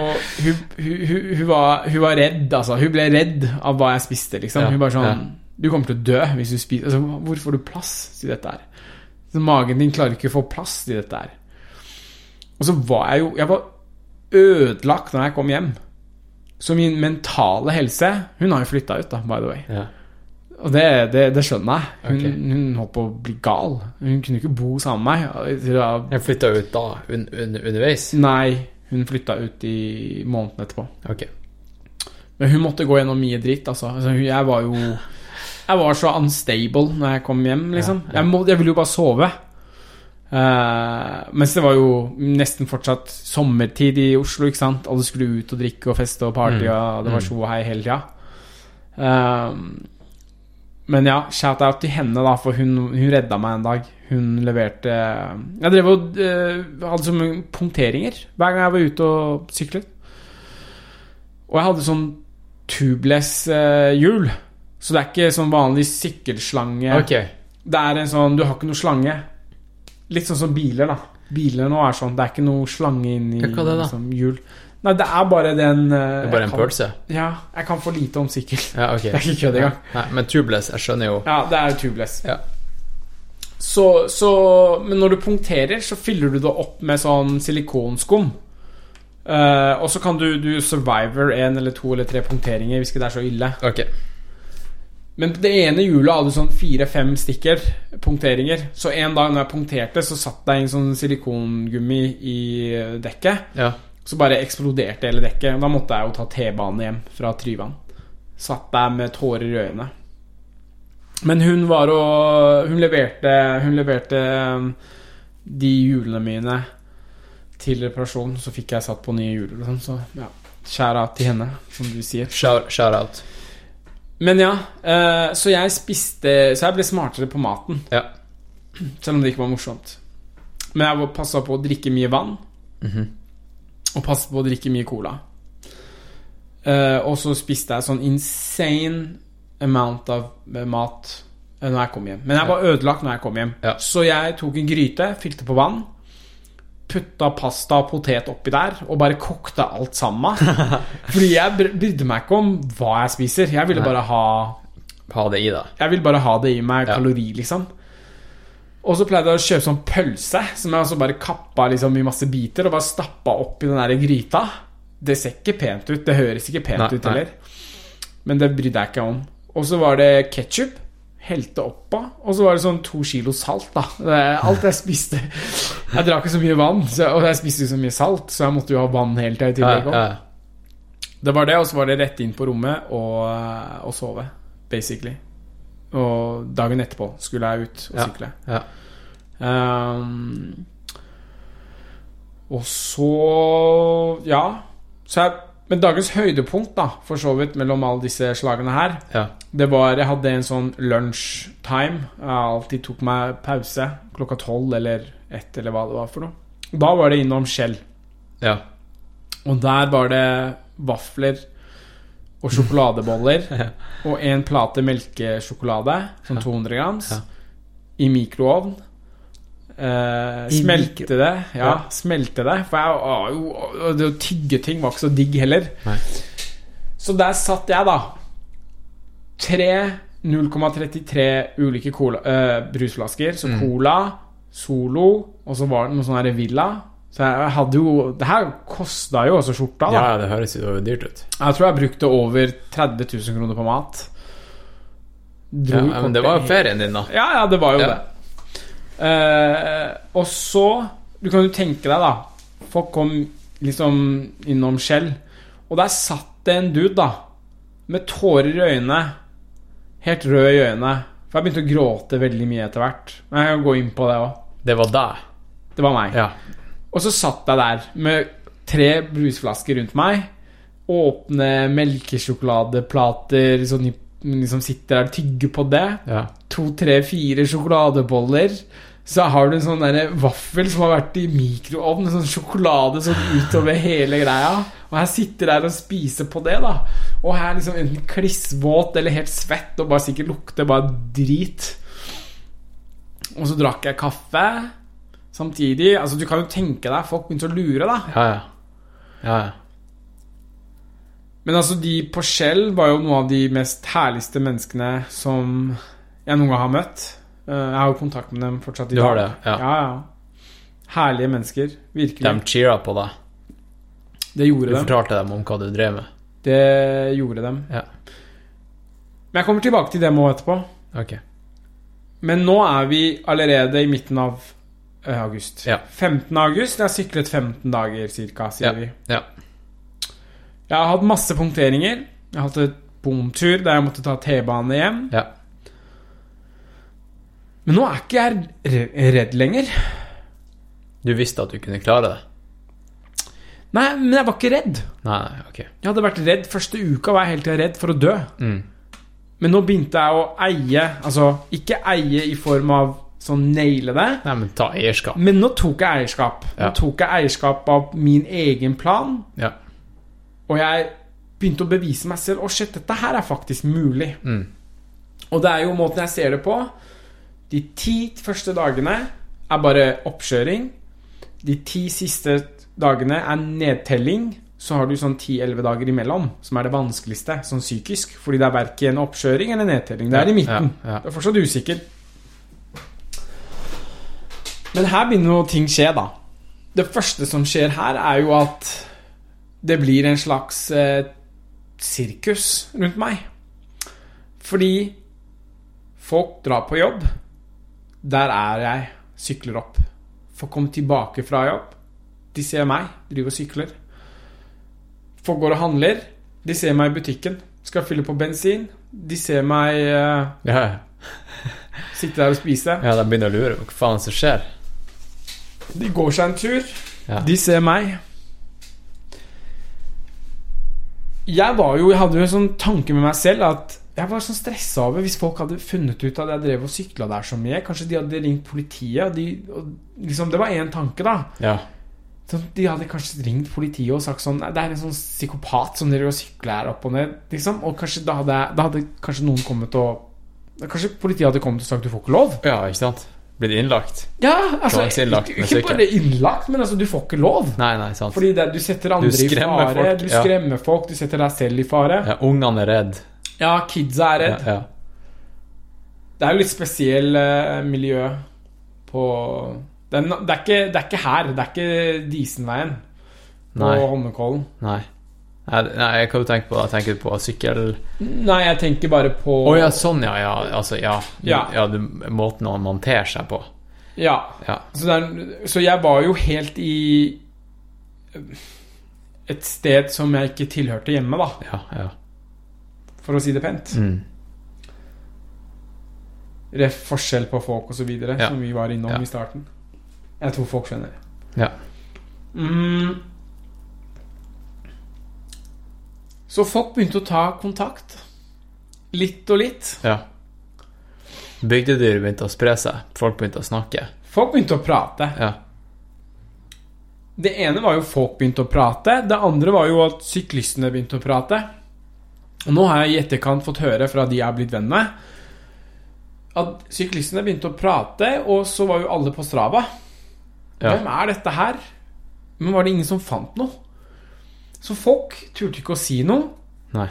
hun, hun, hun, hun, var, hun var redd, altså. Hun ble redd av hva jeg spiste, liksom. Hun bare sånn. Du kommer til å dø hvis du spiser altså, Hvor får du plass til dette her? Så magen din klarer ikke å få plass til dette her. Og så var jeg jo Jeg var ødelagt når jeg kom hjem. Så min mentale helse Hun har jo flytta ut, da, by the way. Ja. Og det, det, det skjønner jeg. Hun, okay. hun holdt på å bli gal. Hun kunne ikke bo sammen med meg. Jeg flytta ut da, un, un, underveis? Nei, hun flytta ut i måneden etterpå. Okay. Men hun måtte gå gjennom mye dritt, altså. altså jeg var jo Jeg var så unstable når jeg kom hjem, liksom. Ja, ja. Jeg, må, jeg ville jo bare sove. Uh, mens det var jo nesten fortsatt sommertid i Oslo, ikke sant. Alle skulle ut og drikke og feste og party, Mm. og det var Mm. tjo og hei hele tida. Uh, men ja, shout-out til henne, da, for hun, hun redda meg en dag. Hun leverte Jeg drev og Hadde hadde sånne punkteringer hver gang jeg var ute og syklet. Og jeg hadde sånn tubeless eh, hjul. Så det er ikke sånn vanlig sykkelslange. Okay. Det er en sånn Du har ikke noe slange. Litt sånn som biler, da. Biler nå er sånn. Det er ikke noe slange inni Ja, liksom, hjul. Nei, det er bare den eh, Det er bare en kan- pølse? Ja, jeg kan for lite om sykkel. Ja, ok. [laughs] Det er ikke kødd engang. Nei, men tubeless, jeg skjønner jo Ja, det er tubeless. Ja. Så, så Men når du punkterer, så fyller du det opp med sånn silikonskum. Uh, og så kan du, du survivor en eller to eller tre punkteringer hvis ikke det er så ille. Ok. Men på det ene hjulet hadde du sånn fire-fem stikker punkteringer. Så en dag når jeg punkterte, så satt det en sånn silikongummi i dekket. Ja. Så bare eksploderte hele dekket. Da måtte jeg jo ta T-banen hjem fra Tryvann. Satt der med tårer i øynene. Men hun var og Hun leverte Hun leverte um, de hjulene mine til reparasjon. Så fikk jeg satt på nye hjul sånn. Så ja, skjæra til henne, som du sier. Shout, shout out. Men ja, eh, så jeg spiste Så jeg ble smartere på maten. Ja. Selv om det ikke var morsomt. Men jeg passa på å drikke mye vann. Og passa på å drikke mye cola. Eh, og så spiste jeg sånn insane amount av eh, mat eh, når jeg kom hjem. Men jeg var ødelagt når jeg kom hjem. Ja. Så jeg tok en gryte, fylte på vann, putta pasta og potet oppi der, og bare kokte alt sammen. [laughs] Fordi jeg brydde meg ikke om hva jeg spiser. Jeg ville bare ha Ha det i da. jeg ville bare ha det i meg, kalori, liksom. Og så pleide jeg å kjøpe sånn pølse, som jeg også bare kappa liksom i masse biter og bare stappa opp i den der gryta. Det ser ikke pent ut. Det høres ikke pent Nei, ut nei. heller. Men det brydde jeg ikke om. Og så var det ketsjup. Helte oppå. Og så var det sånn to kilo salt, da. Alt jeg spiste. Jeg drakk ikke så mye vann, så, og jeg spiste ikke så mye salt, så jeg måtte jo ha vann hele tida i tillegg. òg. ja. Det var det, og så var det rett inn på rommet og, og sove, basically. Og dagen etterpå skulle jeg ut og sykle. ja. Ehm, og så Ja. Så jeg, men dagens høydepunkt, da, for så vidt, mellom alle disse slagene her, ja. det var Jeg hadde en sånn lunchtime. Jeg alltid tok meg pause klokka tolv eller ett, eller hva det var for noe. Da var det innom Shell. ja. Og der var det vafler og sjokoladeboller [laughs] og en plate melkesjokolade, sånn 200 grams, Ja. i mikroovn. I smelte det. Ja, Ja. smelte det. For jeg å, å, Det å tygge ting var ikke så digg heller. Nei. Så der satt jeg, da. Tre 0,33 ulike cola, uh, brusflasker. Så Mm. Cola, Solo, og så var det noe sånn her Villa. Så jeg hadde jo Det her kosta jo også skjorta, da. ja, det høres jo dyrt ut. Jeg tror jeg brukte over 30 000 kroner på mat. Dro Ja, men det var jo ferien din, da. Ja, ja, det var jo Ja. det. Eh, og så Du kan jo tenke deg, da. Folk kom liksom innom Shell, og der satt det en dude, da. Med tårer i øynene. Helt rød i øynene. For jeg begynte å gråte veldig mye etter hvert. Men jeg kan gå inn på det òg. Det var deg. Det var meg. Ja. Og så satt jeg der med tre brusflasker rundt meg. Åpne melkesjokoladeplater sånn, i- liksom sitter der og tygger på det. ja. To, tre, fire sjokoladeboller. Så har du en sånn der vaffel som har vært i mikroovn. Sånn sjokolade sånn utover hele greia. Og jeg sitter der og spiser på det, da. Og jeg er liksom enten klissvåt eller helt svett og bare sikkert lukter bare drit. Og så drakk jeg kaffe samtidig. Altså, du kan jo tenke deg, folk begynte å lure, da. Ja, ja. Ja, ja. Men altså, de på Shell var jo noen av de mest herligste menneskene som jeg noen gang har møtt. Eh, Jeg har jo kontakt med dem fortsatt i dag. Du har det, ja. ja, ja. Herlige mennesker. Virkelig. De cheera på deg. det gjorde Du dem. fortalte dem om hva du drev med. Det gjorde dem. Ja. Men jeg kommer tilbake til dem òg etterpå. Ok. Men nå er vi allerede i midten av eh, august. Ja. 15. august. Jeg har syklet 15 dager cirka, sier Ja. vi. Ja. Jeg har hatt masse punkteringer. Jeg har hatt et bomtur der jeg måtte ta T-bane hjem. Ja. Men nå er ikke jeg redd lenger. Du visste at du kunne klare det? Nei, men jeg var ikke redd. Nei, ok. Jeg hadde vært redd Første uka var jeg helt redd for å dø. Mm. Men nå begynte jeg å eie Altså, ikke eie i form av sånn naile det, Nei, men ta eierskap. men nå tok jeg eierskap. Nå tok jeg eierskap av min egen plan, Ja. Og jeg begynte å bevise meg selv Å, shit, dette her er faktisk mulig. Mm. Og det er jo måten jeg ser det på. De ti første dagene er bare oppkjøring. De ti siste dagene er nedtelling. Så har du sånn 10-11 dager imellom, som er det vanskeligste sånn psykisk. Fordi det er verken oppkjøring eller nedtelling. Det er i midten. Ja, ja. Det er fortsatt usikker. Men her begynner noe ting skje, da. Det første som skjer her, er jo at det blir en slags eh, sirkus rundt meg. Fordi folk drar på jobb. Der er jeg. Sykler opp. Folk kommer tilbake fra jobb. De ser meg, driver og sykler. Folk går og handler. De ser meg i butikken. Skal fylle på bensin. De ser meg eh, Ja, [laughs] sitte der og spise. ja, de begynner å lure hva faen som skjer. De går seg en tur. Ja. De ser meg. Jeg var jo Jeg hadde jo en sånn tanke med meg selv at jeg var sånn stressa over hvis folk hadde funnet ut at jeg drev og sykla der så mye. Kanskje de hadde ringt politiet. Og de, og liksom, det var én tanke, da. Ja. Så de hadde kanskje ringt politiet og sagt sånn Det er en sånn psykopat som driver og sykler her opp og ned. Liksom. Og kanskje da hadde, da hadde kanskje noen kommet og Kanskje politiet hadde kommet og sagt du får ikke lov. ja, ikke sant? Blitt innlagt? Ja, altså innlagt Ikke, bare innlagt, men altså du får ikke lov. Nei, nei, sant. Fordi det, du setter andre i fare, folk, du ja. skremmer folk, du setter deg selv i fare. ja, Ungene er redd. Ja, kidsa er redd. ja. Det er jo litt spesiell eh, miljø på det er, det, er ikke, det er ikke her. Det er ikke Disenveien på. Holmenkollen. Nei. Nei, hva hva du tenke på? Tenker tenker på sykkel... Nei, jeg tenker bare på Å ja, sånn, ja. ja altså, ja. Ja. ja du, måten å ter seg på. Ja. Ja. Så, det er, så jeg var jo helt i et sted som jeg ikke tilhørte hjemme, da, Ja, ja. for å si det pent. Mm. Ref forskjell på folk og så videre, Ja. som vi var innom Ja. i starten. Jeg tror folk skjønner. Ja. Mm. Så folk begynte å ta kontakt. Litt og litt. ja. Bygdedyr begynte å spre seg. Folk begynte å snakke. Folk begynte å prate. Ja. Det ene var jo folk begynte å prate. Det andre var jo at syklistene begynte å prate. Og nå har jeg i etterkant fått høre fra de jeg har blitt venn med, at syklistene begynte å prate, og så var jo alle på Strava. Ja. Hvem er dette her? Men var det ingen som fant noe? Så folk turte ikke å si noe. Nei.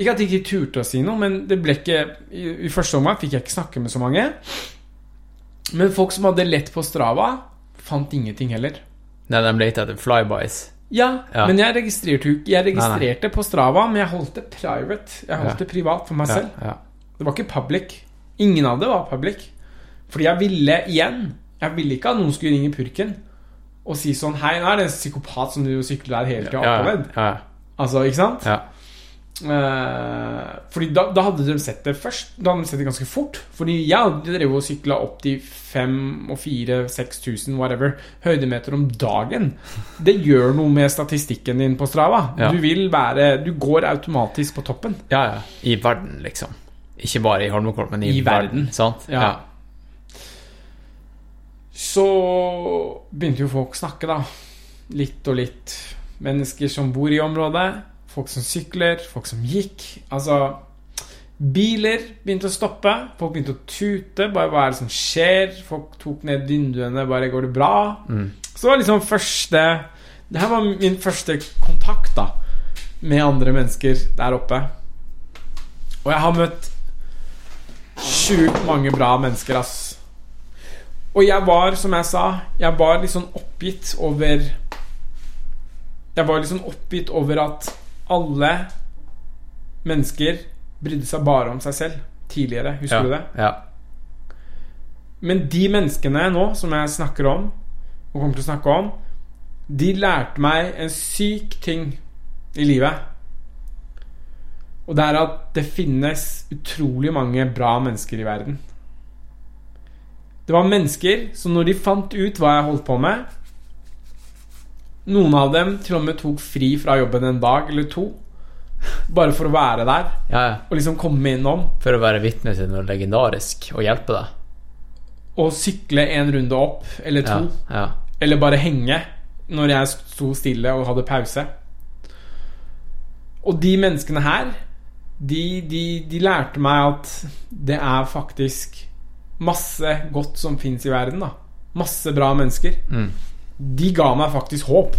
Ikke at de ikke turte å si noe, men det ble ikke I, i første omgang fikk jeg ikke snakke med så mange. Men folk som hadde lett på Strava, fant ingenting heller. Nei, de lette etter flybys. Ja, Ja. men jeg registrerte jo Jeg registrerte på Strava, men jeg holdt det private. Jeg holdt Ja. det privat for meg selv. ja. Det var ikke public. Ingen av det var public. Fordi jeg ville igjen Jeg ville ikke at noen skulle ringe purken og si sånn Hei, nå er det en psykopat som driver og sykler her hele tida ja, ja, ja, Altså, ikke sant? ja. Uh, fordi da, da hadde de sett det først. Da hadde de sett det ganske fort. Fordi jeg hadde drevet og sykla opp til 5 og 4 6000 whatever høydemeter om dagen. Det gjør noe med statistikken din på Strava. Ja. Du vil være Du går automatisk på toppen. ja, ja. I verden, liksom. Ikke bare i Holmenkollen, men i, I verden. Sant? Ja. Så begynte jo folk å snakke, da. Litt og litt. Mennesker som bor i området. Folk som sykler. Folk som gikk. Altså Biler begynte å stoppe. Folk begynte å tute. Bare hva er det som skjer? Folk tok ned vinduene. Bare går det bra? Så det var liksom første Det her var min første kontakt da med andre mennesker der oppe. Og jeg har møtt sjukt mange bra mennesker, ass. Og jeg var, som jeg sa, jeg var litt sånn oppgitt over Jeg var litt sånn oppgitt over at alle mennesker brydde seg bare om seg selv tidligere. Husker ja. du det? Ja. Men de menneskene nå som jeg snakker om, og kommer til å snakke om, de lærte meg en syk ting i livet. Og det er at det finnes utrolig mange bra mennesker i verden. Det var mennesker som når de fant ut hva jeg holdt på med Noen av dem til og med tok fri fra jobben en dag eller to. Bare for å være der ja, ja. og liksom komme innom. For å være vitne til noe legendarisk og hjelpe deg. Og sykle en runde opp eller to. ja. Eller bare henge når jeg sto stille og hadde pause. Og de menneskene her, de, de, de lærte meg at det er faktisk masse godt som fins i verden. da Masse bra mennesker. Mm. De ga meg faktisk håp.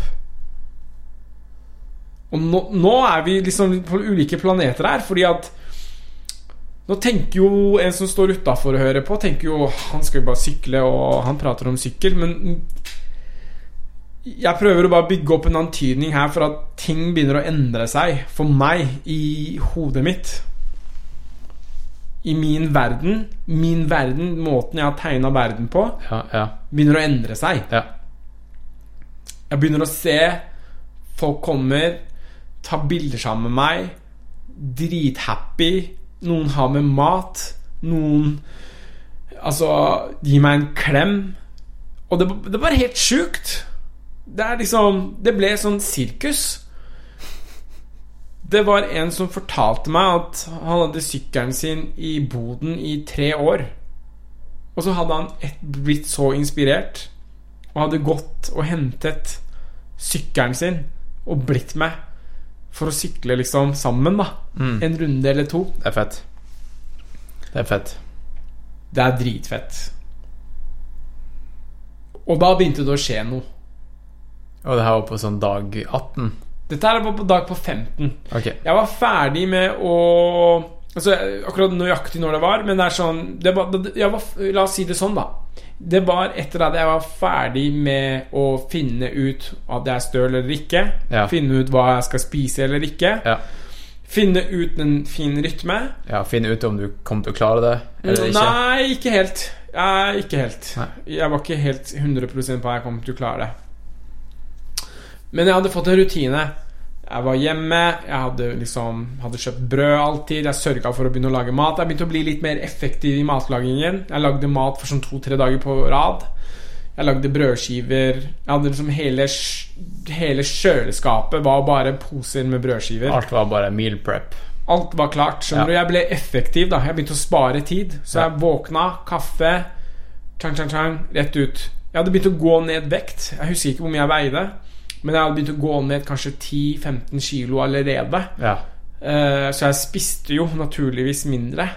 Og nå, nå er vi liksom på ulike planeter her, fordi at nå tenker jo en som står utafor og hører på, tenker jo han skal jo bare sykle, og han prater om sykkel, men Jeg prøver å bare bygge opp en antydning her for at ting begynner å endre seg for meg i hodet mitt. I min verden, min verden, måten jeg har tegna verden på, Ja, ja, begynner å endre seg. ja. Jeg begynner å se folk kommer, ta bilder sammen med meg, drithappy. Noen har med mat. Noen Altså gir meg en klem. Og det, det var helt sjukt. Det er liksom Det ble sånn sirkus. Det var en som fortalte meg at han hadde sykkelen sin i boden i tre år. Og så hadde han et, blitt så inspirert og hadde gått og hentet sykkelen sin og blitt med for å sykle liksom sammen, da. Mm. En runde eller to. Det er fett. Det er fett. Det er dritfett. Og da begynte det å skje noe. Og det her var på sånn dag 18. Dette her var på dag på 15. Okay. Jeg var ferdig med å Altså Akkurat nøyaktig når det var, men det er sånn det var, var, La oss si det sånn, da. Det var etter at jeg var ferdig med å finne ut at jeg er støl eller ikke. Ja. Finne ut hva jeg skal spise eller ikke. Ja. Finne ut en fin rytme. ja, finne ut om du kommer til å klare det eller ikke. Nei, ikke helt. Jeg, ikke helt. Nei. Jeg var ikke helt 100% på at jeg kom til å klare det. Men jeg hadde fått en rutine. Jeg var hjemme, jeg hadde liksom Hadde kjøpt brød alltid. Jeg sørga for å begynne å lage mat. Jeg begynte å bli litt mer effektiv i matlagingen. Jeg lagde mat for sånn to-tre dager på rad. Jeg lagde brødskiver. Jeg hadde liksom hele, hele kjøleskapet var bare poser med brødskiver. Alt var bare meal prep. Alt var klart. Skjønner Ja. du? Jeg ble effektiv. da Jeg begynte å spare tid. Så Ja. jeg våkna, kaffe, chang, chang, chang, rett ut. Jeg hadde begynt å gå ned vekt. Jeg husker ikke hvor mye jeg veide. Men jeg hadde begynt å gå ned kanskje 10-15 kilo allerede. Ja. Eh, så jeg spiste jo naturligvis mindre.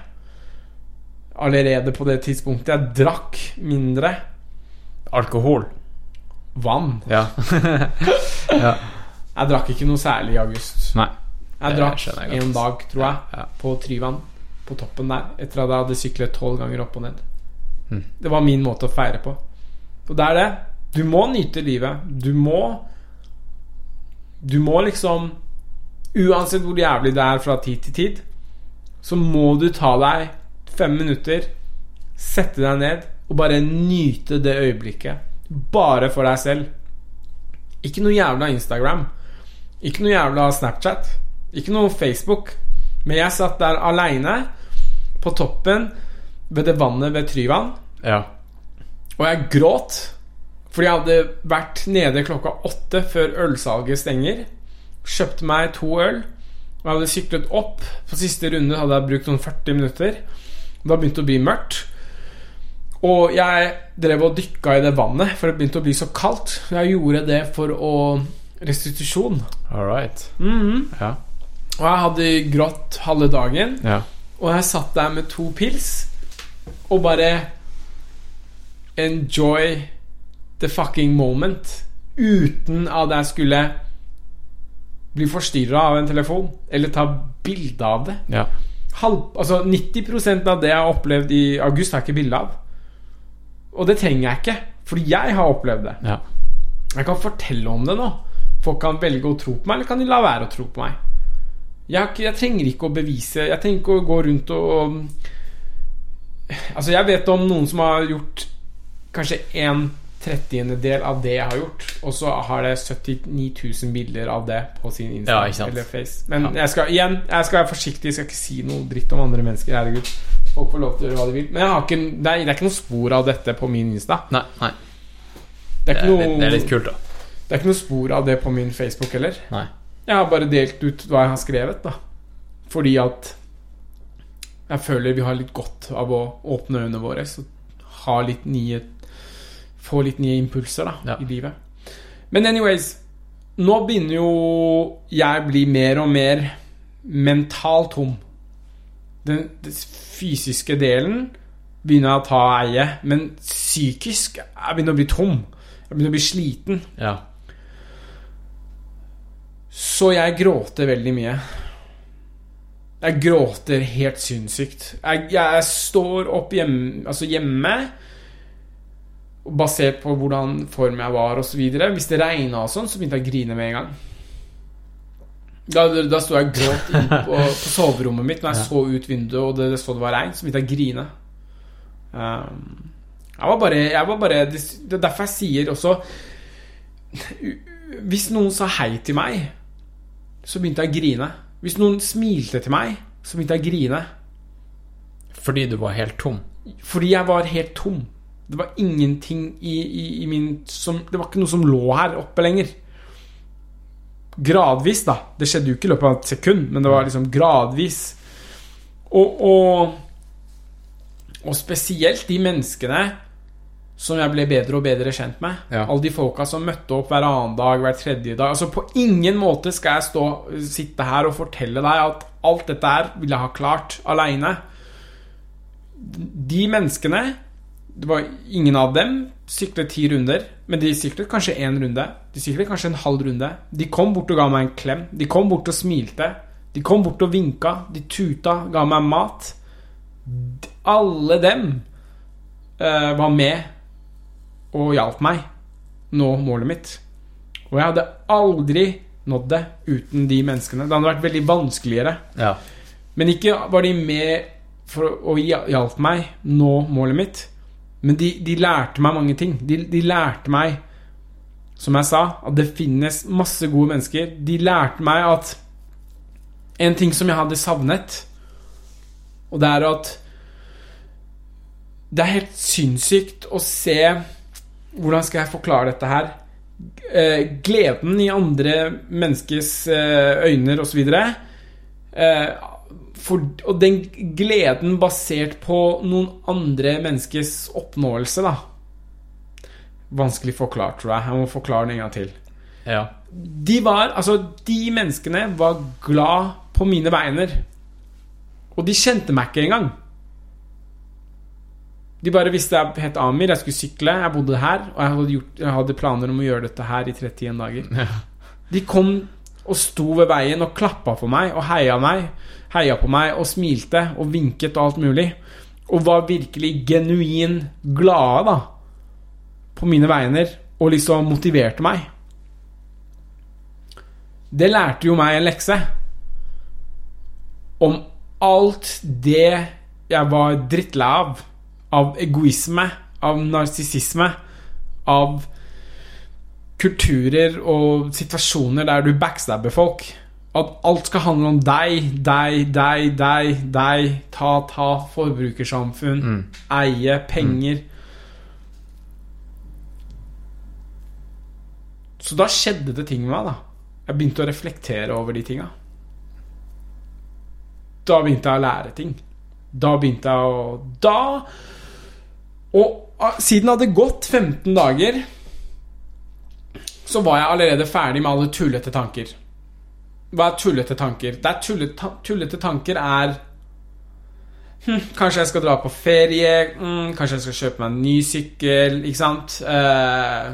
Allerede på det tidspunktet. Jeg drakk mindre Alkohol. vann. Ja. [laughs] ja. Jeg drakk ikke noe særlig i august. Nei. Jeg drakk jeg en dag, tror jeg, Ja. på Tryvann. På toppen der. Etter at jeg hadde syklet tolv ganger opp og ned. Mm. Det var min måte å feire på. Og det er det. Du må nyte livet. Du må Du må liksom Uansett hvor jævlig det er fra tid til tid, så må du ta deg fem minutter, sette deg ned og bare nyte det øyeblikket. Bare for deg selv. Ikke noe jævla Instagram. Ikke noe jævla Snapchat. Ikke noe Facebook. Men jeg satt der aleine på toppen ved det vannet ved Tryvann, Ja. og jeg gråt. Fordi jeg hadde vært nede klokka åtte før ølsalget stenger. Kjøpte meg to øl. Og jeg hadde syklet opp. På siste runde hadde jeg brukt noen 40 minutter. Da begynte det å bli mørkt. Og jeg drev og dykka i det vannet, for det begynte å bli så kaldt. Jeg gjorde det for å restitusjon. All right. Mhm. Ja. Og jeg hadde grått halve dagen. Ja. Og jeg satt der med to pils og bare Enjoy the fucking moment. Uten at jeg skulle bli forstyrra av en telefon eller ta bilde av det. Ja. Halv, altså 90% av det jeg har opplevd i august, har jeg ikke bilde av. Og det trenger jeg ikke, fordi jeg har opplevd det. Ja. Jeg kan fortelle om det nå. Folk kan velge å tro på meg, eller kan de la være å tro på meg. Jeg, ikke, jeg trenger ikke å bevise Jeg trenger ikke å gå rundt og Altså, jeg vet om noen som har gjort kanskje en trettiendedel av det jeg har gjort, og så har det 79 000 bilder av det på sin Instagram Ja, eller Face. Men Ja. jeg skal igjen Jeg skal være forsiktig, jeg skal ikke si noe dritt om andre mennesker. Herregud. Folk får lov til å gjøre hva de vil. Men ikke, det, er, det er ikke noe spor av dette på min Insta. Nei, nei. Det er Det er, noe litt, det er litt kult, da. det er ikke noe spor av det på min Facebook heller. Nei. Jeg har bare delt ut hva jeg har skrevet, da. Fordi at jeg føler vi har litt godt av å åpne øynene våre og ha litt nye Få litt nye impulser da Ja. i livet. Men anyways Nå begynner jo jeg bli mer og mer mentalt tom. Den, den fysiske delen begynner jeg å ta eie, men psykisk jeg begynner å bli tom. Jeg begynner å bli sliten. Ja. Så jeg gråter veldig mye. Jeg gråter helt sinnssykt. Jeg, jeg står opp hjemme, altså hjemme basert på hvordan form jeg var osv. Hvis det regna og sånn, så begynte jeg å grine med en gang. Da, da sto jeg og gråt [laughs] på, på soverommet mitt når jeg så ut vinduet og det, det så det var regn. Så begynte jeg å grine. Um, jeg var bare, jeg var bare Det det er derfor jeg sier også Hvis noen sa hei til meg, så begynte jeg å grine. Hvis noen smilte til meg, så begynte jeg å grine. Fordi du var helt tom. Fordi jeg var helt tom. Det var ingenting i, i, i min som, Det var ikke noe som lå her oppe lenger. Gradvis, da. Det skjedde jo ikke i løpet av et sekund, men det var liksom gradvis. Og, og, og spesielt de menneskene som jeg ble bedre og bedre kjent med. Ja. Alle de folka som møtte opp hver annen dag, hver tredje dag. Altså På ingen måte skal jeg stå, sitte her og fortelle deg at alt dette her ville jeg ha klart aleine. De menneskene Det var ingen av dem syklet ti runder, men de syklet kanskje én runde. De syklet kanskje en halv runde. De kom bort og ga meg en klem. De kom bort og smilte. De kom bort og vinka. De tuta, ga meg mat. Alle dem uh, var med og hjalp meg nå målet mitt. Og jeg hadde aldri nådd det uten de menneskene. Det hadde vært veldig vanskeligere. Ja. Men ikke var de med for å, hjalp meg nå målet mitt, men de, de lærte meg mange ting. De, de lærte meg, som jeg sa, at det finnes masse gode mennesker. De lærte meg at en ting som jeg hadde savnet, og det er at det er helt sinnssykt å se Hvordan skal jeg forklare dette her? Eh, gleden i andre menneskers eh, øyne osv. For, og den gleden basert på noen andre menneskers oppnåelse, da. Vanskelig forklart, tror jeg. Jeg må forklare den en gang til. ja. De var, altså De menneskene var glad på mine vegne. Og de kjente meg ikke engang. De bare visste jeg het Amir, jeg skulle sykle, jeg bodde her, og jeg hadde, gjort, jeg hadde planer om å gjøre dette her i 31 dager. De kom og sto ved veien og klappa for meg og heia meg, heia på meg og smilte og vinket og alt mulig. Og var virkelig genuin glade, da, på mine vegne, og liksom motiverte meg. Det lærte jo meg en lekse om alt det jeg var drittlei av. Av egoisme, av narsissisme, av kulturer og situasjoner der du backstabber folk. At alt skal handle om deg, deg, deg, deg, deg. Ta, ta, forbrukersamfunn, eie, penger. Så da skjedde det ting med meg, da. Jeg begynte å reflektere over de tinga. Da begynte jeg å lære ting. Da begynte jeg å Da Og ah, siden det hadde gått 15 dager, så var jeg allerede ferdig med alle tullete tanker. Hva er tullete tanker? Det er tullete, tullete tanker er hm, Kanskje jeg skal dra på ferie. hm, kanskje jeg skal kjøpe meg en ny sykkel. Ikke sant? Eh,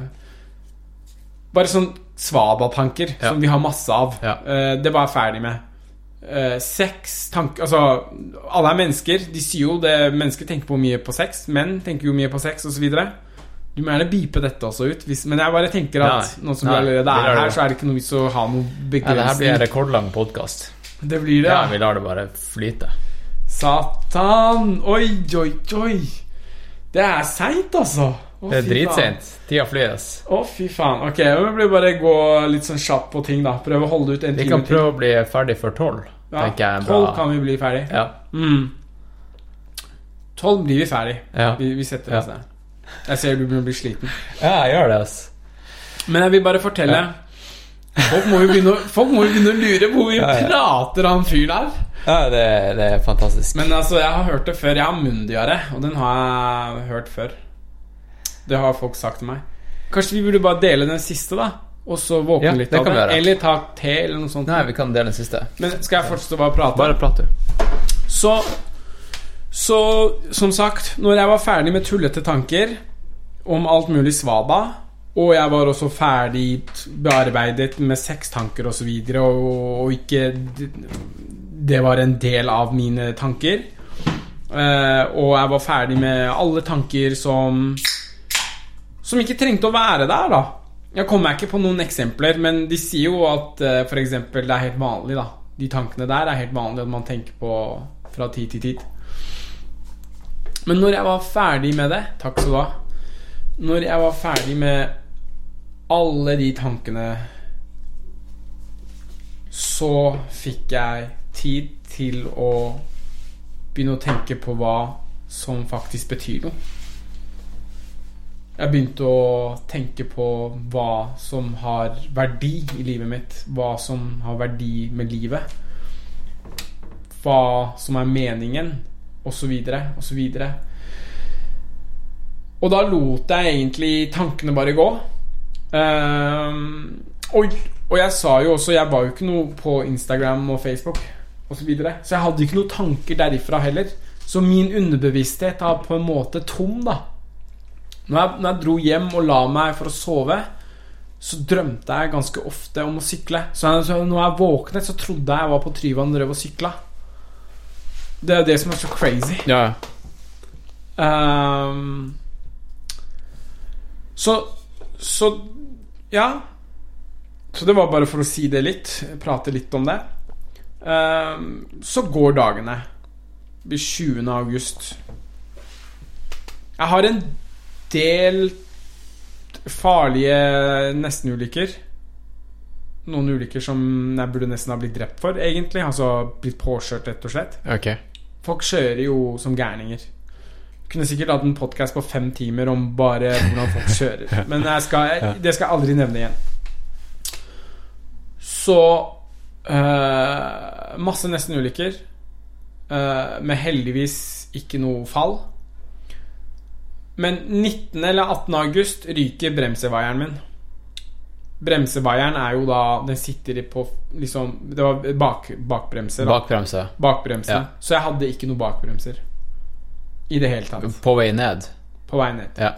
bare sånn svada-tanker Ja. som vi har masse av. Ja. Eh, det var jeg ferdig med. Eh, sex tanker Altså, alle er mennesker. De sier jo det Mennesker tenker på mye på sex. Menn tenker jo mye på sex, osv. Du må gjerne beepe dette også ut. Hvis, men jeg bare tenker at Nei. nå som Nei, vi allerede vi er her, så er det ikke noe vits å ha noe ja. Det her blir en rekordlang podkast. det blir det. Ja, Ja. vi lar det bare flyte. Satan! Oi, oi, oi. Det er seint, altså. Å, Det er dritseint. Tida flyr. Å, fy faen. Ok, vi blir bare gå litt sånn kjapt på ting, da. Prøve å holde ut en Vi time kan prøve å bli ferdig før tolv. Ja, Tolv kan vi bli ferdig. Ja. Mm. Tolv blir vi ferdig. Ja. Vi, vi setter Ja. oss der. Jeg ser du begynner å bli sliten. ja, jeg gjør det, ass. Men jeg vil bare fortelle Folk må begynne, folk må jo begynne å lure på hvor mye Ja, ja. prater han fyren her. Ja, det, det er fantastisk. Men altså, jeg har hørt det før. Jeg har munndiaré, og den har jeg hørt før. Det har folk sagt til meg. Kanskje vi burde bare dele den siste, da? Og så våkne litt av det? Eller ta te, eller noe sånt. Nei, vi kan dele den siste. Men skal jeg fortsette å bare prate? Bare prat, du. Så Så som sagt, når jeg var ferdig med tullete tanker om alt mulig svada, og jeg var også ferdig bearbeidet med sextanker osv., og, så og, og ikke Det var en del av mine tanker. Uh, og jeg var ferdig med alle tanker som Som ikke trengte å være der, da. Jeg kommer ikke på noen eksempler, men de sier jo at uh, for eksempel det er helt vanlig, da. De tankene der er helt vanlig at man tenker på fra tid til tid. Men når jeg var ferdig med det Takk skal du ha. Når jeg var ferdig med alle de tankene, så fikk jeg tid til å begynne å tenke på hva som faktisk betyr noe. Jeg begynte å tenke på hva som har verdi i livet mitt. Hva som har verdi med livet. Hva som er meningen, osv., osv. Og da lot jeg egentlig tankene bare gå. Uh, og, og jeg sa jo også Jeg var jo ikke noe på Instagram og Facebook osv. Så, videre. så jeg hadde ikke noen tanker derifra heller. Så min underbevissthet er på en måte tom, da. Når jeg, når jeg dro hjem og la meg for å sove, så drømte jeg ganske ofte om å sykle. Så, jeg, så når jeg våknet, så trodde jeg jeg var på Tryvann og drev og sykla. Det er det som er så crazy. Ja. Um, så Så ja. Så det var bare for å si det litt. Prate litt om det. Um, så går dagene. Det blir 20. august. Jeg har en del farlige nestenulykker. Noen ulykker som jeg burde nesten ha blitt drept for, egentlig. Altså blitt påkjørt, rett og slett. Ok. Folk kjører jo som gærninger. Kunne sikkert hatt en podkast på fem timer om bare hvordan folk [laughs] kjører. Men jeg skal, jeg, det skal jeg aldri nevne igjen. Så øh, Masse nestenulykker. Øh, med heldigvis ikke noe fall. Men 19. eller 18. august ryker bremsevaieren min. Bremsevaieren er jo da Den sitter på liksom Det var bak, bakbremser. Bakbremse. Bakbremse. Ja. Så jeg hadde ikke noe bakbremser. I det hele tatt. På vei ned. På vei ned. Ja.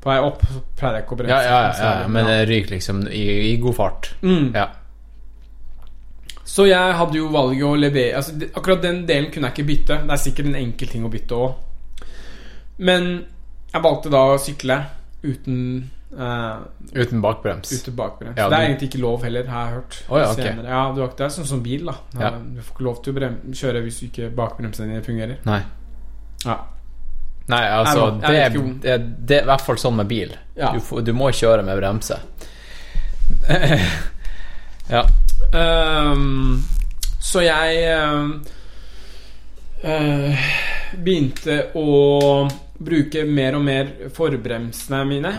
På vei opp så pleide jeg ikke å bremse. Ja, ja, ja, ja, men det ryker liksom i, i god fart. mm. Ja. Så jeg hadde jo valget å levere altså, Akkurat den delen kunne jeg ikke bytte. Det er sikkert en enkel ting å bytte òg. Men jeg valgte da å sykle uten eh, Uten bakbrems. Uten bakbrems. Ja, det er egentlig ikke lov heller, har jeg hørt. Oh, ja, okay. ja, du det er sånn som bil, da. Ja. Du får ikke lov til å brem kjøre hvis ikke bakbremsene dine fungerer. Nei. Ja. Nei, altså Jeg jeg, det, jeg det, er, det er i hvert fall sånn med bil. Du, du må kjøre med bremse. [laughs] ja. Um, så jeg um, uh, begynte å bruke mer og mer forbremsene mine.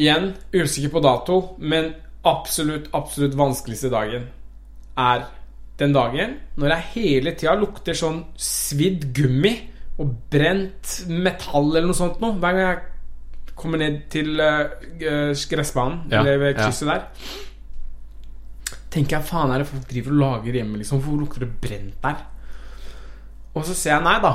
Igjen usikker på dato, men absolutt, absolutt vanskeligste dagen er den dagen når jeg hele tida lukter sånn svidd gummi og brent metall eller noe sånt noe. Hver gang jeg kommer ned til uh, gressbanen, Ja, eller ved ja. der, tenker jeg faen er det folk driver og lager hjemme, liksom? Hvorfor lukter det brent der? Og så ser jeg nei, da.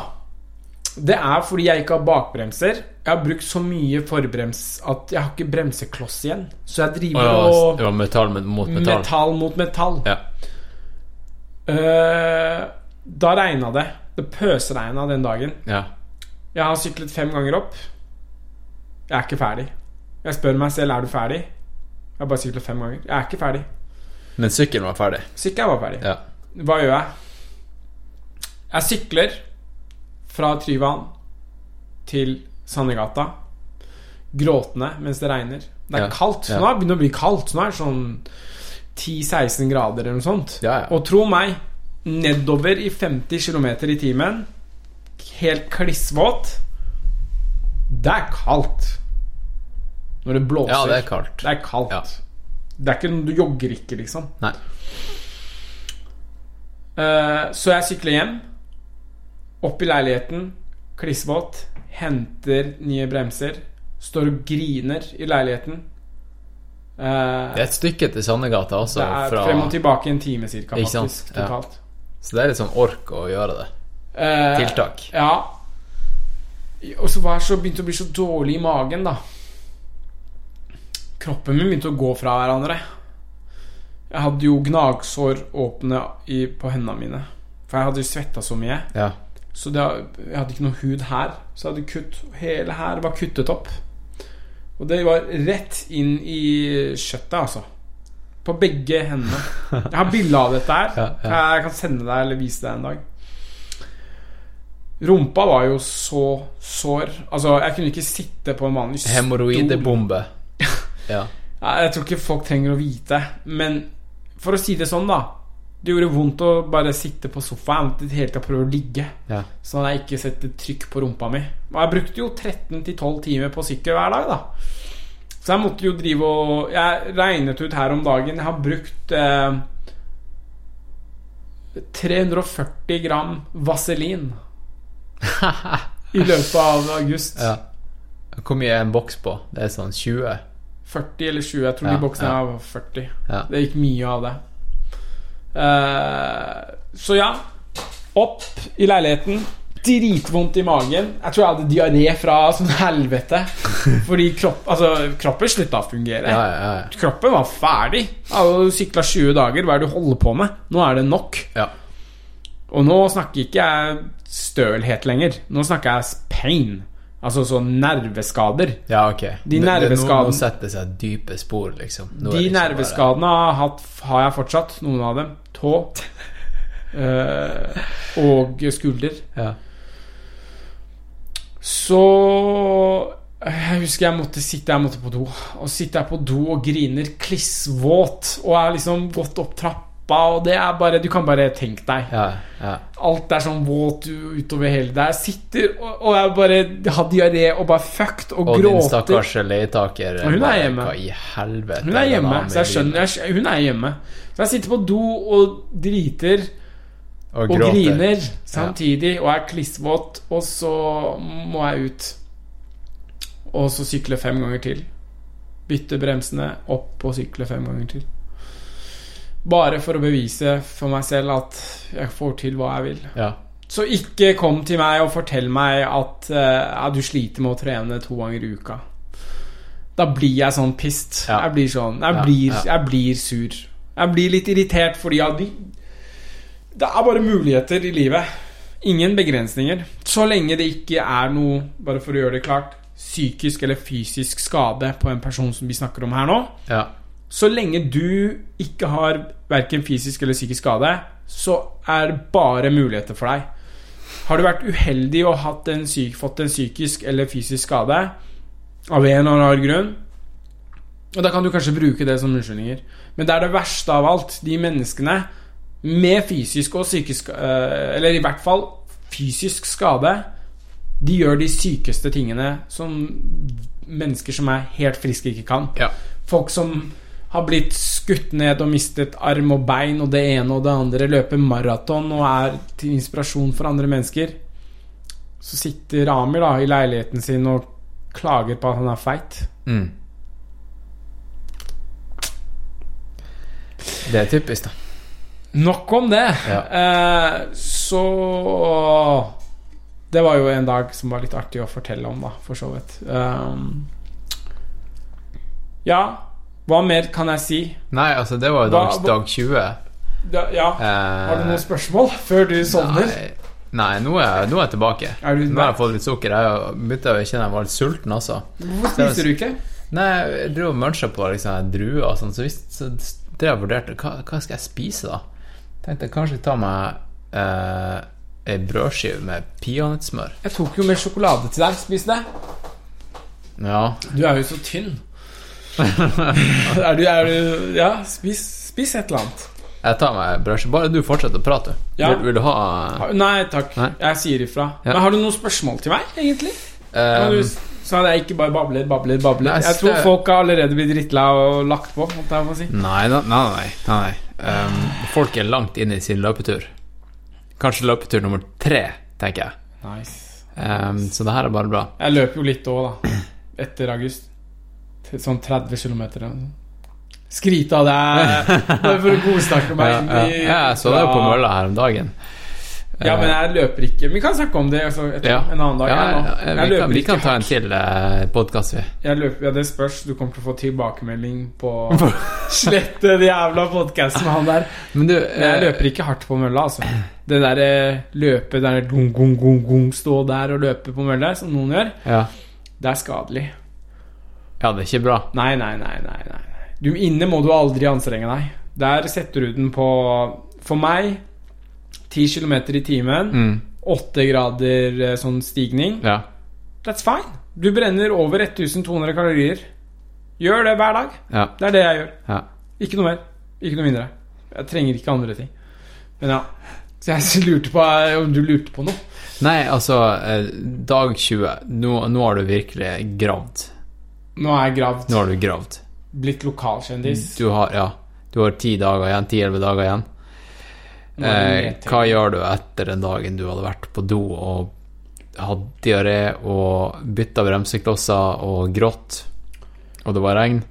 Det er fordi jeg ikke har bakbremser. Jeg har brukt så mye forbrems at jeg har ikke bremsekloss igjen. Så jeg driver driver ja, og det var metall mot metall. Metall mot metall. Ja. Uh, da regna det. Det pøsregna den dagen. ja. Jeg har syklet fem ganger opp. Jeg er ikke ferdig. Jeg spør meg selv er du ferdig. Jeg har bare syklet fem ganger. Jeg er ikke ferdig. Men sykkelen var ferdig. Sykkelen var ferdig. Ja. Hva gjør jeg? Jeg sykler fra Tryvann til Sandegata. Gråtende mens det regner. Det er Ja. kaldt. Ja. Nå begynner det å bli kaldt. Nå er det sånn 10-16 grader eller noe sånt. Ja. Og tro meg, nedover i 50 km i timen, helt klissvåt Det er kaldt. Når det blåser. Ja, det er kaldt. Det er kaldt. Det er ikke noe Du jogger ikke, liksom. Nei. Uh, så jeg sykler hjem. Opp i leiligheten, klissvåt. Henter nye bremser. Står og griner i leiligheten. Eh, Det er et stykke til Sandegata også. det er fra, frem og tilbake en time cirka, faktisk. Ja. Så det er litt sånn ork å gjøre det. Eh, Tiltak. Ja. Og så var jeg så begynte å bli så dårlig i magen, da. Kroppen min begynte å gå fra hverandre. Jeg hadde jo gnagsår åpne i, på hendene mine. For jeg hadde jo svetta så mye. Ja. Så det, jeg hadde ikke noe hud her. Så jeg hadde kutt Hele her var kuttet opp. Og det var rett inn i kjøttet, altså. På begge hendene. Jeg har bilde av dette her. [laughs] Ja, Jeg kan sende deg eller vise deg en dag. Rumpa var jo så sår. Altså, jeg kunne ikke sitte på en vanlig stol. Hemoroidebombe. [laughs] Ja. Jeg tror ikke folk trenger å vite. Men for å si det sånn, da. Det gjorde vondt å bare sitte på sofaen. Hele tatt prøve å ligge. Ja. Sånn at jeg ikke setter trykk på rumpa mi. Og jeg brukte jo 13-12 timer på sykkel hver dag, da. Så jeg måtte jo drive og Jeg regnet ut her om dagen Jeg har brukt eh, 340 gram vaselin [laughs] i løpet av august. ja. Hvor mye er en boks på? Det er sånn 20? 40 eller 20. Jeg tror Ja, de boksene ja. var 40. Ja. Det gikk mye av det. Eh, så ja. Opp i leiligheten. Dritvondt i magen. Jeg tror jeg hadde diaré fra sånn helvete. [laughs] Fordi kropp, altså, kroppen slutta å fungere. Ja, ja, ja. Kroppen var ferdig. Du sykla 20 dager. Hva er det du holder på med? Nå er det nok. ja. Og nå snakker ikke jeg stølhet lenger. Nå snakker jeg pain. Altså sånn nerveskader. Ja, ok. De nerveskadene Nå, nå setter det seg dype spor, liksom. Nå De liksom nerveskadene har, har jeg fortsatt. Noen av dem. Tå. øh, [laughs] og skulder. Ja. Så Jeg husker jeg måtte sitte Jeg måtte på do. Og sitter jeg på do og griner klissvåt og er liksom gått opp trappa, og det er bare Du kan bare tenke deg. ja. ja, ja. Alt er sånn våt utover hele der. Sitter og, og jeg bare har diaré og bare fucked og, Og din gråter. stakkars leietaker. Og hun er hjemme. Hva i helvete? Hun er hjemme, så jeg skjønner jeg, Hun er hjemme. Så jeg sitter på do og driter? Og, og griner samtidig og er klissvåt, og så må jeg ut. Og så sykle fem ganger til. Bytte bremsene, opp og sykle fem ganger til. Bare for å bevise for meg selv at jeg får til hva jeg vil. Ja. Så ikke kom til meg og fortell meg at uh, ja, du sliter med å trene to ganger i uka. Da blir jeg sånn pissed. Ja. Jeg blir sånn Jeg Ja, blir, jeg blir sur. Jeg blir litt irritert fordi ja, de, det er bare muligheter i livet. Ingen begrensninger. Så lenge det ikke er noe, bare for å gjøre det klart, psykisk eller fysisk skade på en person som vi snakker om her nå. ja. Så lenge du ikke har verken fysisk eller psykisk skade, så er det bare muligheter for deg. Har du vært uheldig og en syk, fått en psykisk eller fysisk skade av en eller annen grunn, og da kan du kanskje bruke det som unnskyldninger. Men det er det verste av alt. De menneskene med fysisk og psykisk eh, Eller i hvert fall fysisk skade, de gjør de sykeste tingene som mennesker som er helt friske, ikke kan. ja. Folk som har blitt skutt ned og mistet arm og bein og det ene og det andre, løper maraton og er til inspirasjon for andre mennesker. Så sitter Amir da i leiligheten sin og klager på at han er feit. Mm. Det er typisk, da. Nok om det. Ja. Eh, så Det var jo en dag som var litt artig å fortelle om, da, for så vidt. Um, ja, hva mer kan jeg si? Nei, altså, det var jo Hva- dag, dag 20. Da, ja, Eh, Har du noen spørsmål før du sovner? Nei, nei nå, er, jeg- nå er jeg tilbake. Er du- nå har jeg fått litt sukker. Jeg begynte å kjenne jeg var litt sulten også. Hvorfor spiser du ikke? Nei, jeg dro og muncha på liksom, druer og sånn, så, visst, så det jeg vurderte hva, hva skal jeg spise, da? Tenkte jeg kanskje ta meg eh, ei brødskive med peanøttsmør. Jeg tok jo med sjokolade til deg. Spis det. Ja. Du er jo så tynn. [laughs] er du, er du Ja, spis, spis et eller annet. Jeg tar meg brødskive. Bare du fortsetter å prate. Ja. Vil, vil du ha Nei takk, Nei. jeg sier ifra. Ja. Men har du noen spørsmål til meg, egentlig? Eh, du, så hadde jeg ikke bare babler, babler, babler. Nei, Jeg tror det- folk har allerede blitt drittlei og lagt på. Si. Nei, nei, nei. nei, nei. Um, folk er langt inne i sin løpetur. Kanskje løpetur nummer tre, tenker jeg. Nice. Um, så det her er bare bra. Jeg løper jo litt òg, da. Etter august. Sånn 30 km. Skryte av deg [laughs] bare for å godsnakke meg Ja, ja. ja, jeg så deg jo på mølla her om dagen. Ja, men jeg løper ikke Vi kan snakke om det altså, etter, Ja. en annen dag. Ja, vi, kan, vi kan ta en til eh, podkast, vi. Løper, ja, det spørs. Du kommer til å få tilbakemelding på [laughs] Slette den jævla podkasten med han der. [laughs] Men du, Men jeg eh, løper ikke hardt på mølla, altså. Det der eh, løpet der gung, gung, gung, gung, stå der og løpe på mølla, som noen gjør, ja. det er skadelig. Ja, det er ikke bra. Nei, nei, nei, nei, nei. Du, inne må du aldri anstrenge deg. Der setter du den på For meg 10 km i timen, Mm. 8 grader eh, sånn stigning. Ja. That's fine. Du brenner over 1200 kalorier. Gjør det hver dag. Ja. Det er det jeg gjør. ja. Ikke noe mer. Ikke noe mindre. Jeg trenger ikke andre ting. Men ja. Så jeg [laughs] lurte på eh, om du lurte på noe. Nei, altså, eh, dag 20 Nå, nå har du virkelig gravd. Nå er jeg gravd. Nå har du gravd. Blitt lokalkjendis. Du har, ja, du har ti dager igjen, ti-elleve dager igjen. Eh, hva gjør du etter den dagen du hadde vært på do og hatt diaré og bytta bremseklosser og grått, og det var regn?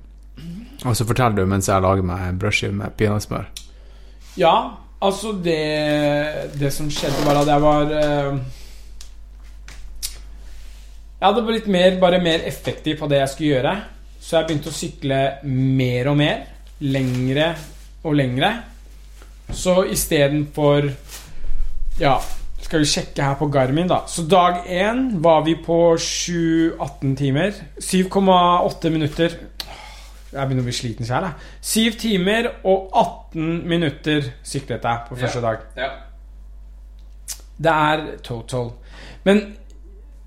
Og så forteller du mens jeg lager meg en brødskive med peanøttsmør. Ja, altså det Det som skjedde, var at jeg var eh, Jeg hadde blitt mer, bare mer effektiv på det jeg skulle gjøre. Så jeg begynte å sykle mer og mer. Lengre og lengre. Så istedenfor Ja, skal vi sjekke her på Garmin, da. Så dag én var vi på 7-18 timer. 7,8 minutter. Jeg begynner å bli sliten sjæl, jeg. 7 timer og 18 minutter syklet jeg på første dag. Ja. Det er total. Men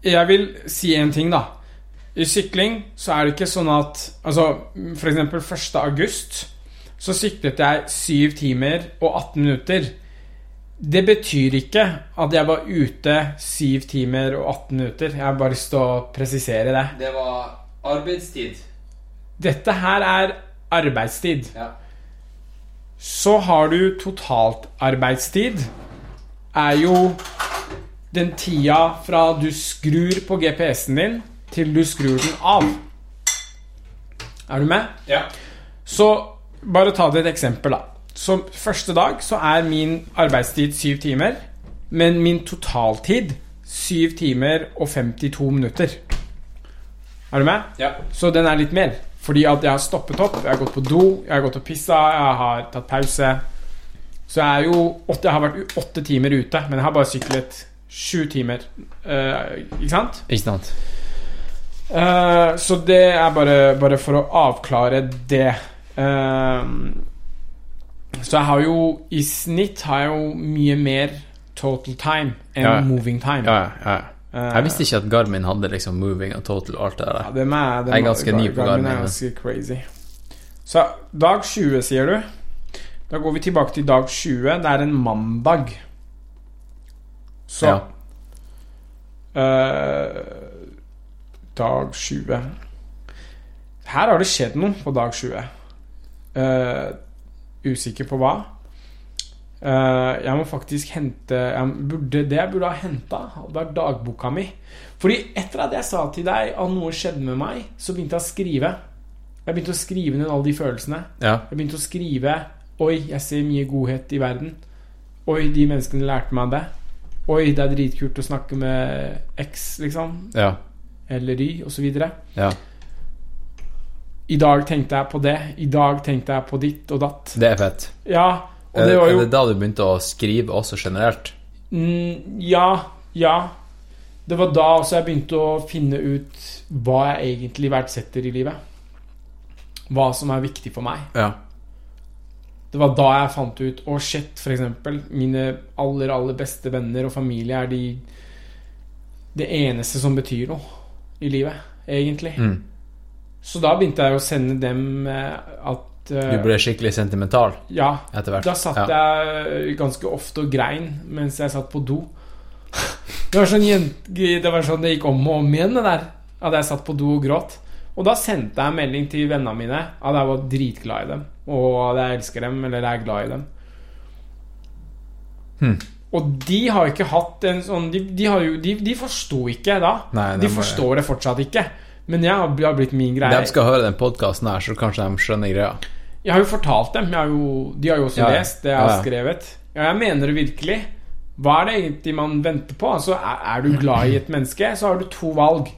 jeg vil si en ting, da. I sykling så er det ikke sånn at Altså, for eksempel 1. august så syklet jeg 7 timer og 18 minutter. Det betyr ikke at jeg var ute 7 timer og 18 minutter. Jeg har bare lyst til å presisere det. Det var arbeidstid. Dette her er arbeidstid. Ja. Så har du totalt arbeidstid. Er jo den tida fra du skrur på GPS-en din, til du skrur den av. Er du med? Ja. Så bare ta det et eksempel, da. Så første dag så er min arbeidstid syv timer, men min totaltid syv timer og 52 minutter. Er du med? Ja. Så den er litt mer. Fordi at jeg har stoppet opp, jeg har gått på do, jeg har gått og pissa, jeg har tatt pause. Så jeg jo åtte, Jeg har vært åtte timer ute, men jeg har bare syklet sju timer. Uh, ikke sant? Ikke sant? Uh, så det er bare, bare for å avklare det. Uh, så jeg har jo I snitt har jeg jo mye mer total time enn Ja. moving time. Ja, ja. Jeg visste ikke at Garmin hadde liksom moving og total og alt det der. dem er, dem Jeg er ganske ny på Garmin Garmin, ganske crazy. Så dag 20, sier du. Da går vi tilbake til dag 20. Det er en mandag. Så Ja. eh, Dag 20. Her har det skjedd noe på dag 20. Eh, usikker på hva. Eh, jeg må faktisk hente burde, Det jeg burde ha henta, hadde vært dagboka mi. Fordi etter at jeg sa til deg at noe skjedde med meg, så begynte jeg å skrive. Jeg begynte å skrive ned alle de følelsene. Ja. Jeg begynte å skrive Oi, jeg ser mye godhet i verden. Oi, de menneskene lærte meg det. Oi, det er dritkult å snakke med X, liksom. Ja. Eller Y, osv. ja. I dag tenkte jeg på det. I dag tenkte jeg på ditt og datt. Det er fett. Ja, og er, det var jo er det da du begynte å skrive også generelt? Mm, ja, ja. Det var da også jeg begynte å finne ut hva jeg egentlig verdsetter i livet. Hva som er viktig for meg. Ja. Det var da jeg fant ut Å, shit, for eksempel. Mine aller, aller beste venner og familie er de det eneste som betyr noe i livet, egentlig. Mm. Så da begynte jeg å sende dem eh, at uh, Du ble skikkelig sentimental Ja. etter hvert? Da satt ja. jeg ganske ofte og grein mens jeg satt på do. Det var sånn, det, var sånn det gikk om og om igjen, det der. At jeg satt på do og gråt. Og da sendte jeg en melding til vennene mine at jeg var dritglad i dem. Og at jeg elsker dem, eller jeg er glad i dem. Hmm. Og de har ikke hatt en sånn De, de, jo, de, de forsto ikke da. Nei, de forstår det fortsatt ikke. Men jeg har blitt min greie. De skal høre den podkasten her, så kanskje de skjønner greia. Jeg har jo fortalt dem. Har jo, de har jo også Ja, lest det jeg har Ja, ja. skrevet. Ja, jeg mener det virkelig. Hva er det egentlig man venter på? Altså, er, er du glad i et menneske, så har du to valg.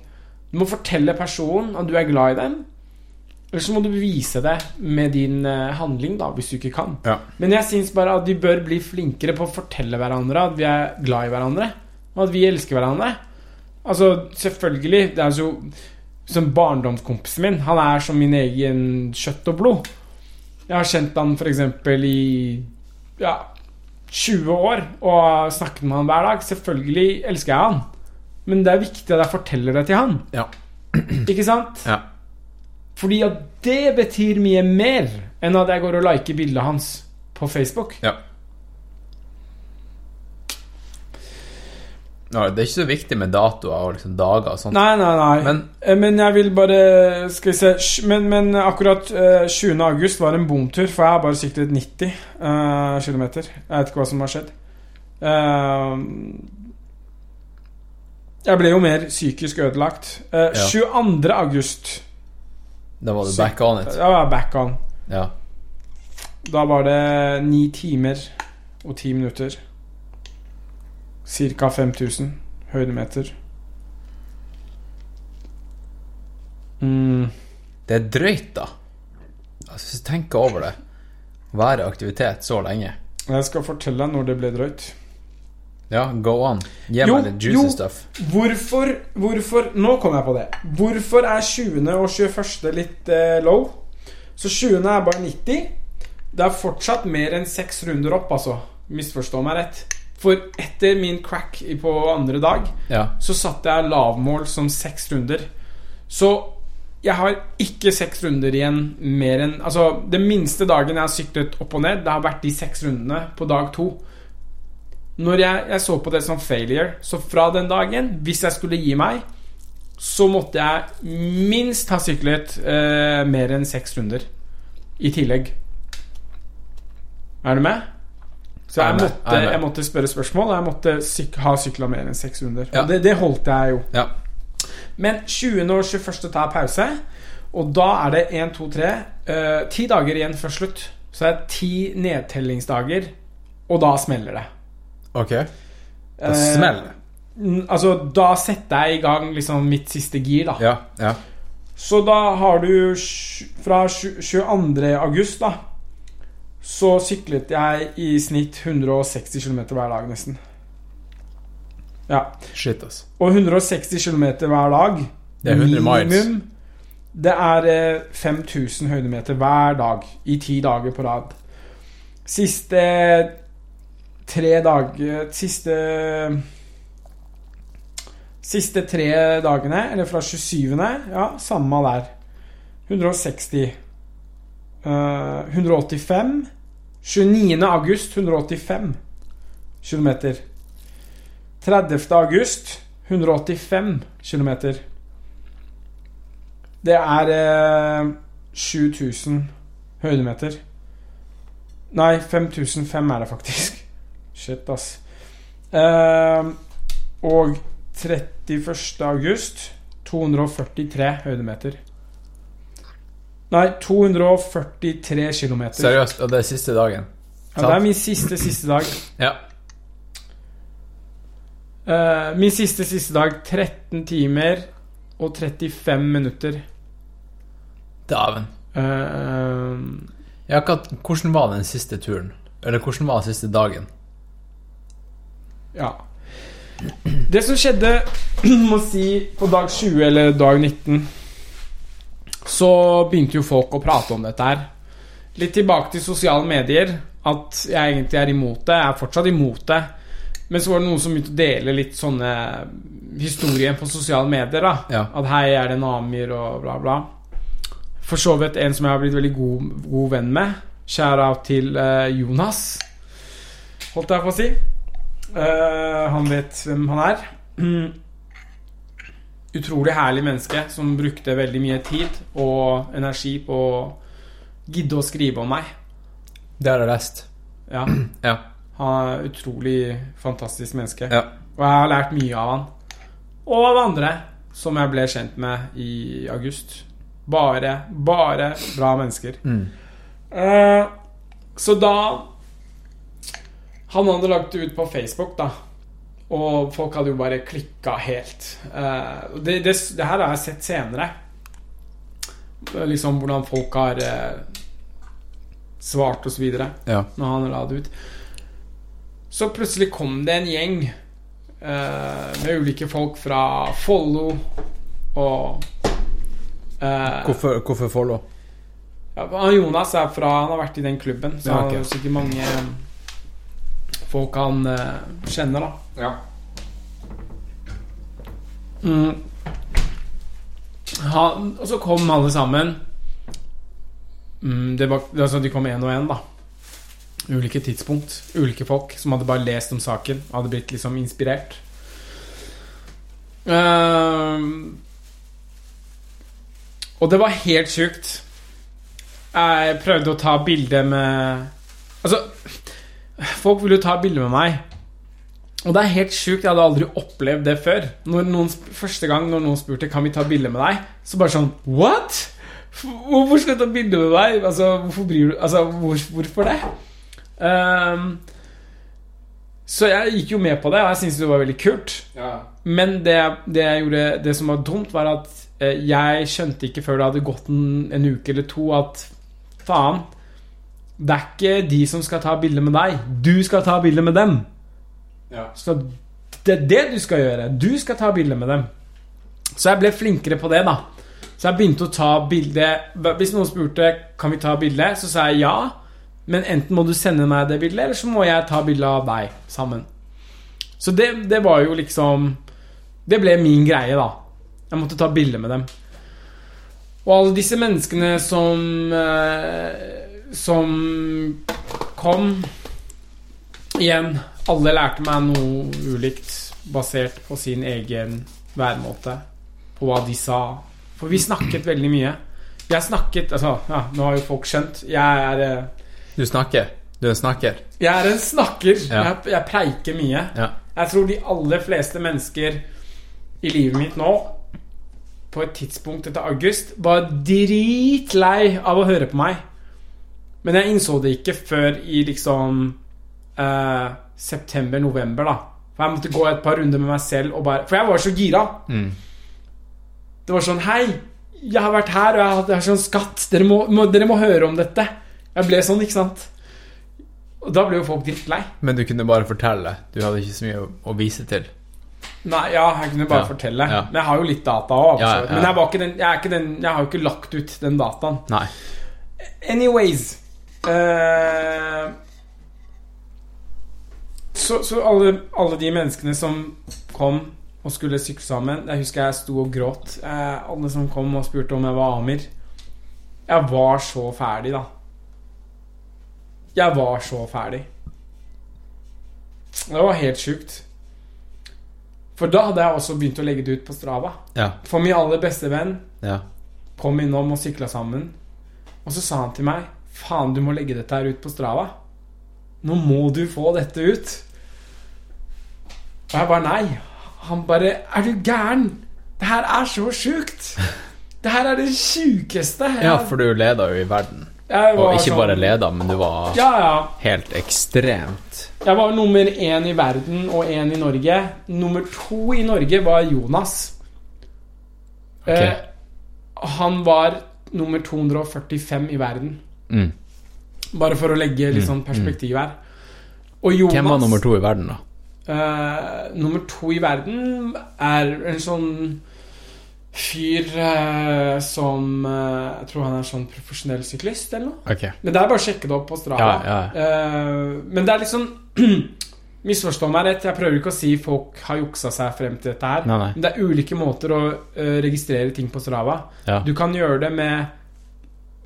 Du må fortelle personen at du er glad i dem, eller så må du vise det med din eh, handling, da, hvis du ikke kan. Ja. Men jeg syns bare at vi bør bli flinkere på å fortelle hverandre at vi er glad i hverandre, og at vi elsker hverandre. Altså, selvfølgelig, det er jo Som barndomskompisen min, han er som min egen kjøtt og blod. Jeg har kjent han f.eks. i ja, 20 år og snakket med han hver dag. Selvfølgelig elsker jeg han, men det er viktig at jeg forteller det til han. Ja. [clears throat] Ikke sant? Ja. Fordi at det betyr mye mer enn at jeg går og liker bildet hans på Facebook. Ja. Det er ikke så viktig med datoer og liksom dager og sånt. Nei, nei, nei. Men Eh, Men jeg vil bare Skal vi se Men, men akkurat eh, 20. august var en bomtur, for jeg har bare syklet 90 uh, km. Jeg vet ikke hva som har skjedd. Eh, jeg ble jo mer psykisk ødelagt. Eh, Ja. 22. august da var du back on it. Da var jeg back on. Ja. Da var det ni timer og ti minutter. Cirka 5000 høydemeter. Mm. Det er drøyt, da. Altså, hvis du tenker over det. Være aktivitet så lenge. Jeg skal fortelle deg når det ble drøyt. Ja, go on. Gi meg litt juicy jo. stuff. Hvorfor, hvorfor Nå kom jeg på det. Hvorfor er 20. og 21. litt eh, low? Så 20. er bare 90. Det er fortsatt mer enn seks runder opp, altså. Misforstå meg rett. For etter min crack på andre dag, Ja. så satte jeg lavmål som seks runder. Så jeg har ikke seks runder igjen mer enn Altså, det minste dagen jeg har syklet opp og ned, det har vært de seks rundene på dag to. Når jeg, jeg så på det som failure, så fra den dagen, hvis jeg skulle gi meg, så måtte jeg minst ha syklet eh, mer enn seks runder i tillegg. Er du med? Så Jeg er med, måtte, er med. jeg måtte spørre spørsmål, og jeg måtte syk ha sykla mer enn seks runder. Ja. Og det, det holdt jeg jo. Ja. Men 20. og 21. tar pause, og da er det 1, 2, 3 eh, Ti dager igjen før slutt. Så det er ti nedtellingsdager, og da smeller det. Ok. Eh, smeller det. Mm, Altså, da setter jeg i gang liksom mitt siste gir, da. Ja. Ja. Så da har du Fra 22. august, da, så syklet jeg i snitt 160 km hver dag, nesten. Ja. Shit, ass. Og 160 km hver dag Det er 100 miles. minimum, Det er eh, 5000 høydemeter hver dag i ti dager på rad. Siste tre dager Siste Siste tre dagene, eller fra 27. Ja, samme der. 160. Uh, 185. 29. august 185 km. 30. august 185 km. Det er uh, 7000 høydemeter. Nei, 5005 er det faktisk. Shit, ass. Eh, og 31. august 243 høydemeter. Nei, 243 km. Seriøst, og det er siste dagen? Ja, det er min siste, siste dag. Ja. Eh, min siste, siste dag 13 timer og 35 minutter. Dæven. Eh, ikke hatt hvordan var den siste turen? Eller hvordan var den siste dagen? Ja. Det som skjedde, [clears throat] må si, på dag 20 eller dag 19 Så begynte jo folk å prate om dette her. Litt tilbake til sosiale medier. At jeg egentlig er imot det. Jeg er fortsatt imot det. Men så var det noen som begynte å dele litt sånne historier på sosiale medier. da Ja. At hei, er det en Amir og bla, bla. For så vidt en som jeg har blitt veldig god, god venn med. Share out til eh, Jonas, holdt jeg på å si. Eh, han vet hvem han er. [clears throat] Utrolig herlig menneske som brukte veldig mye tid og energi på å gidde å skrive om meg. Det har jeg lest. Ja, [clears throat] Ja. Han er utrolig fantastisk menneske. Ja. Og jeg har lært mye av han. Og av andre som jeg ble kjent med i august. Bare, bare bra mennesker. Mm. Uh, så da Han hadde lagt det ut på Facebook, da. Og folk hadde jo bare klikka helt. Uh, det, det, det her har jeg sett senere. Liksom hvordan folk har uh, svart videre Ja. når han la det ut. Så plutselig kom det en gjeng uh, med ulike folk fra Follo og Hvorfor, hvorfor follow? ja, han Jonas er fra Han har vært i den klubben, så Ja, han har sikkert mange folk han eh, kjenner, da. Mm. Han, og så kom alle sammen. Mm, det var, altså de kom én og én, da. Ulike tidspunkt. Ulike folk som hadde bare lest om saken. Hadde blitt liksom inspirert. Ehm, og det var helt sjukt. Jeg prøvde å ta bilde med Altså, folk ville jo ta bilde med meg. Og det er helt sjukt. Jeg hadde aldri opplevd det før. Når noen, første gang når noen spurte Kan vi ta bilde med deg, så bare sånn What?! Hvorfor skal du ta bilde med meg? Altså, hvorfor bryr du Altså, hvor, hvorfor det? Um, så jeg gikk jo med på det, og jeg syntes det var veldig kult. Men det, det jeg gjorde Det som var dumt, var at eh, jeg skjønte ikke før det hadde gått en, en uke eller to, at faen Det er ikke de som skal ta bilde med deg. Du skal ta bilde med dem. Så det er det du skal gjøre. Du skal ta bilde med dem. Så jeg ble flinkere på det, da. Så jeg begynte å ta bilde Hvis noen spurte Kan vi ta bilde, så sa jeg ja. Men enten må du sende meg det bildet, eller så må jeg ta bilde av deg sammen. Så det, det var jo liksom Det ble min greie, da. Jeg måtte ta bilde med dem. Og alle disse menneskene som eh, Som kom Igjen, alle lærte meg noe ulikt basert på sin egen væremåte. På hva de sa. For vi snakket veldig mye. Jeg snakket Altså, ja, nå har jo folk skjønt. Jeg er eh, Du snakker. Du er en snakker. jeg er en snakker. Ja. Jeg, jeg preiker mye. Ja. Jeg tror de aller fleste mennesker i livet mitt nå, på et tidspunkt etter august, var dritlei av å høre på meg. Men jeg innså det ikke før i liksom eh, september-november, da. For jeg måtte gå et par runder med meg selv og bare For jeg var så gira. Mm. Det var sånn Hei, jeg har vært her, og jeg har, jeg har sånn skatt. Dere må, må, dere må høre om dette. Jeg ble sånn, ikke sant? Og da ble jo folk drittlei. Men du kunne bare fortelle. Du hadde ikke så mye å, å vise til. Nei, ja, jeg kunne bare Ja, fortelle. ja. Men jeg har jo litt data òg. Men jeg, den, jeg, den, jeg har jo ikke lagt ut den dataen. Nei. Anyways eh, Så, så alle, alle de menneskene som kom og skulle sykle sammen Jeg husker jeg sto og gråt. Eh, alle som kom og spurte om jeg var Amir. Jeg var så ferdig, da. Jeg var så ferdig. Det var helt sjukt. For da hadde jeg også begynt å legge det ut på Strava. Ja. For min aller beste venn Ja. kom innom og sykla sammen. Og så sa han til meg Faen, du må legge dette her ut på Strava. Nå må du få dette ut. Og jeg bare nei. Han bare Er du gæren? Det her er så sjukt. Det her er det sjukeste. ja, for du leda jo i verden. Og ikke sånn- bare leda, men du var Ja, ja. helt ekstremt Jeg var nummer én i verden og én i Norge. Nummer to i Norge var Jonas. Okay. Eh, han var nummer 245 i verden. Mm. Bare for å legge litt sånn perspektiv her. Og Jonas Hvem var nummer to i verden, da? Uh, nummer to i verden er en sånn fyr uh, som uh, Jeg tror han er sånn profesjonell syklist eller noe. Okay. Men det er bare å sjekke det opp på Strava. Ja, ja. Men det er liksom [clears throat] Misforstå meg rett, jeg prøver ikke å si folk har juksa seg frem til dette her. Nei, nei. Men det er ulike måter å registrere ting på Strava. Ja. Du kan gjøre det med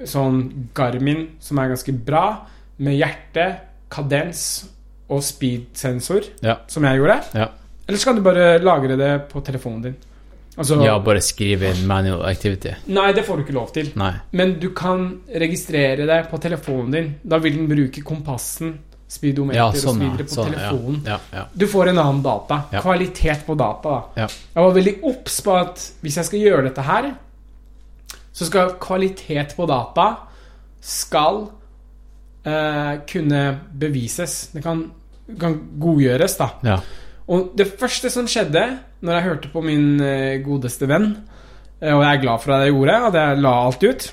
sånn Garmin, som er ganske bra, med hjerte, kadens og speed-sensor, Ja. som jeg gjorde. Ja. Eller så kan du bare lagre det på telefonen din. Altså, ja, bare skrive inn manual activity. Nei, det får du ikke lov til. Nei. Men du kan registrere det på telefonen din. Da vil den bruke kompassen, speedometer Ja, og så sånn, videre på Sånn, telefonen. ja. Ja, Du får en annen data. Kvalitet på data. da ja. Jeg var veldig obs på at hvis jeg skal gjøre dette her, så skal kvalitet på data skal eh, kunne bevises. Det kan kan godgjøres, da. Ja. Og det første som skjedde når jeg hørte på min eh, godeste venn, eh, og jeg er glad for at jeg gjorde, at jeg la alt ut,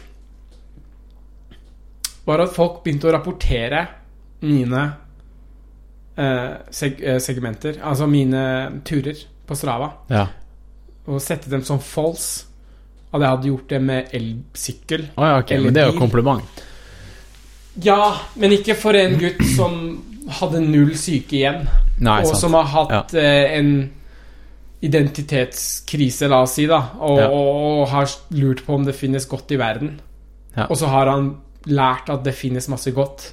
var at folk begynte å rapportere mine eh, seg eh, segmenter, altså mine turer på Strava, ja. og sette dem som false. At jeg hadde gjort det med elsykkel. oh, ja, okay. Men det er jo kompliment. Ja, men ikke for en gutt som hadde null syke igjen. Nei, og sant. som har hatt ja. en identitetskrise, la oss si, da, og, Ja. og, har lurt på om det finnes godt i verden. Ja. Og så har han lært at det finnes masse godt,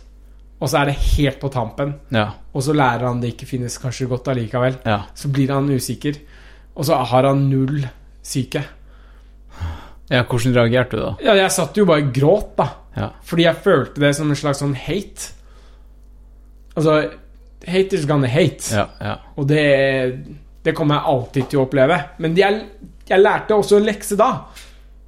og så er det helt på tampen. Ja, Og så lærer han det ikke finnes kanskje godt allikevel. ja. Så blir han usikker, og så har han null syke. Ja hvordan reagerte du da? Ja, jeg satt jo bare og gråt, da. Ja. Fordi jeg følte det som en slags sånn hate. Altså Haters gonna hate. Ja, ja. Og det, det kommer jeg alltid til å oppleve. Men jeg, jeg lærte også en lekse da.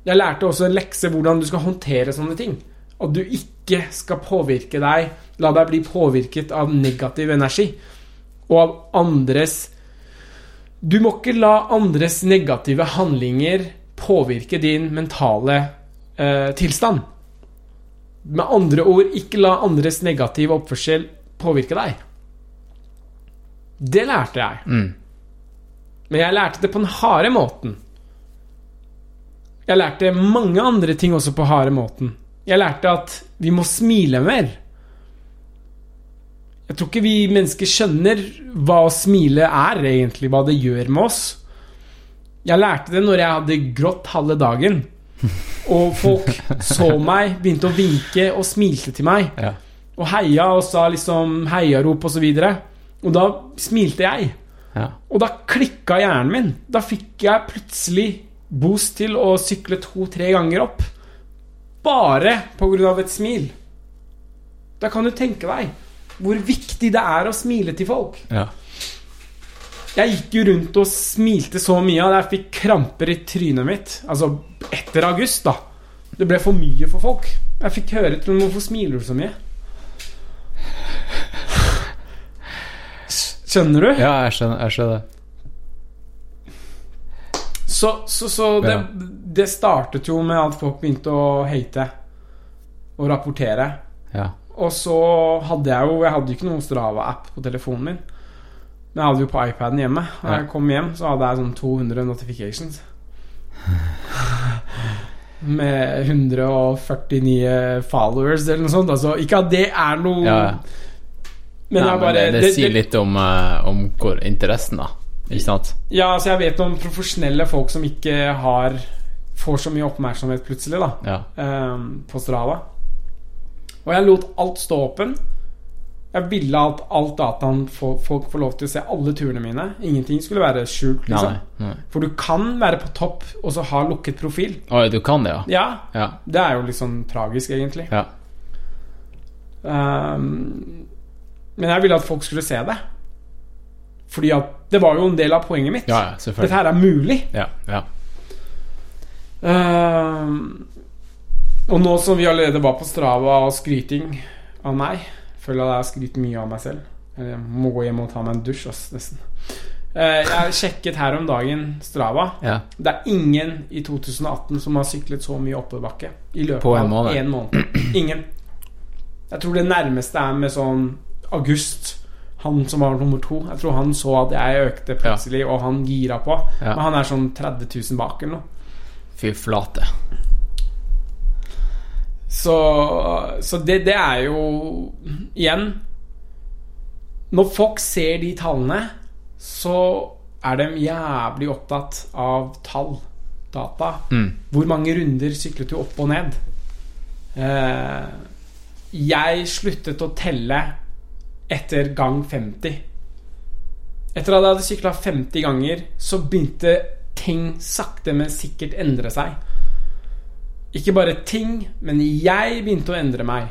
Jeg lærte også en lekse hvordan du skal håndtere sånne ting. At du ikke skal påvirke deg La deg bli påvirket av negativ energi. Og av andres Du må ikke la andres negative handlinger påvirke din mentale eh, tilstand. Med andre ord, ikke la andres negative oppførsel påvirke deg. Det lærte jeg. Mm. Men jeg lærte det på den harde måten. Jeg lærte mange andre ting også på harde måten. Jeg lærte at vi må smile mer. Jeg tror ikke vi mennesker skjønner hva å smile er, egentlig, hva det gjør med oss. Jeg lærte det når jeg hadde grått halve dagen, og folk så meg, begynte å vinke og smilte til meg Ja. og heia og sa liksom heiarop og så videre. Og da smilte jeg. Ja. Og da klikka hjernen min. Da fikk jeg plutselig boost til å sykle to-tre ganger opp. Bare av et smil. Da kan du tenke deg hvor viktig det er å smile til folk. ja. Jeg gikk jo rundt og smilte så mye at jeg fikk kramper i trynet mitt. Altså etter august, da. Det ble for mye for folk. Jeg fikk høre til Hvorfor smiler du så mye? Skjønner du? Ja, jeg skjønner. Jeg skjønner. Så, så, så det, det startet jo med at folk begynte å hate og rapportere. Ja. Og så hadde jeg jo Jeg hadde jo ikke noen Strava-app på telefonen min. Men jeg hadde jo på iPaden hjemme. Da jeg kom hjem, så hadde jeg sånn 200 notifications. [laughs] Med 149 followers eller noe sånt. Altså, ikke at det er noe Ja. Men Nei, jeg men det, det, det, sier litt om, uh, om hvor interessen, da. Ikke sant? Ja, altså jeg vet om profesjonelle folk som ikke har Får så mye oppmerksomhet plutselig, da. Ja. Um, på Strava. Og jeg lot alt stå åpen. Jeg ville at alt dataen folk får lov til å se alle turene mine. Ingenting skulle være skjult. Liksom. nei. nei. For du kan være på topp og så ha lukket profil. Oi, du kan det, ja? Ja, Ja. det er jo litt sånn tragisk, egentlig. ja. Um, men jeg ville at folk skulle se det. Fordi at det var jo en del av poenget mitt. Ja, ja, Dette her er mulig. Ja, ja. Um, og nå som vi allerede var på Strava og skryting av meg Føler at jeg har skrytt mye av meg selv. Jeg må gå hjem og ta meg en dusj, ass, nesten. Jeg har sjekket her om dagen Strava. ja. Det er ingen i 2018 som har syklet så mye oppoverbakke i løpet en av måned. en måned. Ingen. Jeg tror det nærmeste er med sånn August. Han som var nummer to. Jeg tror han så at jeg økte plutselig, og han gira på. Ja. Men han er sånn 30 000 bak eller noe. Fy flate. Så, så det, det er jo Igjen Når folk ser de tallene, så er de jævlig opptatt av tall, data. Mm. Hvor mange runder syklet du opp og ned? Eh, jeg sluttet å telle etter gang 50. Etter at jeg hadde sykla 50 ganger, så begynte ting sakte, men sikkert endre seg. Ikke bare ting, men jeg begynte å endre meg.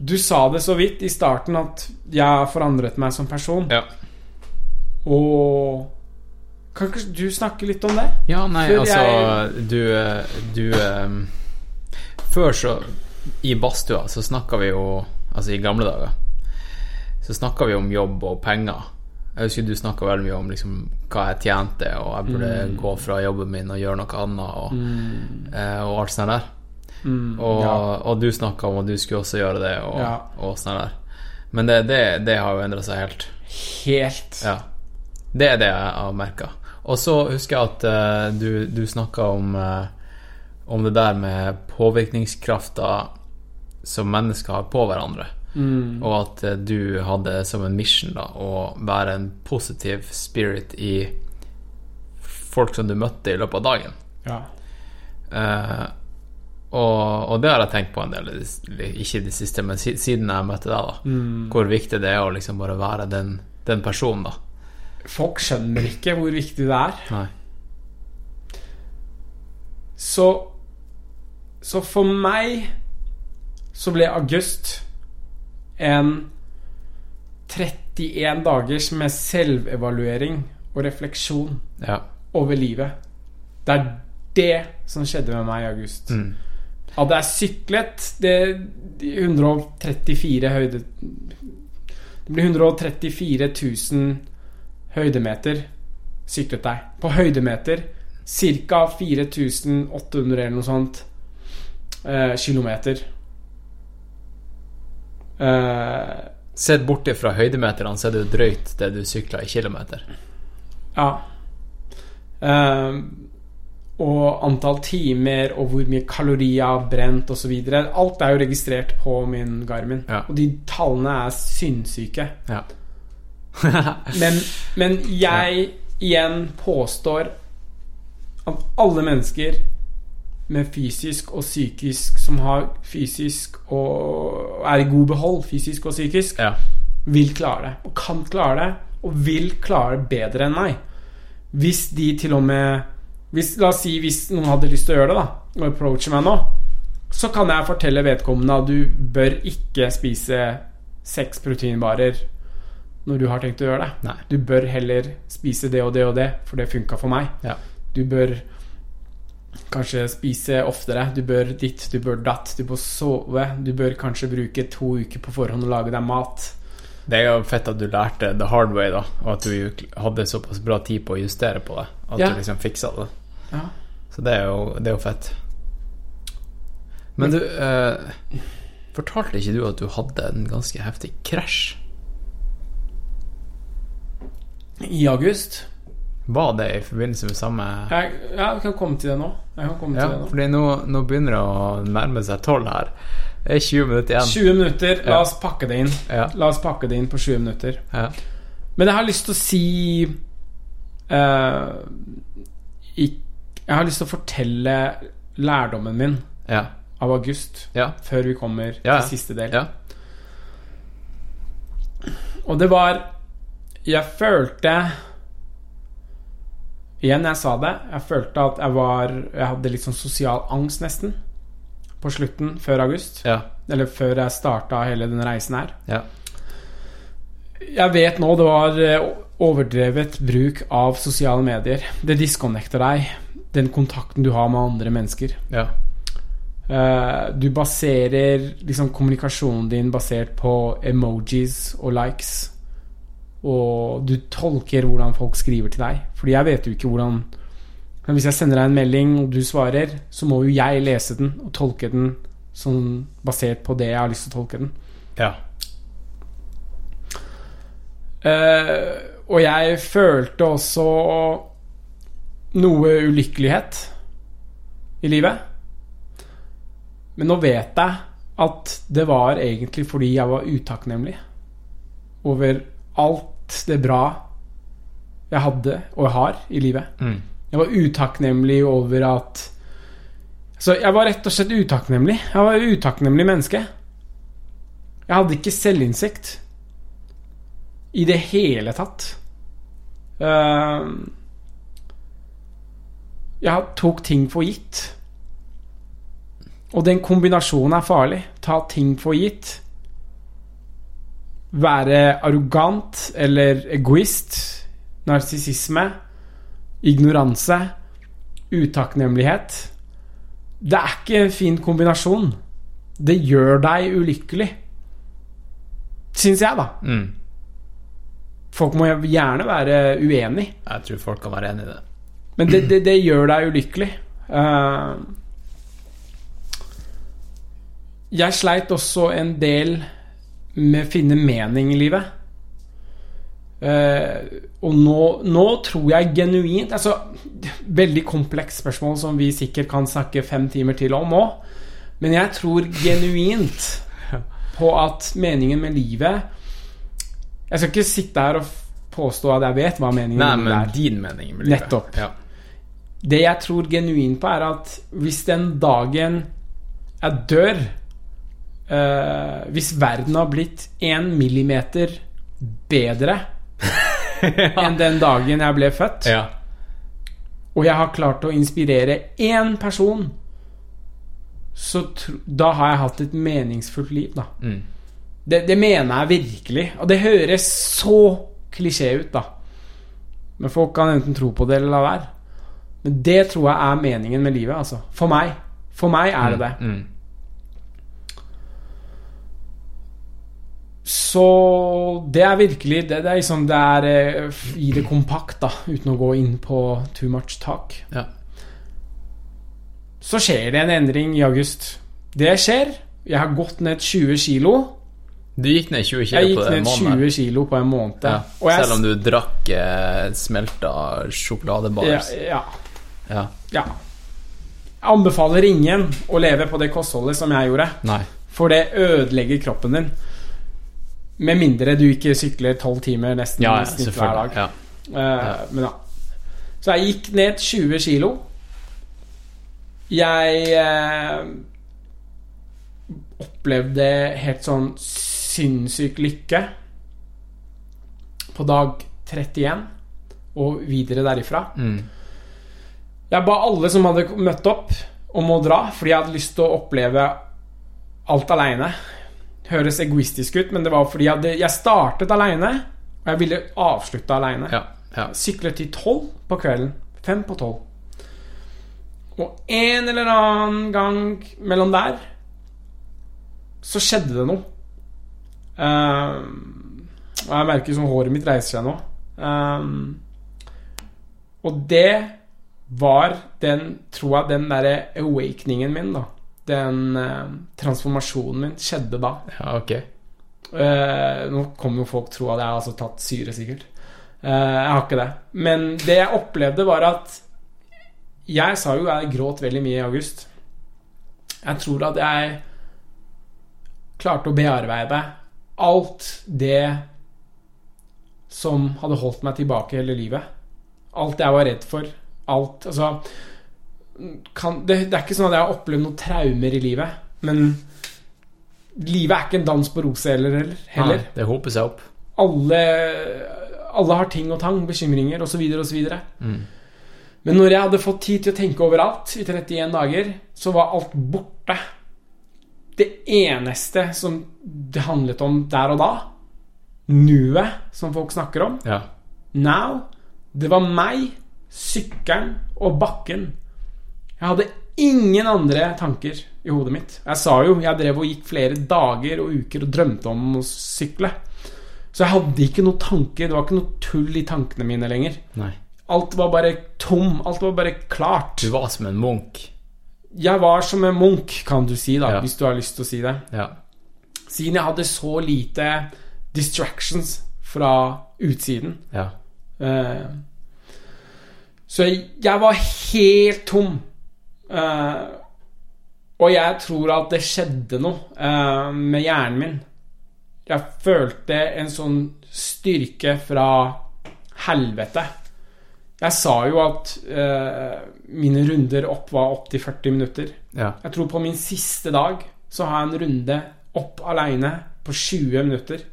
Du sa det så vidt i starten at jeg har forandret meg som person. Ja. Og Kan ikke du snakke litt om det? Ja, nei, Før altså jeg- Du, du um, Før så I badstua så snakka vi jo Altså i gamle dager så snakka vi om jobb og penger. Jeg husker du snakka veldig mye om liksom, hva jeg tjente, og jeg burde gå fra jobben min og gjøre noe annet, og, eh, og alt sånt der. Og, ja. og du snakka om at du skulle også gjøre det, og, Ja. og sånn der. Men det, det, det har jo endra seg helt. Helt. Ja. Det er det jeg har merka. Og så husker jeg at uh, du, du snakka om, uh, om det der med påvirkningskrafta som mennesker har på hverandre. Og at eh, du hadde som en mission da å være en positiv spirit i folk som du møtte i løpet av dagen. Ja. Uh, og, og det har jeg tenkt på en del, ikke i det siste, men siden jeg møtte deg, da. Hvor viktig det er å liksom bare være den, den personen, da. Folk skjønner ikke hvor viktig det er. Nei. Så Så for meg så ble august en 31 dagers med selvevaluering og refleksjon Ja. over livet. Det er det som skjedde med meg i august. Mm. Hadde jeg syklet det, de 134 høyde Det blir 134 000 høydemeter syklet jeg. På høydemeter ca. 4800 eller noe sånt eh, kilometer. Eh, Sett bort fra høydemeterne, så er det jo drøyt det du sykler i kilometer. Ja. Uh, og antall timer og hvor mye kalorier brent osv. Alt er jo registrert på min Garmin. Ja. Og de tallene er sinnssyke. Ja. [laughs] Men, men jeg igjen påstår at alle mennesker med fysisk og psykisk som har fysisk og er i god behold, fysisk og psykisk, ja. vil klare det. Og kan klare det, og vil klare det bedre enn meg. Hvis de til og med hvis, La oss si hvis noen hadde lyst til å gjøre det, da, og approache meg nå, så kan jeg fortelle vedkommende at du bør ikke spise seks proteinbarer når du har tenkt å gjøre det. Nei. Du bør heller spise det og det og det, for det funka for meg. Ja. Du bør kanskje spise oftere. Du bør ditt, du bør datt. Du bør sove. Du bør kanskje bruke to uker på forhånd og lage deg mat. Det er jo fett at du lærte the hard way, da, og at du hadde såpass bra tid på å justere på det. At Ja. du liksom fiksa det. Ja. Så det er jo, det er jo fett. Men du eh, Fortalte ikke du at du hadde en ganske heftig krasj? I august Var det i forbindelse med samme jeg, Ja, vi kan komme til det nå. Ja, nå. fordi nå, nå begynner det å nærme seg tolv her. Det er 20 minutter igjen. 20 minutter. La oss pakke det inn. Ja. La oss pakke det inn på 20 minutter. Ja. Men jeg har lyst til å si uh, Jeg har lyst til å fortelle lærdommen min Ja. av august Ja. før vi kommer til siste del. ja. Og det var Jeg følte Igjen, jeg sa det. Jeg følte at jeg var Jeg hadde litt sånn sosial angst, nesten. På slutten, før august. Ja. Eller før jeg starta hele den reisen her. Ja. Jeg vet nå det var eh, overdrevet bruk av sosiale medier. Det disconnecter deg. Den kontakten du har med andre mennesker. ja. Eh, du baserer liksom kommunikasjonen din basert på emojis og likes. Og du tolker hvordan folk skriver til deg. Fordi jeg vet jo ikke hvordan Men Hvis jeg sender deg en melding, og du svarer, så må jo jeg lese den og tolke den sånn basert på det jeg har lyst til å tolke den. ja. Uh, og jeg følte også noe ulykkelighet i livet. Men nå vet jeg at det var egentlig fordi jeg var utakknemlig over alt det bra jeg hadde og har i livet. Mm. Jeg var utakknemlig over at Så jeg var rett og slett utakknemlig. Jeg var et utakknemlig menneske. Jeg hadde ikke selvinnsikt i det hele tatt. Eh, jeg tok ting for gitt. Og den kombinasjonen er farlig. Ta ting for gitt. Være arrogant eller egoist. Narsissisme. Ignoranse. Utakknemlighet. Det er ikke en fin kombinasjon. Det gjør deg ulykkelig. Syns jeg, da. Mm. Folk må gjerne være uenig, Jeg tror folk kan være enig i det. men det, det, det gjør deg ulykkelig. Uh, jeg sleit også en del med å finne mening i livet. Uh, og nå, nå tror jeg genuint Altså, veldig komplekst spørsmål som vi sikkert kan snakke fem timer til om òg. Men jeg tror genuint [laughs] på at meningen med livet Jeg skal ikke sitte her og påstå at jeg vet hva meningen Nei, med livet er. din mening med livet. Nettopp. Ja. Det jeg tror genuint på, er at hvis den dagen jeg dør eh, Hvis verden har blitt én millimeter bedre [laughs] enn den dagen jeg ble født, ja. og jeg har klart å inspirere én person, så da har jeg hatt et meningsfullt liv, da. Mm. Det, det mener jeg virkelig. Og det høres så klisjé ut, da. Men folk kan enten tro på det eller la være. Men det tror jeg er meningen med livet, altså. For meg. For meg er det det. Mm. Så det er virkelig Det, det er liksom Det er eh, i det kompakt, da, uten å gå inn på too much talk. Ja. Så skjer det en endring i august. Det skjer. Jeg har gått ned 20 kilo. Du gikk ned 20 kilo, Jeg på ned 20 kilo på en måned. Ja. Selv om du drakk eh, smelta ja, sjokoladebars. ja, Ja. ja. Jeg anbefaler ingen å leve på det kostholdet som jeg gjorde. Nei. For det ødelegger kroppen din. Med mindre du ikke sykler 12 timer nesten Ja, ja, snitt hver dag. Ja. Eh, Men ja. Så jeg gikk ned 20 kilo. Jeg uh, opplevde helt sånn sinnssyk lykke på dag 31 og videre derifra. Mm. Jeg ba alle som hadde møtt opp, om å dra, fordi jeg hadde lyst til å oppleve alt aleine. Høres egoistisk ut, men det var fordi jeg, jeg startet aleine, og jeg ville avslutte aleine. Ja. ja. Syklet til tolv på kvelden. Fem på tolv. Og en eller annen gang mellom der så skjedde det noe. Um, og jeg merker som håret mitt reiser seg nå. Um, og det var den, tror jeg, den derre awakeningen min, da. Den eh, transformasjonen min skjedde da. ja, ok. Eh, nå kommer jo folk tro at jeg har altså tatt syre, sikkert. Eh, jeg har ikke det. Men det jeg opplevde, var at Jeg sa jo jeg gråt veldig mye i august. Jeg tror at jeg klarte å bearbeide alt det som hadde holdt meg tilbake hele livet. Alt jeg var redd for. Alt Altså kan, det, det er ikke sånn at jeg har opplevd noen traumer i livet, men livet er ikke en dans på roser heller. heller. Nei, det hoper seg opp. Alle, alle har ting og tang, bekymringer osv. osv. Mm. Men når jeg hadde fått tid til å tenke over alt i 31 dager, så var alt borte. Det eneste som det handlet om der og da, nuet, som folk snakker om, Ja. now, det var meg, sykkelen og bakken. Jeg hadde ingen andre tanker i hodet mitt. Jeg sa jo, jeg drev og gikk flere dager og uker og drømte om å sykle. Så jeg hadde ikke noe tanker, det var ikke noe tull i tankene mine lenger. Nei. Alt var bare tom, alt var bare klart. Du var som en munk. Jeg var som en munk, kan du si, da, Ja. hvis du har lyst til å si det. Ja. Siden jeg hadde så lite distractions fra utsiden. Ja. Eh, så jeg, jeg var helt tom. Eh, og jeg tror at det skjedde noe eh, med hjernen min. Jeg følte en sånn styrke fra helvete. Jeg sa jo at eh, mine runder opp var opptil 40 minutter. Ja. Jeg tror på min siste dag så har jeg en runde opp aleine på 20 minutter.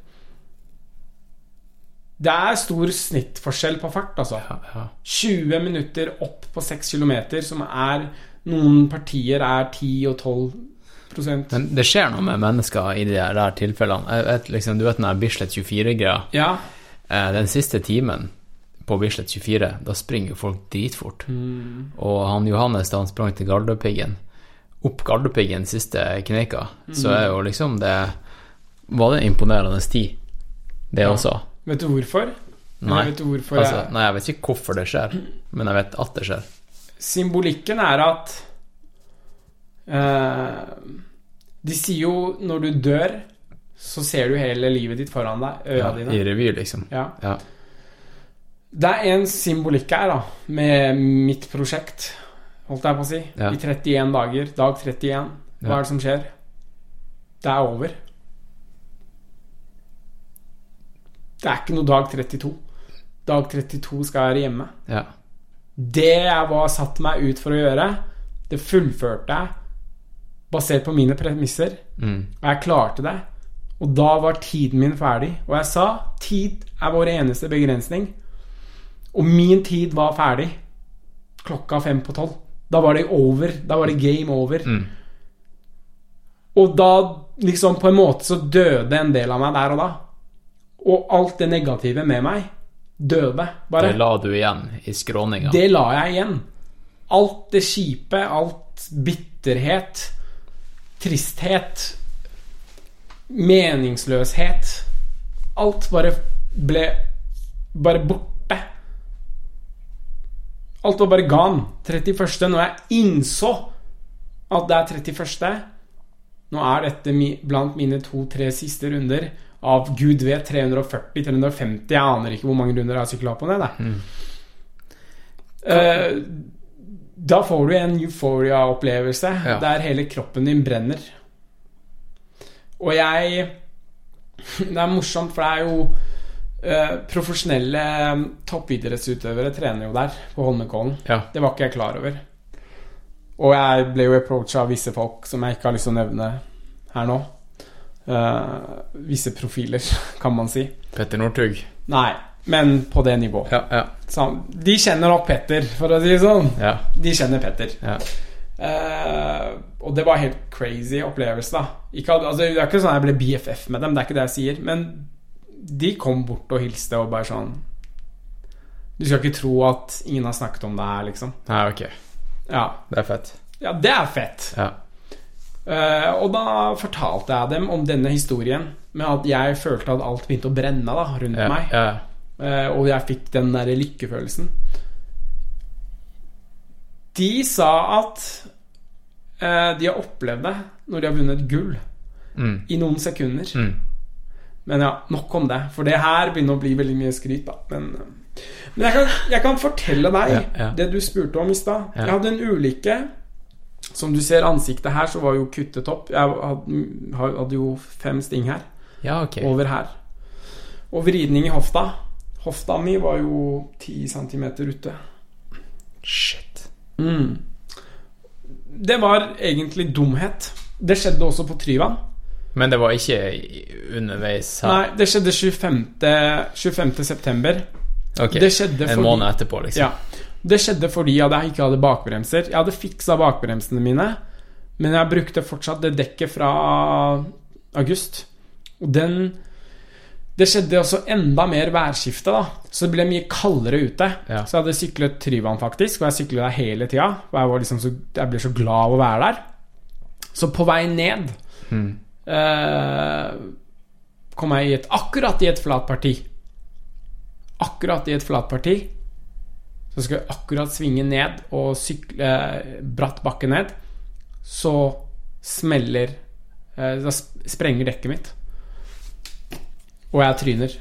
Det er stor snittforskjell på fart, altså. Ja. ja. 20 minutter opp på 6 km, som er Noen partier er 10 og 12 prosent. Men det skjer noe med mennesker i de der tilfellene. Vet, liksom, du vet den der Bislett 24-greia? Ja. Eh, den siste timen på Bislett 24, da springer jo folk dritfort. Mm. Og han Johannes, da han sprang til Gardøpiggen, opp Gardøpiggen siste kneika, så Mm. er jo liksom det Var det en imponerende tid, det Ja. også? Vet du hvorfor? Nei. Vet du hvorfor Altså, jeg nei, jeg vet ikke hvorfor det skjer, men jeg vet at det skjer. Symbolikken er at eh, De sier jo når du dør, så ser du hele livet ditt foran deg. Øya Ja, dine. I revy, liksom. Ja. Ja. Det er en symbolikk her, da, med mitt prosjekt, holdt jeg på å si. Ja. I 31 dager. Dag 31. Hva er det som skjer? Det er over. Det er ikke noe dag 32. Dag 32 skal jeg være hjemme. Ja. Det jeg var satt meg ut for å gjøre, det fullførte jeg basert på mine premisser. Mm. Og jeg klarte det. Og da var tiden min ferdig. Og jeg sa tid er vår eneste begrensning. Og min tid var ferdig klokka fem på tolv. Da var det over. Da var det game over. Mm. Og da liksom på en måte så døde en del av meg der og da. Og alt det negative med meg døde. Bare. Det la du igjen i skråninga. Det la jeg igjen. Alt det kjipe, alt bitterhet, tristhet, meningsløshet Alt bare ble bare borte. Alt var bare gone. 31. Når jeg innså at det er 31. Nå er dette blant mine to-tre siste runder av gud vet 340-350. Jeg aner ikke hvor mange runder jeg har sykla på ned. Mm. Uh, da får du en euphoria-opplevelse Ja. der hele kroppen din brenner. Og jeg Det er morsomt, for det er jo uh, Profesjonelle toppidrettsutøvere trener jo der, på Holmenkollen. Ja. Det var ikke jeg klar over. Og jeg ble jo approacha av visse folk som jeg ikke har lyst til å nevne her nå. Eh, visse profiler, [laughs] kan man si. Petter Northug. Nei, men på det nivået. Ja, ja. Så de kjenner nok Petter, for å si det sånn. ja, De kjenner Petter. ja. Eh, og det var helt crazy opplevelse, da. Ikke, altså, det er ikke sånn at jeg ble BFF med dem, det er ikke det jeg sier. Men de kom bort og hilste og bare sånn Du skal ikke tro at ingen har snakket om det her, liksom. Nei, ok. Ja, Det er fett. ja det er fett. Ja. Eh, og da fortalte jeg dem om denne historien med at jeg følte at alt begynte å brenne da rundt Ja, meg. ja. Eh, og jeg fikk den der lykkefølelsen. De sa at eh, de har opplevd det når de har vunnet gull Mm. i noen sekunder. Mm. Men ja, nok om det, for det her begynner å bli veldig mye skryt, da. Men, men jeg, kan, jeg kan fortelle deg Ja, det du spurte om i stad. Jeg hadde en ulykke. Som du ser, ansiktet her så var jo kuttet opp. Jeg hadde, jo fem sting her. ja, ok. Over her. Og vridning i hofta. Hofta mi var jo 10 cm ute. Shit. Mm. Det var egentlig dumhet. Det skjedde også på Tryvann. Men det var ikke underveis her? Nei, det skjedde 25. 25. september. Ok. Det skjedde En fordi- måned etterpå, liksom? Ja. Det skjedde fordi at jeg ikke hadde bakbremser. Jeg hadde fiksa bakbremsene mine, men jeg brukte fortsatt det dekket fra august. Og den Det skjedde også enda mer værskifte, da. Så det ble mye kaldere ute. Ja. Så jeg hadde syklet Tryvann, faktisk, og jeg syklet der hele tida. Og jeg, var liksom så, jeg ble så glad av å være der. Så på vei ned Mm. eh, kom jeg i et, akkurat i et flatparti. Akkurat i et flatparti. Så skal jeg akkurat svinge ned og sykle bratt bakke ned. Så smeller eh, Da sprenger dekket mitt. Og jeg tryner.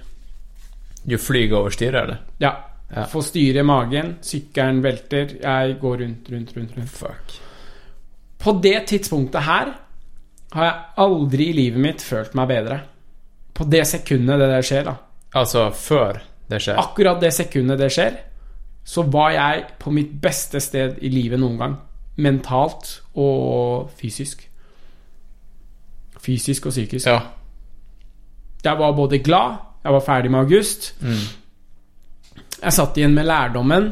Du flyger over styret, eller? Ja. Ja. Får styre i magen, sykkelen velter, jeg går rundt, rundt, rundt. rundt. Fuck. På det tidspunktet her har jeg aldri i livet mitt følt meg bedre. På det sekundet det der skjer, da. Altså før det skjer? Akkurat det sekundet det skjer, så var jeg på mitt beste sted i livet noen gang. Mentalt og fysisk. Fysisk og psykisk. Ja. Jeg var både glad, jeg var ferdig med august. Mm. Jeg satt igjen med lærdommen.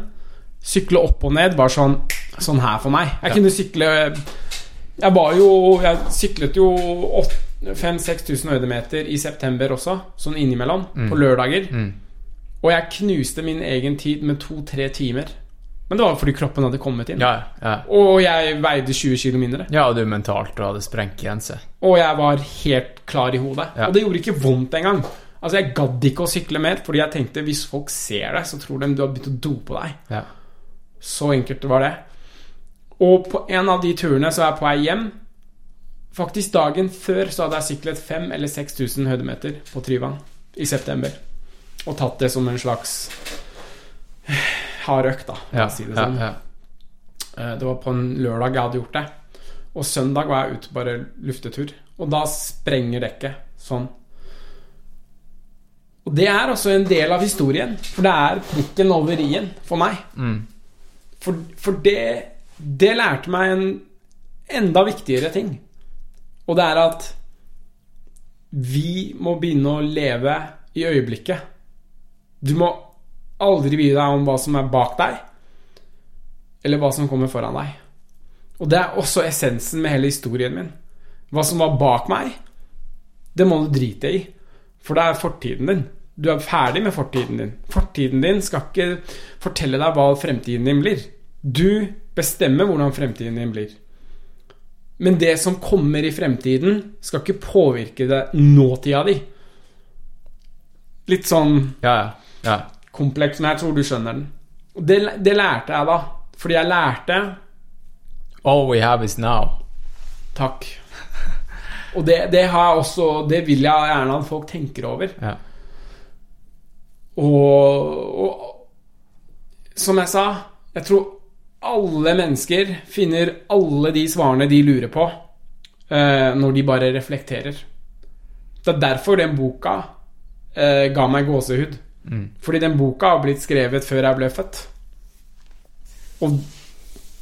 Sykle opp og ned var sånn, sånn her for meg. Jeg Ja. kunne sykle Jeg var jo Jeg syklet jo 5000-6000 høydemeter i september også, sånn innimellom, på lørdager. Mm. Og jeg knuste min egen tid med to-tre timer. Men det var fordi kroppen hadde kommet inn. Ja, ja. Og jeg veide 20 kg mindre. ja, og du mentalt og hadde sprengt grense. Og jeg var helt klar i hodet. Ja. Og det gjorde ikke vondt engang. Altså, jeg gadd ikke å sykle mer, fordi jeg tenkte hvis folk ser deg, så tror de du har begynt å dope deg. Ja. Så enkelt var det. Og på en av de turene så er jeg på vei hjem. Faktisk dagen før så hadde jeg syklet 5000 eller 6000 høydemeter på Tryvann i september. Og tatt det som en slags hard økt, da, for Ja, å si det sånn. ja. ja. Det var på en lørdag jeg hadde gjort det. Og søndag var jeg ute bare luftetur. Og da sprenger dekket sånn. Og det er også en del av historien. For det er prikken over i-en for meg. Mm. For, for det, det lærte meg en enda viktigere ting. Og det er at vi må begynne å leve i øyeblikket. Du må aldri bry deg om hva som er bak deg, eller hva som kommer foran deg. Og det er også essensen med hele historien min. Hva som var bak meg, det må du drite i. For det er fortiden din. Du er ferdig med fortiden din. Fortiden din skal ikke fortelle deg hva fremtiden din blir. Du bestemmer hvordan fremtiden din blir. Men det som kommer i fremtiden, skal ikke påvirke det nåtida di. Litt sånn Ja, ja. Ja. kompleks, men jeg tror du skjønner den. Det, det lærte jeg da. Fordi jeg lærte All we have is now. Takk. Og det, det har jeg også Det vil jeg gjerne at folk tenker over. Ja. Og, og som jeg sa, jeg tror alle mennesker finner alle de svarene de lurer på, eh, når de bare reflekterer. Det er derfor den boka eh, ga meg gåsehud. Fordi den boka har blitt skrevet før jeg ble født. Og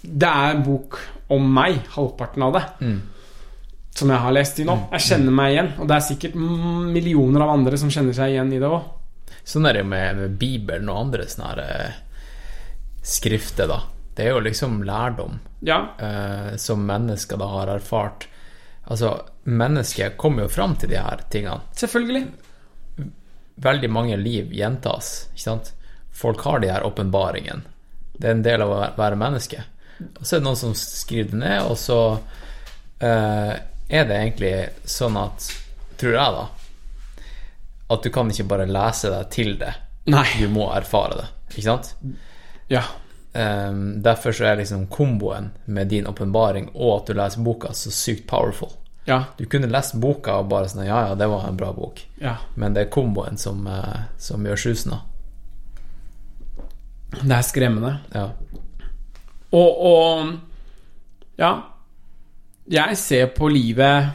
det er en bok om meg, halvparten av det, som jeg har lest i nå. Jeg kjenner meg igjen, og det er sikkert millioner av andre som kjenner seg igjen i det òg. Sånn er det med, med Bibelen og andre sånne eh, skrifter, da. Det er jo liksom lærdom Ja, eh, som mennesker da har erfart. Altså, mennesket kommer jo fram til de her tingene. selvfølgelig. Veldig mange liv gjentas, ikke sant? Folk har de her åpenbaringene. Det er en del av å være- menneske. Og så er det noen som skriver det ned, og så uh, er det egentlig sånn at, tror jeg da, at du kan ikke bare lese deg til det. Nei. Du må erfare det, ikke sant? Ja. Um, derfor så er liksom komboen med din åpenbaring og at du leser boka, så sykt powerful. Ja. Du kunne lest boka og bare sånn Ja, ja, det var en bra bok. ja. Men det er komboen som, eh, som gjør susen, da. Det er skremmende. Ja. Og, og Ja. Jeg ser på livet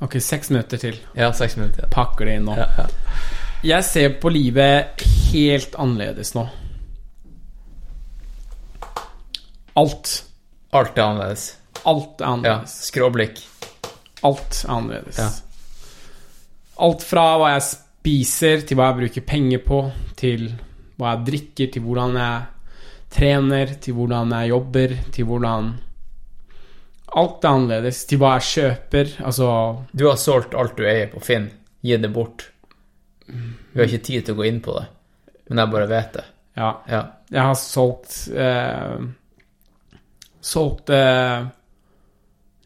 Ok, seks minutter til. ja, seks minutter. Pakker det inn nå. Ja, ja. Jeg ser på livet helt annerledes nå. Alt. Alt er annerledes. Alt er Ja. annerledes. Skråblikk. Alt er annerledes. Ja. Alt fra hva jeg spiser, til hva jeg bruker penger på, til hva jeg drikker, til hvordan jeg trener, til hvordan jeg jobber, til hvordan Alt er annerledes. Til hva jeg kjøper. Altså Du har solgt alt du eier på Finn. Gi det bort. Vi har ikke tid til å gå inn på det, men jeg bare vet det. Ja. Ja. Jeg har solgt eh, Solgt eh,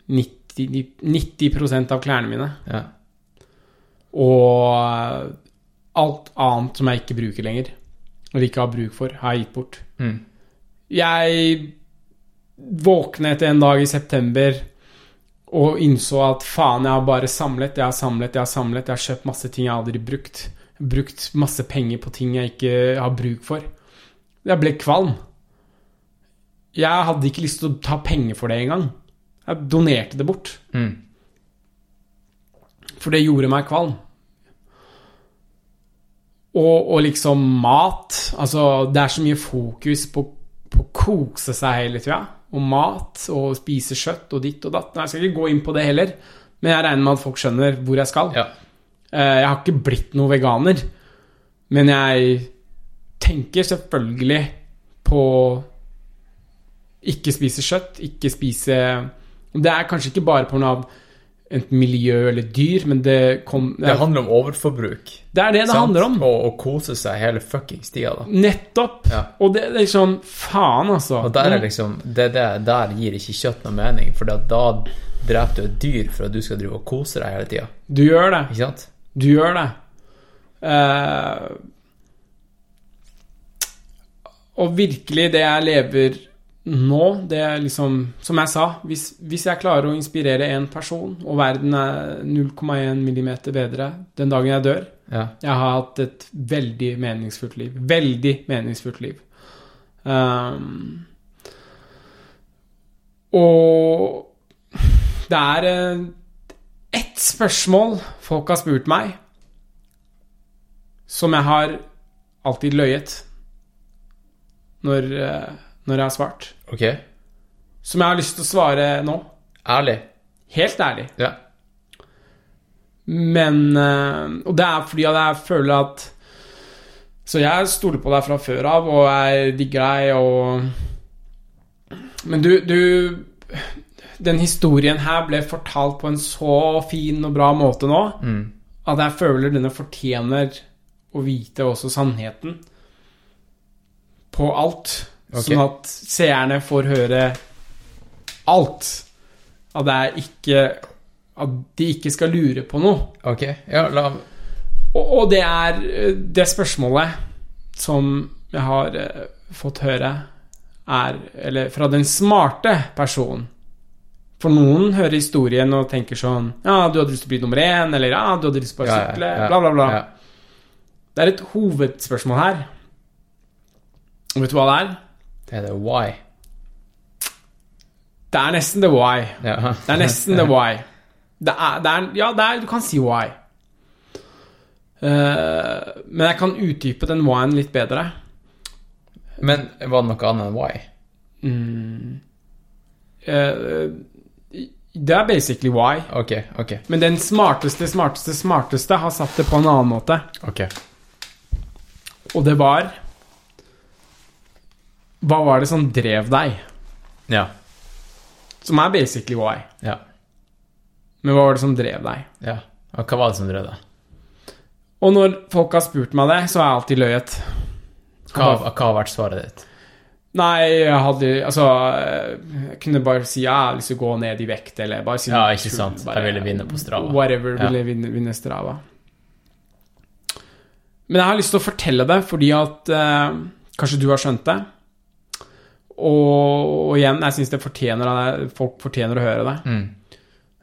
90, 90 av klærne mine. ja. Og alt annet som jeg ikke bruker lenger, eller ikke har bruk for, har jeg gitt bort. Mm. Jeg våknet en dag i september og innså at faen, jeg har bare samlet, jeg har samlet, jeg har samlet, jeg har kjøpt masse ting jeg aldri brukt. Brukt masse penger på ting jeg ikke har bruk for. Jeg ble kvalm. Jeg hadde ikke lyst til å ta penger for det engang. Jeg donerte det bort. Mm. For det gjorde meg kvalm. Og, og liksom mat Altså, det er så mye fokus på, på å kose seg hele tida. Og mat og spise kjøtt og ditt og datt. Nei, Jeg skal ikke gå inn på det heller, men jeg regner med at folk skjønner hvor jeg skal. ja. Eh, Jeg har ikke blitt noe veganer, men jeg tenker selvfølgelig på ikke spise kjøtt, ikke spise Det er kanskje ikke bare pga. et miljø eller dyr, men det kom Det handler om overforbruk. Det er det det sant? handler om. Og å kose seg hele fuckings tida, da. Nettopp. Ja. Og det er liksom Faen, altså. Og der er liksom det, det, Der gir ikke kjøtt noe mening, for da dreper du et dyr for at du skal drive og kose deg hele tida. Du gjør det. Ikke sant? Du gjør det. Uh, og virkelig, det jeg lever nå, det er liksom Som jeg sa, hvis, hvis jeg klarer å inspirere én person, og verden er 0,1 millimeter bedre den dagen jeg dør Ja. Jeg har hatt et veldig meningsfullt liv. Veldig meningsfullt liv. Um, og det er eh, ett spørsmål folk har spurt meg, som jeg har alltid løyet når, eh, når jeg har svart. Ok. Som jeg har lyst til å svare nå. Ærlig. Helt ærlig. Ja. Men eh, Og det er fordi at jeg føler at Så jeg stoler på deg fra før av, og jeg digger deg, og Men du, du Den historien her ble fortalt på en så fin og bra måte nå Mm. at jeg føler denne fortjener å vite også sannheten på alt. Ok. Sånn at seerne får høre alt. At det er ikke At de ikke skal lure på noe. Ok. Ja, la Og, og det er det spørsmålet som jeg har eh, fått høre, er Eller fra den smarte personen. For noen hører historien og tenker sånn Ja, du hadde lyst til å bli nummer én, eller ja, du hadde lyst til å Ja, ja, sykle, ja, bla, bla, bla. Ja. Det er et hovedspørsmål her. Og vet du hva det er? Er det why. Det er nesten the why. Ja. Det er nesten the why. Det er, det er Ja, det er, du kan si why. Uh, men jeg kan utdype den why-en litt bedre. Men var det noe annet enn why? Eh, det er basically why. Ok, ok. Men den smarteste, smarteste, smarteste har satt det på en annen måte. ok. Og det var Hva var det som drev deg? Ja. Som er basically why. Ja. Men hva var det som drev deg? ja. Og hva var det som drev deg? Og når folk har spurt meg det, så har jeg alltid løyet. Hva, hva har vært svaret ditt? Nei, jeg hadde Altså Jeg kunne bare si ja, jeg har lyst til å gå ned i vekt, eller bare si Ja, ikke tull, sant. Jeg ville vinne på Strava. Whatever. Ja. Ville vinne, vinne Strava. Men jeg har lyst til å fortelle det fordi at uh, Kanskje du har skjønt det. Og, og igjen, jeg syns. Folk fortjener å høre det. Mm.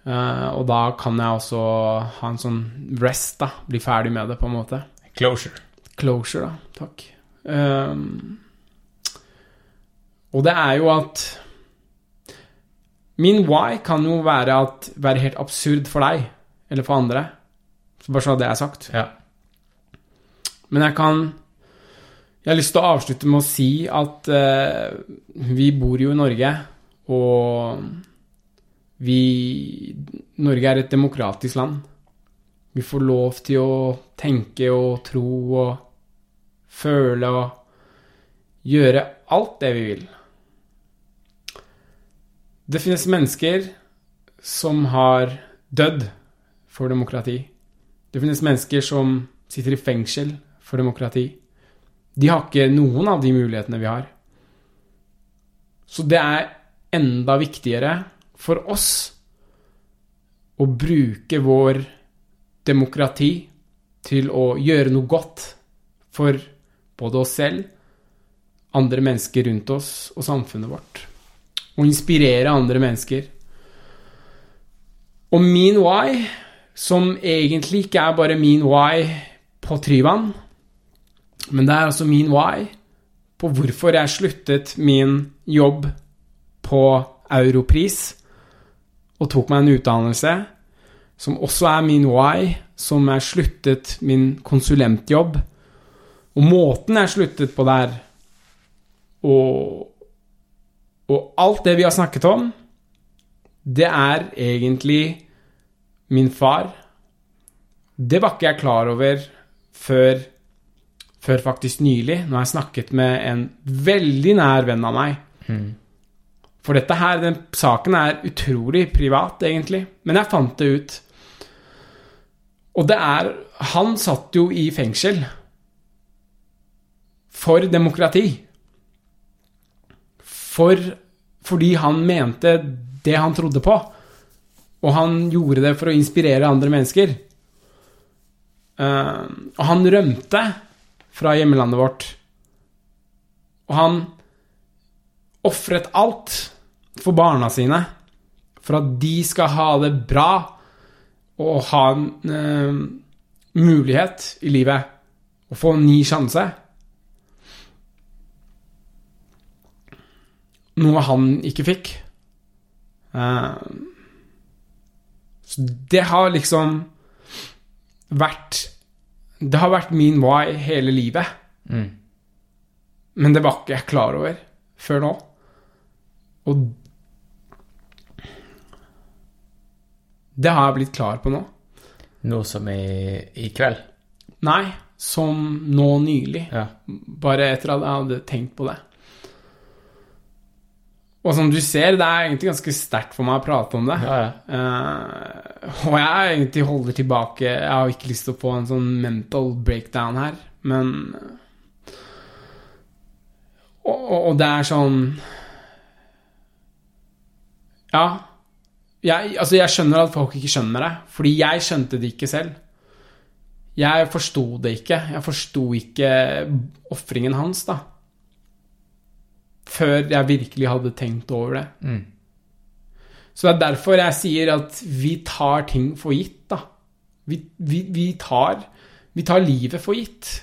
Uh, og da kan jeg også ha en sånn rest, da. Bli ferdig med det, på en måte. Closure. Closure, da. Takk. Ehm, og det er jo at Min why kan jo være, at, være helt absurd for deg, eller for andre. Så bare så det er sagt. Ja. Men jeg kan Jeg har lyst til å avslutte med å si at uh, vi bor jo i Norge, og vi Norge er et demokratisk land. Vi får lov til å tenke og tro og føle og gjøre alt det vi vil. Det finnes mennesker som har dødd for demokrati. Det finnes mennesker som sitter i fengsel for demokrati. De har ikke noen av de mulighetene vi har. Så det er enda viktigere for oss å bruke vår demokrati til å gjøre noe godt for både oss selv, andre mennesker rundt oss og samfunnet vårt. Og inspirere andre mennesker. Og min why, som egentlig ikke er bare min why på Tryvann, men det er altså min why på hvorfor jeg sluttet min jobb på Europris og tok meg en utdannelse, som også er min why, som jeg sluttet min konsulentjobb. Og måten jeg sluttet på der, og, og alt det vi har snakket om, det er egentlig min far. Det var ikke jeg klar over før, før faktisk nylig, når jeg snakket med en veldig nær venn av meg. For dette her, den saken er utrolig privat, egentlig. Men jeg fant det ut. Og det er Han satt jo i fengsel for demokrati. For fordi han mente det han trodde på. Og han gjorde det for å inspirere andre mennesker. Uh, og han rømte fra hjemlandet vårt. Og han ofret alt for barna sine. For at de skal ha det bra og ha en eh, mulighet i livet. Og få en ny sjanse. Noe han ikke fikk. Eh, så det har liksom vært Det har vært min why hele livet. Mm. Men det var ikke jeg klar over før nå. Og det har jeg blitt klar på nå. Nå som i, i kveld. Nei, som nå nylig. Ja. Bare etter at jeg hadde tenkt på det. Og som du ser, det er egentlig ganske sterkt for meg å prate om det. Ja, ja. Uh, og jeg egentlig holder tilbake Jeg har ikke lyst til å få en sånn mental breakdown her, men Og, og, og det er sånn Ja. Jeg, altså, jeg skjønner at folk ikke skjønner det, fordi jeg skjønte det ikke selv. Jeg forsto det ikke. Jeg forsto ikke ofringen hans, da. Før jeg virkelig hadde tenkt over det. Mm. Så det er derfor jeg sier at vi tar ting for gitt, da. Vi, vi, vi, tar, vi tar livet for gitt.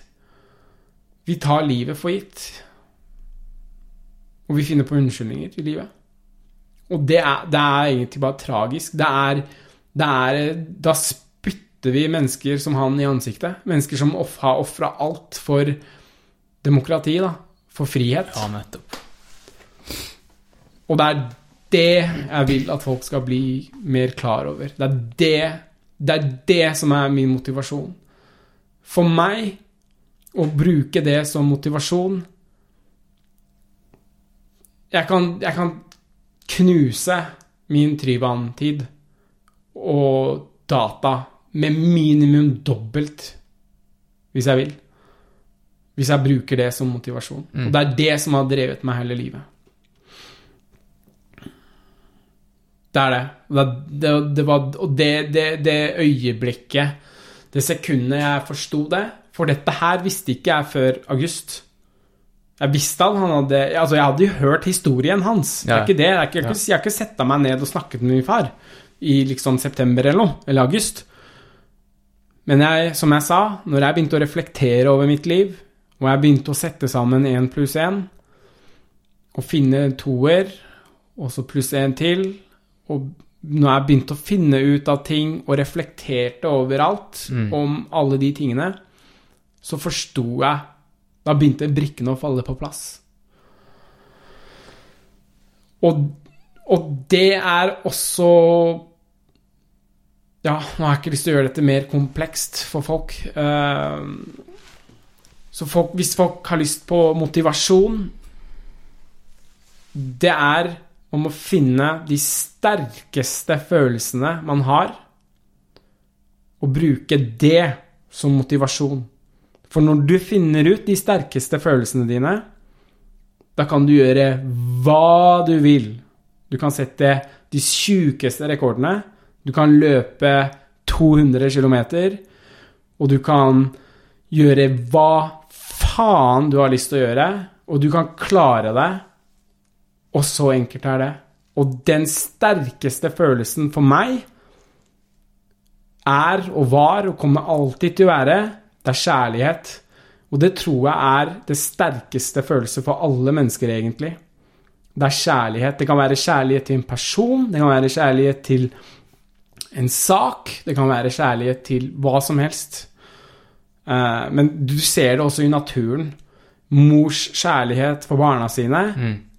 Vi tar livet for gitt. Og vi finner på unnskyldninger i livet. Og det er, det er egentlig bare tragisk. Det er, det er Da spytter vi mennesker som han i ansiktet. Mennesker som off, har ofra alt for demokrati, da. For frihet. ja, nettopp. Og det er det jeg vil at folk skal bli mer klar over. Det er det, det er det som er min motivasjon. For meg å bruke det som motivasjon Jeg kan, jeg kan knuse min Tryvann-tid og data med minimum dobbelt hvis jeg vil. Hvis jeg bruker det som motivasjon. Og det er det som har drevet meg hele livet. Det er det. Det, det, det var, og det, det, det øyeblikket, det sekundet jeg forsto det For dette her visste ikke jeg før august. Jeg visste at han hadde Altså, jeg hadde jo hørt historien hans. Det er ikke det. det er ikke, jeg, har ikke, jeg har ikke sett meg ned og snakket med min far i liksom september eller noe. Eller august. Men jeg, som jeg sa, når jeg begynte å reflektere over mitt liv, og jeg begynte å sette sammen én pluss én, og finne toer, og så pluss én til, og når jeg begynte å finne ut av ting og reflekterte overalt mm. om alle de tingene, så forsto jeg Da begynte brikkene å falle på plass. Og, og det er også Ja, nå har jeg ikke lyst til å gjøre dette mer komplekst for folk. eh, så folk, hvis folk har lyst på motivasjon Det er om å finne de sterkeste følelsene man har, og bruke det som motivasjon. For når du finner ut de sterkeste følelsene dine, da kan du gjøre hva du vil. Du kan sette de sjukeste rekordene. Du kan løpe 200 km, og du kan gjøre hva faen du har lyst til å gjøre, og du kan klare det. Og så enkelt er det. Og den sterkeste følelsen for meg er og var og kommer alltid til å være det er kjærlighet. Og det tror jeg er det sterkeste følelse for alle mennesker, egentlig. Det er kjærlighet. Det kan være kjærlighet til en person, det kan være kjærlighet til en sak, det kan være kjærlighet til hva som helst. Eh, men du ser det også i naturen. Mors kjærlighet for barna sine.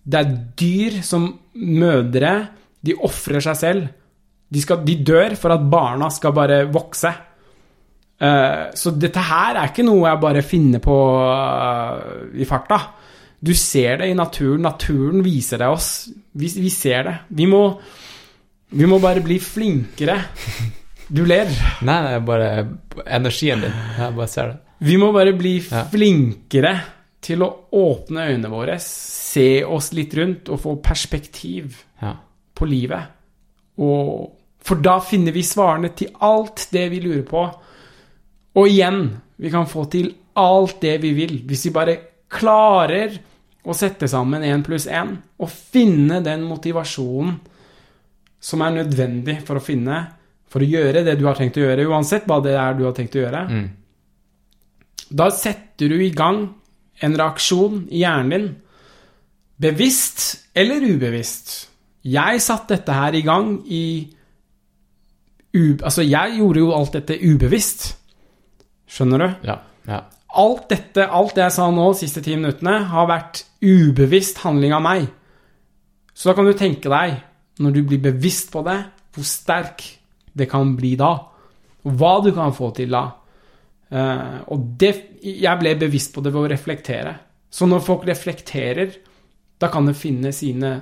Det er dyr som mødre. De ofrer seg selv. De, skal, de dør for at barna skal bare vokse. Eh, så dette her er ikke noe jeg bare finner på eh, i farta. Du ser det i naturen. Naturen viser det oss. Vi, vi ser det. Vi må, vi må bare bli flinkere. Du ler. [laughs] Nei, det er bare energien din. Jeg bare ser det. Vi må bare bli Ja. flinkere til å åpne øynene våre, se oss litt rundt og få perspektiv Ja. på livet. Og, for da finner vi svarene til alt det vi lurer på. Og igjen, vi kan få til alt det vi vil hvis vi bare klarer å sette sammen én pluss én og finne den motivasjonen som er nødvendig for å finne For å gjøre det du har tenkt å gjøre, uansett hva det er du har tenkt å gjøre. Mm. Da setter du i gang en reaksjon i hjernen din. Bevisst eller ubevisst. Jeg satte dette her i gang i u, Altså, jeg gjorde jo alt dette ubevisst. Skjønner du? Ja. ja. Alt dette, alt det jeg sa nå de siste ti minuttene, har vært ubevisst handling av meg. Så da kan du tenke deg, når du blir bevisst på det, hvor sterk det kan bli da. Og hva du kan få til da. Eh, og det, jeg ble bevisst på det ved å reflektere. Så når folk reflekterer, da kan de finne sine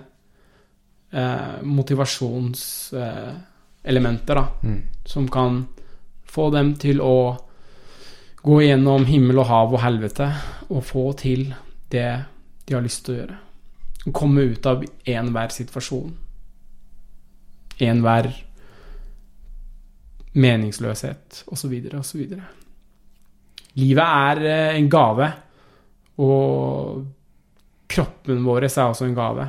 uh, motivasjonselementer, da. Mm. Som kan få dem til å gå gjennom himmel og hav og helvete og få til det de har lyst til å gjøre. Komme ut av enhver situasjon. Enhver meningsløshet, osv., osv. Livet er eh, en gave, og kroppen vår er også en gave.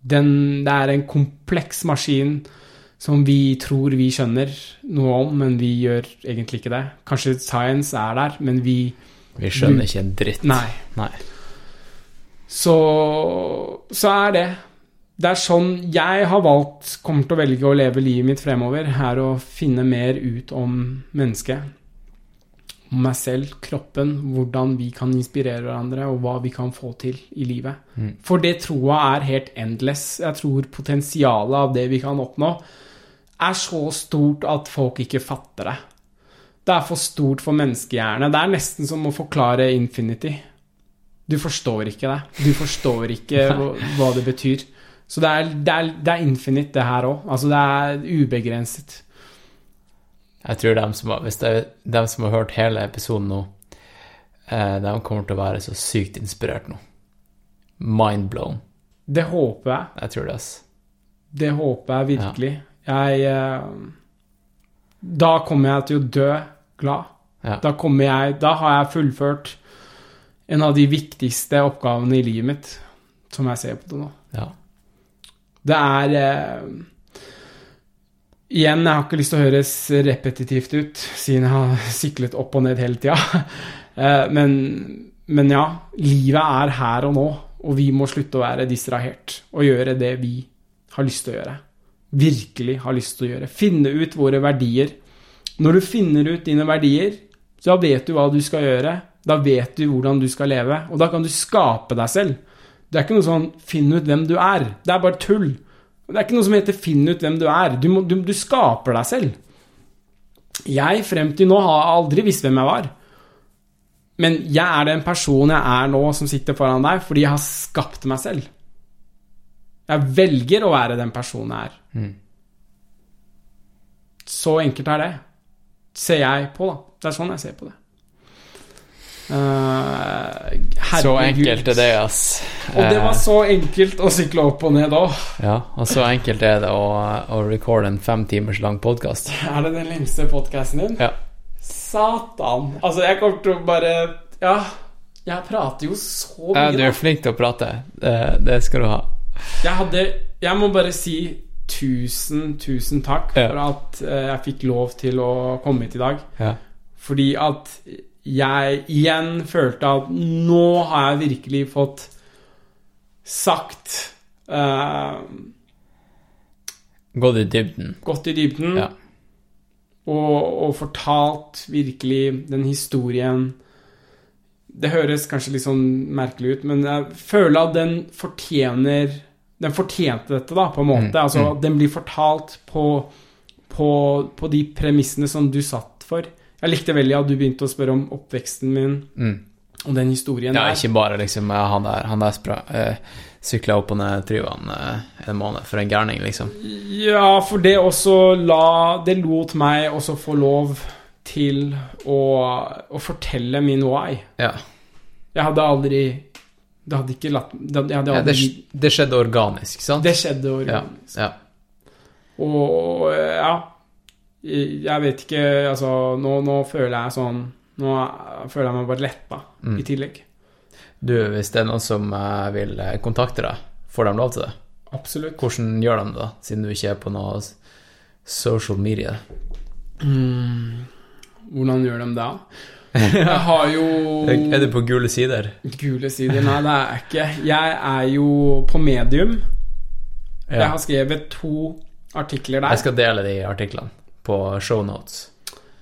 Den, det er en kompleks maskin som vi tror vi skjønner noe om, men vi gjør egentlig ikke det. Kanskje science er der, men vi Vi skjønner ikke en dritt. Nei. Nei. Så, så er det. Det er sånn jeg har valgt, kommer til å velge å leve livet mitt fremover, er å finne mer ut om mennesket. Om meg selv, kroppen, hvordan vi kan inspirere hverandre, og hva vi kan få til i livet. Mm. For det troa er helt endless. Jeg tror potensialet av det vi kan oppnå, er så stort at folk ikke fatter det. Det er for stort for menneskehjernen. Det er nesten som å forklare infinity. Du forstår ikke det. Du forstår ikke [laughs] hva, det betyr. Så det er, det er, det er infinite, det her òg. Altså, det er ubegrenset. Jeg tror dem som har, hvis det er dem som har hørt hele episoden nå, eh, de kommer til å være så sykt inspirert nå. Mind blown. Det håper jeg. Jeg tror det, ass. Det håper jeg virkelig. Jeg eh, Da kommer jeg til å dø glad. Ja. Da kommer jeg Da har jeg fullført en av de viktigste oppgavene i livet mitt, som jeg ser på det nå. Ja. Det er eh, Igjen, jeg har ikke lyst til å høres repetitivt ut, siden jeg har [laughs] syklet opp og ned hele tida. [laughs] Eh, men, men ja, livet er her og nå, og vi må slutte å være distrahert og gjøre det vi har lyst til å gjøre. Virkelig har lyst til å gjøre. Finne ut våre verdier. Når du finner ut dine verdier, så vet du hva du skal gjøre. Da vet du hvordan du skal leve, og da kan du skape deg selv. Det er ikke noe sånn 'finn ut hvem du er'. Det er bare tull. Det er ikke noe som heter 'finn ut hvem du er'. Du, må, du, du skaper deg selv. Jeg frem til nå har aldri visst hvem jeg var. Men jeg er den personen jeg er nå, som sitter foran deg, fordi jeg har skapt meg selv. Jeg velger å være den personen jeg er. Mm. Så enkelt er det. Ser jeg på, da. Det er sånn jeg ser på det. Eh, Så enkelt er det, ass. Og det var Eh, så enkelt å sykle opp og ned òg. Ja, og så enkelt er det å, å recorde en fem timers lang podkast. Er det den lengste podkasten din? Ja. Satan. Altså, jeg kommer til å bare Ja, jeg prater jo så mye. Ja, du er flink til å prate. Det, det skal du ha. Jeg hadde Jeg må bare si tusen, tusen takk Ja. for at eh, jeg fikk lov til å komme hit i dag. Ja. Fordi at jeg igjen følte at nå har jeg virkelig fått sagt uh, Gått i dybden. Gått i dybden. Ja. Og, og fortalt virkelig den historien Det høres kanskje litt sånn merkelig ut, men jeg føler at den fortjener Den fortjente dette, da, på en måte. Mm, Altså mm. den blir fortalt på, på, på de premissene som du satt for. Jeg likte veldig at du begynte å spørre om oppveksten min Mm. og den historien Ja, der. ikke bare liksom han der, han der spra, eh, sykla opp og ned Tryvann eh, en måned for en gærning, liksom. Ja, for det også la Det lot meg også få lov til å, å fortelle min why. Ja. Jeg hadde aldri Det hadde ikke latt det, hadde ja det, det skjedde organisk, sant? det skjedde ja. organisk. ja. Og ja Jeg vet ikke Altså, nå, nå føler jeg sånn Nå føler jeg meg bare letta Mm. i tillegg. Du, hvis det er noen som eh, vil eh, kontakte deg, får de lov til det? Absolutt. Hvordan gjør de det, da, siden du ikke er på noe social media? Mm. Hvordan gjør de det? [laughs] Jeg har jo Er du på gule sider? Gule sider? Nei, det er jeg ikke. Jeg er jo på medium. Jeg har skrevet to artikler der. Jeg skal dele de artiklene på shownotes.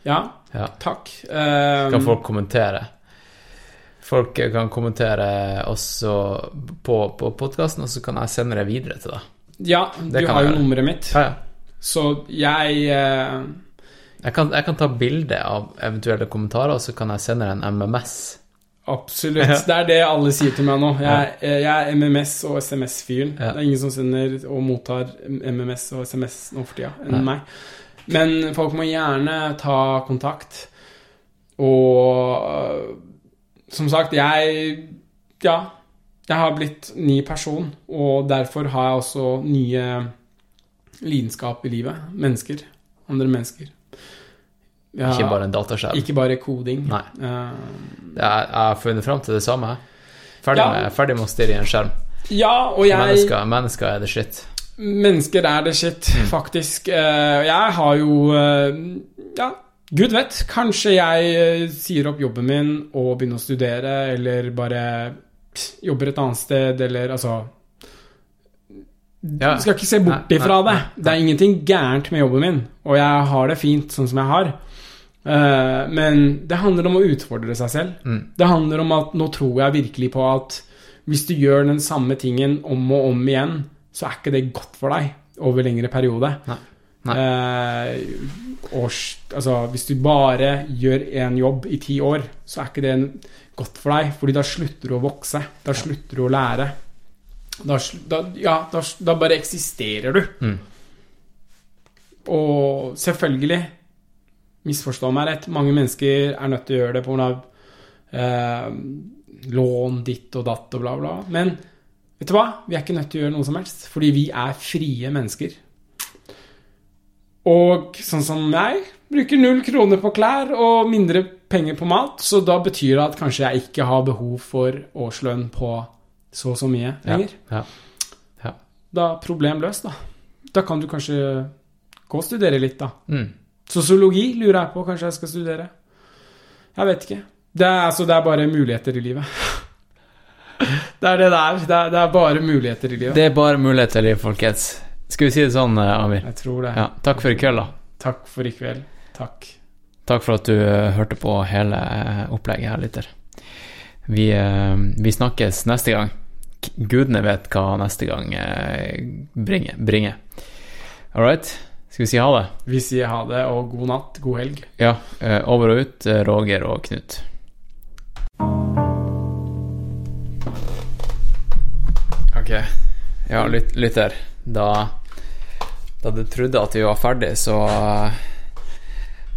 Ja, Ja. takk. Um, Kan folk kommentere? Folk kan kommentere også på, på podkasten, og så kan jeg sende det videre til deg. Ja, du har jo nummeret mitt. Ja, ja. Så jeg uh... Jeg kan, jeg kan ta bilde av eventuelle kommentarer, og så kan jeg sende en MMS. Absolutt. Det er det alle sier til meg nå. Jeg, eh, jeg er MMS og SMS-fyren. Det er ingen som sender og mottar MMS og SMS nå for tida enn meg. Men folk må gjerne ta kontakt. Og øh, som sagt, jeg Ja. Jeg har blitt ny person, og derfor har jeg også nye lidenskap i livet. Mennesker. Andre mennesker. Ja, Ikke bare en dataskjerm. ikke bare koding. Nei. Eh, Jeg, jeg har funnet fram til det samme. Ferdig, Ja. med, ferdig med å stirre i en skjerm. ja, og jeg Mennesker, mennesker er det shit. Mennesker er det shit, Mm. faktisk. Eh, Jeg har jo eh, Ja, gud vet. Kanskje jeg eh, sier opp jobben min og begynner å studere, eller bare jobber et annet sted, eller altså. Du skal ikke se bort ifra det. Det er ingenting gærent med jobben min, og jeg har det fint sånn som jeg har. Men det handler om å utfordre seg selv. Mm. Det handler om at nå tror jeg virkelig på at hvis du gjør den samme tingen om og om igjen, så er ikke det godt for deg over lengre periode. Nei. Nei. Eh, års, altså, hvis du bare gjør én jobb i ti år, så er ikke det godt for deg, fordi da slutter du å vokse. Da slutter du å lære. Da, da, ja, da, da bare eksisterer du. Mm. Og selvfølgelig, misforstå meg rett, mange mennesker er nødt til å gjøre det pga. Eh, lån ditt og datt og bla, bla. Men vet du hva? Vi er ikke nødt til å gjøre noe som helst, fordi vi er frie mennesker. Og sånn som jeg bruker null kroner på klær og mindre penger på mat, så da betyr det at kanskje jeg ikke har behov for årslønn på så og så mye lenger. Ja. Ja. Da er problem løst, da. Da kan du kanskje gå og studere litt, da. Mm. Sosiologi lurer jeg på, kanskje jeg skal studere. Jeg vet ikke. Det er, altså, det er bare muligheter i livet. [laughs] det er det det er. Det er, det er bare muligheter i livet. Det er bare muligheter i livet, folkens. Skal vi si det sånn, eh, Amir? Jeg tror det. Ja. Takk for i kveld, da. Takk for i kveld. Takk. Takk for at du eh, hørte på hele eh, opplegget her, lytter. Vi, vi snakkes neste gang. Gudene vet hva neste gang bringer. bringer. All right? Skal vi si ha det? Vi sier ha det, og god natt, god helg. Ja. Over og ut, Roger og Knut. Ok. Ja, lyt, lytter. Da, da du trodde at vi var ferdig, så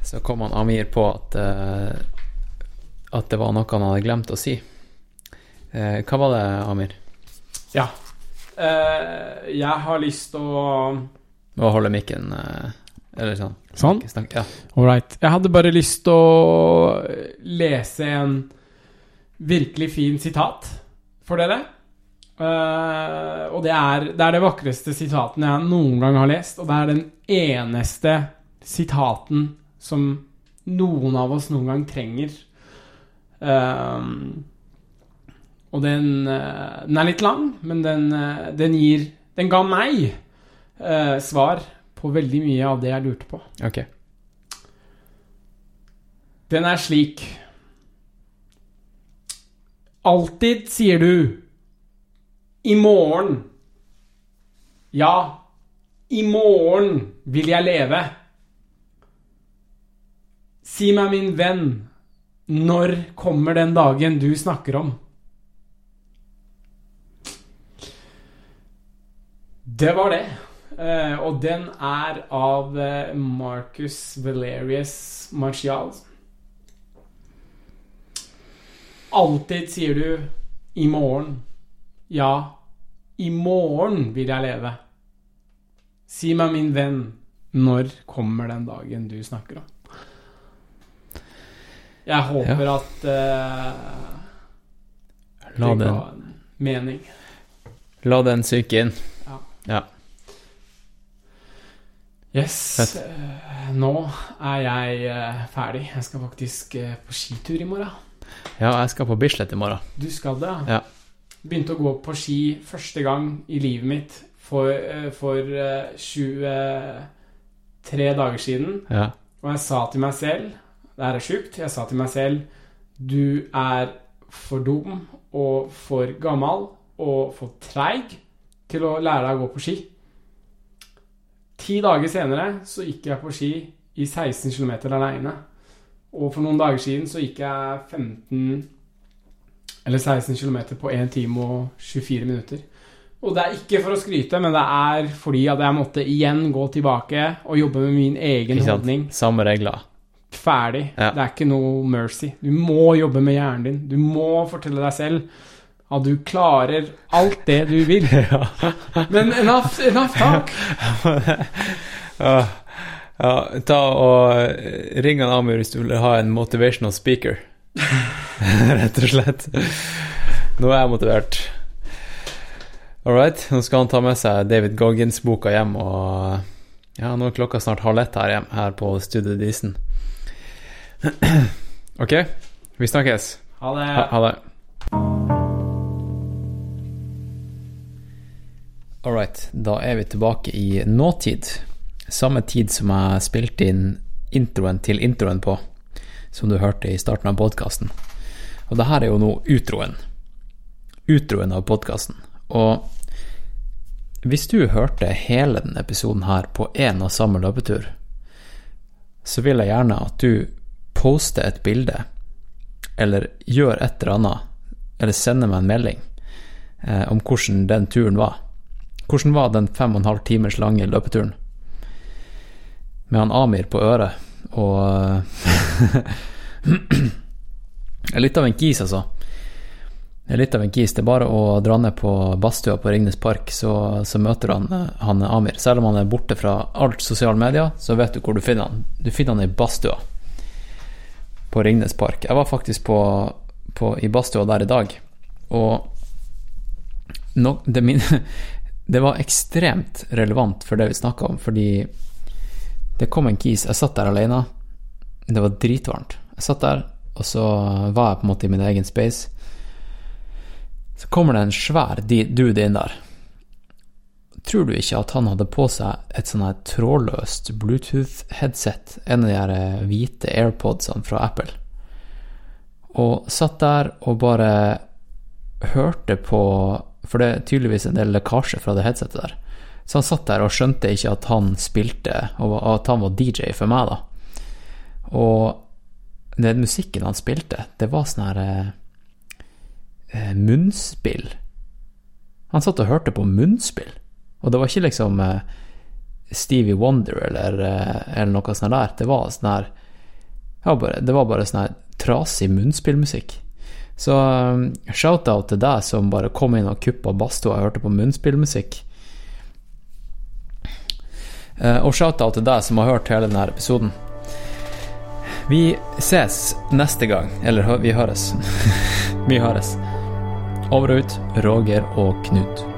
Så kom han Amir på at eh, At det var noe han hadde glemt å si. Eh, hva var det, Amir? Ja. Uh, jeg har lyst til å Å holde mikken Eller sånn. Sånn? Snakk- snakk- Ja. All right. Jeg hadde bare lyst til å lese en virkelig fin sitat for dere. Eh, og det er, det er det vakreste sitaten jeg noen gang har lest, og det er den eneste sitaten som noen av oss noen gang trenger. Uh, og den, uh, den er litt lang, men den, den gir Den ga meg svar på veldig mye av det jeg lurte på. Ok. Den er slik Alltid sier du I morgen Ja, i morgen vil jeg leve. Si meg, min venn, når kommer den dagen du snakker om? Det var det. Eh, og den er av eh, Marcus Valerius Martial. Alltid sier du 'i morgen'. Ja, i morgen vil jeg leve. Si meg, min venn, Når kommer den dagen du snakker om? Jeg håper at uh, La den, mening. la den synke inn. Ja. Ja. Yes. Fett. eh, nå er jeg eh, ferdig. Jeg skal faktisk på skitur i morgen. Ja, jeg skal på Bislett i morgen. Du skal det? Ja. Begynte å gå på ski første gang i livet mitt for, eh, for eh, 23 dager siden. Ja. Og jeg sa til meg selv Det her er sjukt. Jeg sa til meg selv Du er for dum og for gammel og for treig til å lære deg å gå på ski. Ti dager senere så gikk jeg på ski i 16 km aleine. Og for noen dager siden så gikk jeg 15 eller 16 km på 1 time og 24 minutter. Og det er ikke for å skryte, men det er fordi at jeg måtte igjen gå tilbake og jobbe med min egen holdning. Samme regler. Ferdig. Ja. Det er ikke noe mercy. Du må jobbe med hjernen din. Du må fortelle deg selv at du klarer alt det du vil. [laughs] Men enough, enough talk. [laughs] ja, ja, ta og ring Amir hvis du vil ha en motivational speaker. [laughs] [laughs] Rett og slett. Nå er jeg motivert. All right, nå skal han ta med seg David Goggins-boka hjem, og ja, nå er klokka snart halv ett her, hjemme, her på Studio Disen. [clears throat] ok, vi snakkes. Ha det. Ha, ha det. All right, da er vi tilbake i nåtid. Samme tid som jeg spilte inn introen til introen på, som du hørte i starten av podkasten. Og det her er jo nå utroen. Utroen av podkasten. Og hvis du hørte hele denne episoden her på én og samme løpetur, så vil jeg gjerne at du poster et bilde eller gjør et eller annet, eller sender meg en melding eh, om hvordan den turen var. Hvordan var den fem og en halv timers lange løpeturen? Med han Amir på øret, og eh, [clears throat] Litt av en kis, altså. Det er litt av en kis. Det er bare å dra ned på badstua på Ringnes Park, så, så møter han, han Amir. Selv om han er borte fra alt sosiale medier, så vet du hvor du finner han. Du finner han i badstua på Ringnes Park. Jeg var faktisk på, på, i badstua der i dag, og no, det, min, [laughs] det var ekstremt relevant for det vi snakka om, fordi det kom en kis Jeg satt der alene. Det var dritvarmt. Jeg satt der, og så var jeg på en måte i min egen space. Så kommer det en svær dude inn der. Tror du ikke at han hadde på seg et sånn her trådløst Bluetooth-headset, en av de her eh, hvite AirPodsene fra Apple, og satt der og bare hørte på For det er tydeligvis en del lekkasje fra det headsetet der. Så han satt der og skjønte ikke at han spilte, og at han var DJ for meg, da. Og den musikken han spilte, det var sånn her eh, eh, munnspill. Han satt og hørte på munnspill. Og det var ikke liksom eh, Stevie Wonder eller, eh, eller noe sånt der. Det var sånn her Det var bare sånn her trasig munnspillmusikk. Så um, shout-out til deg som bare kom inn og kuppa badstua og hørte på munnspillmusikk. Eh, og shout-out til deg som har hørt hele denne episoden. Vi ses neste gang. Eller vi høres. [laughs] vi høres. Over og ut, Roger og Knut.